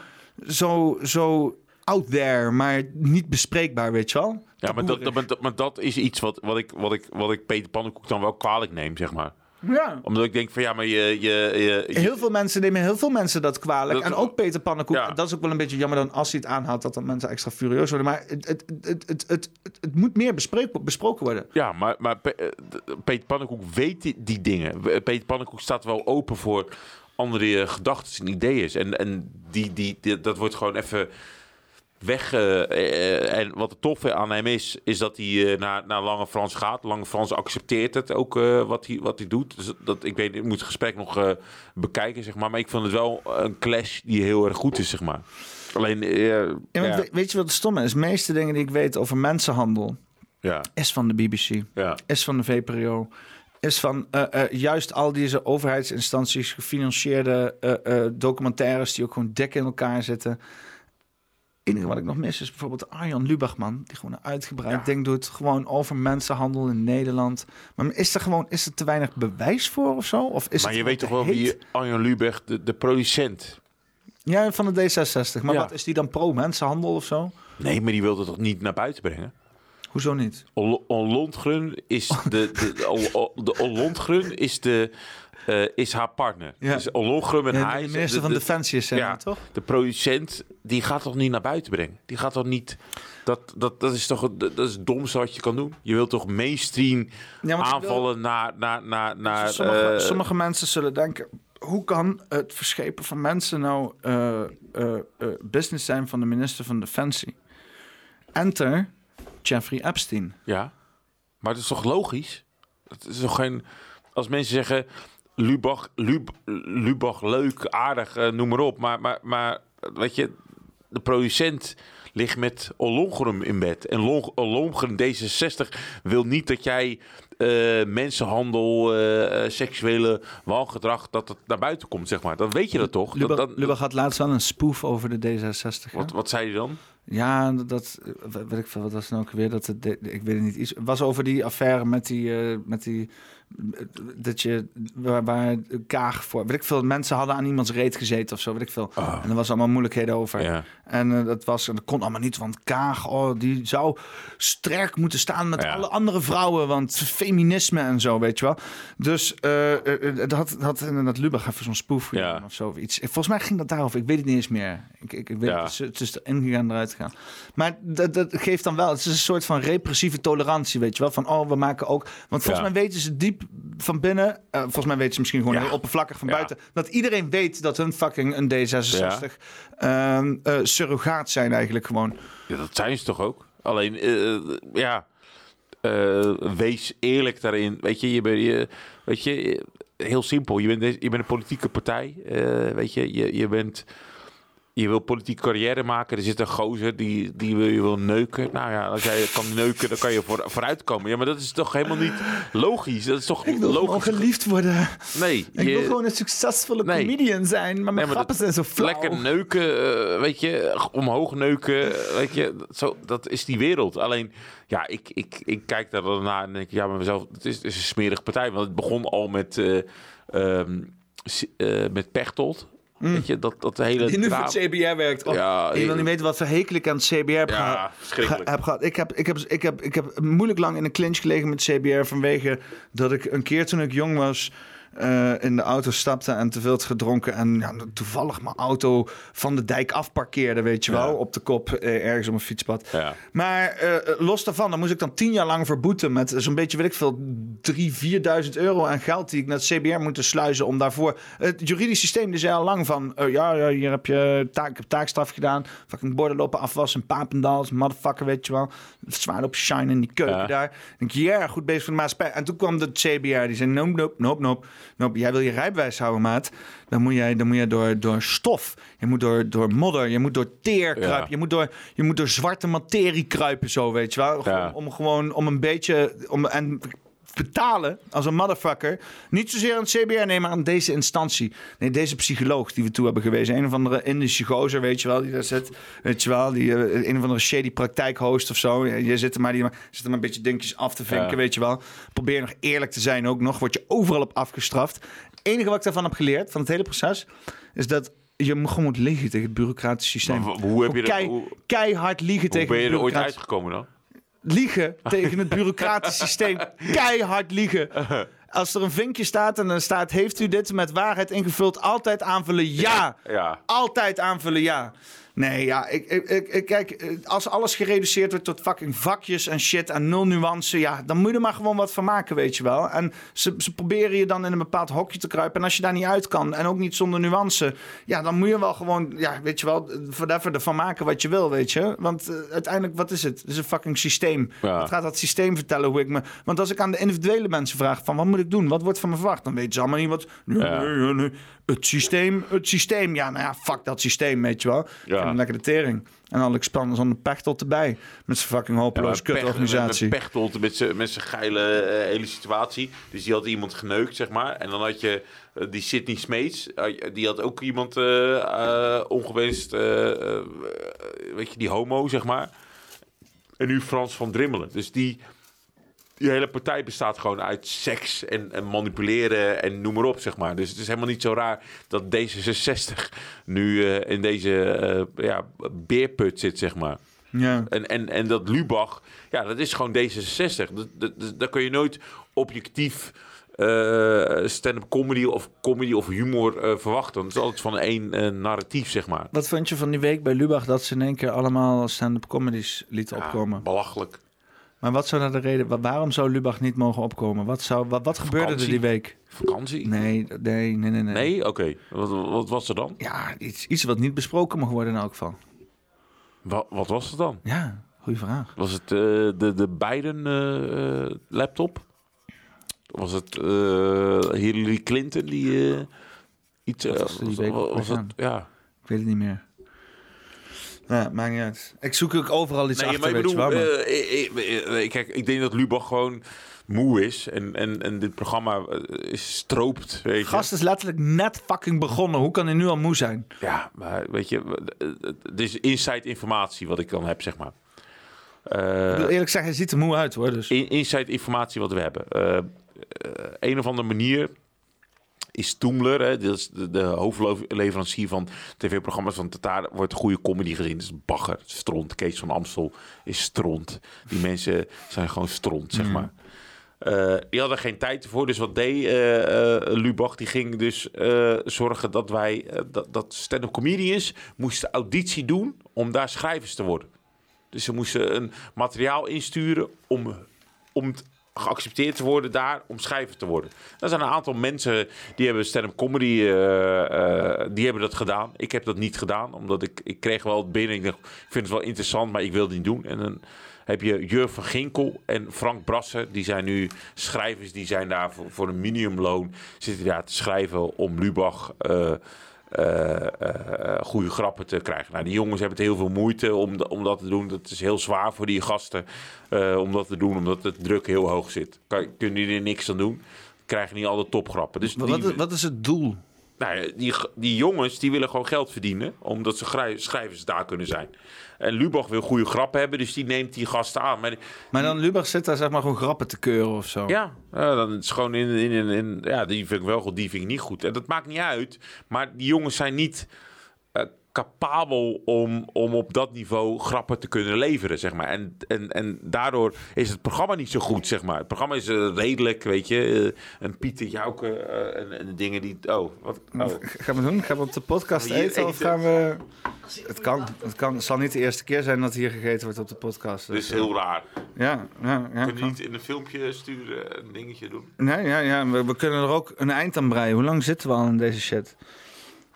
zo, zo out there, maar niet bespreekbaar, weet je wel. Ja, maar dat, dat, maar dat, maar dat is iets wat, wat, ik, wat, ik, wat ik Peter Pannenkoek dan wel kwalijk neem, zeg maar. Ja. Omdat ik denk van ja, maar je... je, je, Heel veel mensen nemen heel veel mensen dat kwalijk. Dat- en ook Peter Pannenkoek. Ja. Dat is ook wel een beetje jammer dan als hij het aanhaalt... dat dan mensen extra furieus worden. Maar het, het, het, het, het, het, moet meer besproken worden. Ja, maar, maar eh, Peter Pannenkoek weet die, die dingen. Peter Pannenkoek staat wel open voor andere gedachten en ideeën. En, en die, die, die- dat wordt gewoon even weg. eh, eh, en wat het toffe aan hem is, is dat hij eh, naar, naar Lange Frans gaat. Lange Frans accepteert het ook wat, hij, wat hij doet. Dus dat, ik weet, ik moet het gesprek nog bekijken, zeg maar. Maar ik vond het wel een clash die heel erg goed is, zeg maar. Alleen, Ja, Weet je wat het stomme is? De meeste dingen die ik weet over mensenhandel... Ja. is van de BBC, Ja. is van de VPRO... is van juist al deze overheidsinstanties... gefinancierde documentaires... die ook gewoon dik in elkaar zitten... Enige wat ik nog mis is bijvoorbeeld Arjan Lubachman, die gewoon een uitgebreid ding doet, gewoon over mensenhandel in Nederland. Maar is er gewoon is er te weinig bewijs voor of zo? Of is maar het je weet toch wel wie? Arjan Lubach, de, de producent... Ja, van de D66. Maar Ja. wat is die dan pro mensenhandel of zo? Nee, maar die wilde toch niet naar buiten brengen? Hoezo niet? Ol- Ollondgren is de, de, de, de is de eh, is haar partner. Ja. Dus en Ja, de hij... minister van Defensie is dan, toch? De producent, die gaat toch niet naar buiten brengen? Die gaat toch niet... Dat, dat, dat is toch het- dat is het domste wat je kan doen? Je wilt toch mainstream Ja, aanvallen naar... naar, naar, naar sommige, eh, sommige mensen zullen denken: hoe kan het verschepen van mensen nou eh, business zijn van de minister van Defensie? Enter Jeffrey Epstein. Ja, maar het is toch logisch? Het is toch geen... Als mensen zeggen... Lubach, Lub, Lubach leuk, aardig, eh, noem maar op. Maar, maar, maar weet je, de producent ligt met Ollongren in bed. En Long- Ollongren D66 wil niet dat jij eh, mensenhandel, eh, seksuele wangedrag, dat het naar buiten komt, zeg maar. Dan weet je dat toch? Dat, Lubach, had laatst wel een spoof over de D66. hè? wat, wat zei hij dan? Ja, dat- weet ik veel. Wat was het nou ook weer? Dat het, ik weet het niet. Iets het was over die affaire met die, met die dat je waar, waar Kaag voor, weet ik veel. Mensen hadden aan iemands reet gezeten of zo, weet ik veel. En er was allemaal moeilijkheden over. Ja. En eh, dat was, en dat kon allemaal niet, want Kaag, oh, die zou sterk moeten staan met alle andere vrouwen, want feminisme en zo, weet je wel. Dus eh eh, dat had, inderdaad Lubach even zo'n spoef gedaan of zo. of Iets. Volgens mij ging dat daarover. Ik weet het niet eens meer. Ik, ik, ik weet Ja. het, is- het is erin gegaan, eruit gegaan. Maar dat, dat geeft dan wel, het is een soort van repressieve tolerantie, weet je wel. Van, oh, we maken ook... Want volgens Ja. mij weten ze diep van binnen, eh, volgens mij weten ze misschien gewoon heel oppervlakkig van Ja. buiten, dat iedereen weet dat hun fucking een D66 ehm, eh, surrogaat zijn eigenlijk gewoon. Ja, dat zijn ze toch ook? Alleen, eh, ja, wees eerlijk daarin. Weet je, je bent, je, weet je, heel simpel. Je bent, je bent een politieke partij. weet je, je, je bent... Je wil politieke carrière maken. Er zit een gozer die, die wil je wil neuken. Nou ja, als jij kan neuken, dan kan je voor, vooruitkomen. Ja, maar dat is toch helemaal niet logisch? Dat is toch Ik wil gewoon geliefd worden. Nee. Ik je- wil gewoon een succesvolle Nee. comedian zijn, maar mijn Nee, maar grappen zijn zo flauw. Lekker neuken, eh, weet je, omhoog neuken, weet je, zo, dat is die wereld. Alleen, ja, ik, ik, ik kijk daar dan naar en denk, ja, maar mezelf, het is, het is een smerige partij. Want het begon al met, eh, met Pechtold. Weet je, dat, dat hele... Die nu voor het CBR werkt. Oh, Ja, je wil niet weten wat voor hekel ik aan het CBR heb, ge- heb gehad. Ik heb, ik, heb, ik, heb, ik heb moeilijk lang in een clinch gelegen met CBR vanwege dat ik een keer toen ik jong was eh, in de auto stapte en te veel had gedronken en ja, toevallig mijn auto van de dijk afparkeerde, weet je wel, op de kop eh, ergens op een fietspad. Ja. Maar eh, los daarvan, dan moest ik dan tien jaar lang verboeten met zo'n beetje, weet ik veel, drie, vierduizend euro aan geld die ik naar het CBR moet sluizen om daarvoor. Het juridisch systeem die zei al lang van, ja, ja, hier heb je taak, ik heb taakstraf gedaan, fucking borden lopen afwassen, Papendal, motherfucker, weet je wel, zwaar op shine in die keuken daar. Dan denk ik, ja, goed bezig voor de maatschappij. En toen kwam de CBR, die zei, nope, nope, nope, nope, nope, jij wil je rijbewijs houden, maat, dan moet jij, dan moet jij door, door stof, je moet door, door modder, je moet door teer kruipen, Ja. je moet door, je moet door zwarte materie kruipen, zo, weet je wel. Gewoon, Om gewoon, om een beetje, om, en betalen als een motherfucker. Niet zozeer aan het CBR, nee, maar aan deze instantie. Nee, deze psycholoog die we toe hebben gewezen. Een of andere Indische gozer, weet je wel, die daar zit. Weet je wel, die eh, een of andere shady praktijkhost of zo. Je zit er maar, die, zit er maar een beetje dingetjes af te vinken, Ja. weet je wel. Probeer nog eerlijk te zijn ook nog. Word je overal op afgestraft. Het enige wat ik daarvan heb geleerd, van het hele proces, is dat je gewoon moet liegen tegen het bureaucratisch systeem. Maar hoe heb je dat- Kei- hoe- keihard liegen Hoe tegen ben je er ooit uitgekomen dan? Liegen tegen het bureaucratisch systeem. <laughs> Keihard liegen. Als er een vinkje staat en dan staat... heeft u dit met waarheid ingevuld? Altijd aanvullen ja. Ja. Altijd aanvullen ja. Nee, ja, ik, ik, ik, kijk, eh, als alles gereduceerd wordt tot fucking vakjes en shit en nul nuance, ja, dan moet je er maar gewoon wat van maken, weet je wel. En ze, ze proberen je dan in een bepaald hokje te kruipen. En als je daar niet uit kan en ook niet zonder nuance, ja, dan moet je wel gewoon, ja, weet je wel, whatever ervan maken wat je wil, weet je. Want eh, uiteindelijk, wat is het? Het is een fucking systeem. Ja. Het gaat dat systeem vertellen hoe ik me. Want als ik aan de individuele mensen vraag van wat moet ik doen, wat wordt van me verwacht, dan weten ze allemaal niet wat. Nee, Ja. nee, nee, nee. Het systeem, het systeem. Ja, nou ja, fuck dat systeem, weet je wel. Ja. Hem lekker de tering. En dan Alexander zonder Pechtold erbij. Met zijn fucking hopeloos Pech- kutorganisatie. Met, met Pechtold, met zijn met zijn geile eh, hele situatie. Dus die had iemand geneukt, zeg maar. En dan had je eh, die Sidney Smeets. die had ook iemand eh, ongewenst, weet je, die homo, zeg maar. En nu Frans van Drimmelen. Dus die, die hele partij bestaat gewoon uit seks en, en manipuleren en noem maar op, zeg maar. Dus het is helemaal niet zo raar dat D66 nu eh, in deze eh, ja, beerput zit, zeg maar. Ja. En, en, en dat Lubach, ja, dat is gewoon D66. Dat, dat, dat- daar kun je nooit objectief eh, stand-up comedy of comedy of humor verwachten. Het is altijd van één narratief, zeg maar. Wat vond je van die week bij Lubach dat ze in één keer allemaal stand-up comedies lieten opkomen? Belachelijk. Maar wat zou nou de reden? wa- Waarom zou Lubach niet mogen opkomen? Wat, zou, wat, wat gebeurde er die week? Vakantie? Nee, nee, nee, nee. Nee, Nee? Oké. Wat, wat was er dan? Ja, iets, iets wat niet besproken mag worden in elk geval. Wat, wat was het dan? Ja, goede vraag. Was het eh, de, de Biden eh, eh, laptop? Was het Hillary Clinton die iets... was die het, ja. Ik weet het niet meer. Ja, maakt niet uit. Ik zoek ook overal iets Nee, achter, maar ik weet bedoel, maar- eh, ik, ik- ik- kijk, ik denk dat Lubach gewoon moe is en, en, en dit programma eh, is stroopt, weet je. Gast is letterlijk net fucking begonnen. Hoe kan hij nu al moe zijn? Ja, maar weet je, eh, het is inside informatie wat ik dan heb, zeg maar. Eh, Ik wil eerlijk zeggen, hij ziet er moe uit hoor. Dus. in, inside informatie wat we hebben. Eh, eh, een of andere manier is Toemler, hè, dat is de, de hoofdleverancier van tv-programma's van Tatar, wordt goede comedy gezien. Dus bagger, stront. Kees van Amstel is stront. Die mensen zijn gewoon stront, zeg Mm. maar. Eh, die hadden geen tijd ervoor. Dus wat deed eh, eh, Lubach? Die ging dus zorgen dat wij, dat, dat stand-up comedians moesten auditie doen om daar schrijvers te worden. Dus ze moesten een materiaal insturen om, om geaccepteerd te worden daar om schrijver te worden. Er zijn een aantal mensen die hebben stand-up comedy, eh, eh, die hebben dat gedaan. Ik heb dat niet gedaan, omdat ik, ik kreeg wel het binnen. Ik ik vind het wel interessant, maar ik wil het niet doen. En dan heb je Jur van Ginkel en Frank Brasser. Die zijn nu schrijvers, die zijn daar voor, voor een minimumloon. Zitten daar te schrijven om Lubach... eh, goede grappen te krijgen. Nou, die jongens hebben het heel veel moeite om, om dat te doen. Dat is heel zwaar voor die gasten eh, om dat te doen, omdat de druk heel hoog zit. Kan, kunnen die er niks aan doen, krijgen niet alle topgrappen. Dus Wat, die, wat, wat is het doel? nou, die, die jongens die willen gewoon geld verdienen, omdat ze schrijvers daar kunnen zijn. En Lubach wil goede grappen hebben, dus die neemt die gasten aan. Maar die- Maar dan Lubach zit daar zeg maar gewoon grappen te keuren of zo. ja, ja, dan is het gewoon in, in, in, in- Ja, die vind ik wel goed, die vind ik niet goed. En dat maakt niet uit. Maar die jongens zijn niet capabel om, om op dat niveau grappen te kunnen leveren, zeg maar. En, en, en daardoor is het programma niet zo goed, zeg maar. Het programma is eh, redelijk, weet je. eh, een Pieter Jouke eh, en, en dingen die... Oh, wat... Oh. Gaan we doen? Gaan we op de podcast eten, of gaan we... Het kan, het kan. Het zal niet de eerste keer zijn dat hier gegeten wordt op de podcast. Dus, heel raar. Ja, ja, ja. Kun je niet in een filmpje sturen, een dingetje doen? Nee, ja, ja. We, we kunnen er ook een eind aan breien. Hoe lang zitten we al in deze shit?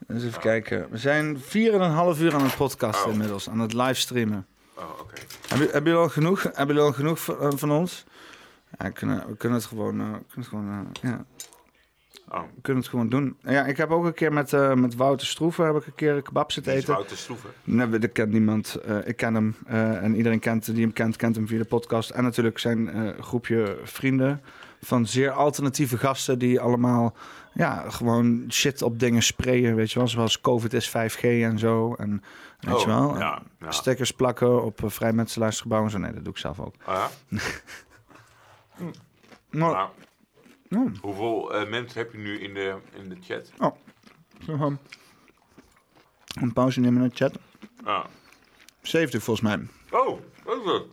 Eens even kijken. We zijn 4,5 uur aan het podcasten inmiddels, aan het livestreamen. Oh, oké. Hebben, hebben jullie al genoeg? Hebben jullie al genoeg van, eh, van ons? Ja, we kunnen, we kunnen het gewoon, eh, we kunnen het gewoon eh, ja. Oh. We kunnen het gewoon doen. Ja, ik heb ook een keer met, eh, met Wouter Stroeven heb ik een keer een kebab zitten is eten. Wouter Stroeven? Nee, dat kent niemand. Eh, ik ken hem. eh, en iedereen kent, die hem kent, kent hem via de podcast. En natuurlijk zijn eh, groepje vrienden van zeer alternatieve gasten... die allemaal ja, gewoon shit op dingen sprayen, weet je wel. Zoals COVID is 5G en zo. En weet Oh, je wel, ja, ja. stickers plakken op uh, vrijmetselaarsgebouwen en zo. Nee, dat doe ik zelf ook. Ah, ja? <laughs> Nou, Nou, Hoeveel eh, mensen heb je nu in de, in de chat? Oh, zo een pauze nemen in de chat. Ah. 70 volgens mij. Oh, wat is dat?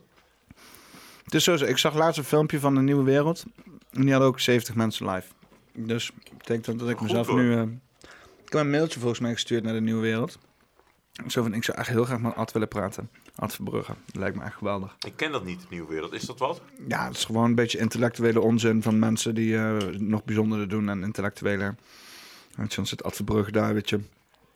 Het is zo, ik zag laatst een filmpje van de Nieuwe Wereld. En die hadden ook 70 mensen live. Dus betekent dat ik Goed, mezelf nu... eh, ik heb een mailtje volgens mij gestuurd naar de Nieuwe Wereld. Zo van, ik zou echt heel graag met Ad willen praten. Ad Verbrugge. Dat lijkt me echt geweldig. Ik ken dat niet, de Nieuwe Wereld. Is dat wat? Ja, het is gewoon een beetje intellectuele onzin van mensen die eh, nog bijzonderder doen en intellectuele. Je, dan zit Ad Verbrugge daar, weet je,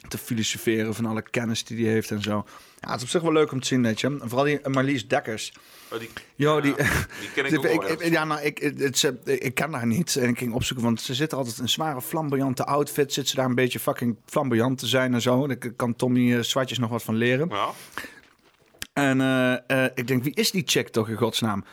te filosoferen van alle kennis die hij heeft en zo. Ja, het is op zich wel leuk om te zien, weet je. En vooral die Marlies Dekkers. Oh, die, Jo, die, die ken ik <laughs> ook wel ik, ja, nou, ik, het, het- ze- ik ken haar niet. En ik ging opzoeken, want ze zit altijd in een zware flamboyante outfit. Zit ze daar een beetje fucking flamboyant te zijn en zo. Daar kan Tommy eh, Zwartjes nog wat van leren. Ja. En eh, eh, ik denk, wie is die chick toch in godsnaam?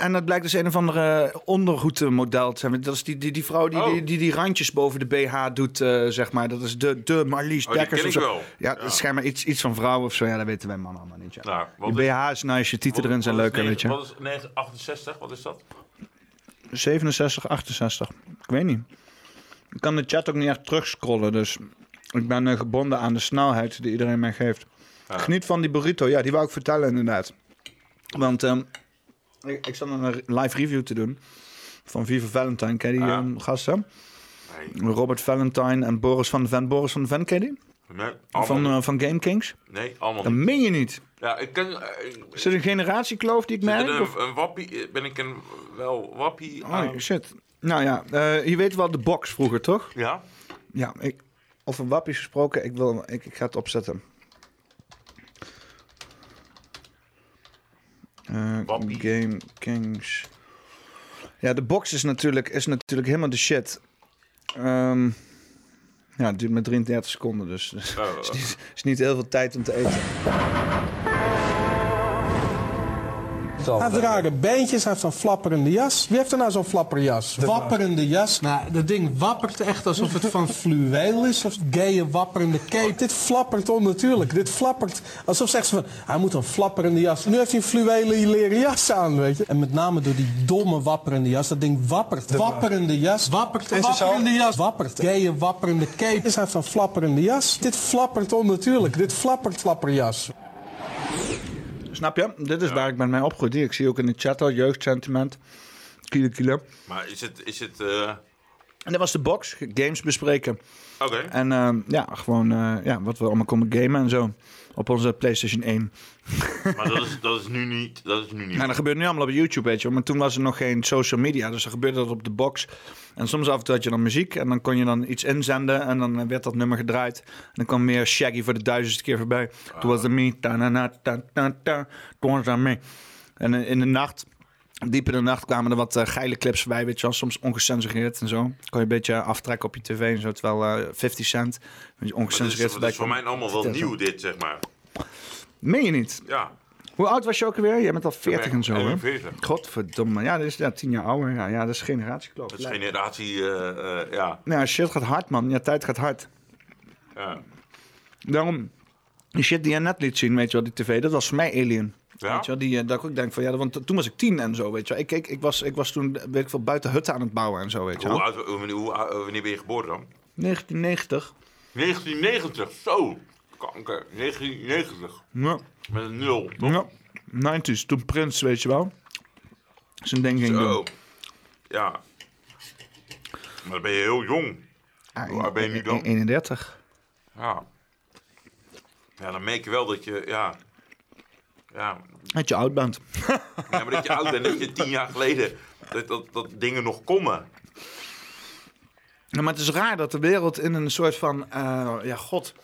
En dat blijkt dus een of andere ondergoedmodel te zijn. Dat is die, die, die vrouw die, Oh. die, die die randjes boven de BH doet, eh, zeg maar. Dat is de, de Marlies Oh, Dekkers. of ik zo. wel. Ja, dat is schijnbaar iets, iets van vrouw of zo. Ja, dat weten wij mannen allemaal niet. Ja. Nou, Die is- BH is nice, je tieten wat- erin zijn is leuker, weet je. Wat is 1968? Wat is dat? 67, 68. Ik weet niet. Ik kan de chat ook niet echt terugscrollen, dus ik ben eh, gebonden aan de snelheid die iedereen mij geeft. Ja. Geniet van die burrito. Ja, die wou ik vertellen inderdaad. Want ehm, ik, ik zat een live review te doen Van Viva Valentine, ken je die ehm, gasten? Robert Valentine en Boris van de Ven. Boris van de Ven, ken je die? Nee, Van, eh, van Game Kings? Nee, allemaal Dat niet. meen je niet. Ja, ik ken... eh, Is het een generatiekloof die ik er merk? een, of- een wappie... Ben ik een wel wappie Oh, aan? shit. Nou ja, eh, je weet wel de box vroeger, toch? Ja? Ja, ik, over wappies gesproken, ik, wil, ik, ik ga het opzetten. Game Kings. Ja, de box is natuurlijk, is natuurlijk helemaal de shit. Ehm, ja, het duurt maar 33 seconden, dus dus Oh, is, niet, is niet heel veel tijd om te eten. Hij heeft rare beentjes, hij heeft zo'n flapperende jas. Wie heeft er nou zo'n flapperjas? Wapperende jas. Nou, dat ding wappert echt alsof het van fluweel is. Of gaye wapperende cape. Dit flappert onnatuurlijk. Dit flappert alsof ze echt zo van... Hij moet een flapperende jas. Nu heeft hij een fluwelen leren jas aan, weet je. En met name door die domme wapperende jas. Dat ding wappert. Wapperende jas. Wappert. Ze Wapperende jas. Wappert. Gaye wapperende cape. Hij heeft een flapperende jas. Dit flappert onnatuurlijk. Dit flappert flapperjas. Snap je? Dit is waar ik ben mee opgegroeid. Ik zie ook in de chat al jeugdsentiment. Kilo kilo. Maar is het... Is het eh, En dat was de box. Games bespreken. Oké. En ehm, ja, gewoon eh, ja, wat we allemaal konden gamen en zo. Op onze PlayStation 1. Maar dat is, dat is nu niet... Dat is nu niet... Ja, dat gebeurt nu allemaal op YouTube, weet je. Maar toen was er nog geen social media, dus dan gebeurde dat op de box. En soms af en toe had je dan muziek en dan kon je dan iets inzenden en dan werd dat nummer gedraaid. En dan kwam meer Shaggy voor de duizendste keer voorbij. It was me, ta na na ta ta ta, it was me. En in de nacht, diep in de nacht kwamen er wat eh, geile clips voorbij, weet je wel. Soms ongecensureerd en zo. Kon je een beetje aftrekken op je tv en zo, terwijl eh 50 cent, ongecensureerd is, dat is voor mij allemaal wel nieuw, dit, zeg maar. Meen je niet? Ja. Hoe oud was je ook alweer? Jij bent al 40 en zo, hè? 41. Godverdomme. Ja, dat is ja, 10 jaar ouder. Ja, ja dat is generatiekloof. Dat is generatie... eh, eh, ja. Ja, shit gaat hard, man. Ja, tijd gaat hard. ja. Daarom, die shit die je net liet zien, weet je wel, die tv, dat was voor mij Alien. Ja? Weet je wel, die, eh, dat ik ook denk van, ja, want toen was ik tien en zo, weet je wel. Ik, ik, ik, was, ik was toen, weet ik veel, buiten hutten aan het bouwen en zo, weet je Hoe wel. oud, hoe, oud- wanneer ben je geboren dan? 1990. 1990, zo. Kanker, 1990. Ja. Met een nul, toch? Ja. 90s, toen Prins, weet je wel. Zijn ding doen. Ja. Maar dan ben je heel jong. Ah, Hoe oud ben je nu dan? 31. Ja. Ja, dan merk je wel dat je, ja... Ja, Dat je oud bent. <laughs> ja maar dat je oud bent, dat je tien jaar geleden... Dat, dat, dat dingen nog konden. Ja, maar het is raar dat de wereld in een soort van, eh, ja, god.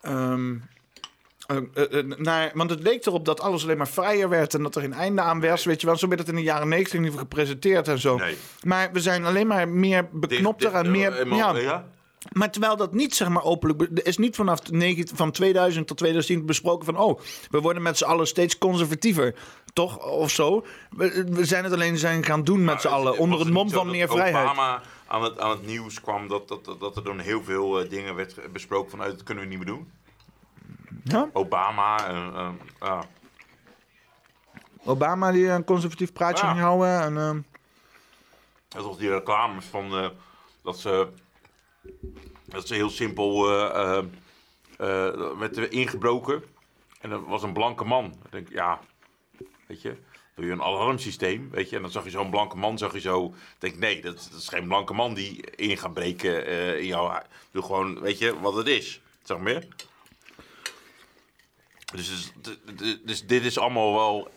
Ehm, eh, eh, naar, want het leek erop dat alles alleen maar vrijer werd en dat er geen einde aan was. Weet je wel, zo werd het in de jaren negentig geval gepresenteerd en zo. Maar we zijn alleen maar meer beknopter en meer. ja. Maar terwijl dat niet zeg maar openlijk. Er is niet vanaf negen- van 2000 tot 2010 besproken van. Oh, we worden met z'n allen steeds conservatiever. Toch? Of zo. We, we zijn het alleen zijn gaan doen met z'n allen. Onder het mom van meer vrijheid. Obama aan het, aan het nieuws kwam dat, dat, dat, er dan heel veel eh, dingen werd besproken vanuit dat kunnen we niet meer doen. Ja? Obama eh, ja. Obama die een conservatief praatje Ja. ging houden. En, Dat was die reclames van eh, dat ze dat ze heel simpel eh, werd er ingebroken en er was een blanke man. Ik denk ja, weet je, doe je een alarmsysteem, weet je, en dan zag je zo'n blanke man, zag je zo, denk nee, dat, dat is geen blanke man die in gaat breken in jouw, doe gewoon, weet je, wat het is, zeg maar. Dus, dus, dus, dus dit is allemaal wel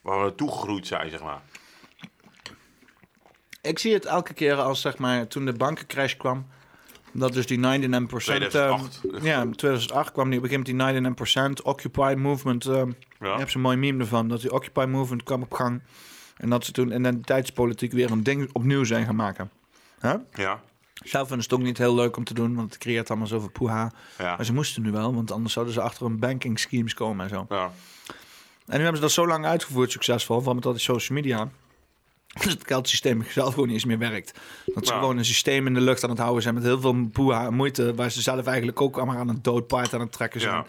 waar we naartoe gegroeid zijn, zeg maar. Ik zie het elke keer als zeg maar toen de bankencrash kwam. Dat dus die 99%. 2008. ehm, ja, in 2008 kwam die op een gegeven moment die 99% Occupy Movement. ehm Ja. Je hebt zo'n mooi meme ervan. Dat die Occupy Movement kwam op gang. En dat ze toen identiteitspolitiek weer een ding opnieuw zijn gaan maken. Huh? Ja. Zelf vinden ze het ook niet heel leuk om te doen, want het creëert allemaal zoveel poeha. Ja. Maar ze moesten nu wel, want anders zouden ze achter een banking schemes komen en zo. Ja. En nu hebben ze dat zo lang uitgevoerd, succesvol, van met al die social media. <laughs> Dus het geldsysteem zelf gewoon niet eens meer werkt. Dat ze Ja. gewoon een systeem in de lucht aan het houden zijn met heel veel moeite, waar ze zelf eigenlijk ook allemaal aan een doodpaard aan het trekken zijn. Ja.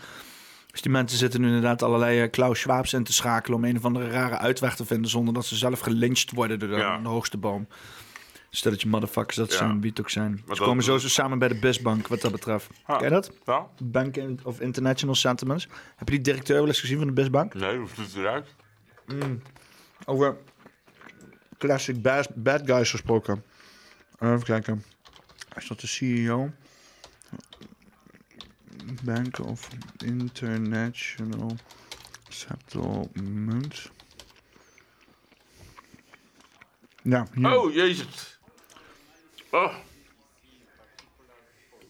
Dus die mensen zitten nu inderdaad allerlei eh, Klaus Schwabs in te schakelen om een of andere rare uitweg te vinden zonder dat ze zelf gelyncht worden door de, Ja. de hoogste boom. Stelletje motherfuckers dat Ja. zijn, wie het ook zijn. Ze dat- komen sowieso samen bij de Bestbank wat dat betreft. Ah. Ken je dat? Ja. Bank of International Sentiments. Heb je die directeur wel eens gezien van de Bestbank? Nee, hoe ziet het eruit? Mm. Over classic bad, bad guys gesproken. Even kijken. Is dat de CEO? Bank of International Settlement. Ja, hier. Oh, jezus. Oh.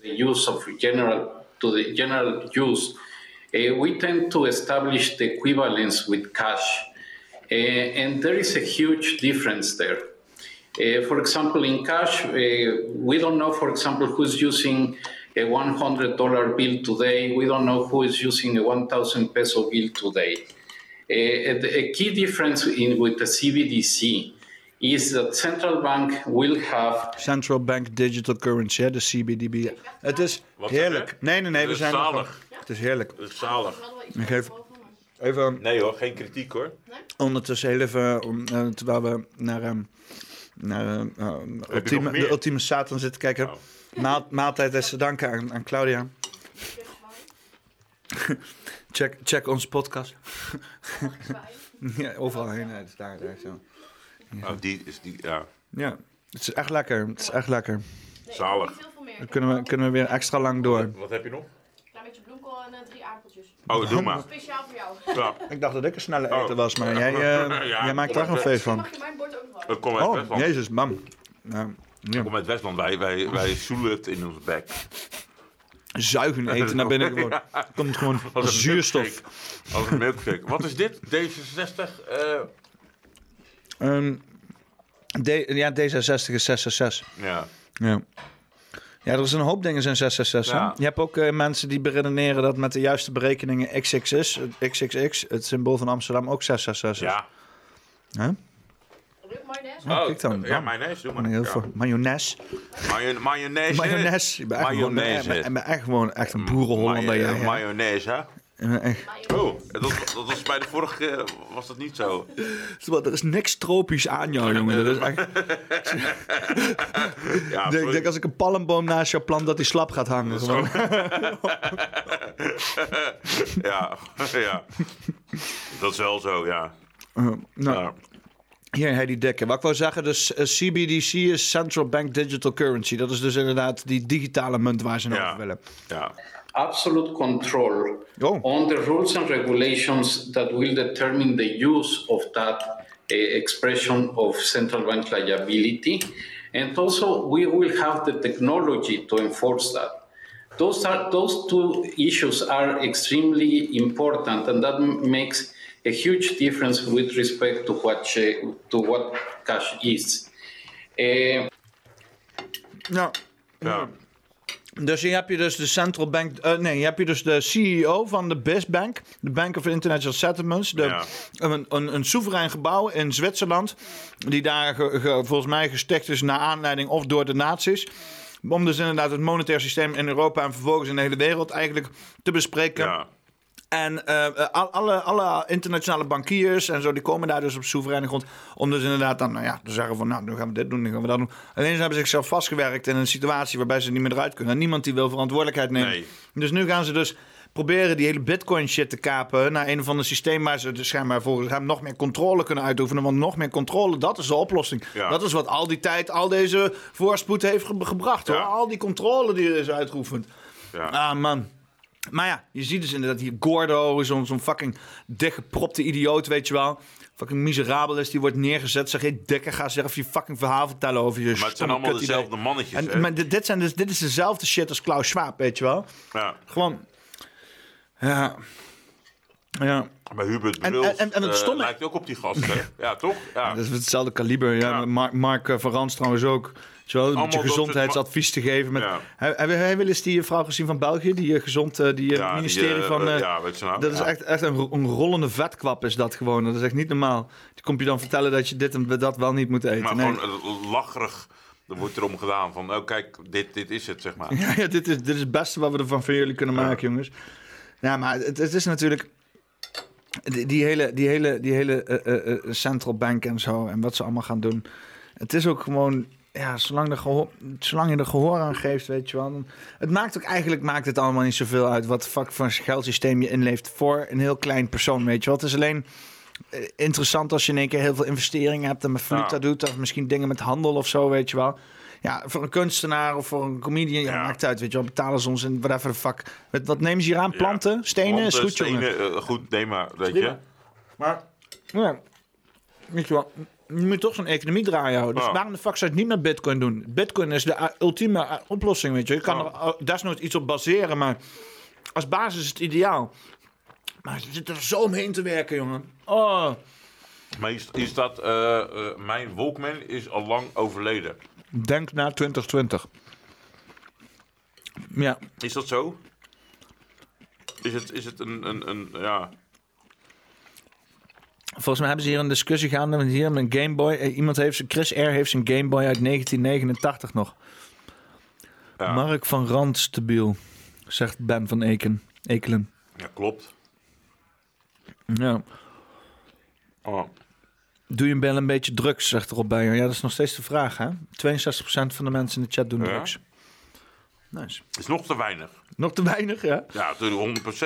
the use of general to the general use, uh, we tend to establish the equivalence with cash, and there is a huge difference there. Uh, for example, in cash, uh, we don't know, for example, who's using a $100 bill today. We don't know who is using a 1,000 peso bill today. Uh, the- a key difference in, with the CBDC is that central bank will have Central Bank Digital Currency, hè, de CBDB. Het is Wat heerlijk. zeg je? Nee, nee, nee, Het we is zijn nog- zalig. Het is heerlijk. Dat is zalig. Ik geef even Nee hoor, geen kritiek hoor. ondertussen heel even, om, eh, terwijl we naar, ehm, naar eh, eh, ultieme, de ultieme Satan zitten kijken. Maal, maaltijd is te danken aan, aan Claudia. <laughs> check, check onze podcast. <laughs> ja, overal heen. Nee, is daar, daar zo. Oh, die is die, ja. Ja, het is echt lekker. Het is echt lekker. Zalig. Dan kunnen we, kunnen we weer extra lang door. Wat heb je nog? Klein beetje bloemkool en drie. Oh, doe maar. Speciaal voor jou. Ja. Ik dacht dat ik een snelle Oh. eten was, maar jij, <laughs> eh, Ja, jij maakt er echt een feest van. Mag je mijn bord ook nog wel? Ik kom uit Oh, Westland. jezus, mam. Ja, Ik kom uit Westland. Wij, wij, wij <laughs> zoelen het in ons bek. Zuigen eten naar binnen gewoon. <laughs> Er komt gewoon Als een zuurstof. milkshake. Als een milkshake. Wat is dit? D66? eh, Ehm, D, ja, D66 is 666. ja. Ja. Ja, er is een hoop dingen zijn 666. hè? Ja. Je hebt ook eh, mensen die beredeneren dat met de juiste berekeningen XX is, het XXX, het symbool van Amsterdam, ook 666 is. Ja. Hè? Mayonaise? Oh, kijk dan. Ja, mayonaise. Doe maar. Heel veel. Mayonaise. Mayo- Mayonaise. Mayonaise. Ik ben echt gewoon, Mayonaise. ik ben echt gewoon echt een boerenhollander. Mayonaise, hè? Ja, echt. Oh, dat, dat was bij de vorige keer was dat niet zo. Er is niks tropisch aan jou, jongen. Dat is echt... <laughs> Ja, ik, denk, als ik een palmboom naast jou plant, dat die slap gaat hangen. Gewoon. <laughs> ja, <laughs> ja. Dat is wel zo, ja. Uh, nou, Hier, hij die dikke. Wat ik wou zeggen, dus eh, CBDC is Central Bank Digital Currency. Dat is dus inderdaad die digitale munt waar ze naar over willen. Ja. Absolute control on the rules and regulations that will determine the use of that uh, expression of central bank liability. And also, we will have the technology to enforce that. Those, are, those two issues are extremely important, and that m- makes a huge difference with respect to what, sh- to what cash is. Uh, Ja. Dus hier heb je dus de central bank, eh, nee, hier heb je dus de CEO van de BIS Bank, de Bank of International Settlements, de, een, een, een soeverein gebouw in Zwitserland, die daar ge- ge- volgens mij gesticht is naar aanleiding of door de nazi's. Om dus inderdaad het monetair systeem in Europa en vervolgens in de hele wereld eigenlijk te bespreken. En eh, eh, al- alle, alle internationale bankiers en zo, die komen daar dus op soevereine grond. Om dus inderdaad dan, nou ja, te zeggen van, nou, nu gaan we dit doen, nu gaan we dat doen. Alleen ze hebben zichzelf vastgewerkt in een situatie waarbij ze niet meer eruit kunnen. En niemand die wil verantwoordelijkheid nemen. Dus nu gaan ze dus proberen die hele bitcoin shit te kapen naar een of ander systeem waar ze dus schijnbaar volgens hem nog meer controle kunnen uitoefenen. Want nog meer controle, dat is de oplossing. Ja. Dat is wat al die tijd, al deze voorspoed heeft ge- gebracht hoor. Al die controle die er is uitgeoefend. Ja. Ah man. Maar ja, je ziet dus inderdaad hier Gordo, zo'n zo'n fucking dichtgepropte idioot, weet je wel. Fucking miserabel is, die wordt neergezet. Zeg, hey, dikke, ga zelf je fucking verhaal vertellen over je Maar het zijn allemaal dezelfde mannetjes, En, hè? maar dit, dit, zijn dus, dit is dezelfde shit als Klaus Schwab, weet je wel. Ja. Gewoon, ja. Ja. Maar Hubert Bruls en- en- en het eh, stomme- lijkt ook op die gast, hè? Ja, toch? Ja. <laughs> Dat is hetzelfde kaliber. Ja, Mark, Mark eh, van Rans trouwens ook. Wel, een beetje gezondheidsadvies te geven. Met, hij, hij wil eens die vrouw gezien van België, die eh, gezond, eh, die eh, Ja, ministerie van. ja, weet je nou, dat is echt, echt een, een rollende vetkwap, is dat gewoon. Dat is echt niet normaal. Die komt je dan vertellen dat je dit en dat wel niet moet eten. Maar Nee. gewoon lacherig. Er wordt erom gedaan van, oh kijk, dit, dit is het, zeg maar. <laughs> Ja, ja, dit, is, dit is het beste wat we ervan van jullie kunnen maken, jongens. Ja, maar het, het is natuurlijk... Die, die hele, die hele, die hele central bank en zo, en wat ze allemaal gaan doen. Het is ook gewoon... Ja, zolang, gehoor, zolang je er gehoor aan geeft, weet je wel. Het maakt ook eigenlijk maakt het allemaal niet zoveel uit wat fuck voor geldsysteem je inleeft voor een heel klein persoon, weet je wel. Het is alleen eh, interessant als je in één keer heel veel investeringen hebt en met valuta Ja. doet. Of misschien dingen met handel of zo, weet je wel. Ja, voor een kunstenaar of voor een comedian, ja, maakt uit, weet je wel. Betalen ze ons in whatever the fuck. Wat, wat nemen ze hier aan? Planten? Stenen? is Planten, goed, jongen. stenen, eh, goed, nee maar, weet je. Maar, ja, weet je wel, je moet toch zo'n economie draaien houden. Dus waarom de fuck zou je het niet met bitcoin doen? Bitcoin is de uh, ultieme uh, oplossing, weet je. Je kan er desnoods iets op baseren, maar als basis is het ideaal. Maar ze zitten er zo omheen te werken, jongen. Oh, Maar is, is dat, eh, eh, mijn Walkman is al lang overleden. denk na 2020. Ja, Is dat zo? Is het, is het een, een, een ja... volgens mij hebben ze hier een discussie gaande hier met een Game Boy. Eh, Iemand heeft Chris R. heeft zijn Game Boy uit 1989 nog. Mark van Randstabiel, zegt Ben van Eken. Ekelen. Ja, klopt. Ja. Oh. Doe je wel een beetje drugs, zegt Rob Beijer. Ja, dat is nog steeds de vraag, hè? 62% van de mensen in de chat doen Ja? drugs. Nice. Is nog te weinig. Nog te weinig, ja? Ja, natuurlijk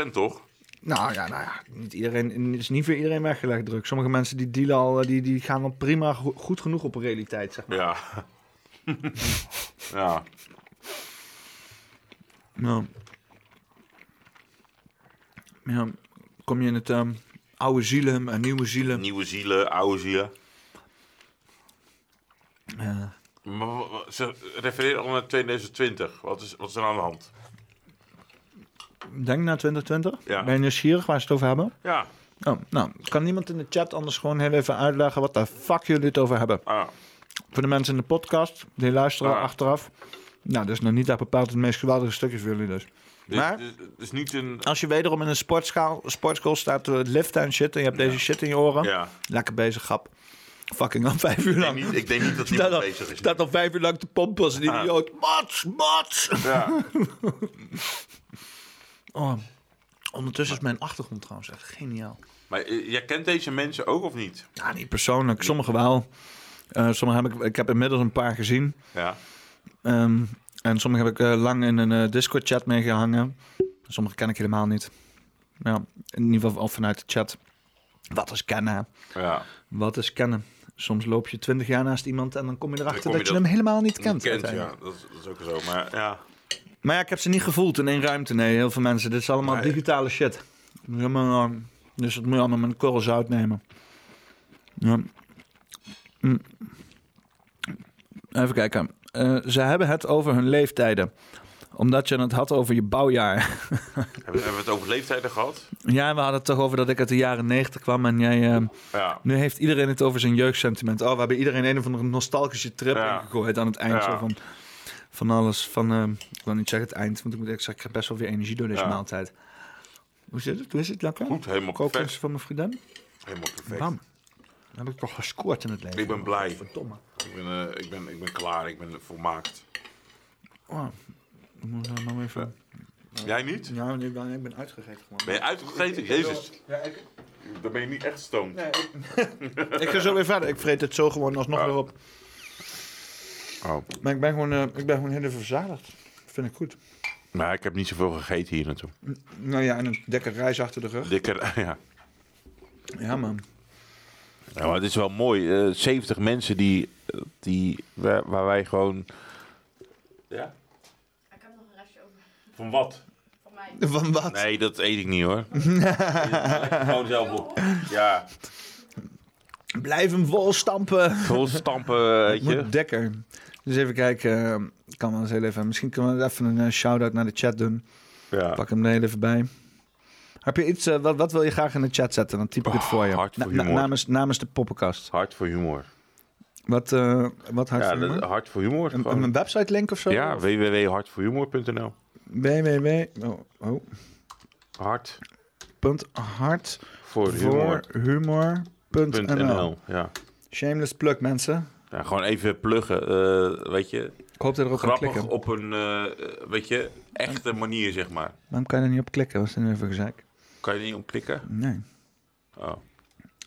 100% toch? Nou ja, nou ja, niet iedereen, is niet voor iedereen weggelegd drugs. Sommige mensen die dealen al, die, die gaan al prima go- goed genoeg op realiteit, zeg maar. Ja. ja. Nou. Ja, kom je in het ehm, oude zielen en nieuwe zielen. Nieuwe zielen, oude zielen. Ja. Maar ze refereren al naar 2020. Wat is, wat is er aan de hand? Denk naar 2020. Ja. Ben je nieuwsgierig waar ze het over hebben? Ja. Oh, nou, kan niemand in de chat anders gewoon heel even uitleggen wat de fuck jullie het over hebben? Ah. Voor de mensen in de podcast, die luisteren Ah. achteraf. Nou, dat is nog niet echt bepaald het meest geweldige stukje voor jullie dus. Maar dit is niet een... als je wederom in een sportschaal, sportschool staat te liften en shit... en je hebt deze shit in je oren, Ja. lekker bezig, grap. Fucking al vijf uur Ik denk lang. niet, ik denk niet dat <laughs> Staat iemand al, bezig is. staat al vijf uur lang te pompen als een Ah. idioot. Mats, mats! Ja. <laughs> oh. Ondertussen is mijn achtergrond trouwens echt geniaal. Maar eh, jij kent deze mensen ook of niet? Ja, niet persoonlijk. Sommigen wel. Sommige heb ik, ik heb inmiddels een paar gezien. Ja. Ehm, en sommige heb ik eh, lang in een Discord-chat meegehangen. Sommige ken ik helemaal niet. Ja, in ieder geval al vanuit de chat. Wat is kennen? Ja. Wat is kennen? Soms loop je twintig jaar naast iemand en dan kom je erachter kom dat je je, dat hem helemaal niet kent. ja, uiteindelijk. dat is, dat is ook zo. Maar ja, Maar ja, ik heb ze niet gevoeld in één ruimte. Nee, heel veel mensen. Dit is allemaal digitale shit. Dus, eh, dus dat moet je allemaal met een korrel zout nemen. Ja. Hm. Even kijken. Eh, ze hebben het over hun leeftijden. Omdat je het had over je bouwjaar. <laughs> hebben, hebben we het over leeftijden gehad? ja, we hadden het toch over dat ik uit de jaren 90 kwam. En jij... eh, Ja. nu heeft iedereen het over zijn jeugdsentiment. Oh, we hebben iedereen een of andere nostalgische trip Ja. ingegooid aan het eind. Ja. Zo van, van alles. Van, eh, ik wil niet zeggen het eind, want ik moet zeggen, ik heb best wel weer energie door deze Ja. maaltijd. Hoe zit het? Hoe is het lekker? Goed, helemaal perfect. van mijn vriendin? Helemaal perfect. Bam. Dan heb ik toch gescoord in het leven. Ik ben blij. Verdomme. Ik ben, eh, ik, ben, ik ben klaar. Ik ben volmaakt. Oh, ik moet uh, maar even... Jij niet? Ja, nee, ik ben, ik ben uitgegeten gewoon. Ben je uitgegeten? Jezus. Ja, ik, Dan ben je niet echt stoned. nee, ik, <laughs> ik ga zo weer verder. Ik vreet het zo gewoon alsnog weer op. Oh. Maar ik ben gewoon, eh, ik ben gewoon heel even verzadigd. Vind ik goed. Maar ik heb niet zoveel gegeten hier naartoe. Nou ja, en een dikke reis achter de rug. Dikker, <laughs> ja. Ja, man. Ja, maar het is wel mooi. eh 70 mensen die, eh, die waar, waar wij gewoon. Ja? Ik heb nog een restje over. Van wat? Van mij. Van wat? Nee, dat eet ik niet hoor. <laughs> Gewoon zelf op. Ja, Blijf hem vol stampen. vol stampen, weet je. Moet dekker. Dus even kijken. eh, kan wel eens heel even. Misschien kunnen we even een eh, shout-out naar de chat doen. Ja. Pak hem er heel even bij. Heb je iets, eh, wat, wat wil je graag in de chat zetten? Dan typ ik het voor je. Oh, hart voor Na- humor. namens, namens de poppenkast. Hart voor humor. Wat, wat hard ja, voor humor? hart voor humor. Een, een website link of zo? ja, www.hartvoorhumor.nl. www. Oh, oh. Hart Punt hart voor humor. humor.nl. .nl. Ja. Shameless plug, mensen. Gewoon even pluggen. eh, weet je, Ik hoop dat er ook kan grappig op een, eh, weet je, echte manier zeg maar. Waarom kan je er niet op klikken? Was er nu even gezeik? Kan je er niet op klikken? Nee. Oh.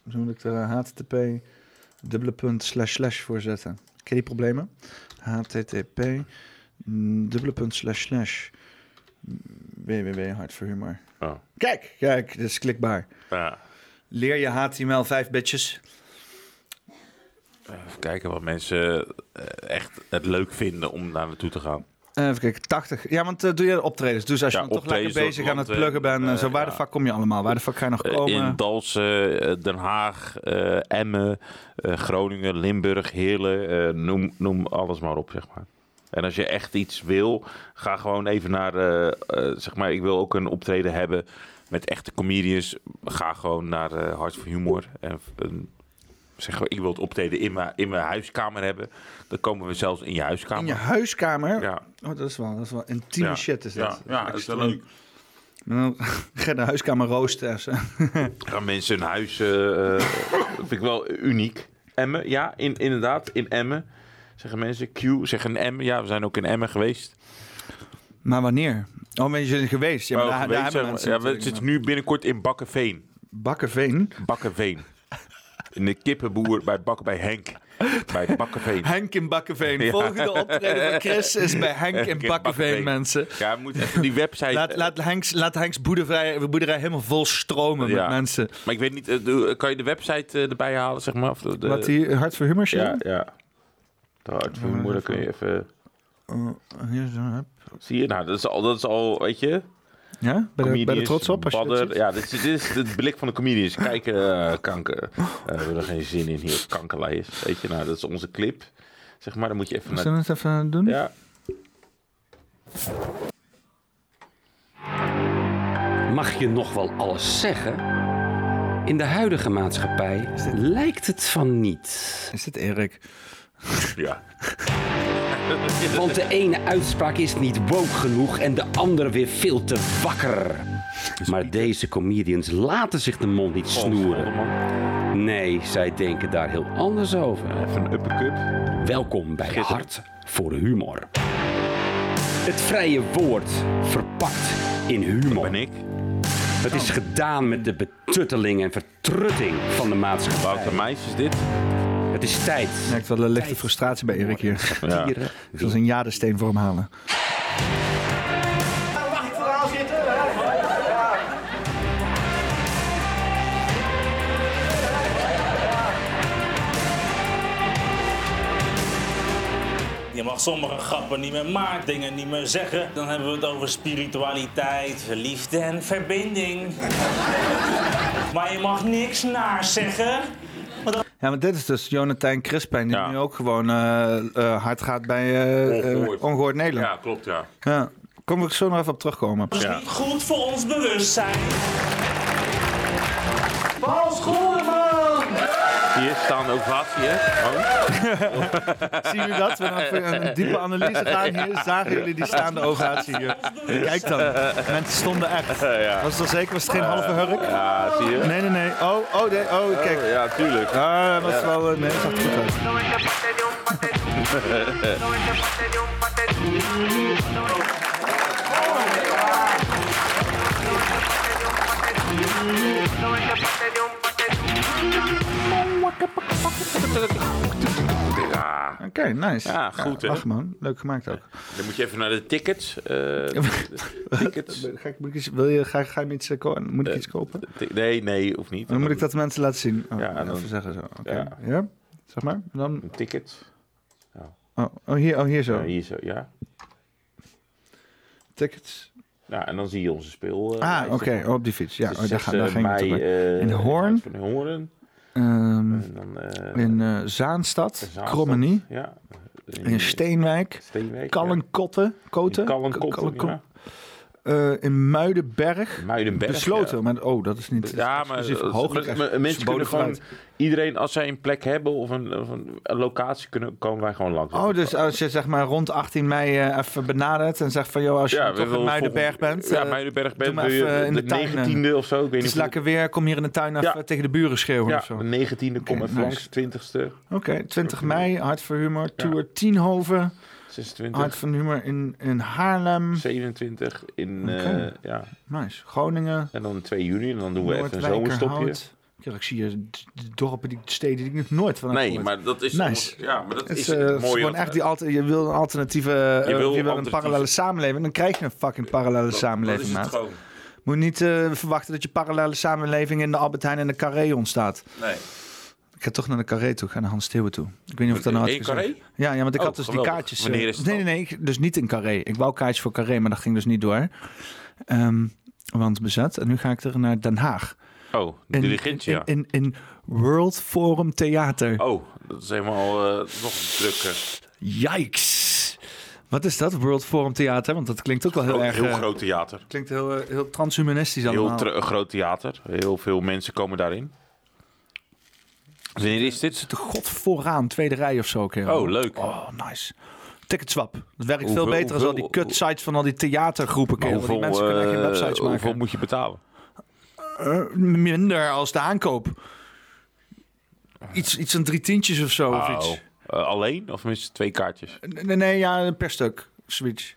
Dus moet ik er eh, http dubbele punt slash slash voor zetten. Ken je die problemen? http dubbele punt slash slash www hart voor humor. Oh. Kijk, kijk, dit is klikbaar. Ja. Leer je HTML5 bitches. Even kijken wat mensen eh, echt het leuk vinden om daar naartoe te gaan. Eh, Even kijken, 80. Ja, want eh, doe je optredens. Dus als je Ja, dan toch lekker bezig aan het pluggen bent. eh, en zo, waar ja. de fuck kom je allemaal? Waar de fuck ga je nog Eh, komen? In Dalsen, eh, Den Haag, eh, Emmen, eh, Groningen, Limburg, Heerlen. eh, noem, noem alles maar op, zeg maar. En als je echt iets wil, ga gewoon even naar, eh, eh, zeg maar, ik wil ook een optreden hebben met echte comedians. Ga gewoon naar eh Hart voor Humor. En zeg gewoon, ik wil het optreden in mijn, in mijn huiskamer hebben. Dan komen we zelfs in je huiskamer. In je huiskamer? Ja. Oh, dat is wel, dat is wel intieme Ja. shit is dat. Ja, ja, dat is wel leuk. En dan <laughs> ga je de huiskamer roosten en zo. <laughs> Gaan mensen hun huis, eh, eh, dat vind ik wel uniek. Emmen, ja, in, inderdaad, in Emmen. Zeggen mensen, Q, zeggen Emmen. Ja, we zijn ook in Emmen geweest. Maar wanneer? Oh, ben je geweest? Ja, maar daar, geweest, daar zeg hebben maar. mensen ja, we zitten nu binnenkort in Bakkenveen. Bakkenveen? Bakkenveen. In de kippenboer bij Bakken bij Henk. Bij Bakkenveen. Henk in Bakkenveen. <laughs> Ja. Volgende optreden van Chris is bij Henk in Bakkenveen, mensen. Ja, we moeten even die website... Laat, laat Henks, laat Henks boerderij, boerderij helemaal vol stromen met mensen. Maar ik weet niet, eh, kan je de website eh, erbij halen, zeg maar? Of de, de- Wat die Hart voor Humor show? Ja, ja. De hart voor humor, dan kun je even... Oh, hier. Zie je? Nou, dat is al, dat is al weet je... Ja? Ben je- ben je Comedians, trots op als je dat badder. ziet? Ja, dit is, dit is het blik van de comedians. Kijken, eh, kanker. Eh, we hebben er geen zin in hier, kankerlijst. Weet je, nou, dat is onze clip. Zeg maar, dan moet je even. Zullen we het even doen? Ja. Mag je nog wel alles zeggen? In de huidige maatschappij lijkt het van niet. Is dit Erik? Ja. <laughs> Want de ene uitspraak is niet woke genoeg en de andere weer veel te wakker. Maar deze comedians laten zich de mond niet snoeren. Nee, zij denken daar heel anders over. Even een uppercut. Welkom bij Hart voor Humor. Het vrije woord verpakt in humor. ben ik. Het is gedaan met de betutteling en vertrutting van de maatschappij. Wouter Meijs is dit. Het is tijd. Ik merk wel een lichte frustratie bij Erik hier. Satire. Ik zal een jadesteen voor hem halen. Mag ik vooral zitten? Je mag sommige grappen niet meer maken, dingen niet meer zeggen. Dan hebben we het over spiritualiteit, liefde en verbinding. <laughs> maar je mag niks naar zeggen. Ja, maar dit is dus Jonathan Crispijn, die nu ook gewoon eh, eh, hard gaat bij eh, eh, Ongehoord. Ongehoord Nederland. Ja, klopt, ja. Ja. Kom ik zo nog even op terugkomen. Dat is niet goed voor ons bewustzijn. Paul Schoorman! Hier staan ovatie, hè? Oh. <laughs> Zien jullie dat? We voor een diepe analyse gaan hier. Zagen jullie die staande ovatie hier? Kijk dan. Mensen stonden echt. Was het wel zeker? Was het geen halve hurk? Ja, zie je? Nee, nee, nee. Oh, oh, nee. Oh, kijk. ja, tuurlijk. Ah, dat was wel... eh, Nee, dat zag goed uit. <laughs> Ja. Oké, nice. Ja, goed, hè? Lach man. Leuk gemaakt ook. Dan moet je even naar de tickets. eh, <laughs> de tickets. Ga ik, moet ik iets, wil je, ga, ga je iets, eh, moet ik iets kopen? Nee, nee, of niet. Dan moet ik dat de mensen laten zien. Oh, Ja, dan- even zeggen zo. Oké. Ja. Ja. Zeg maar. Dan... Tickets. Oh, oh, hier, oh, hier zo. Ja, hier zo, ja. Tickets. Ja, en dan zie je onze speel. eh, Ah, oké. zeg maar. op die fiets. Ja, oh, daar, 6 ga, daar ging mei, naartoe. eh, In Hoorn. Van Hoorn. Ehm, dan, eh, in eh, Zaanstad. Zaanstad, Krommenie. Ja. In Steenwijk. Steenwijk, Kallenkotten. Koten. Kallenkotten, Eh, in Muidenberg. Muidenberg, Besloten, ja. maar oh, dat is niet Ja, maar eh, mensen kunnen gewoon... Iedereen, als zij een plek hebben of een, of een, locatie, kunnen, komen wij gewoon langs. Oh, dus als je zeg maar rond 18 mei eh, even benadert en zegt van... joh, als je Ja, toch in Muidenberg volgend- bent... Ja, Muidenberg doe bent, wil je in de, de tuin, eh, 19e of zo, ik weet Het is lekker weer, kom hier in de tuin even tegen de buren schreeuwen Ja, of zo. de 19e kom even nice. langs, 20e. Oké, 20 mei, Hart voor Humor, Tour Tienhoven. 26. Hart voor Humor in, in Haarlem. 27 in, eh, ja. Nice. Groningen. En dan 2 juni en dan doen we even een zomerstopje. Kijk, ik zie d- d- dorpen, die steden die ik nog nooit van heb Nee, maar dat is- Nice. ja, maar dat Het is eh, het het mooie gewoon echt die alter, je wil een alternatieve, Je eh, wil je wil een parallele samenleving, dan krijg je een fucking parallele Dat- samenleving, dat maat. gewoon. Moet niet eh, verwachten dat je parallele samenleving in de Albert Heijn en de Carré ontstaat. Nee. Ik ga toch naar de Carré toe, ik ga naar Hans Steeuwen toe. Ik weet niet of dat nou had. Carré? Ja, ja, want ik Oh, had dus geweldig. die kaartjes. eh, Wanneer is het nee, nee, nee, dus niet in Carré. Ik wou kaartjes voor Carré, maar dat ging dus niet door. Ehm, want bezet. En nu ga ik er naar Den Haag. Oh, In, Diligentia. in, in, in World Forum Theater. Oh, dat is helemaal eh, nog drukker. Yikes. Wat is dat, World Forum Theater? Want dat klinkt ook wel heel Heel, erg... heel eh, groot theater. Klinkt heel, eh, heel transhumanistisch Heel allemaal. een groot theater. Heel veel mensen komen daarin. Wanneer is dit? De god vooraan, tweede rij of zo. kerel. Oh, leuk. Oh, nice. Ticketswap. Dat werkt Hoeveel- veel beter dan al die kut sites van al die theatergroepen. Kerel. Die hoeveel, mensen kunnen echt geen eh, websites maken. hoeveel moet je betalen? Eh, minder als de aankoop. Iets, iets van drie tientjes of zo. Of iets. eh, alleen? Of minstens twee kaartjes? Nee, nee, ja, per stuk. Switch.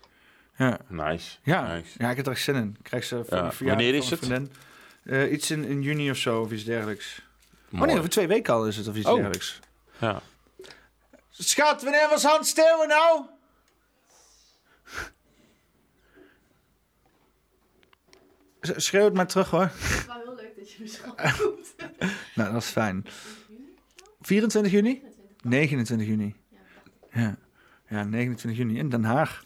Ja. Nice. Ja. nice. ja, ik heb er echt zin in. Krijg ze Ja. verjaardag Wanneer van is het? iets in, in juni of zo, of iets dergelijks. Oh Mooi. nee, over twee weken al is het, of iets Oh. dergelijks. Ja. Schat, wanneer was Hans Steeuwen nou? Schreeuw het maar terug hoor. Het is wel heel leuk dat je me schat. <laughs> Nou, dat is fijn. 24 juni? 29 juni. Ja, ja 29 juni in Den Haag.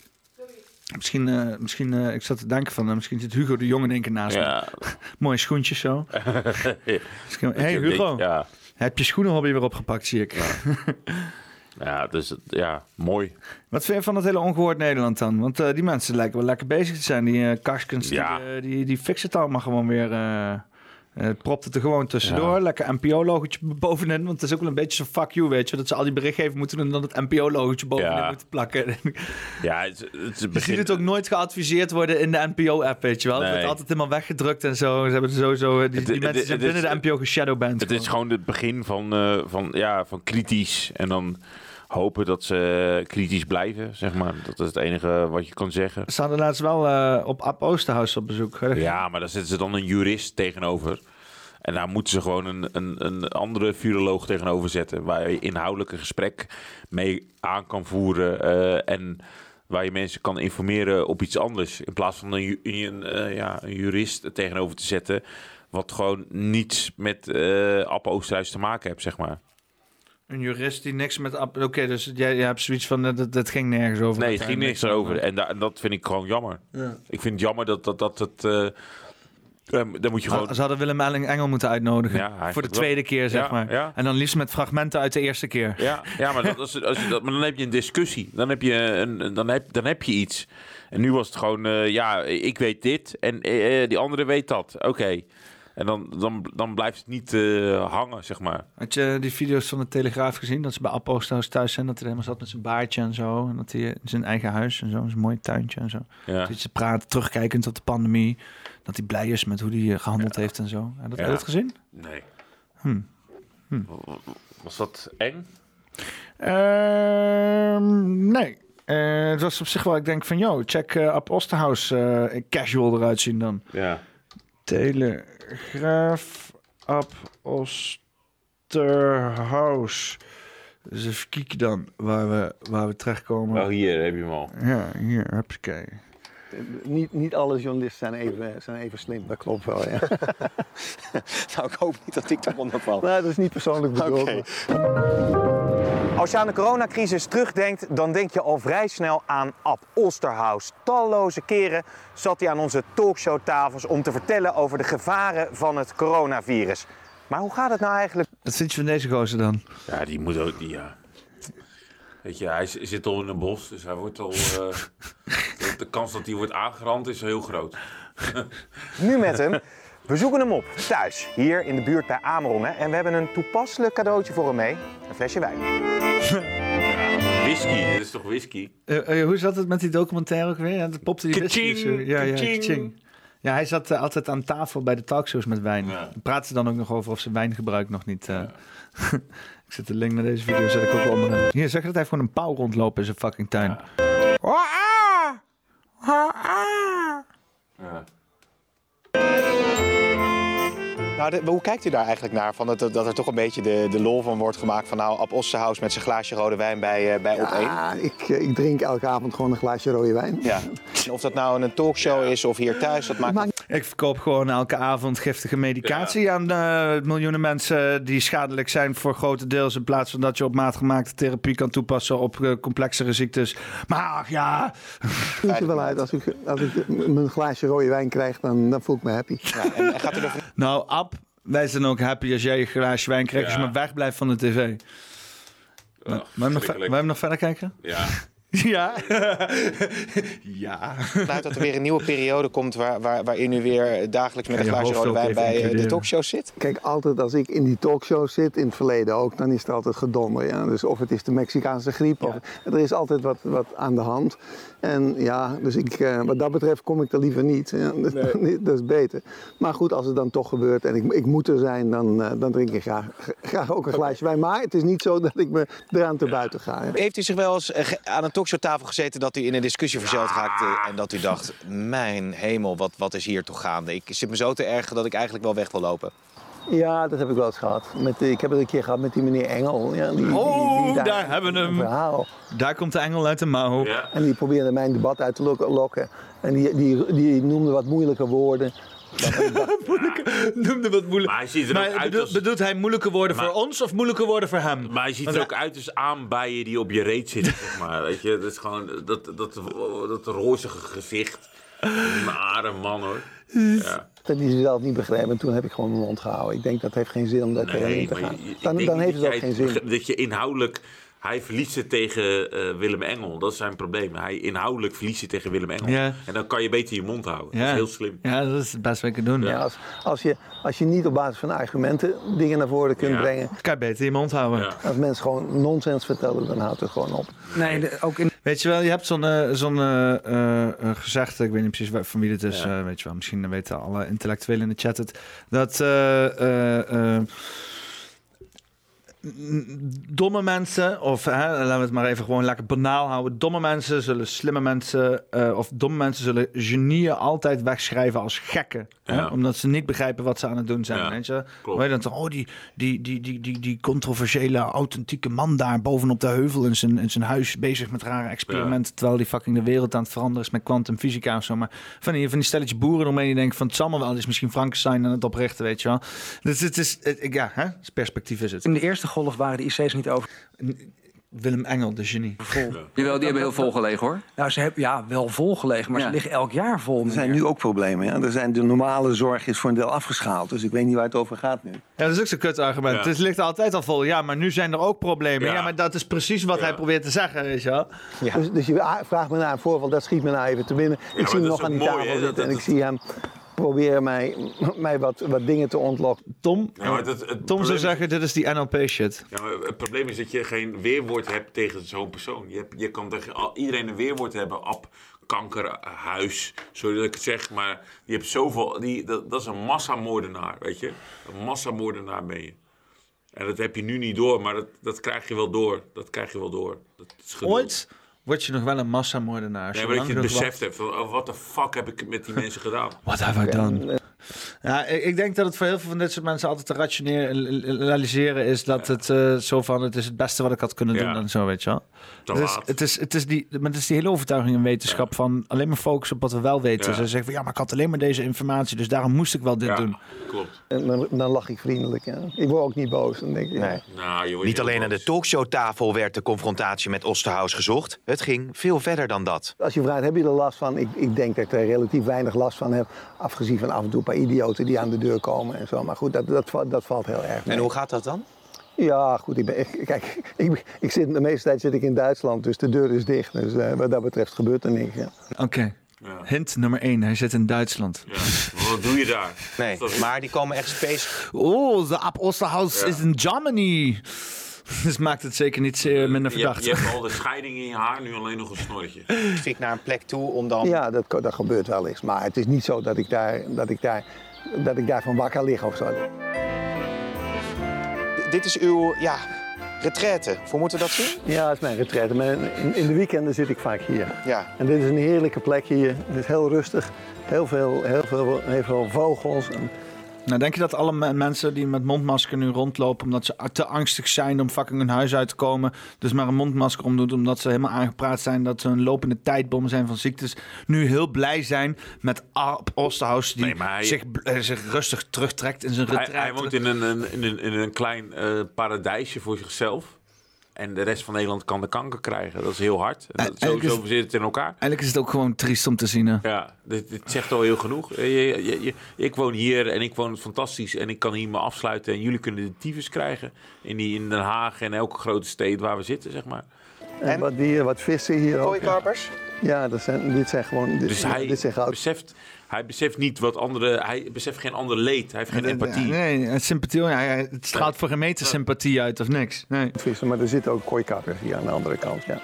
Misschien, eh, misschien eh, ik zat te denken van, eh, misschien zit Hugo de Jong in één keer naast Ja. me. <laughs> Mooie schoentjes zo. <laughs> Dat hey Hugo, Ja, heb je schoenenhobby weer opgepakt, zie ik. ja, <laughs> dus ja, mooi. Wat vind je van het hele ongehoord Nederland dan? Want die mensen lijken wel lekker bezig te zijn. Die Karskens, Ja. die, die, die fixen het allemaal gewoon weer. Eh, propt het er gewoon tussendoor. Ja. Lekker NPO-logotje bovenin. Want het is ook wel een beetje zo fuck you, weet je. Dat ze al die berichtgeving moeten doen en dan het NPO-logotje bovenin Ja. moeten plakken. <laughs> Ja, het, het Je begint... het ook nooit geadviseerd worden in de NPO-app, weet je wel. Het wordt altijd helemaal weggedrukt en zo. Ze hebben sowieso... eh, Die, Het- die het- mensen zijn het is- binnen de NPO geshadowband. Het is gewoon het begin van, eh, van, ja, van kritisch. En dan hopen dat ze kritisch blijven, zeg maar. Dat is het enige wat je kan zeggen. Ze hadden laatst wel eh, op App Oosterhuis op bezoek. Ja, maar daar zetten ze dan een jurist tegenover. En daar moeten ze gewoon een, een, een andere viroloog tegenover zetten. Waar je inhoudelijk een gesprek mee aan kan voeren. eh, en waar je mensen kan informeren op iets anders. In plaats van een, een, eh, ja, een jurist tegenover te zetten. Wat gewoon niets met eh App Oosterhuis te maken heeft, zeg maar. Een jurist die niks met... Oké, dus jij, jij hebt zoiets van... eh, Dat, dat ging nergens over. Nee, het ging niks erover. En, da- en dat vind ik gewoon jammer. Ja. Ik vind het jammer dat, dat, dat het... eh, eh, dan moet je gewoon... Ze hadden Willem Elling Engel moeten uitnodigen. Ja, voor de wel. tweede keer, zeg Ja, maar. ja. En dan liefst met fragmenten uit de eerste keer. Ja, ja maar, dat, als, als je dat, maar dan heb je een discussie. Dan heb je, een, dan heb, dan heb je iets. En nu was het gewoon, eh, ja, ik weet dit en die andere weet dat. Oké. En dan, dan, dan blijft het niet eh, hangen, zeg maar. Had je die video's van de Telegraaf gezien? Dat ze bij App Oosterhuis thuis zijn. Dat hij helemaal zat met zijn baardje en zo. En dat hij in zijn eigen huis en zo. Zijn mooi tuintje en zo. Ja. Dat ze praten, terugkijkend op de pandemie. Dat hij blij is met hoe hij eh, gehandeld heeft en zo. Heb je je dat gezien? Nee. Hm. Was dat eng? Ehm, nee. Eh, het was op zich wel, ik denk van, yo, check eh, casual eruit zien dan. Ja. Telegraaf App Oosterhuis. Dus even kijken dan waar we, waar we terechtkomen. Oh, hier heb je hem al. Ja, hier, huppakee. Niet, niet alle journalisten zijn even, zijn even slim, dat klopt wel. Ja. <laughs> Nou, ik hoop niet dat ik daaronder val. Nee, dat is niet persoonlijk bedoeld. Als je aan de coronacrisis terugdenkt, dan denk je al vrij snel aan Ab Osterhaus. Talloze keren zat hij aan onze talkshowtafels om te vertellen over de gevaren van het coronavirus. Maar hoe gaat het nou eigenlijk? Wat vind je van deze gozer dan? Ja, die moet ook, die, ja. Weet je, hij zit al in een bos, dus hij wordt al... eh, <laughs> de, kans dat hij wordt aangerand is heel groot. <laughs> Nu met hem. We zoeken hem op, thuis, hier in de buurt bij Amerongen. En we hebben een toepasselijk cadeautje voor hem mee. Een flesje wijn. <laughs> Whisky, dit is toch whisky? Eh, eh, hoe zat het met die documentaire ook weer? Ja, dat popte die whisky Ja, ja, ka-ching. Ja, hij zat altijd aan tafel bij de talkshows met wijn. Ja. Praten ze dan ook nog over of ze wijngebruik nog niet... eh, ik zet de link naar deze video, zet ik ook onder. Hier, zeg dat hij gewoon een pauw rondlopen in zijn fucking tuin. Ja. Nou, de- hoe kijkt u daar eigenlijk naar? Van dat, dat er toch een beetje de, de lol van wordt gemaakt van nou, Ab Osterhaus met zijn glaasje rode wijn bij, eh, bij Op1. Ja, ik, eh, ik drink elke avond gewoon een glaasje rode wijn. Ja. Of dat nou een talkshow is of hier thuis, dat maakt... Ik verkoop gewoon elke avond giftige medicatie aan eh, miljoenen mensen die schadelijk zijn voor grote deels. In plaats van dat je op maat gemaakte therapie kan toepassen op eh, complexere ziektes. Maar ach, ja. Ziet er wel uit. Als ik, als ik mijn glaasje rode wijn krijg, dan, dan voel ik me happy. en, gaat u er... Nou, Ab, wij zijn ook happy als jij je glaasje wijn krijgt. Als je maar wegblijft van de tv. Wil je nog, ver- verschrikkelijk. wil je hem nog verder kijken? Ja. <laughs> Ja. <laughs> ja. Vanuit dat er weer een nieuwe periode komt waar, waar, waarin u weer dagelijks met een je glaasje rode wijn bij eh, de talkshow zit? Kijk, altijd als ik in die talkshow zit, in het verleden ook, dan is er altijd gedonder. Ja. Dus of het is de Mexicaanse griep, of, er is altijd wat, wat aan de hand. En ja, dus ik, eh, wat dat betreft kom ik er liever niet. Ja. <laughs> Dat, dat is beter. Maar goed, als het dan toch gebeurt en ik, ik moet er zijn, dan, eh, dan drink ik graag, graag ook een glaasje wijn. Maar het is niet zo dat ik me eraan te buiten ga. ja. Heeft u zich wel eens eh, aan een talkshowtafel gezeten dat u in een discussie verzeild raakte en dat u dacht, mijn hemel, wat, wat is hier toch gaande? Ik zit me zo te erg dat ik eigenlijk wel weg wil lopen. Ja, dat heb ik wel eens gehad. Met, ik heb het een keer gehad met die meneer Engel. Ja, die, die- die- Oh, die daar hebben we hem. Een verhaal. Daar komt de engel uit de mouw. En die probeerde mijn debat uit te lok- lokken. En die, die, die noemde wat moeilijke woorden. <laughs> Noemde wat moeilijk. Maar hij ziet er Maar ook uit bedoel- als... bedoelt hij moeilijke woorden voor ons of moeilijke woorden voor hem? Maar hij ziet er ook uit als aanbijen die op je reet zitten, zeg maar. Weet je, dat is gewoon dat, dat, dat rozige gezicht. Een man, hoor. Ja. Dat die ze zelf niet begrepen. En toen heb ik gewoon mijn mond gehouden. Ik denk dat heeft geen zin om daar tegen in te gaan. Dan, dan heeft het ook geen zin. Dat je inhoudelijk... Hij verliest het tegen eh, Willem Engel. Dat is zijn probleem. Hij inhoudelijk verliest het tegen Willem Engel. Ja. En dan kan je beter je mond houden. Dat is heel slim. Ja, dat is het beste wat je kan doen. Ja, als, als, je, als je niet op basis van argumenten dingen naar voren kunt Ja. brengen. Kan je beter je mond houden. Als mensen gewoon nonsens vertellen, dan houdt het gewoon op. Nee, de- ook in... Weet je wel, je hebt zo'n eh, zo'n gezegde, ik weet niet precies waar- van wie het is, Ja. eh, weet je wel, misschien weten alle intellectuelen in de chat het, dat eh, eh, eh, domme mensen, of hè, laten we het maar even gewoon lekker banaal houden, domme mensen zullen slimme mensen, eh, of domme mensen zullen genieën altijd wegschrijven als gekken, hè, omdat ze niet begrijpen wat ze aan het doen zijn, Ja, weet je. dan toch, oh, die, die, die, die, die, die controversiële, authentieke man daar bovenop de heuvel in zijn, in zijn huis bezig met rare experimenten. Terwijl die fucking de wereld aan het veranderen is met kwantumfysica of zo. Maar van die, van die stelletje boeren omheen die denken van het zal maar wel, het is misschien Frankenstein aan het oprichten, weet je wel. Dus het is, het, ja, hè? Het perspectief is het. In de eerste golf waren de IC's niet over. Willem Engel, de genie. Vol. Jawel, die hebben heel vol gelegen hoor. Nou, ze hebben ja, wel vol gelegen, maar Ja. ze liggen elk jaar vol. Er zijn nu ook problemen. Ja? Er zijn de normale zorg is voor een deel afgeschaald. Dus ik weet niet waar het over gaat nu. Ja, dat is ook zo'n kut argument. Ja. Het ligt altijd al vol. Ja, maar nu zijn er ook problemen. Ja, Ja. maar dat is precies wat hij probeert te zeggen, weet je wel. Dus, dus je vraagt me naar een voorval, dat schiet me nou even te binnen. ik zie hem nog aan die mooi, tafel zitten dat en ik zie hem proberen mij, mij wat, wat dingen te ontlokken. Tom, Ja, maar het- het Tom probleem zou is- zeggen, dit is die NLP-shit. Ja, maar het probleem is dat je geen weerwoord hebt tegen zo'n persoon. Je, hebt, je kan tegen iedereen een weerwoord hebben. Ab, kanker, huis. Sorry dat ik het zeg, maar je hebt zoveel... Die, dat, dat is een massamoordenaar, weet je. Een massamoordenaar ben je. En dat heb je nu niet door, maar dat, dat krijg je wel door. Dat krijg je wel door. Dat is. Ooit word je nog wel een massamoordenaar. Nee, maar dat je het beseft hebt van, oh, wat de fuck heb ik met die <laughs> mensen gedaan? What have I done? Ja, ik, ik denk dat het voor heel veel van dit soort mensen altijd te rationaliseren is dat het eh, zo van het is het beste wat ik had kunnen doen Ja. en zo, weet je wel. Het is, het, is, het, is die, maar het is die hele overtuiging in wetenschap van alleen maar focussen op wat we wel weten. Ja. Ze zeggen van ja, maar ik had alleen maar deze informatie, dus daarom moest ik wel dit doen. Klopt. En dan, dan lach ik vriendelijk. Ja. Ik word ook niet boos. Dan denk ik, ja. Nou, je wordt Niet alleen aan de talkshowtafel werd de confrontatie met Osterhaus gezocht. Het ging veel verder dan dat. Als je vraagt, heb je er last van? Ik, ik denk dat ik er relatief weinig last van heb. Afgezien van af en toe een paar idioten die aan de deur komen en zo. Maar goed, dat, dat, valt- dat valt heel erg mee. En hoe gaat dat dan? Ja, goed. Ik ben, kijk, <laughs> ik, ik zit, de meeste tijd zit ik in Duitsland, dus de deur is dicht. Dus eh, wat dat betreft gebeurt er niks. Ja. Oké. Hint nummer 1, hij zit in Duitsland. Wat doe je daar? Nee, maar die komen echt space. Oh, de Ab Osterhaus Ja. is in Germany. <laughs> Dus maakt het zeker niet zeer minder Je, verdacht. je hebt al de scheiding in je haar, nu alleen nog een snorretje. <laughs> Ik naar een plek toe om dan... Ja, dat, dat gebeurt wel eens. Maar het is niet zo dat ik, daar, dat ik, daar, dat ik daarvan wakker lig of zo. D- Dit is uw, ja, retraite. Hoe moeten we dat zien? Ja, dat is mijn retraite. Maar in, in de weekenden zit ik vaak hier. Ja. En dit is een heerlijke plek hier. Het is heel rustig. Heel veel, heel veel, heel veel vogels. En Nou, denk je dat alle me- mensen die met mondmasker nu rondlopen... omdat ze te angstig zijn om fucking hun huis uit te komen... dus maar een mondmasker omdoen omdat ze helemaal aangepraat zijn... dat ze een lopende tijdbom zijn van ziektes... nu heel blij zijn met Arp Osterhaus... die Nee, maar hij- zich, eh, zich rustig terugtrekt in zijn retraite. hij woont in een, een, in een, in een klein eh, paradijsje voor zichzelf. En de rest van Nederland kan de kanker krijgen. Dat is heel hard. En dat, zo, zit het in elkaar. Eigenlijk is het ook gewoon triest om te zien. hè. Ja, dit, dit zegt al heel genoeg. Je, je, je- ik woon hier en ik woon fantastisch en ik kan hier me afsluiten. En jullie kunnen de tyfus krijgen in, die, in Den Haag en elke grote stad waar we zitten, zeg maar. En wat dieren, wat vissen hier ook. Kooikarpers? Ja, dat zijn, dit zijn gewoon... Dit, Dus hij, dit zijn beseft, hij beseft niet wat andere... Hij beseft geen ander leed. Hij heeft geen empathie. Nee, het sympathie, ja, ja, het straalt voor geen meter sympathie uit of niks. Nee. Vissen, maar er zitten ook kooikappers hier aan de andere kant, ja.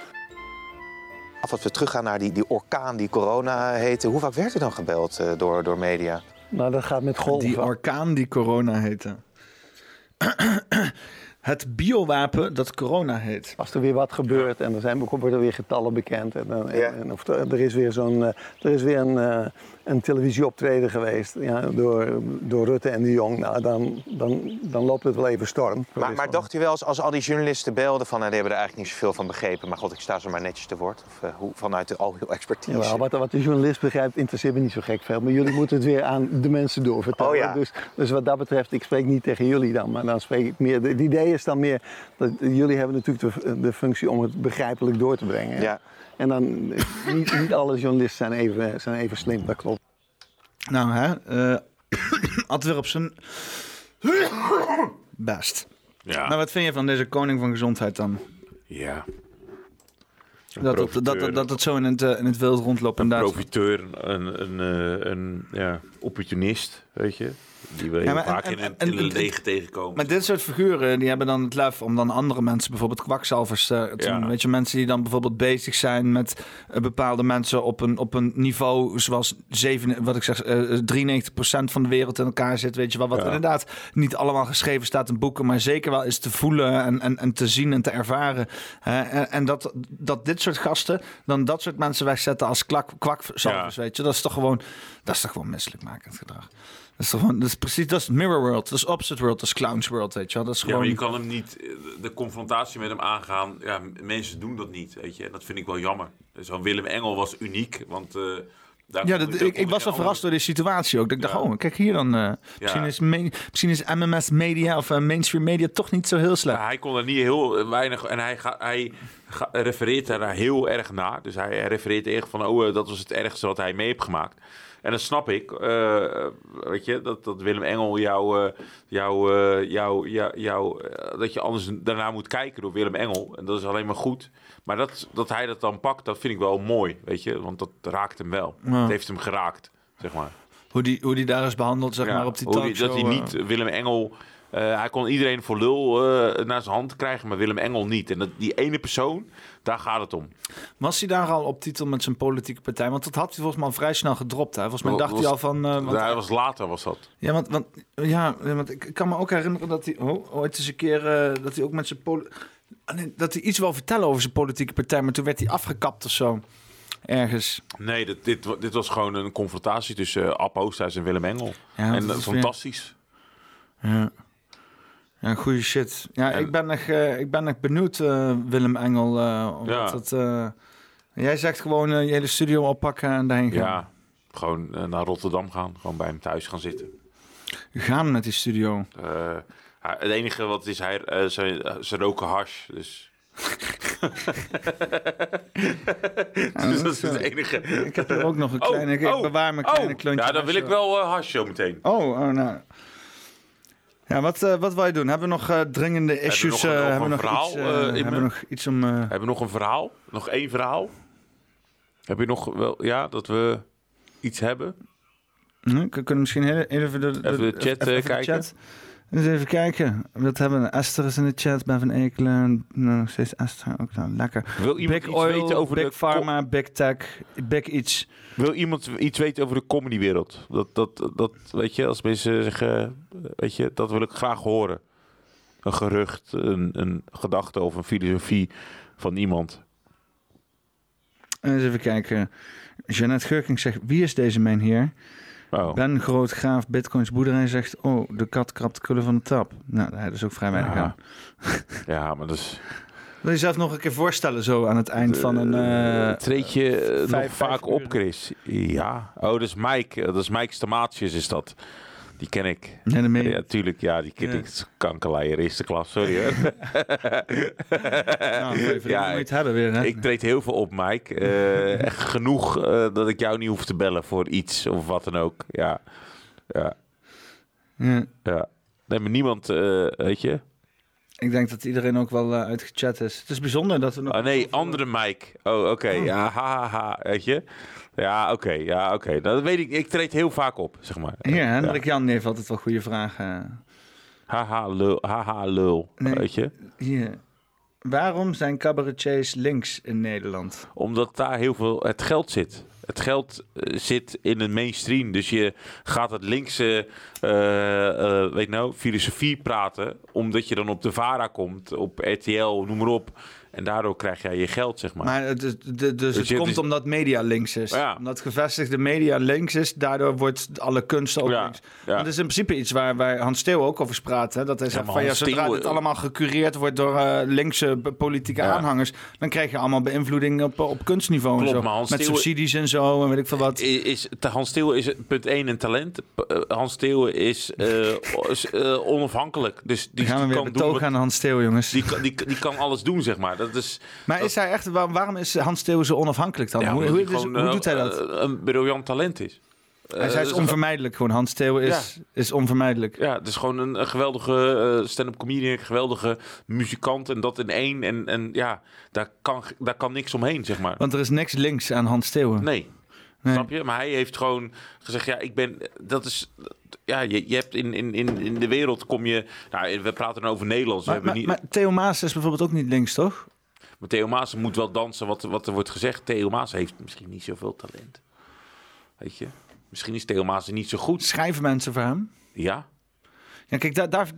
Af als we teruggaan naar die, die orkaan die corona heette. Hoe vaak werd er dan gebeld eh, door, door media? Nou, dat gaat met golven. Die orkaan die corona heette. <clears throat> Het biowapen dat corona heet. Als er weer wat gebeurt en er zijn worden weer getallen bekend. En, dan- en of er, er is weer zo'n. eh, er is weer een, eh, een televisieoptreden geweest ja, door, door Rutte en de Jong. Nou, dan, dan, dan loopt het wel even storm. Maar, maar dacht u wel eens, als al die journalisten belden van... nou, die hebben er eigenlijk niet zoveel van begrepen... maar god, ik sta ze maar netjes te woord. Of eh, hoe, vanuit de al uw expertise. Jawel, wat, wat de journalist begrijpt, interesseert me niet zo gek veel. Maar jullie moeten het weer aan de mensen doorvertellen. Oh ja. dus, dus wat dat betreft, ik spreek niet tegen jullie dan. Maar dan spreek ik meer. Het idee is dan meer. Dat, jullie hebben natuurlijk de, de functie om het begrijpelijk door te brengen. Ja. En dan, <laughs> niet, niet alle journalisten zijn even, zijn even slim, dat klopt. Nou, hè? eh had weer op zijn best. Ja. Maar wat vind je van deze koning van gezondheid dan? Ja. Dat het, dat, dat, dat het zo in het, eh, in het wild rondloopt Een profiteur, een, een, eh, een ja, opportunist, weet je. Die we Ja, heel maar vaak en- in, en- in een leger tegenkomen. Maar dit soort figuren die hebben dan het lef om dan andere mensen, bijvoorbeeld kwakzalvers, eh, te Ja. doen. Weet je, mensen die dan bijvoorbeeld bezig zijn met eh, bepaalde mensen op een, op een niveau zoals 7, wat ik zeg, eh 93% van de wereld in elkaar zit. Weet je wel, wat Ja. inderdaad niet allemaal geschreven staat in boeken, maar zeker wel is te voelen en, en, en te zien en te ervaren. en, en dat, dat dit soort gasten dan dat soort mensen wegzetten als klak, kwakzalvers, weet je, dat is toch gewoon, dat is toch gewoon misselijkmakend gedrag. Dat is, toch gewoon, dat is precies, dat is mirror world, dat is opposite world, dat is clowns world, weet je wel. Dat is Ja, gewoon... maar je kan hem niet, de confrontatie met hem aangaan. Ja, mensen doen dat niet, weet je. En dat vind ik wel jammer. Zo'n Willem Engel was uniek, want... eh, daar Ja, dat, ik, ik was wel verrast door die situatie ook. Dat ik dacht, oh, kijk hier dan. eh, misschien, is misschien is MMS Media of eh, Mainstream Media toch niet zo heel slecht. Ja, hij kon er niet heel weinig. En hij, ga, hij ga- refereert daar heel erg naar. Dus hij refereert echt van: oh, dat was het ergste wat hij mee heeft gemaakt. En dat snap ik. eh, weet je, dat, dat Willem Engel jou, eh, jou, eh, jou, jou, jou eh, dat je anders daarna moet kijken door Willem Engel. En dat is alleen maar goed. Maar dat, dat hij dat dan pakt, dat vind ik wel mooi. Weet je, want dat raakt hem wel. Ja. Het heeft hem geraakt, zeg maar. Hoe die, hoe die daar is behandeld, zeg Ja, maar, op die talkshow. Dat hij niet Willem Engel... hij kon iedereen voor lul naar zijn hand krijgen, maar Willem Engel niet. En dat, die ene persoon, daar gaat het om. Was hij daar al op titel met zijn politieke partij? Want dat had hij volgens mij al vrij snel gedropt. Hè? Volgens mij Was- dacht hij al van... eh, want- Ja, was later was dat. Ja, want, want, ja, want ik kan me ook herinneren dat hij oh, ooit eens een keer eh, dat hij ook met zijn Ah, dat hij iets wil vertellen over zijn politieke partij, maar toen werd hij afgekapt of zo. Ergens. Nee, dit, dit, dit was gewoon een confrontatie tussen uh, Ab Oosthuis en Willem Engel. Ja, en fantastisch. Ja. Ja, goede shit. Ja, ik ben echt, eh, ik ben echt benieuwd, eh, Willem Engel. eh, Ja. het, eh, jij zegt gewoon je hele studio oppakken en daarheen gaan. Ja, gewoon naar Rotterdam gaan. Gewoon bij hem thuis gaan zitten. Gaan met die studio. Het enige wat is, hij, ze, ze roken hash. Dus... <laughs> dus dat is het enige. Ik heb er ook nog een Oh, kleine... ik oh, bewaar mijn oh. kleine klontje. Ja, dan wil ik wel hash zo meteen. Oh, oh nou. Ja, wat, eh, wat wil je doen? Hebben we nog eh, dringende issues? een- nog hebben we een nog verhaal, iets, eh, eh, in hebben we nog iets om... Hebben we nog een verhaal? Nog één verhaal? Heb je nog wel, ja, dat we iets hebben? we kunnen misschien heel, even de, Even de chat, kijken. chat. Eens even kijken. Dat hebben we. Esther is in de chat. Ben van Ekelen. Nou, nog steeds Esther. Ook nou, lekker. Wil iemand Big iets Oil, weten over Big de Pharma, Big Tech, Big iets. Wil iemand iets weten over de comedywereld? Dat, dat, dat, weet je, als mensen zeggen, weet je, dat wil ik graag horen. Een gerucht, een, een gedachte of een filosofie van iemand. Eens even kijken. Jeannette Gurking zegt: Wie is deze man hier? Oh. Ben Grootgraaf Bitcoins boerderij zegt... Oh, de kat krabt de kullen van de tap. Nou, daar is ook vrij weinig Ja. aan. <laughs> Ja, maar dat is... Wil je jezelf nog een keer voorstellen zo aan het eind van een... eh, Treed je eh, nog vijf- vaak op. Chris? Ja. Oh, dat is Mike. Dat is Mike Stamaatjes is dat. Die ken ik. Meen je. Ja, tuurlijk. Ja, die ken Ja. ik. Kankerleier, eerste klas. Sorry hoor. <laughs> Nou, even ja, het hebben weer, hè? ik treed heel veel op, Mike. Eh, <laughs> echt genoeg eh, dat ik jou niet hoef te bellen voor iets of wat dan ook. Ja. Ja. Ja. ja. Nee, maar niemand, eh, weet je. Ik denk dat iedereen ook wel eh, uitgechat is. Het is bijzonder dat we nog... Oh nee, andere Mike. Oh, oké. Ja, ha, ha, ha. Weet je? Ja, oké. Ja, oké. Nou, Dat weet ik. Ik treed heel vaak op, zeg maar. Hier, Hendrik Jan heeft altijd wel goede vragen. Haha, lul. Haha, lul. Nee. Weet je? Hier. Waarom zijn cabaretiers links in Nederland? Omdat daar heel veel het geld zit. Het geld eh, zit in de mainstream. Dus je gaat het linkse eh, eh, weet nou, filosofie praten. Omdat je dan op de VARA komt, op RTL, noem maar op. En daardoor krijg jij je geld, zeg maar. Maar het, is- de- dus het komt dus- omdat media links is. Ja. Omdat gevestigde media links is, daardoor wordt alle kunst ook Ja, links. ja. Dat is in principe iets waar, waar Hans Steeuw ook over praat. Hè? Dat hij zegt van ja, zodra Steeuw- dit allemaal gecureerd wordt door eh, linkse politieke aanhangers, dan krijg je allemaal beïnvloeding op, op kunstniveau en Klopt, zo. maar Hans Met Steeuw- subsidies en zo en weet ik veel wat. Is, Hans Steeuwen is punt 1 een talent. Eh, Hans Steeuwen is, eh, is, eh, onafhankelijk. Dus die, gaan we weer kan aan Hans Steeuw, jongens. Die, die, die kan alles doen, zeg maar. Dat is, maar dat- is hij echt, waar- waarom is Hans Steeuw zo onafhankelijk dan? Ja, hoe, hoe, hoe eh, doet hij dat? eh, een briljant talent is. hij is, Eh, is dus- onvermijdelijk gewoon. Hans Steeuw is, is onvermijdelijk. Ja, het is gewoon een, een geweldige stand-up comedian, een geweldige muzikant en dat in één. En, en ja, daar kan, daar kan niks omheen, zeg maar. Want er is niks links aan Hans Steeuwen. Nee. Nee. Snap je? Maar hij heeft gewoon gezegd, ja, ik ben, dat is, ja, je, je hebt in, in, in, in de wereld kom je, nou, we praten dan over Nederlands. Maar, hebben maar, niet, maar Theo Maas is bijvoorbeeld ook niet links, toch? maar Theo Maas moet wel dansen wat, wat er wordt gezegd. Theo Maas heeft misschien niet zoveel talent. Weet je? Misschien is Theo Maas niet zo goed. Schrijven mensen voor hem? Ja. Ja, kijk, daar, daar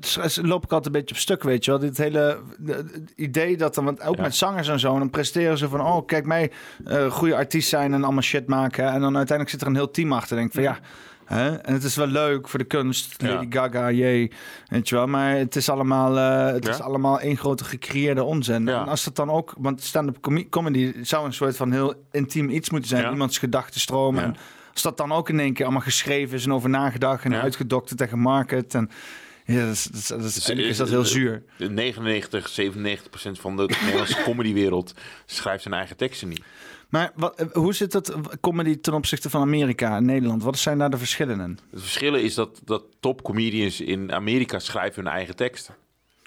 loop ik altijd een beetje op stuk, weet je wel. Dit hele het idee dat dan, want ook met zangers en zo, dan presteren ze van, oh, kijk mij, eh goede artiest zijn en allemaal shit maken. En dan uiteindelijk zit er een heel team achter. Denk van, ja, hè? en het is wel leuk voor de kunst, Ja. Lady Gaga, jee, weet je wel. Maar het is allemaal, eh, het is allemaal één grote gecreëerde onzin. En als dat dan ook, want stand-up comedy zou een soort van heel intiem iets moeten zijn, iemands gedachtenstroom. En als dat dan ook in één keer allemaal geschreven is en over nagedacht en uitgedokterd en gemarket en... Ja, dat is, dat is, dat is, is dat heel zuur. De 99, 97 procent van de Nederlandse <laughs> comedywereld schrijft zijn eigen teksten niet. Maar wat, eh, hoe zit het comedy ten opzichte van Amerika en Nederland? Wat zijn daar de verschillen in? Het verschil is dat, dat topcomedians in Amerika schrijven hun eigen teksten.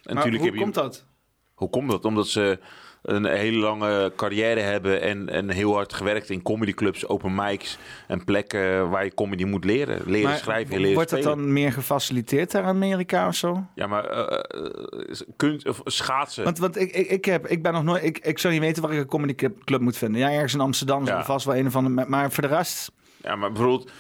En Maar hoe heb je- komt dat? Hoe komt dat? Omdat ze een hele lange carrière hebben en, en heel hard gewerkt in comedyclubs, open mics en plekken waar je comedy moet leren. Leren Maar schrijven en leren wordt het dan meer gefaciliteerd daar in Amerika of zo? Ja, maar kunst, of schaatsen. Want, want ik, ik, ik, heb, ik ben nog nooit. Ik, ik zou niet weten waar ik een comedyclub moet vinden. Ja, ergens in Amsterdam Ja. vast wel een van de. Maar voor de rest. Ja, maar bijvoorbeeld,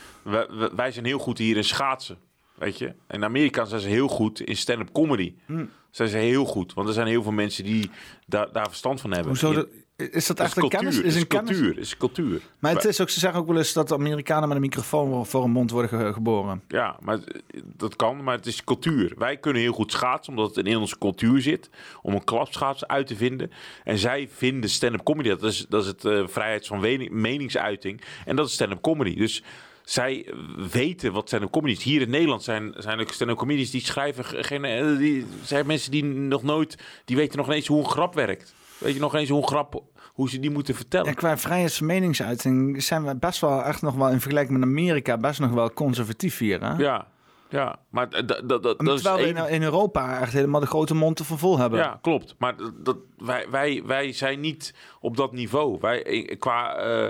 wij, zijn heel goed hier in schaatsen. Weet je? In Amerika zijn ze heel goed in stand-up comedy. Hm. Zijn ze heel goed. Want er zijn heel veel mensen die daar, daar verstand van hebben. Hoezo dat- is dat echt is een kennis? cultuur, Is is een kennis? cultuur. Is cultuur. Maar het is ook, ze zeggen ook wel eens dat de Amerikanen met een microfoon voor een mond worden ge- geboren. Ja, maar dat kan, maar het is cultuur. Wij kunnen heel goed schaatsen, omdat het in onze cultuur zit. Om een klapschaats uit te vinden. En zij vinden stand-up comedy, dat is, dat is het eh, vrijheid van meningsuiting. En dat is stand-up comedy. Dus zij weten wat comedy is. Hier in Nederland zijn, zijn er stand-up comedians die schrijven... ge- Geen, eh, die zijn mensen die nog nooit... Die weten nog eens hoe een grap werkt. Weet je nog eens hoe een grap... Hoe ze die moeten vertellen. Ja, qua vrijheid van meningsuiting zijn we best wel echt nog wel in vergelijking met Amerika best nog wel conservatief hier. Hè? Ja, ja, maar dat, dat, dat, is Terwijl we in, Europa echt helemaal de grote mond ervan vol hebben. Ja, klopt. Maar dat, dat, wij, wij, wij zijn niet op dat niveau. Wij, eh, qua eh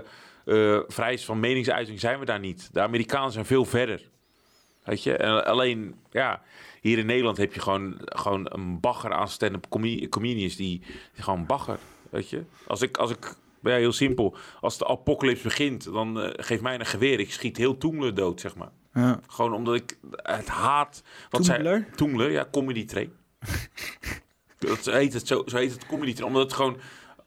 eh, vrijheid van meningsuiting zijn we daar niet. De Amerikanen zijn veel verder. Weet je? En alleen, ja, hier in Nederland heb je gewoon, gewoon een bagger aan stand-up come- comedians die, die gewoon bagger. Weet je? Als ik, als ik ja, heel simpel. Als de apocalypse begint, dan eh, geef mij een geweer. Ik schiet heel Toemler dood, zeg maar. Ja. Gewoon omdat ik het haat. Wat Toemler? Zij, Toemler, ja, comedy train. dat heet het zo, zo heet het comedy train. Omdat het gewoon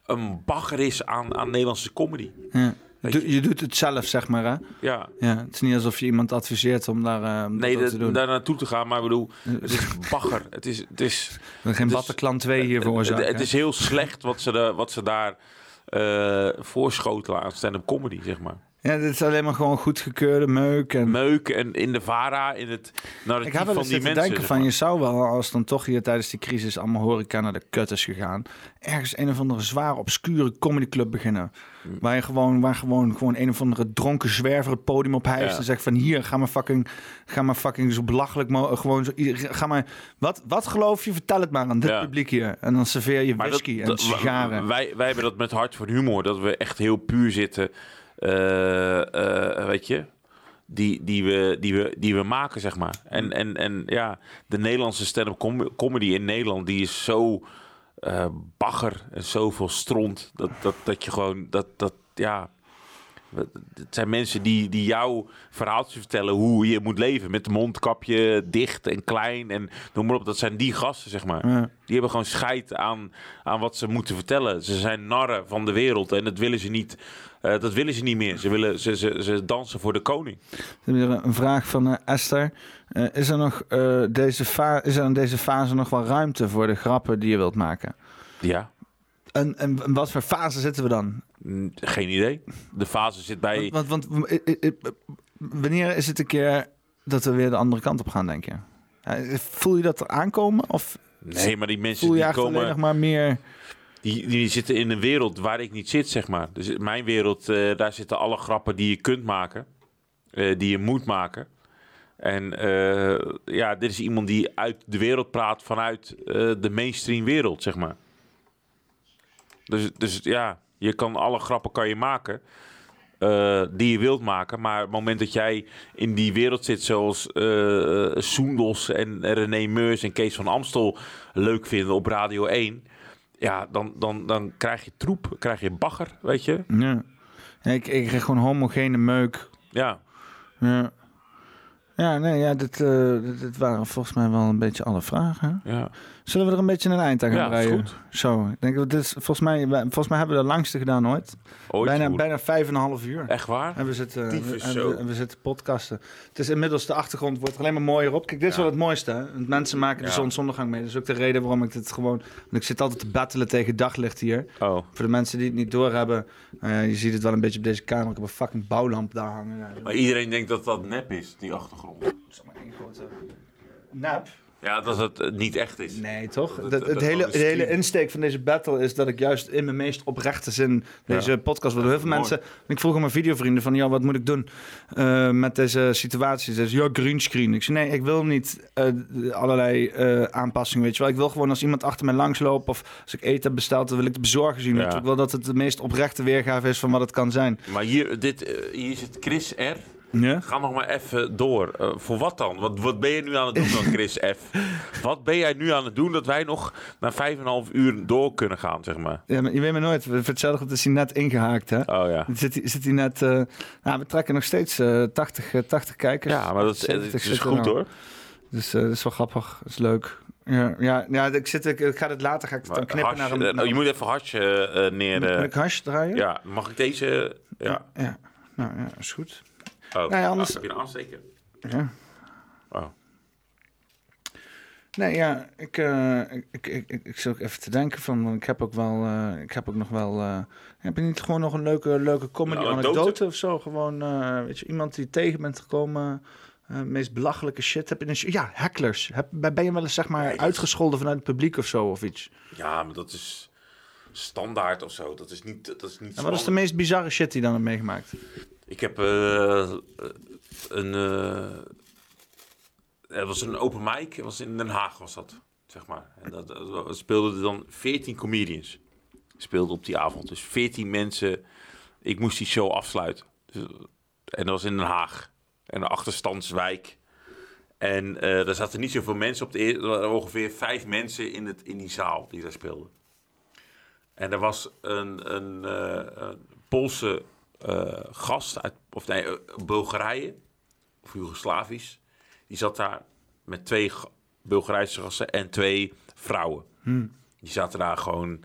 een bagger is aan, aan Nederlandse comedy. Ja. Je doet het zelf, zeg maar, hè? Ja. ja. Het is niet alsof je iemand adviseert om daar, eh, Nee, dat te doen. daar naartoe te gaan, maar ik bedoel, het is <laughs> bagger. Het is, het is, geen Bataclan 2 hier het- veroorzaken. Het, het is heel slecht wat ze, de, wat ze daar eh voorschotelen aan stand-up comedy, zeg maar. Ja, dit is alleen maar gewoon goedgekeurde meuk. En... Meuk en in de VARA, in het narratief Ik van die mensen. denken zeg van, maar. je zou wel, als dan toch hier tijdens die crisis allemaal horeca naar de kut is gegaan, ergens een of andere zwaar obscure comedyclub beginnen. Waar je gewoon, waar gewoon, gewoon een of andere dronken zwerver het podium op hijst Ja. en zegt van hier, ga maar fucking, ga maar fucking zo belachelijk, gewoon zo, ga maar, wat, wat geloof je, vertel het maar aan dit Ja. publiek hier. En dan serveer je Maar whisky dat- en sigaren. Wij, wij hebben dat met hart voor humor, dat we echt heel puur zitten. Eh, eh, weet je, die, die, we, die, we, die we maken, zeg maar. En, en, en ja, de Nederlandse stand-up com- comedy in Nederland, die is zo eh, bagger en zoveel stront. Dat, dat, dat je gewoon, dat, dat ja. Het zijn mensen die, die jouw verhaaltje vertellen hoe je moet leven. Met de mondkapje dicht en klein en noem maar op. Dat zijn die gasten, zeg maar. Ja. Die hebben gewoon scheid aan, aan wat ze moeten vertellen. Ze zijn narren van de wereld en dat willen ze niet, eh, dat willen ze niet meer. Ze, willen, ze, ze, ze dansen voor de koning. Een vraag van eh, Esther. Eh, is, er nog, deze fa- is er in deze fase nog wel ruimte voor de grappen die je wilt maken? Ja. En, en wat voor fase zitten we dan? Mm, Geen idee. De fase zit bij... Want, want, want, wanneer is het een keer dat we weer de andere kant op gaan, denk je? Voel je dat er aankomen? Of Nee, maar die mensen voel je die komen... nog maar meer... Die, die zitten in een wereld waar ik niet zit, zeg maar. Dus in mijn wereld, eh, daar zitten alle grappen die je kunt maken. eh, die je moet maken. En eh, ja, dit is iemand die uit de wereld praat vanuit de mainstream wereld, zeg maar. Dus, dus ja, je kan alle grappen kan je maken. die je wilt maken. Maar het moment dat jij in die wereld zit, zoals eh Soendos en René Meurs en Kees van Amstel leuk vinden op Radio 1. Ja, dan, dan, dan krijg je troep, krijg je bagger, weet je. Ja. Ik, ik krijg gewoon homogene meuk. Ja. Ja. Ja, nee, ja, dit, dit, dit waren volgens mij wel een beetje alle vragen. Ja. Zullen we er een beetje een eind aan gaan Ja, breien? goed. Zo, ik denk dat dit is, volgens mij, volgens mij hebben we de langste gedaan ooit. Ooit, bijna, bijna vijf en een half uur. Echt waar? En we zitten, en zo. we, en we zitten podcasten. Het is inmiddels de achtergrond wordt er alleen maar mooier op. Kijk, dit is wel het mooiste. Hè? Want Mensen maken de Ja. zonsondergang mee. Dat is ook de reden waarom ik dit gewoon. Want ik zit altijd te battelen tegen daglicht hier. Oh. Voor de mensen die het niet doorhebben. eh, je ziet het wel een beetje op deze kamer. Ik heb een fucking bouwlamp daar hangen. Maar iedereen denkt dat dat nep is, die achtergrond. Nep? Ja, dat het eh, niet echt is. Nee, toch? Dat- Het, dat- het dat hele, de hele insteek van deze battle is dat ik juist in mijn meest oprechte zin deze Ja. podcast wil. Heel veel mensen... Ik vroeg aan mijn videovrienden van, ja, wat moet ik doen eh, met deze situatie? Ze ja, greenscreen. Ik zei, nee, ik wil niet eh, allerlei eh, aanpassingen, weet je wel. Ik wil gewoon als iemand achter mij langs loopt of als ik eten heb besteld, dan wil ik de bezorger zien. Ja. Ik wil dat het de meest oprechte weergave is van wat het kan zijn. Maar hier, dit, hier zit Chris R. Ja? Ga nog maar even door. Eh, voor wat dan? Wat, wat ben je nu aan het doen dan, Chris F? <laughs> Wat ben jij nu aan het doen dat wij nog na vijf en een half uur door kunnen gaan, zeg maar? Ja, maar je weet maar nooit. Voor hetzelfde is hij net ingehaakt, hè? Oh ja. Zit, zit hij net... eh, nou, we trekken nog steeds eh 80, eh, 80 kijkers. Ja, maar dat is, 70 het is zitten goed nou. hoor. Dus eh, dat is wel grappig. Dat is leuk. Ja, ja, ja ik, zit, ik, ik ga het later ga ik het dan knippen Hash, naar een... naar- oh, je moet even hash neer... Moet- moet ik hash draaien? Ja, mag ik deze... Ja. Ja, nou ja, is goed. Oh, Nee, anders- ah, heb je een aansteker? Ja. Oh. Nee, ja, ik, eh, ik, ik, ik, ik, ik zit ook even te denken van, want ik heb ook wel, eh, ik heb ook nog wel, eh, heb je niet gewoon nog een leuke, leuke comedy anekdote? anekdote? of zo? Gewoon, weet je, iemand die tegen bent gekomen, meest belachelijke shit. Heb je een, ja, hecklers. Heb, ben je wel eens zeg maar uitgescholden vanuit het publiek of zo of iets? Ja, maar dat is standaard of zo. Dat is niet... Dat is niet En wat is de meest bizarre shit die je dan hebt meegemaakt? Ik heb eh, een... eh, het was een open mic. Het was in Den Haag was dat, zeg maar. En dat, speelden er dan 14 comedians. Speelden op die avond. Dus 14 mensen. Ik moest die show afsluiten. Dus, en dat was in Den Haag. En een achterstandswijk. En eh er zaten niet zoveel mensen op de. Er waren ongeveer vijf mensen in, het, in die zaal die daar speelden. En er was een, een, eh, een Poolse eh, gast uit of nee, eh, Bulgarije of Joegoslavisch. Die zat daar met twee Bulgarijse gasten en twee vrouwen. Hmm. Die zaten daar gewoon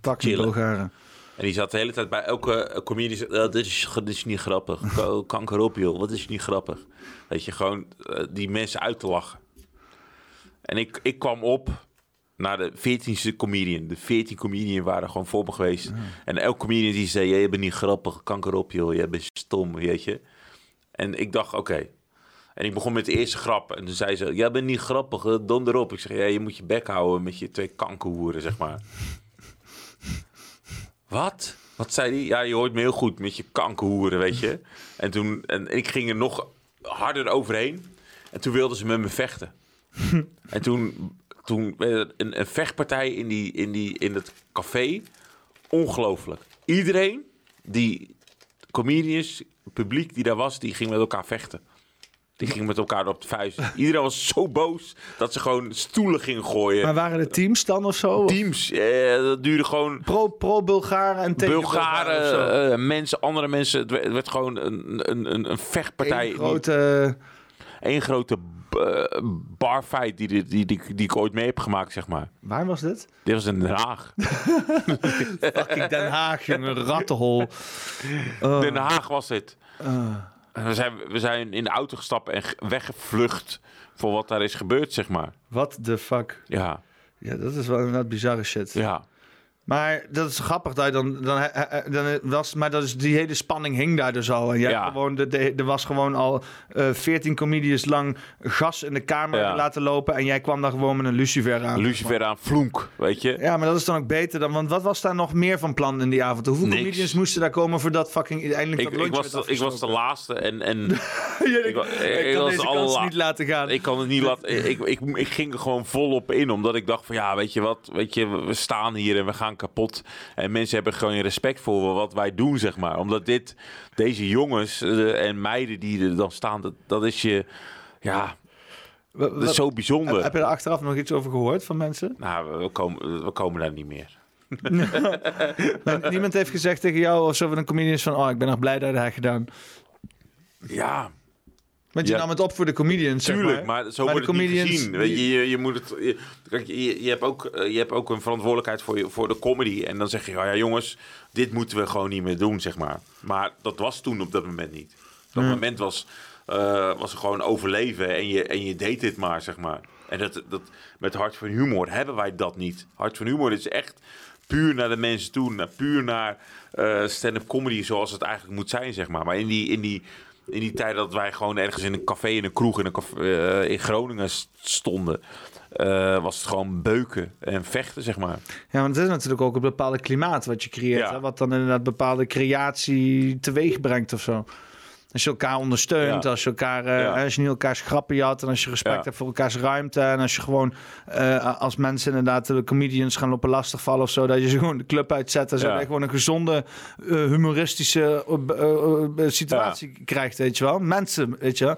chillen. Bulgaren. En die zat de hele tijd bij elke eh, comedian. zei, "Ja, dit, is, dit is niet grappig. <laughs> Kanker op, joh. Wat is niet grappig? Weet je, gewoon die mensen uit te lachen. En ik, ik kwam op naar de 14e comedian. De 14 comedian waren gewoon voor me geweest. En elke comedian die zei: Jij bent niet grappig. Kanker op, joh. Jij bent stom, weet je. En ik dacht: Oké. En ik begon met de eerste grap. En toen zei ze: Jij bent niet grappig, hè, donder op. Ik zeg: Ja, je moet je bek houden met je twee kankerhoeren, zeg maar. <laughs> Wat? Wat zei hij? Ja, je hoort me heel goed met je kankerhoeren, weet je. En toen, en ik ging er nog harder overheen. En toen wilden ze met me vechten. <laughs> en toen, toen er een, een vechtpartij in, die, in, die, in het café. Ongelooflijk. Iedereen, die comedians, het publiek die daar was, die ging met elkaar vechten. Die ging met elkaar op de vuist. <laughs> Iedereen was zo boos dat ze gewoon stoelen gingen gooien. Maar waren het teams dan of zo? Teams. Eh, dat duurde gewoon... Pro, pro Bulgaren en tegen Bulgaren eh, mensen, andere mensen. Het werd, het werd gewoon een, een, een, een vechtpartij. Eén grote... Eén grote barfight die, die, die, die, die ik ooit mee heb gemaakt, zeg maar. Waar was dit? Dit was in Den Haag. <laughs> Fucking Den Haag, jongen. Rattenhol. <laughs> Oh. Den Haag was het. Ah. En We zijn, we zijn in de auto gestapt en ge- weggevlucht voor wat daar is gebeurd, zeg maar. What the fuck? Ja. Ja, dat is wel inderdaad bizarre shit. Ja. Maar dat is grappig dat dan, dan, dan was, maar dat is die hele spanning hing daar dus al. En jij Ja. gewoon, de, de- er was gewoon al eh 14 comedians lang gas in de kamer Ja. laten lopen en jij kwam daar gewoon met een lucifer aan. Lucifer aan Flonk, weet je. Ja, maar dat is dan ook beter dan, want wat was daar nog meer van plan in die avond? Hoeveel Niks. comedians moesten daar komen voordat fucking eindelijk Ik, dat ik, was de, ik was de laatste en... en <laughs> ik, kan was deze niet laten gaan. Ik kan het niet laten. Ik, ik, ik ging er gewoon volop in, omdat ik dacht van ja, weet je wat, weet je, we staan hier en we gaan kapot. En mensen hebben gewoon respect voor wat wij doen, zeg maar. Omdat dit, deze jongens eh, en meiden die er dan staan, dat, dat is je, ja, dat is zo bijzonder. Heb, heb je er achteraf nog iets over gehoord van mensen? Nou, we komen, we komen daar niet meer. Maar <laughs> niemand heeft gezegd tegen jou of zo van een comedian is van, oh, ik ben nog blij dat hij gedaan. Ja. Want je Ja. nam het op voor de comedians, zeg Tuurlijk, maar, zo Maar wordt de het niet gezien. Weet je, je, je moet het, je, je, je, hebt ook, eh, je hebt ook een verantwoordelijkheid voor, je, voor de comedy. En dan zeg je, oh ja jongens, dit moeten we gewoon niet meer doen, zeg maar. Maar dat was toen op dat moment niet. Op dat moment was, eh, was gewoon overleven en je, en je deed dit maar, zeg maar. En dat, dat, met Hart van Humor hebben wij dat niet. Hart van Humor is echt puur naar de mensen toe. Naar, puur naar eh, stand-up comedy zoals het eigenlijk moet zijn, zeg maar. Maar in die, in die, in die tijd dat wij gewoon ergens in een café, in een kroeg in, een café, eh, in Groningen st- stonden... eh, was het gewoon beuken en vechten, zeg maar. Ja, want het is natuurlijk ook een bepaalde klimaat wat je creëert. Ja. Hè? Wat dan inderdaad bepaalde creatie teweeg brengt of zo. Als je elkaar ondersteunt, Ja. als je elkaar, eh, Ja. als je niet elkaars grappen jat en als je respect Ja. hebt voor elkaars ruimte en als je gewoon eh, als mensen inderdaad de comedians gaan lopen lastigvallen of zo, dat je ze gewoon de club uitzet en zo gewoon een gezonde eh, humoristische situatie krijgt, weet je wel. Mensen, weet je wel.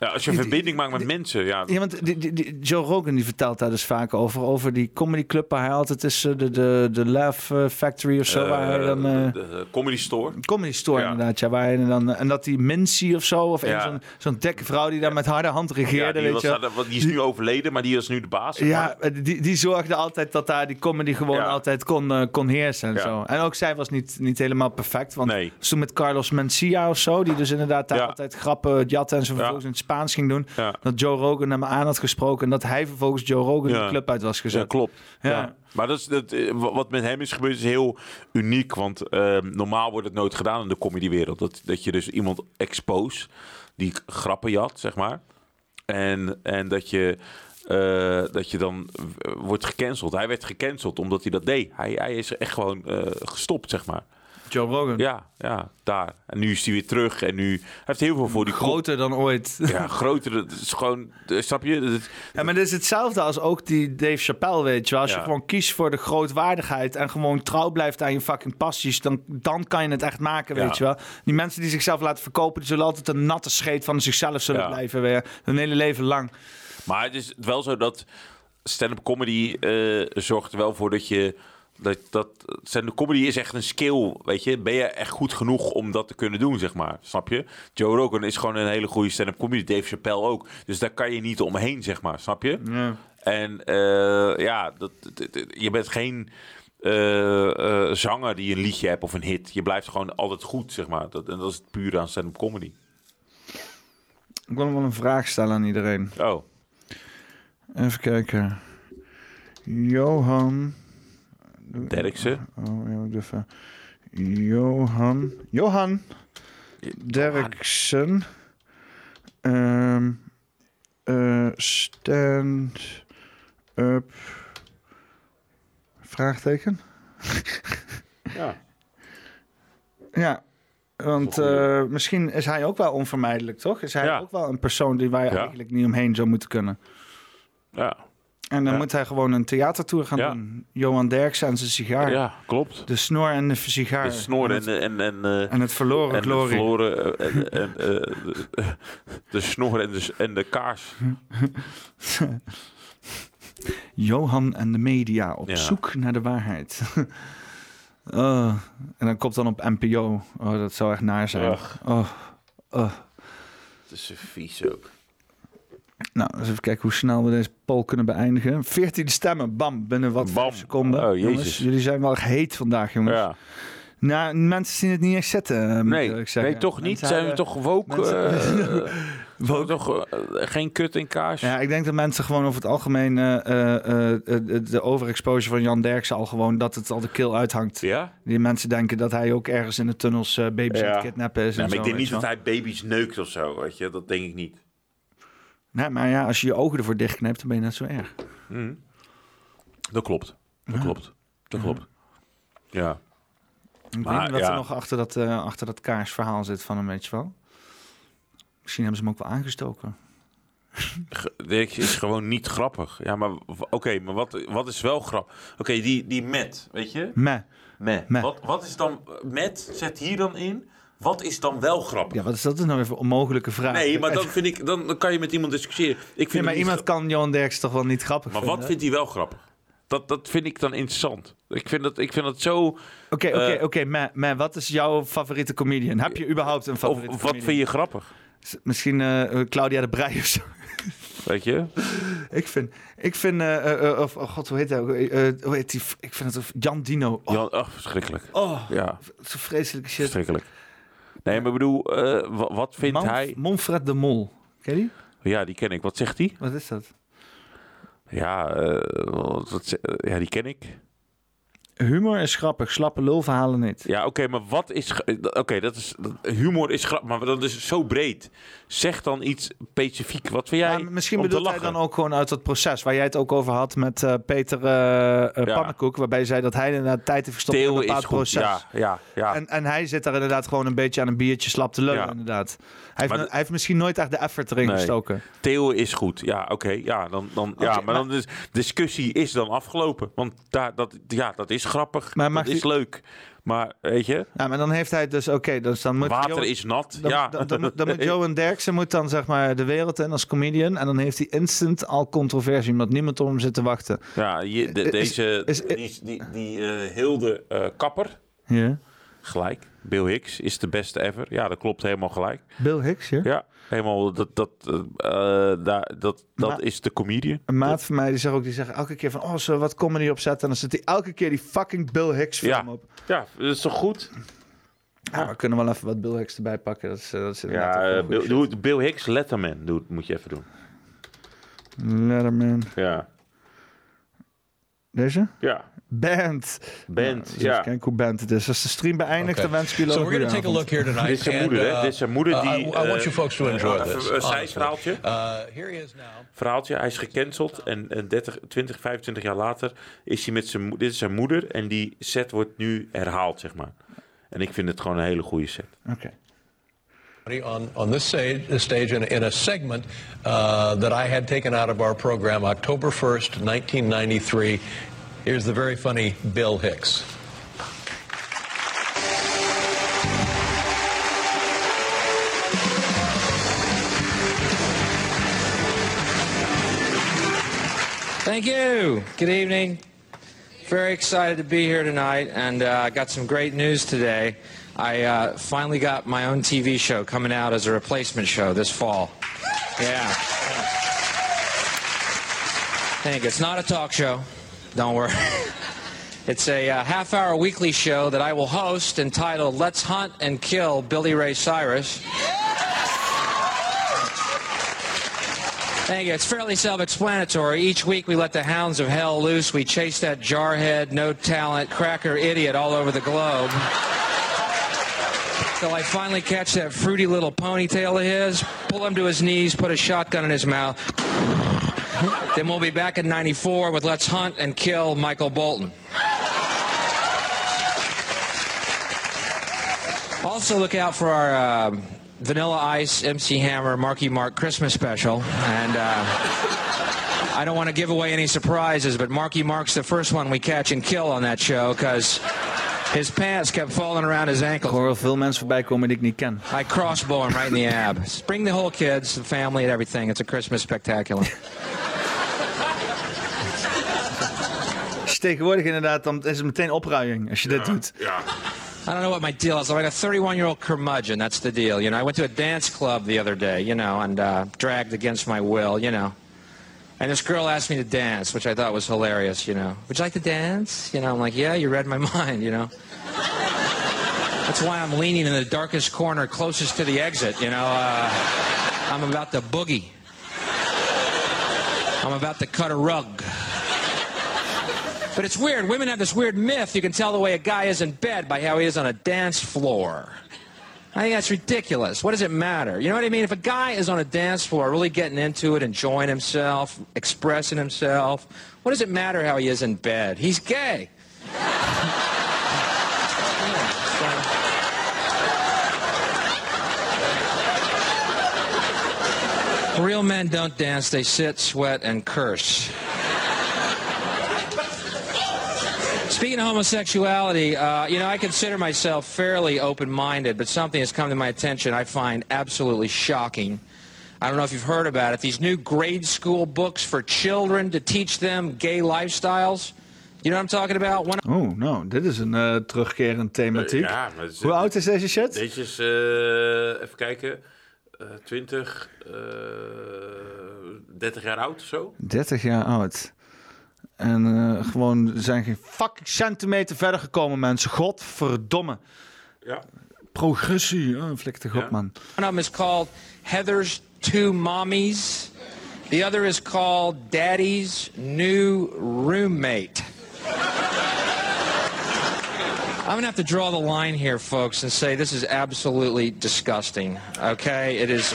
Ja, als je een verbinding maakt met mensen, ja. Ja, want die, die, die- Joe Rogan die vertelt daar dus vaak over. Over die comedyclub waar hij altijd is. eh, De, de, de Laugh eh, Factory of zo. waar hij dan... eh, de, Comedy Store. Comedy Store inderdaad, ja. Waar hij dan, en dat die Mincy of zo, of Ja. zo'n zo'n dikke vrouw die daar met harde hand regeerde, die, weet was, je die is nu overleden, maar die is nu de baas. Ja, die, die zorgde altijd dat daar die comedy gewoon altijd kon, eh, kon heersen en zo. En ook zij was niet, niet helemaal perfect. Want Nee. toen met Carlos Mencia of zo, die dus inderdaad daar altijd grappen jatten en zo vervolgens Spaans ging doen. Ja. Dat Joe Rogan hem aan had gesproken en dat hij vervolgens Joe Rogan Ja. de club uit was gezet. Ja, klopt. Ja. Maar dat is, dat, eh, wa- wat met hem is gebeurd is heel uniek. Want eh, normaal wordt het nooit gedaan in de comedywereld. Dat, dat je dus iemand expose die grappen jat, zeg maar. En, en dat, je, eh, dat je dan wordt gecanceld. Hij werd gecanceld omdat hij dat deed. Hij, hij is echt gewoon eh, gestopt, zeg maar. Joe Rogan. Ja, ja, daar. En nu is hij weer terug. En nu hij heeft heel veel voor die Groter dan ooit. Ja, <laughs> groter. Het is gewoon, eh, snap je? Het- Ja, maar dit is hetzelfde als ook die Dave Chappelle, weet je wel. Als je gewoon kiest voor de grootwaardigheid en gewoon trouw blijft aan je fucking passies, dan, dan kan je het echt maken, Ja. weet je wel. Die mensen die zichzelf laten verkopen, die zullen altijd een natte scheet van zichzelf zullen Ja. blijven weer. Hun hele leven lang. Maar het is wel zo dat stand-up comedy eh, zorgt er wel voor dat je. Dat, dat stand-up comedy is echt een skill, weet je. Ben je echt goed genoeg om dat te kunnen doen, zeg maar. Snap je? Joe Rogan is gewoon een hele goede stand-up comedy. Dave Chappelle ook. Dus daar kan je niet omheen, zeg maar. Snap je? Ja. En eh, ja, dat, dat- dat- je bent geen eh, eh, zanger die een liedje hebt of een hit. Je blijft gewoon altijd goed, zeg maar. Dat, en dat is het puur aan stand-up comedy. Ik wil nog wel een vraag stellen aan iedereen. Oh. Even kijken. Johan. Derksen. Oh, ja, ik even. Johan. Johan. Derksen. Ehm eh, stand up. Vraagteken? Ja. Ja, want eh, misschien is hij ook wel onvermijdelijk, toch? Is hij Ja. ook wel een persoon die wij Ja. eigenlijk niet omheen zou moeten kunnen? Ja. En dan Ja. moet hij gewoon een theatertour gaan Ja. doen. Johan Derksen en zijn sigaar. Ja, klopt. De snor en de sigaar. De snor en, het- de- en, en, eh, en het verloren en de glorie. verloren, eh, en, en, eh, de, de snor en de, en de kaars. <laughs> Johan en de media op Ja. zoek naar de waarheid. <laughs> Oh, en dan komt dan op NPO. Oh, dat zou echt naar zijn. Oh, oh. Het is vies ook. Nou, eens even kijken hoe snel we deze poll kunnen beëindigen. 14 stemmen, bam, binnen wat Bam. seconden. Oh. Jongens, jullie zijn wel heet vandaag, jongens. Ja. Nou, mensen zien het niet echt zitten, eh, Nee, nee, toch niet. Zijn we toch woke? mensen- eh, <laughs> Toch, eh, geen kut in kaas? Ja, ik denk dat mensen gewoon over het algemeen eh, eh, eh, de, overexposure van Jan Derksen al gewoon dat het al de keel uithangt. Ja? Die mensen denken dat hij ook ergens in de tunnels eh, baby's aan het Ja. kidnappen is. En maar ik denk niet dat hij baby's neukt of zo, weet je. Dat denk ik niet. Nee, maar ja, als je je ogen ervoor dichtknijpt, dan ben je net zo erg. Mhm. Dat klopt. Dat klopt. Dat klopt. Ja. Ik Maar, weet niet wat ja. er nog achter dat, eh, achter dat kaarsverhaal zit van hem, weet je wel. Misschien hebben ze hem ook wel aangestoken. <laughs> Ge- Dirk is gewoon niet grappig. Ja, maar oké, maar wat, wat is wel grappig? Oké, die, die met, weet je? Met. Meh. Wat, wat is dan met? Zet hier dan in. Wat is dan wel grappig? Ja, wat is dat is nou even een onmogelijke vraag? Nee, maar dan vind ik, dan, dan kan je met iemand discussiëren. Ik vind Nee, maar iemand kan Johan Derksen toch wel niet grappig Maar vinden? wat vindt hij wel grappig? Dat, dat vind ik dan interessant. Ik vind dat, ik vind dat zo... Oké, oké, eh, oké. Meh, wat is jouw favoriete comedian? Heb je überhaupt een Of, favoriete of wat comedian? vind je grappig? Misschien eh, Claudia de Brij of zo. Weet je? <laughs> ik vind, ik vind, eh, eh, eh, of, oh god, hoe heet hij? Eh, eh, hoe heet die? Ik vind het, Jan Dino. Oh, Jan, ach, verschrikkelijk. oh Ja, zo vreselijke shit. verschrikkelijk. Nee, maar ik bedoel, eh, wa- wat vindt hij... Manfred de Mol. Ken je die? Ja, die ken ik. Wat zegt hij? Wat is dat? Ja, eh, wat, ja, die ken ik. Humor is grappig, slappe lulverhalen niet. Ja, oké, maar wat is... ge- Oké, dat is... Humor is grappig, maar dat is zo breed. Zeg dan iets specifiek. Wat vind jij Maar misschien bedoelt hij dan ook gewoon uit dat proces waar jij het ook over had met eh, Peter eh eh, Ja. Pannenkoek, waarbij je zei dat hij inderdaad tijd heeft gestopt in een is bepaald goed. proces. Ja, ja, ja. En, en hij zit daar inderdaad gewoon een beetje aan een biertje slap te lullen, Ja. inderdaad. Hij heeft, Maar hij heeft misschien nooit echt de effort erin Nee. gestoken. Theo is goed. Ja, oké. ja, dan, dan, ja, Oké, maar, dan is discussie is dan afgelopen. Want daar, dat, ja, dat is grappig. Maar dat is u- leuk. Maar weet je, Ja, maar dan heeft hij dus, oké, dus dan moet... water is nat. Dan, ja. dan, dan, moet- dan moet <laughs> Johan Derksen moet dan zeg maar de wereld in als comedian. En dan heeft hij instant al controversie, omdat niemand op hem zit te wachten. ja, je, de- Is- deze, is- die, die, die eh, Hilde eh, Kapper, Ja. gelijk. Bill Hicks is de beste ever. Ja, dat klopt helemaal gelijk. Bill Hicks, ja? Ja, helemaal. Dat, dat, eh, eh, daar- dat, dat is de comedian. Een maat van mij die zegt ook, die zegt elke keer van, oh, we wat comedy opzetten? En dan zet hij elke keer die fucking Bill Hicks film Ja. op. Ja, dat is toch goed? Ja, we kunnen wel even wat Bill Hicks erbij pakken. Dat is, eh, dat is inderdaad Ja, Bill, doe Bill Hicks, Letterman, doe, moet je even doen. Letterman. Ja, Deze? ja. Band. Band, Nou, ja. Kijk hoe band het is. Als de stream beëindigt, Okay. dan wens ik jullie So ook we're going to take a look here tonight. Dit is zijn moeder, hè? uh, Dit is zijn moeder uh, die... I, I want eh, you folks to enjoy eh, this. zijverhaaltje. Uh, here he is now. Verhaaltje, hij is gecanceld en, en 30, 20, 25 jaar later is hij met zijn... Dit is zijn moeder en die set wordt nu herhaald, zeg maar. En ik vind het gewoon een hele goede set. Oké. On, on this stage, in, a- in a segment uh, that I had taken out of our program October 1st, 1993. Here's the very funny Bill Hicks. Thank you. Good evening. Very excited to be here tonight, and uh, I got some great news today. I uh, finally got my own TV show coming out as a replacement show this fall. Yeah. Thank you. It's not a talk show. Don't worry. <laughs> It's a uh, half hour weekly show that I will host entitled Let's Hunt and Kill Billy Ray Cyrus. Thank you. It's fairly self-explanatory. Each week we let the hounds of hell loose. We chase that jarhead, no talent, cracker idiot all over the globe. Till I finally catch that fruity little ponytail of his, pull him to his knees, put a shotgun in his mouth. <laughs> then we'll be back in 94 with Let's Hunt and Kill Michael Bolton. Also look out for our uh, Vanilla Ice, MC Hammer, Marky Mark Christmas special. And uh, I don't want to give away any surprises, but Marky Mark's the first one we catch and kill on that show because his pants kept falling around his ankles. Ik hoor wel veel mensen voorbij komen die ik niet ken. I crossbow him right in the ab. Bring the whole kids, the family, and everything. It's a Christmas spectacular. Als je tegenwoordig inderdaad, dan is het meteen opruiing als je dit doet. Ja. I don't know what my deal is. I'm like a 31 year old curmudgeon. That's the deal. You know, I went to a dance club the other day, you know, and uh, dragged against my will, you know. And this girl asked me to dance, which I thought was hilarious, you know. Would you like to dance? You know, I'm like, yeah, you read my <laughs> mind, you know. That's why I'm leaning in the darkest corner closest to the exit, you know. Uh, I'm about to boogie. I'm about to cut a rug. But it's weird. Women have this weird myth. You can tell the way a guy is in bed by how he is on a dance floor. I think that's ridiculous. What does it matter? You know what I mean? If a guy is on a dance floor, really getting into it, enjoying himself, expressing himself, what does it matter how he is in bed? He's gay. <laughs> Real men don't dance, they sit, sweat, and curse. Speaking of homosexuality, uh, you know, I consider myself fairly open minded, but something has come to my attention I find absolutely shocking. I don't know if you've heard about it. These new grade school books for children to teach them gay lifestyles. You know what I'm talking about? One Oh, nou, dit is een eh, terugkerend thematiek. Ja, maar is- Hoe oud is deze shit? Deze is, eh, even kijken, eh 20, eh 30 jaar oud of zo. 30 jaar oud. En eh, gewoon er zijn geen fucking centimeter verder gekomen, mensen. Godverdomme. Ja. Progressie. Oh, flik toch op, man. of them is called Heather's Two Mommies. The other is called Daddy's New Roommate. I'm going to have to draw the line here, folks, and say this is absolutely disgusting. Okay? It is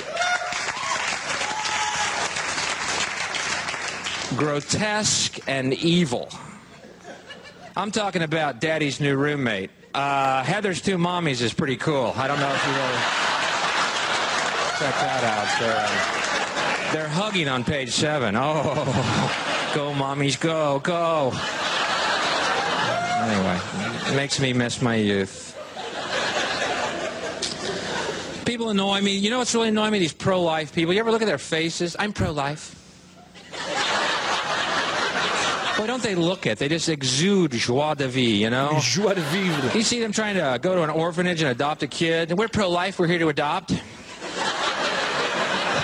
grotesque and evil. I'm talking about Daddy's New Roommate. Uh, Heather's Two Mommies is pretty cool. I don't know if you really check that out. They're, uh, they're hugging on page seven. Oh, go, mommies, go, go. Anyway, it makes me miss my youth. People annoy me. You know what's really annoying me? These pro-life people. You ever look at their faces? I'm pro-life. Boy, don't they look it? They just exude joie de vivre, you know? Joie de vivre. You see them trying to go to an orphanage and adopt a kid. We're pro-life. We're here to adopt.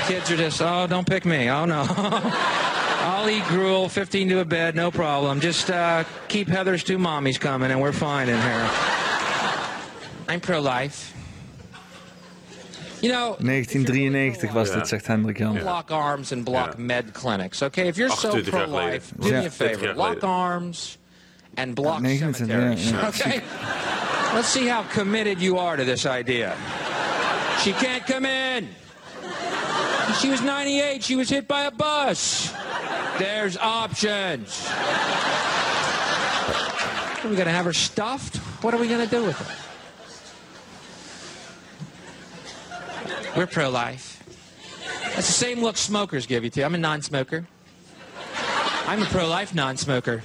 Kids are just, oh, don't pick me. Oh, no. <laughs> I'll eat gruel, 15 to a bed, no problem. Just uh, keep Heather's two mommies coming and we're fine in here. I'm pro-life. You know, 1993 was Ja. dit, zegt Hendrik Jan. block arms and block med clinics. Okay, if you're so pro-life, geleden. do me a favor: 30 jaar lock arms and block 29, cemeteries. ja, ja. <laughs> Okay, let's see how committed you are to this idea. She can't come in. She was 98. She was hit by a bus. There's options. Are we gonna have her stuffed? What are we gonna do with her? We're pro-life. That's the same look smokers give you too. I'm a non-smoker. I'm a pro-life non-smoker.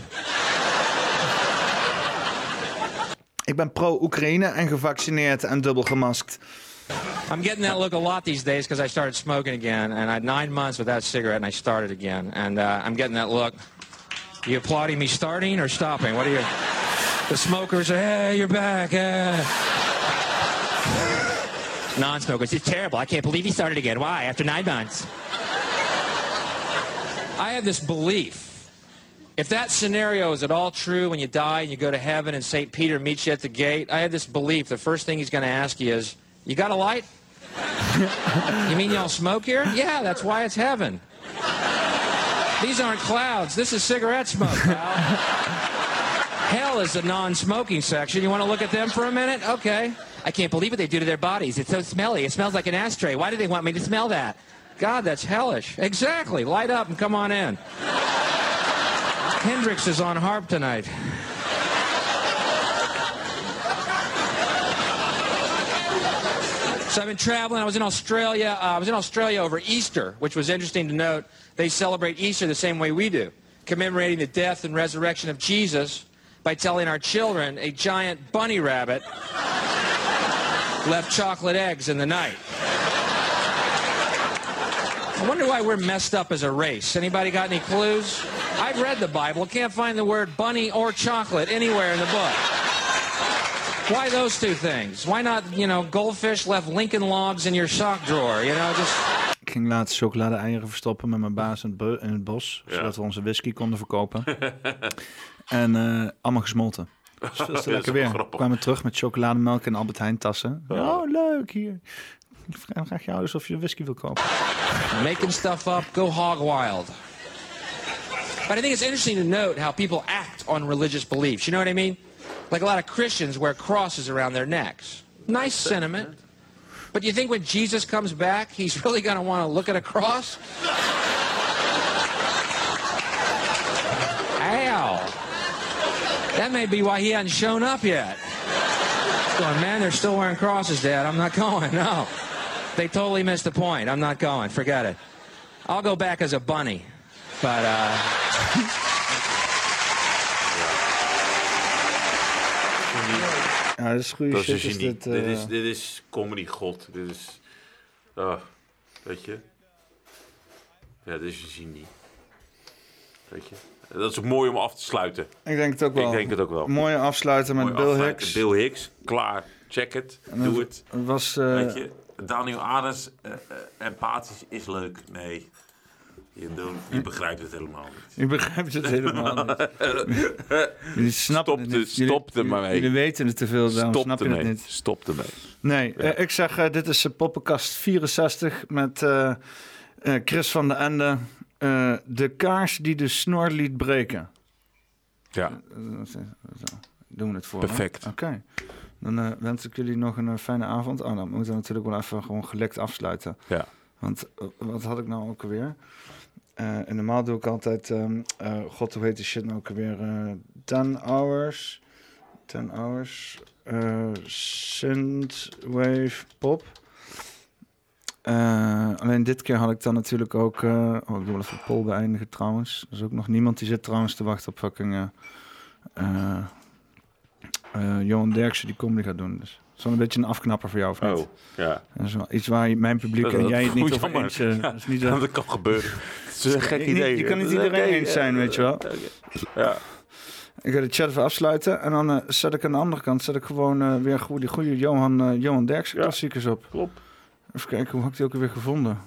Ik ben pro-Oekraïne en gevaccineerd en dubbel gemaskt. I'm getting that look a lot these days because I started smoking again, and I had nine months without a cigarette, and I started again, and uh, I'm getting that look. Are You applauding me starting or stopping? What are you? The smokers are, hey, you're back. eh." Non-smokers, it's terrible. I can't believe he started again. Why? After nine months. I have this belief If that scenario is at all true when you die and you go to heaven and St. Peter meets you at the gate, I have this belief the first thing he's going to ask you is, You got a light? <laughs> you mean y'all smoke here? Yeah, that's why it's heaven. These aren't clouds. This is cigarette smoke, pal. <laughs> Hell is the non-smoking section. You want to look at them for a minute? Okay. I can't believe what they do to their bodies. It's so smelly. It smells like an ashtray. Why do they want me to smell that? God, that's hellish. Exactly. Light up and come on in. Hendrix is on harp tonight. So I've been traveling. I was in Australia. Uh, I was in Australia over Easter, which was interesting to note. They celebrate Easter the same way we do, commemorating the death and resurrection of Jesus by telling our children a giant bunny rabbit left chocolate eggs in the night. I wonder why we're messed up as a race. Anybody got any clues? I've read the Bible. Can't find the word bunny or chocolate anywhere in the book. Why those two things? Why not, you know, goldfish left Lincoln logs in your sock drawer? You know, just. Ik ging laatst chocolade-eieren verstoppen met mijn baas in het, bu- in het bos. Ja. Zodat we onze whisky konden verkopen. <laughs> en eh, allemaal gesmolten. <laughs> Dus te lekker weer. We kwamen terug met chocolademelk en Albert Heijn tassen. Ja. Oh, leuk hier. Ik vraag graag jou eens of je whisky wil kopen. making stuff up, go hog wild. But I think it's interesting to note how people act on religious beliefs. You know what I mean? Like a lot of Christians wear crosses around their necks. Nice sentiment. But you think when Jesus comes back, he's <laughs> really going to want to look at a cross? <laughs> Ow. That may be why he hasn't shown up yet. Going, man, they're still wearing crosses, Dad. I'm not <laughs> going. No. They totally missed the point. I'm not going. Forget it. I'll go back as a bunny. But, uh. Ja, dat is goede Dat shit. is is genie. dit, dit, eh, is, dit is comedy god. Dit is... ah, weet je? Ja, dit is een genie. Weet je? Dat is ook mooi om af te sluiten. Ik denk het ook wel. Ik denk het ook wel. Mooi afsluiten met Mooi Bill afsluiten. Hicks. Bill Hicks. Klaar. Check het. En Doe het- was... eh, Weet je? Daniel eh, eh, empathisch is leuk. Nee. Je, je begrijpt het helemaal niet. U begrijpt het helemaal niet. <laughs> Jullie snappen Stop het niet. Jullie- stop er maar mee. Jullie weten het te veel, daarom Stop snap je ermee. het niet. Stop ermee. Nee, eh, ik zeg, eh, dit is uh, Poppenkast 64 met eh, eh, Chris van den Ende. Eh, de kaars die de snor liet breken. Ja. Eh. Doen we het voor. Perfect. Oké. Dan eh, wens ik jullie nog een eh, fijne avond. Oh, dan moeten we natuurlijk wel even gewoon gelekt afsluiten. Ja. Want eh, wat had ik nou ook alweer? Eh, en normaal doe ik altijd, ehm, eh, god hoe heet die shit nou ook alweer? eh 10 hours, 10 hours, eh synthwave pop. Eh, alleen dit keer had ik dan natuurlijk ook, eh, oh ik wil even Pol beëindigen trouwens. Er is ook nog niemand die zit trouwens te wachten op fucking eh, eh, eh, Johan Derksen die comedy gaat doen. Dus zo'n een beetje een afknapper voor jou of niet? Oh, ja. Dat is wel iets waar je- mijn publiek en jij het niet over eens... Ja, dat is niet, dat kan gebeuren. <laughs> Het is een gek Niet- idee. Je kan niet Dat iedereen eens zijn, ja, weet je wel. Ja. Ik ga de chat even afsluiten en dan eh, zet ik aan de andere kant zet ik gewoon eh, weer goede, die goede Johan, eh, Johan Derksen klassiekers op. Klopt. Even kijken, hoe heb ik die ook weer gevonden?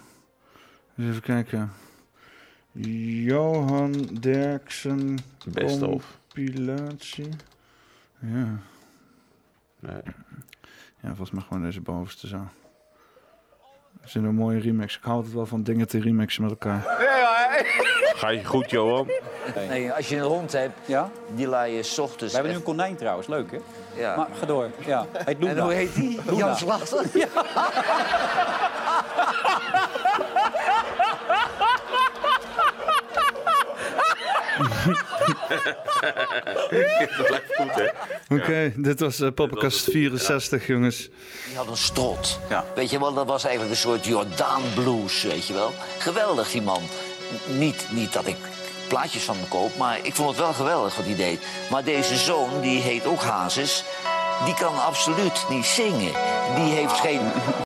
Dus even kijken. Johan Derksen Best of. compilatie. Ja. Nee. Ja, volgens mij gewoon deze bovenste zo. Er zit een mooie remix. Ik hou altijd wel van dingen te remixen met elkaar. Ga je goed, Johan? Nee, als je een hond hebt, die laat je 's ochtends... We hebben nu een konijn trouwens, leuk hè? Ja. Maar ga door. Ja. Luna. En hoe heet die? Luna. Jan Slachter? <laughs> <laughs> Dat blijft goed, hè? Oké, dit was uh, Poppenkast 64, jongens. Die had een strot. Weet je wel, dat was eigenlijk een soort Jordaan blues, weet je wel. Geweldig, die man. Niet, niet dat ik plaatjes van hem koop, maar ik vond het wel geweldig wat hij deed. Maar deze zoon, die heet ook Hazes, die kan absoluut niet zingen. Die heeft geen